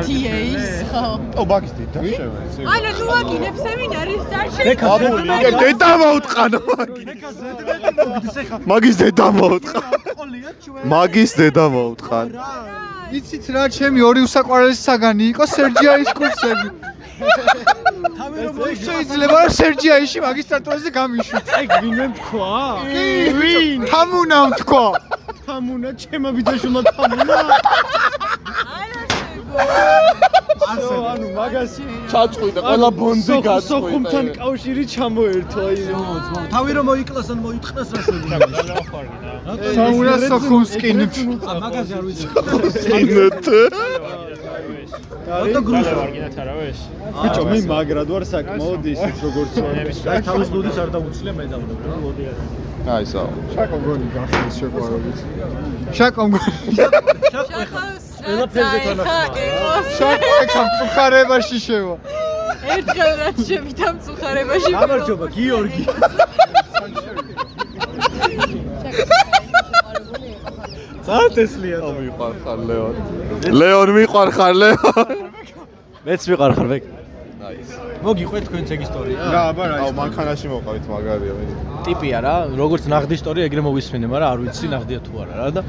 TAs ხო ო მაგის დედა შევეცი. ანა ნუ აგინებ სემინარის არ აბული, იგე დედა მოუტყანო. მაგის დედა მოუტყან. მაგის დედა მოუტყან. იცით რა ჩემი ორი უსაყვარლესი საგანი იყო სერჯიაის კურსები თავი რომ შეიძლება რომ სერჯიაში მაგისტრატურაზე გამიშვით. აი ვინმე თქვა? კი, ვინ? თამუნამ თქვა. თამუნა, ჩემო ბიძაშვილმა თამუნა. ასო ანუ მაგასი ჩაწყვიტა ყველა ბონდი გაწყვიტა. სოხუმთან კავშირი ჩამოერთო აი თავი რომ მოიკლასან მოიტყნას რა შეგვიძლია. თამუნა სოხუმსკინ. მაგაზე არ ვიცი. ინეთ. რატო გრუშა ვარგინათ არა ეს? ბიჭო მე მაგრად ვარ საკმაოდ ისიც როგორც აი თავის ლუდის არ დაუცლია მე დავდო რა მოდი არა. აი საო. შაკო გონი გახსნის შეყვარებით. შაკო გონი. ყველაფერზე თანახმაა. შაკო ეხა მწუხარებაში შევა. ერთხელ რაც შევიდა მწუხარებაში. გამარჯობა გიორგი. <laughs> ზალტესლია და მიყვარხარ ლეონ. ლეონ მიყვარხარ ლეონ. მეც მიყვარხარ ბეკ. აის. მოგიყვეთ თქვენც ეგ ისტორია? რა, აბა რა. აუ მანქანაში მოყავით მაგარია მე. ტიპია რა, როგორც ნაღდი ისტორია ეგრე მოვისმენე, მაგრამ არ ვიცი ნაღდია თუ არა რა და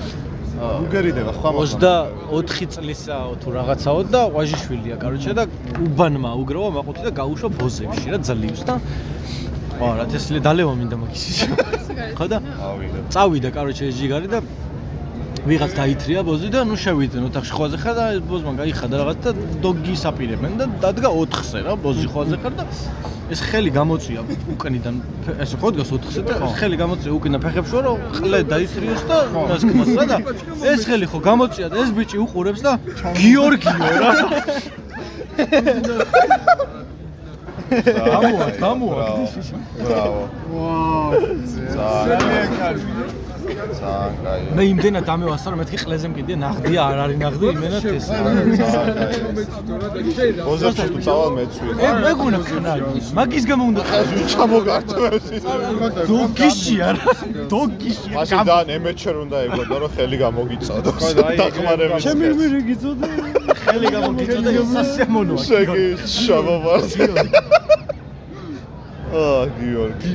უგერიდება ხვა 24 წლისაო თუ რაღაცაო და ვაჟიშვილია, კაროჩე და უბანმა უგროვა მაყუთი და გაუშვა ბოზებში რა ძლივს და ვა რა თესლი დალევა მინდა მაგის ის. <laughs> ხო და წავიდა კაროჩე ეს ჯიგარი და ვიღაც დაითრია ბოზი და ნუ შევიდნენ ოთახში ხვაზე ხარ და ბოზმა გაიხადა რაღაც და დოგი საპირებენ და დადგა 4-ზე რა ბოზი ხვაზე ხარ და ეს ხელი გამოწია უკნიდან ესე ხო დგას 4-ზე და ხელი გამოწია უკინა ფეხებში რომ ყლე დაითრიოს და მასკმას რა და ეს ხელი ხო გამოწია და ეს ბიჭი უყურებს და გიორგიო რა. გამოა გამოა ბრავო ვაუ ძალიან კარგი ძალიან კაი მე იმდენად ამევასწარ რომ მეთქი ყლეზე მკიდია ნაღდია არ არის ნაღდი იმენად ეს ბოზებში თუ წავალ მეცვი. ე მეგონა ხნარი მაგის გამო უნდა ხაზი ჩამოგართვეს დოგიში არა დოგიში მაშინ და ემეჩერ უნდა ეგონა რომ ხელი გამოგიწოდოს. დახმარების ჩემი მირი გიწოდე ხელი გამოგიწოდა სასიამოვნოა შეგი შავავარ აა <laughs> გიორგი.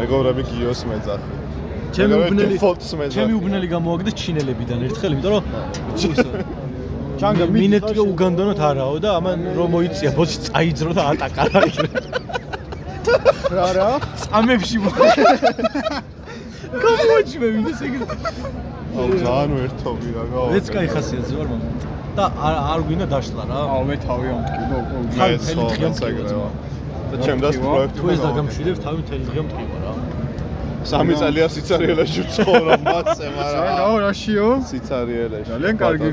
მეგობრები გიოს მეძახი ჩემი უბნელი ფოტოს მეძახი ჩემი უბნელი გამოაგდეს ჩინელებიდან ერთხელ იმიტომ რომ ჩანგა მინეტიო უგანდანოთ არაო და ამან რომ მოიწია ბოსი წაიძრო და ატაკა რა რა რა წამებში გამოჩმე მინდეს ეგ აუ ძალიან ვერთობი რა გავა მეც кай ხასიათზე ვარ მაგრამ და არ არ გვინდა დაშლა რა აუ მე თავი ამტკინო მე ხო ეგრევა და ჩემ დას პროექტი თუ ეს დაგამშვიდებს თავი მთელი დღე მტკივა რა სამი წელია სიცარიელეში ვცხოვრობ <laughs> მაცე მაგრამ რა გაო რაშიო სიცარიელეში. ძალიან კარგი.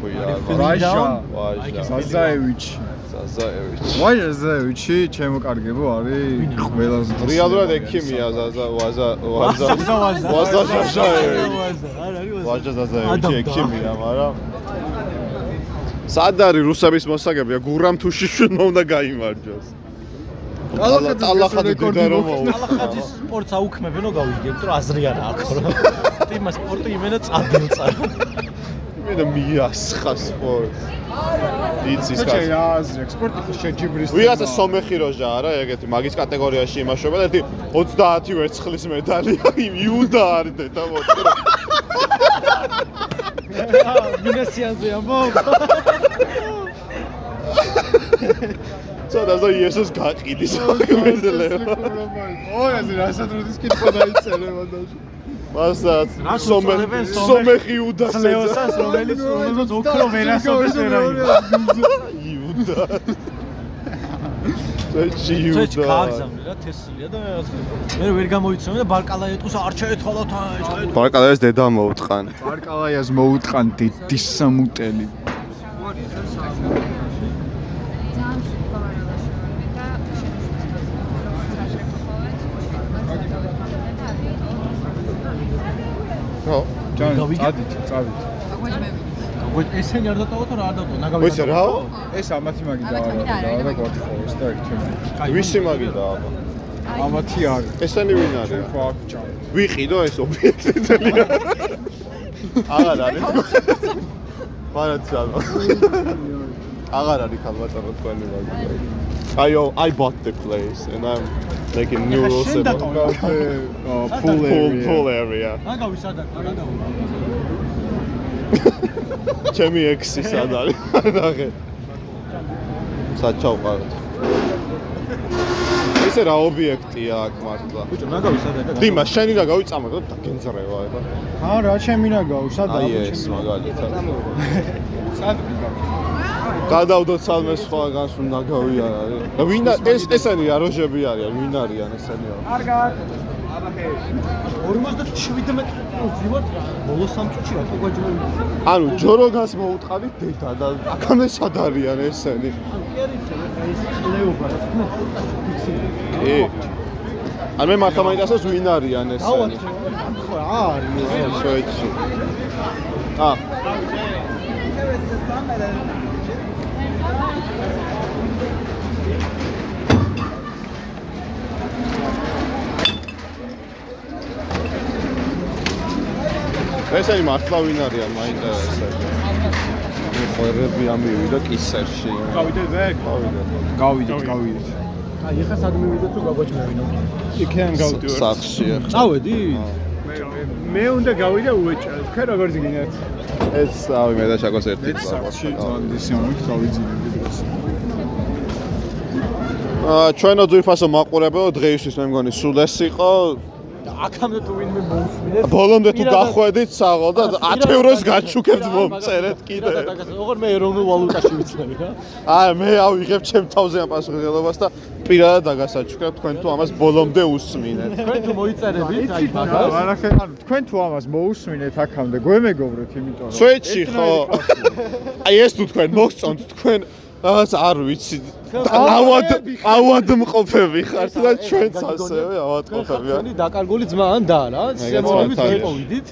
ქვია ვაჟა. ვაჟა ზაზაევიჩი ზაზაევიჩი ვაჟა ზაზაევიჩი ჩემო კარგებო არის ყველაზე რეალურად ექიმია ზაზა ვაზა ვაზა ვაზა ზაზაევი ვაჟა ზაზაევიჩი ექიმია მაგრამ სად არის რუსების მოსაგებია გურამ თუ შიშვიდმა უნდა გაიმარჯოს კალახაძე დედა რომ კალახაძის სპორტს აუქმებენო გავიგე, იმიტომ რომ აზრი არა აქვს რა. ტიმა სპორტი იმენა წაბილწა. იმენა მიასხა სპორტს. იცის კაცი. შეიძლება აზრი აქვს სპორტი შეჯიბრის. ვიღაცა სომეხი როჟა არა ეგეთი მაგის კატეგორიაში იმაშობა და ერთი 30 ვერცხლის მედალია <laughs> იუდა არის დედა მოწრა. მინასიანზე ამბობ. <laughs> ცოტა ზო იესოს გაყიდის. საქმეზე. ო, ეს რასადროდის კითხვა დაიწერე მანდაში. მასაც სომეხი უდას ლეოსას რომელიც რომელიც ოქრო ვერასოდეს ვერა იუდა წეჩი იუდა წეჩი გააგზავნე რა თესლია და მე ვერ გამოიცნობ და ბარკალა ეტყვის არ შეეთხვალოთ აი ბარკალაის დედა მოუტყან. ბარკალაიას მოუტყან დის სამუტელი ხო? ჯან წადით წავით გაგვეთ ესენი არ დატოვოთ რა არ დატოვო? ნაგავი ვიცი რაო ეს ამათი მაგი დავა და გვათხოს და ერთმანეთს ვისი მაგი დავა ამათი არ ესენი ვინ არის? ხო აქ ჭამ ვიყიდო ეს ობიექტი ძალიან აღარ <laughs> არის. <laughs> მაგრამ ცალო <laughs> აღარ არის ხალბატონო თქვენი მაგი I I bought the place and I'm making new rules about the uh, pool area. Pool area. ნაგავი სადაც ნაგავი <laughs> ჩემი ექსი სად არის? <laughs> ნახე. სად ჩავყაროთ? ესე რა ობიექტია აქ მართლა? ბიჭო, ნაგავი სადაა? დიმა, შენი ნაგავი წამაგდა და გენძრევა ება. არა, ჩემი ნაგავი სადაა? აი ეს მაგალითად. <laughs> სად გადავდოთ სადმე სხვაგანს რომ ნაგავი არ არის. და ვინ ეს ესენი აროჟები არიან, ვინ არიან ესენი? კარგად. 57 მეტრი ვზივართ ბოლო სამ წუთში რატო გაჯერები? ანუ ჯოროგას მოუწყალით დედა და აქამდე სად არიან ესენი? ეს ლეობა რა თქმა უნდა. კი. ან მე მართა მაინტერესებს ვინ არიან ესენი? ხო, არის. სვეჩი. აა ესენი მართლა ვინ არიან მაინტერესებს. მე ხვერები ამივიდა კისერში. გავიდეთ ბეკ? გავიდეთ. გავიდეთ, გავიდეთ. აი, ეხლა სად მივიდეთ რომ გაგვაჭმევინო? იქიდან გავდივართ. სახში ახლა. წავედი? მე უნდა გავიდე უეჭა. თქვენ როგორ გინათ? ეს ავი მე და შაკოს ერთი ეს სახში ძალიან დისიონით გავიძინები დროს. აა ჩვენო ძვირფასო მაყურებელო დღეისთვის მე მგონი სულ ეს იყო აქამდე თუ ვინმე მოусმინეთ ბოლომდე თუ გახვედით საღო და 10 ევროს გაჩუქებთ მომწერეთ კიდე. როგორ მე ეროვნულ ვალუტაში ვიცნები რა. აი მე ავიღებ ჩემ თავზე ამ პასუხისმგებლობას და პირადად დაგასაჩუქრებ თქვენ თუ ამას ბოლომდე უსმინეთ. თქვენ თუ მოიწერებით აი მაგას. ანუ თქვენ თუ ამას მოусმინეთ აქამდე გვემეგობრეთ იმიტომ რომ სვეჩი ხო. აი ეს თუ თქვენ მოგწონთ თქვენ რაღაც არ ვიცი. ავად ავად მყოფები ხართ და ჩვენც ასევე ავად მყოფები თქვენი დაკარგული ძმა ან და რა? შემოვიდით მიყოვიდით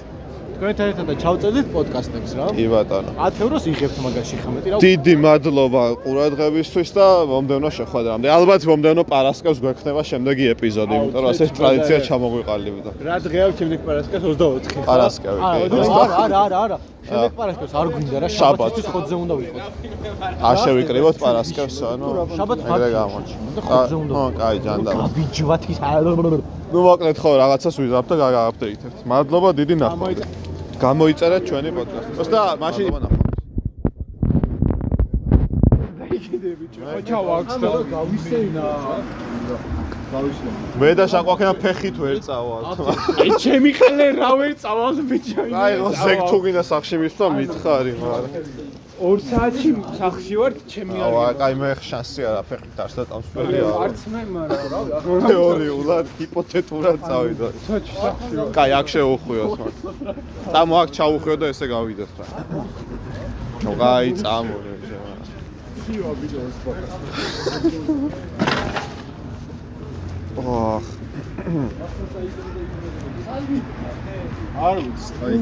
თქვენთან ერთად და ჩავწერდით პოდკასტებს რა? კი ბატონო. 10 ევროს იღებთ მაგაში ხამეთი რა? დიდი მადლობა ყურადღებისთვის და მომდევნო შეხვედრამდე. ალბათ მომდევნო პარასკევს გვექნება შემდეგი ეპიზოდი იმიტომ რომ ასე ტრადიცია ჩამოგვიყალიბდა. რა დღე აქვს შემდეგ პარასკევს? 24 პარასკევი არა არა არა არა შემდეგ პარასკევს არ გვინდა რა? შაბათის ხოთზე უნდა ვიყოთ. არ შევიკრიბოთ პარასკევს ანუ შაბათ ეგრე გამოჩნდა. და ხოთზე უნდა ხო კაი ჯანდა ვიჯვათ ის ნუ მოკლედ ხო რაღაცას ვიზავთ და გაგაპდეითებთ მადლობა დიდი ნახვა გამოიწერეთ ჩვენი პოდკასტი. და მაშინ ჩავაქვს და გავისეინა. მე და შაყვაქენა ფეხით ვერ წავალთ. აი ჩემი ყელე რა ვერ წავალთ ბიჭო აი ზეგ თუ გინდა სახში მისვლა მითხარი მაგრამ 2 საათში სახში ვარ ჩემი აუ აი მე შანსი არა ფეხით არ დაწამსველი არა არც მე მაგრამ <laughs> თეორიულად ჰიპოთეტურად წავიდა საჩი სახში ვარ. კაი აქ შეუხვიოთ მაგრამ წამო აქ ჩაუხვიო და ესე გავიდეთ რა. ჩო კაი წამო ხიო ბიჭოს ოხ <coughs> არ ვიცი. აი.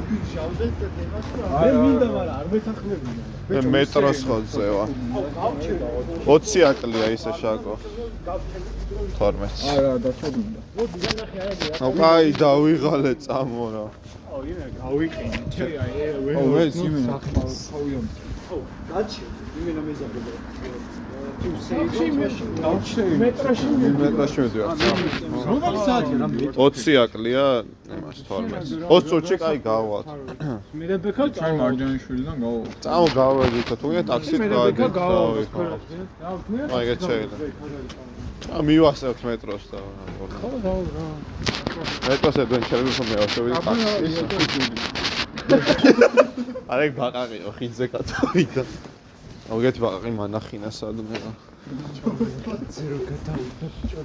მე მინდა მაგრამ არ მეთანხმებინა მე მეტროს ხოძე ვა 20 აკლია ისე შაკო. 12 არა დაწოდინდა აუ კაი დავიღალე წამო რა აუ იმე გავიყინე ჩე აი ო მე სიმენა ხავიო ო გაჩი იმენა მეზაბლე მეტროში მეტროში მედივა რომელი საათია რა 20 აკლია იმას 12 20 წუთში კაი გავალთ მე ბექა ჩაი მარჯანიშვილიდან გავა წამო გავედით თუ მე ტაქსით გავედით აი ეგეთ შეიძლება ა მივასწრებთ მეტროს და ხო და რა მეტროს ადვენჩერები რომ მევაშოვი ტაქსის არა ბაყაყიო ხინზე კაცოვიდა მოგეთ ბაყაყი მანახინა სადმე რა ზერო გადავიდა ბიჭო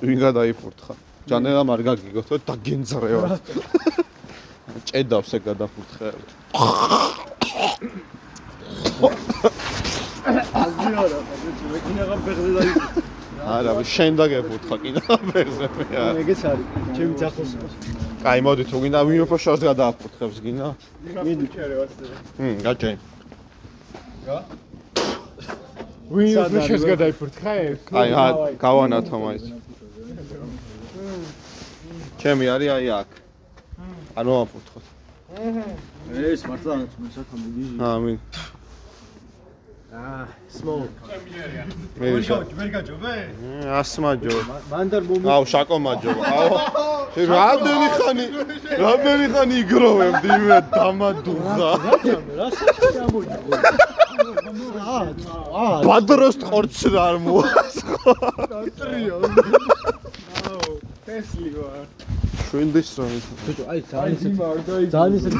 ვინ გადაიფურთხა ჯანელა არ გაგიგოთ და გენძრევა. ჭედავს ეგ გადაფურთხე აზიარა მე კიდევ ფეხზე დაიწყე არა შენ დაგეფურთხა კიდევ ფეხზე მე <laughs> არა ეგეც არის ჩემი ძახოს კაი მოდი თუ გინდა ვინ უფრო შორს გადააფურთხებს გინდა? მიდი ჩარე ვასწრე ჰმ გაჭე რა ვინ უფრო შორს გადაიფურთხა აი გავანათო მაინც. ჩემი არის აი აქ. ანუ აფურთხოთ. ეს მართლა მე საქმე გიჟი აა მინ small მე ვერ გაჯობე? ასმაჯო მანდარ მომი აუ შაკო მაჯობა აუ რამდენი ხანი რამდენი ხანი იგროვებდი მე დამადუღა რა საქმე ამოიღო აა ბადროს ტყორც არ მოასხო დატრიო აუ ტესლი ვარ შვილდის რომ ბიჭო აი ძალიან ისეთი იმარ და ის ძალიან ისეთი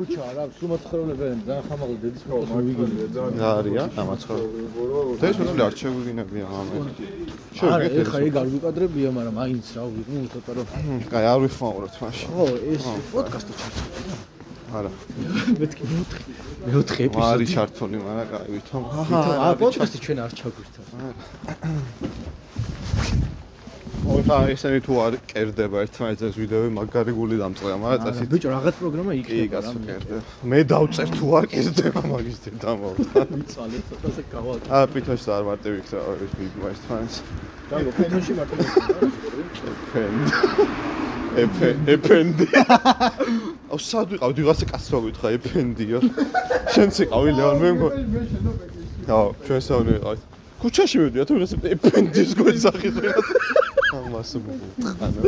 ქუჩა რა სულ მაცხოვრებელები ძალიან ხამაღალი დედის პროგრამა ვიგინე არია ამაცხოვრებელი ეს უნდა არ შეგვიგინებია ამე არა ეხა ეგ არ ვიკადრებია მაგრამ აინც რა ვიყო ცოტა რომ კაი არ ვიხმაუროთ მაშინ. ხო ეს პოდკასტი ჩართული არა. მეთქი მეოთხე მეოთხე ეპიზოდი არის ჩართული მაგრამ კაი ვითომ. აა პოდკასტი ჩვენ არ ჩაგვირთა ოდა ესენი თუ არ კერდება ერთმანეთს ეს ვიდეოები მაგარი გული დამწყია მაგრამ წესი ბიჭო რაღაც პროგრამა კი იქნება კაცო კერდება მე დავწერ თუ არ კერდება მაგის დე დამოვდა მიცვალე ცოტაზე გავალ აა პითოში არ მარტივი იქნება ეს ვიდეო ერთმანეთს დაგო ფენოში ეფენდი ეფე ეფენდი. აუ სად ვიყავ? ვიღაცა კაცს რა გითხრა ეფენდიო შენც იყავი ლეონ მე მგონი აუ ჩვენ საუნე ვიყავით ქუჩაში მივდივარ თუ ვიღაცა ეფენდის გვეძახის ვიღაცა ამას მოგიტყანა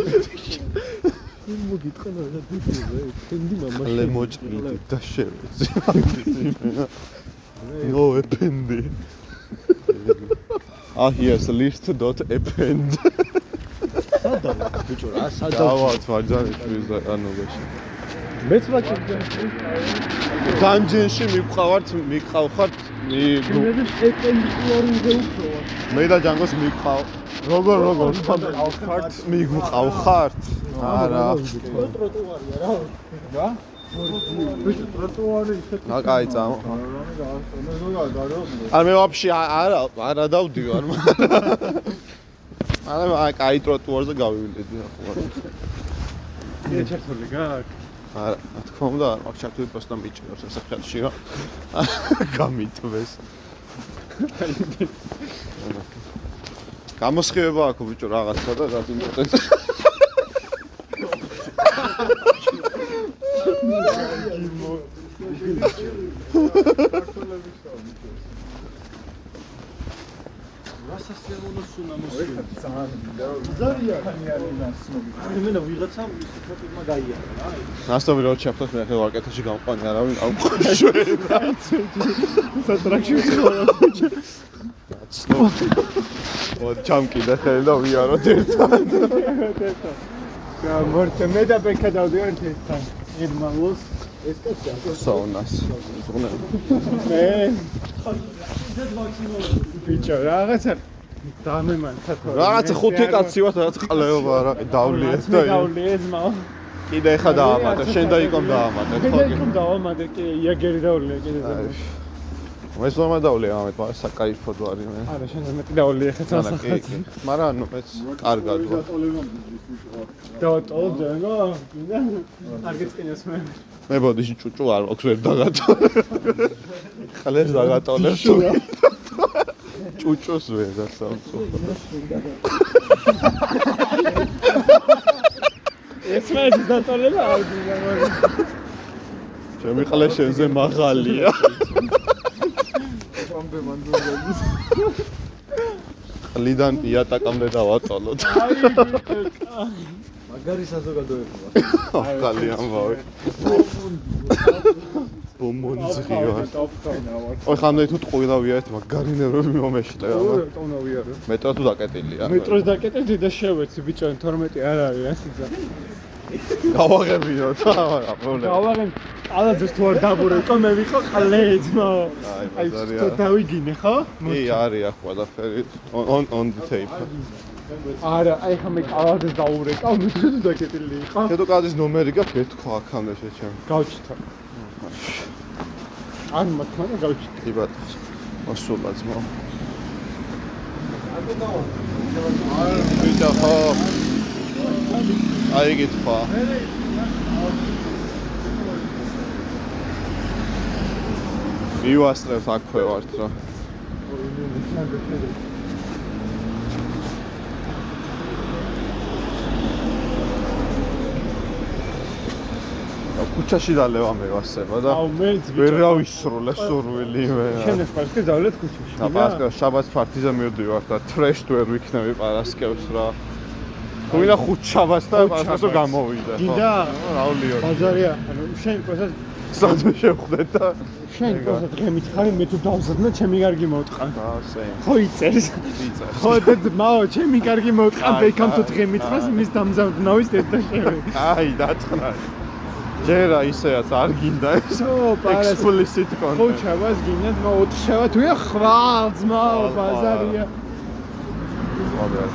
მოგიტყანა რა დიძე ფენდი მამაში ლემოჭილი და შევეცი ნო ეფენდი Ah, here's list.append. სადა ბიჭო რა სადა დავალთ მარჯანიშვილს და კანობაში. მეც ვაჭირდა განჯენში მიყავართ, მიყავხართ, მი მე პერპენდიკულარზე უფრო მე და ჯანგოს მიყავ. როგორ როგორ მიყავხართ? მიყავხართ? არა. ტროტუარია რა რა ბიჭო ტროტუარი ისეთი ა კაი წამო. არ მე ვაფშე არა არა დავდივარ. არა <laughs> აი კაი ტროტუარზე გავივლიდი ახლა. ეს ჩართული გაქვს არა, რა თქმა უნდა, არ მაქვს ჩართული პროსტა მიჭიროს სასახლეში რა. გამიტვეს. გამოსხივება აქვს ბიჭო რაღაცა და რაც იმპოტენცია. <laughs> რასასიამოვნო სუნა მოსული ზარია იმენა ვიღაცა ისეთმა გაიარა რა ნასტობი რო ჩაფთოს მე ახლა ვარკეთაში გამყვანი არავინ არ მყოშვენა სატრაქში ვცხოვრობ ცნო ო ჩამკიდა ხელი და ვიაროთ ერთად. და მორჩა მე და ბექა დავდივართ ერთად. ირმალოს ეს კაცია საუნას. ზღნა მე ბიჭო რაღაცა დამემან თქო რაღაცა ხუთი კაცი ვარ რაღაც ყლეობა რა დავლიეთ და დავლიეთ მა კიდე ხა დაამატე შენ და იკომ დაამატე ხო მე იკომ დაამატე კი იაგერი დავლიე კიდე ეს ნორმა დავლიე ამეთ მაგრამ საკაიფოდ ვარ მე. არა შენ მეტი დავლიე ხა სასახაც მაგრამ ანუ ეს კარგად ვარ. დავტოლ ჯანგო არ გეწყინოს მე. მე ბოდიში ჭუჭუ არ მაქვს ვერ დაგატო. ხალეს <laughs> დაგატოლებ თუ ჭუჭოს ვერ დასამწო ეს მე დატოლება არ გიგამორი ჩემი ყლე შენზე მაღალია ამბე მანდულების ყლიდან იატაკამდე დავატოლოთ მაგარი საზოგადოებაა ახალი ამბავი ბომონძღი ვარ ой ხამდე თუ ტყუილა ვიარეთ მაგარი ნერვები მომეშტე ო ტონა ვიარო მეტრო თუ დაკეტილია? მეტროს დაკეტებდი და შევეცი ბიჭო 12 არ არის ასიძა გავაღებიო და არა პრობლემა გავაღებ ალაძეს თუ არ დაბურეკო მე ვიყო ყლეძმა აი აი თუ დავიგინე ხო? კი არის ახ ყველაფერი on on the tape. არა აი ხა მე ალაძეს დაურეკავ მე თუ დაკეტილი იყო? შედო კადის ნომერი გაქვს ეთქვა აქამდე შეჩემ გავჩითო არ მოთხოვნა გავჩითო კი ბატონო მოსულა ძმო. არ ვიდა ხო აი გითხვა მივასწრებ აქვე ვართ რა. ქუჩაში დალევა მე ვასება და ვერ გავისრულე სურვილი მე შენ ეს პარკი დავლეთ ქუჩაში და პასკა შაბათს ფარტიზა მივდივარ და ტრეშ თუ ვერ ვიქნები პარასკევს რა თუინა ხუთ შაბათს და პასკასო გამოვიდა გინდა რაულიო ბაზარია ანუ შენ ყოველას სადმე შევხვდეთ და შენ ყოლა დღემით ხარი მე თუ დავზრდნა ჩემი კარგი მოვტყან. ასე. ხო იწერს. იწერს. ხო და მაო ჩემი კარგი მოვტყან ბექამ თუ დღემით ხას იმის დამზრდნავის დედა შევე. აი დაწყნა. ჯერა ისეაც არ გინდა ეს. ო პარას explicit ხო ჩავას გინდათ მა 4 შევა თუ ხვალ ძმაო ბაზარია. მოგერ.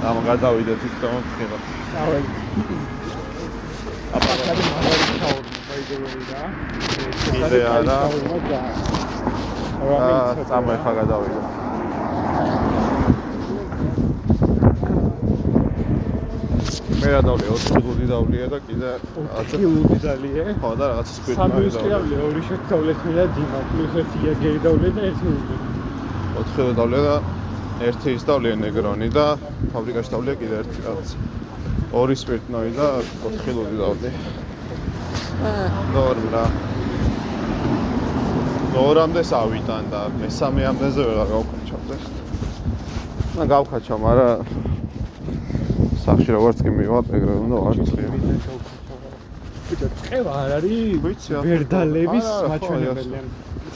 ამ გადავიდეთ ის თქო ხება. დავე. აბა კარი მაგარი ჩაური ბაიდევერი რა. კიდე არა. რა აა წამო ხა გადავიდეთ. მე რა დავლე 4 გული დავლია და კიდე 4 გული დალიე. ხო და რაღაცა სპირტი სამი მაგ უსყი დავლე, ორი შეთავლეთ მე და დიმა, პლუს ერთი იაგერი დავლე და ერთი ული. 4 გული დავლია და ერთი ის დავლია ნეგრონი და ფაბრიკაში დავლია კიდე ერთი რაღაც. ორი სპირტნოი და 4 გული დავლია. ნორმ რა. ნორამდე ავიტან და მესამეამდეზე ვერ გავქაჩავდე. და გავქაჩა, მაგრამ სახში როგორც კი მივა, ეგრე უნდა ვარცხია. ბიჭო, წევა არ არის ვიცი, ვერდალების მაჩვენებელი.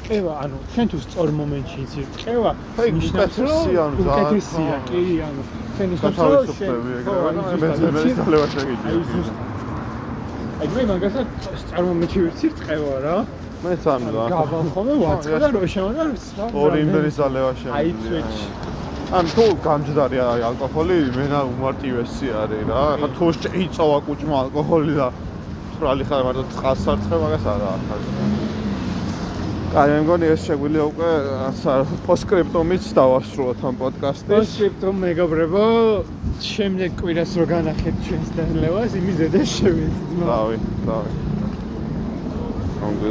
წევა, ანუ შენ თუ სწორ მომენტში იცი, წევა აი, ნიშნავს, რომ უკეთესია, ანუ უკეთესია, კი, ანუ შენ რომ შენ ანუ ანუ მე მე ვიცი? დალევა შეგიძლია. აი, მე მაგასაც სწორ მომენტში ვიცი წევა რა. მე სამი რა. გავალ ხოლმე ვაწყო და რო შემოდა ორი იმდენის დალევა შემიძლია. აი, წვეჩი. ან თუ გამჯდარი აი ალკოჰოლი მენა უმარტივესი არის რა. ახლა თუ შეიწოვა კუჭმა ალკოჰოლი და ხრალი ხარ მარტო წყალს არცხე მაგას არა ახლა. აი მე მგონი ეს შეგვიძლია უკვე რაცა პოსკრიპტომიც დავასრულოთ ამ პოდკასტის. პოსკრიპტომ მეგობრებო, შემდეგ კვირას რო განახეთ ჩვენს დალევას, იმის ზედა შევეცდო. დავი, დავი. კონგრესა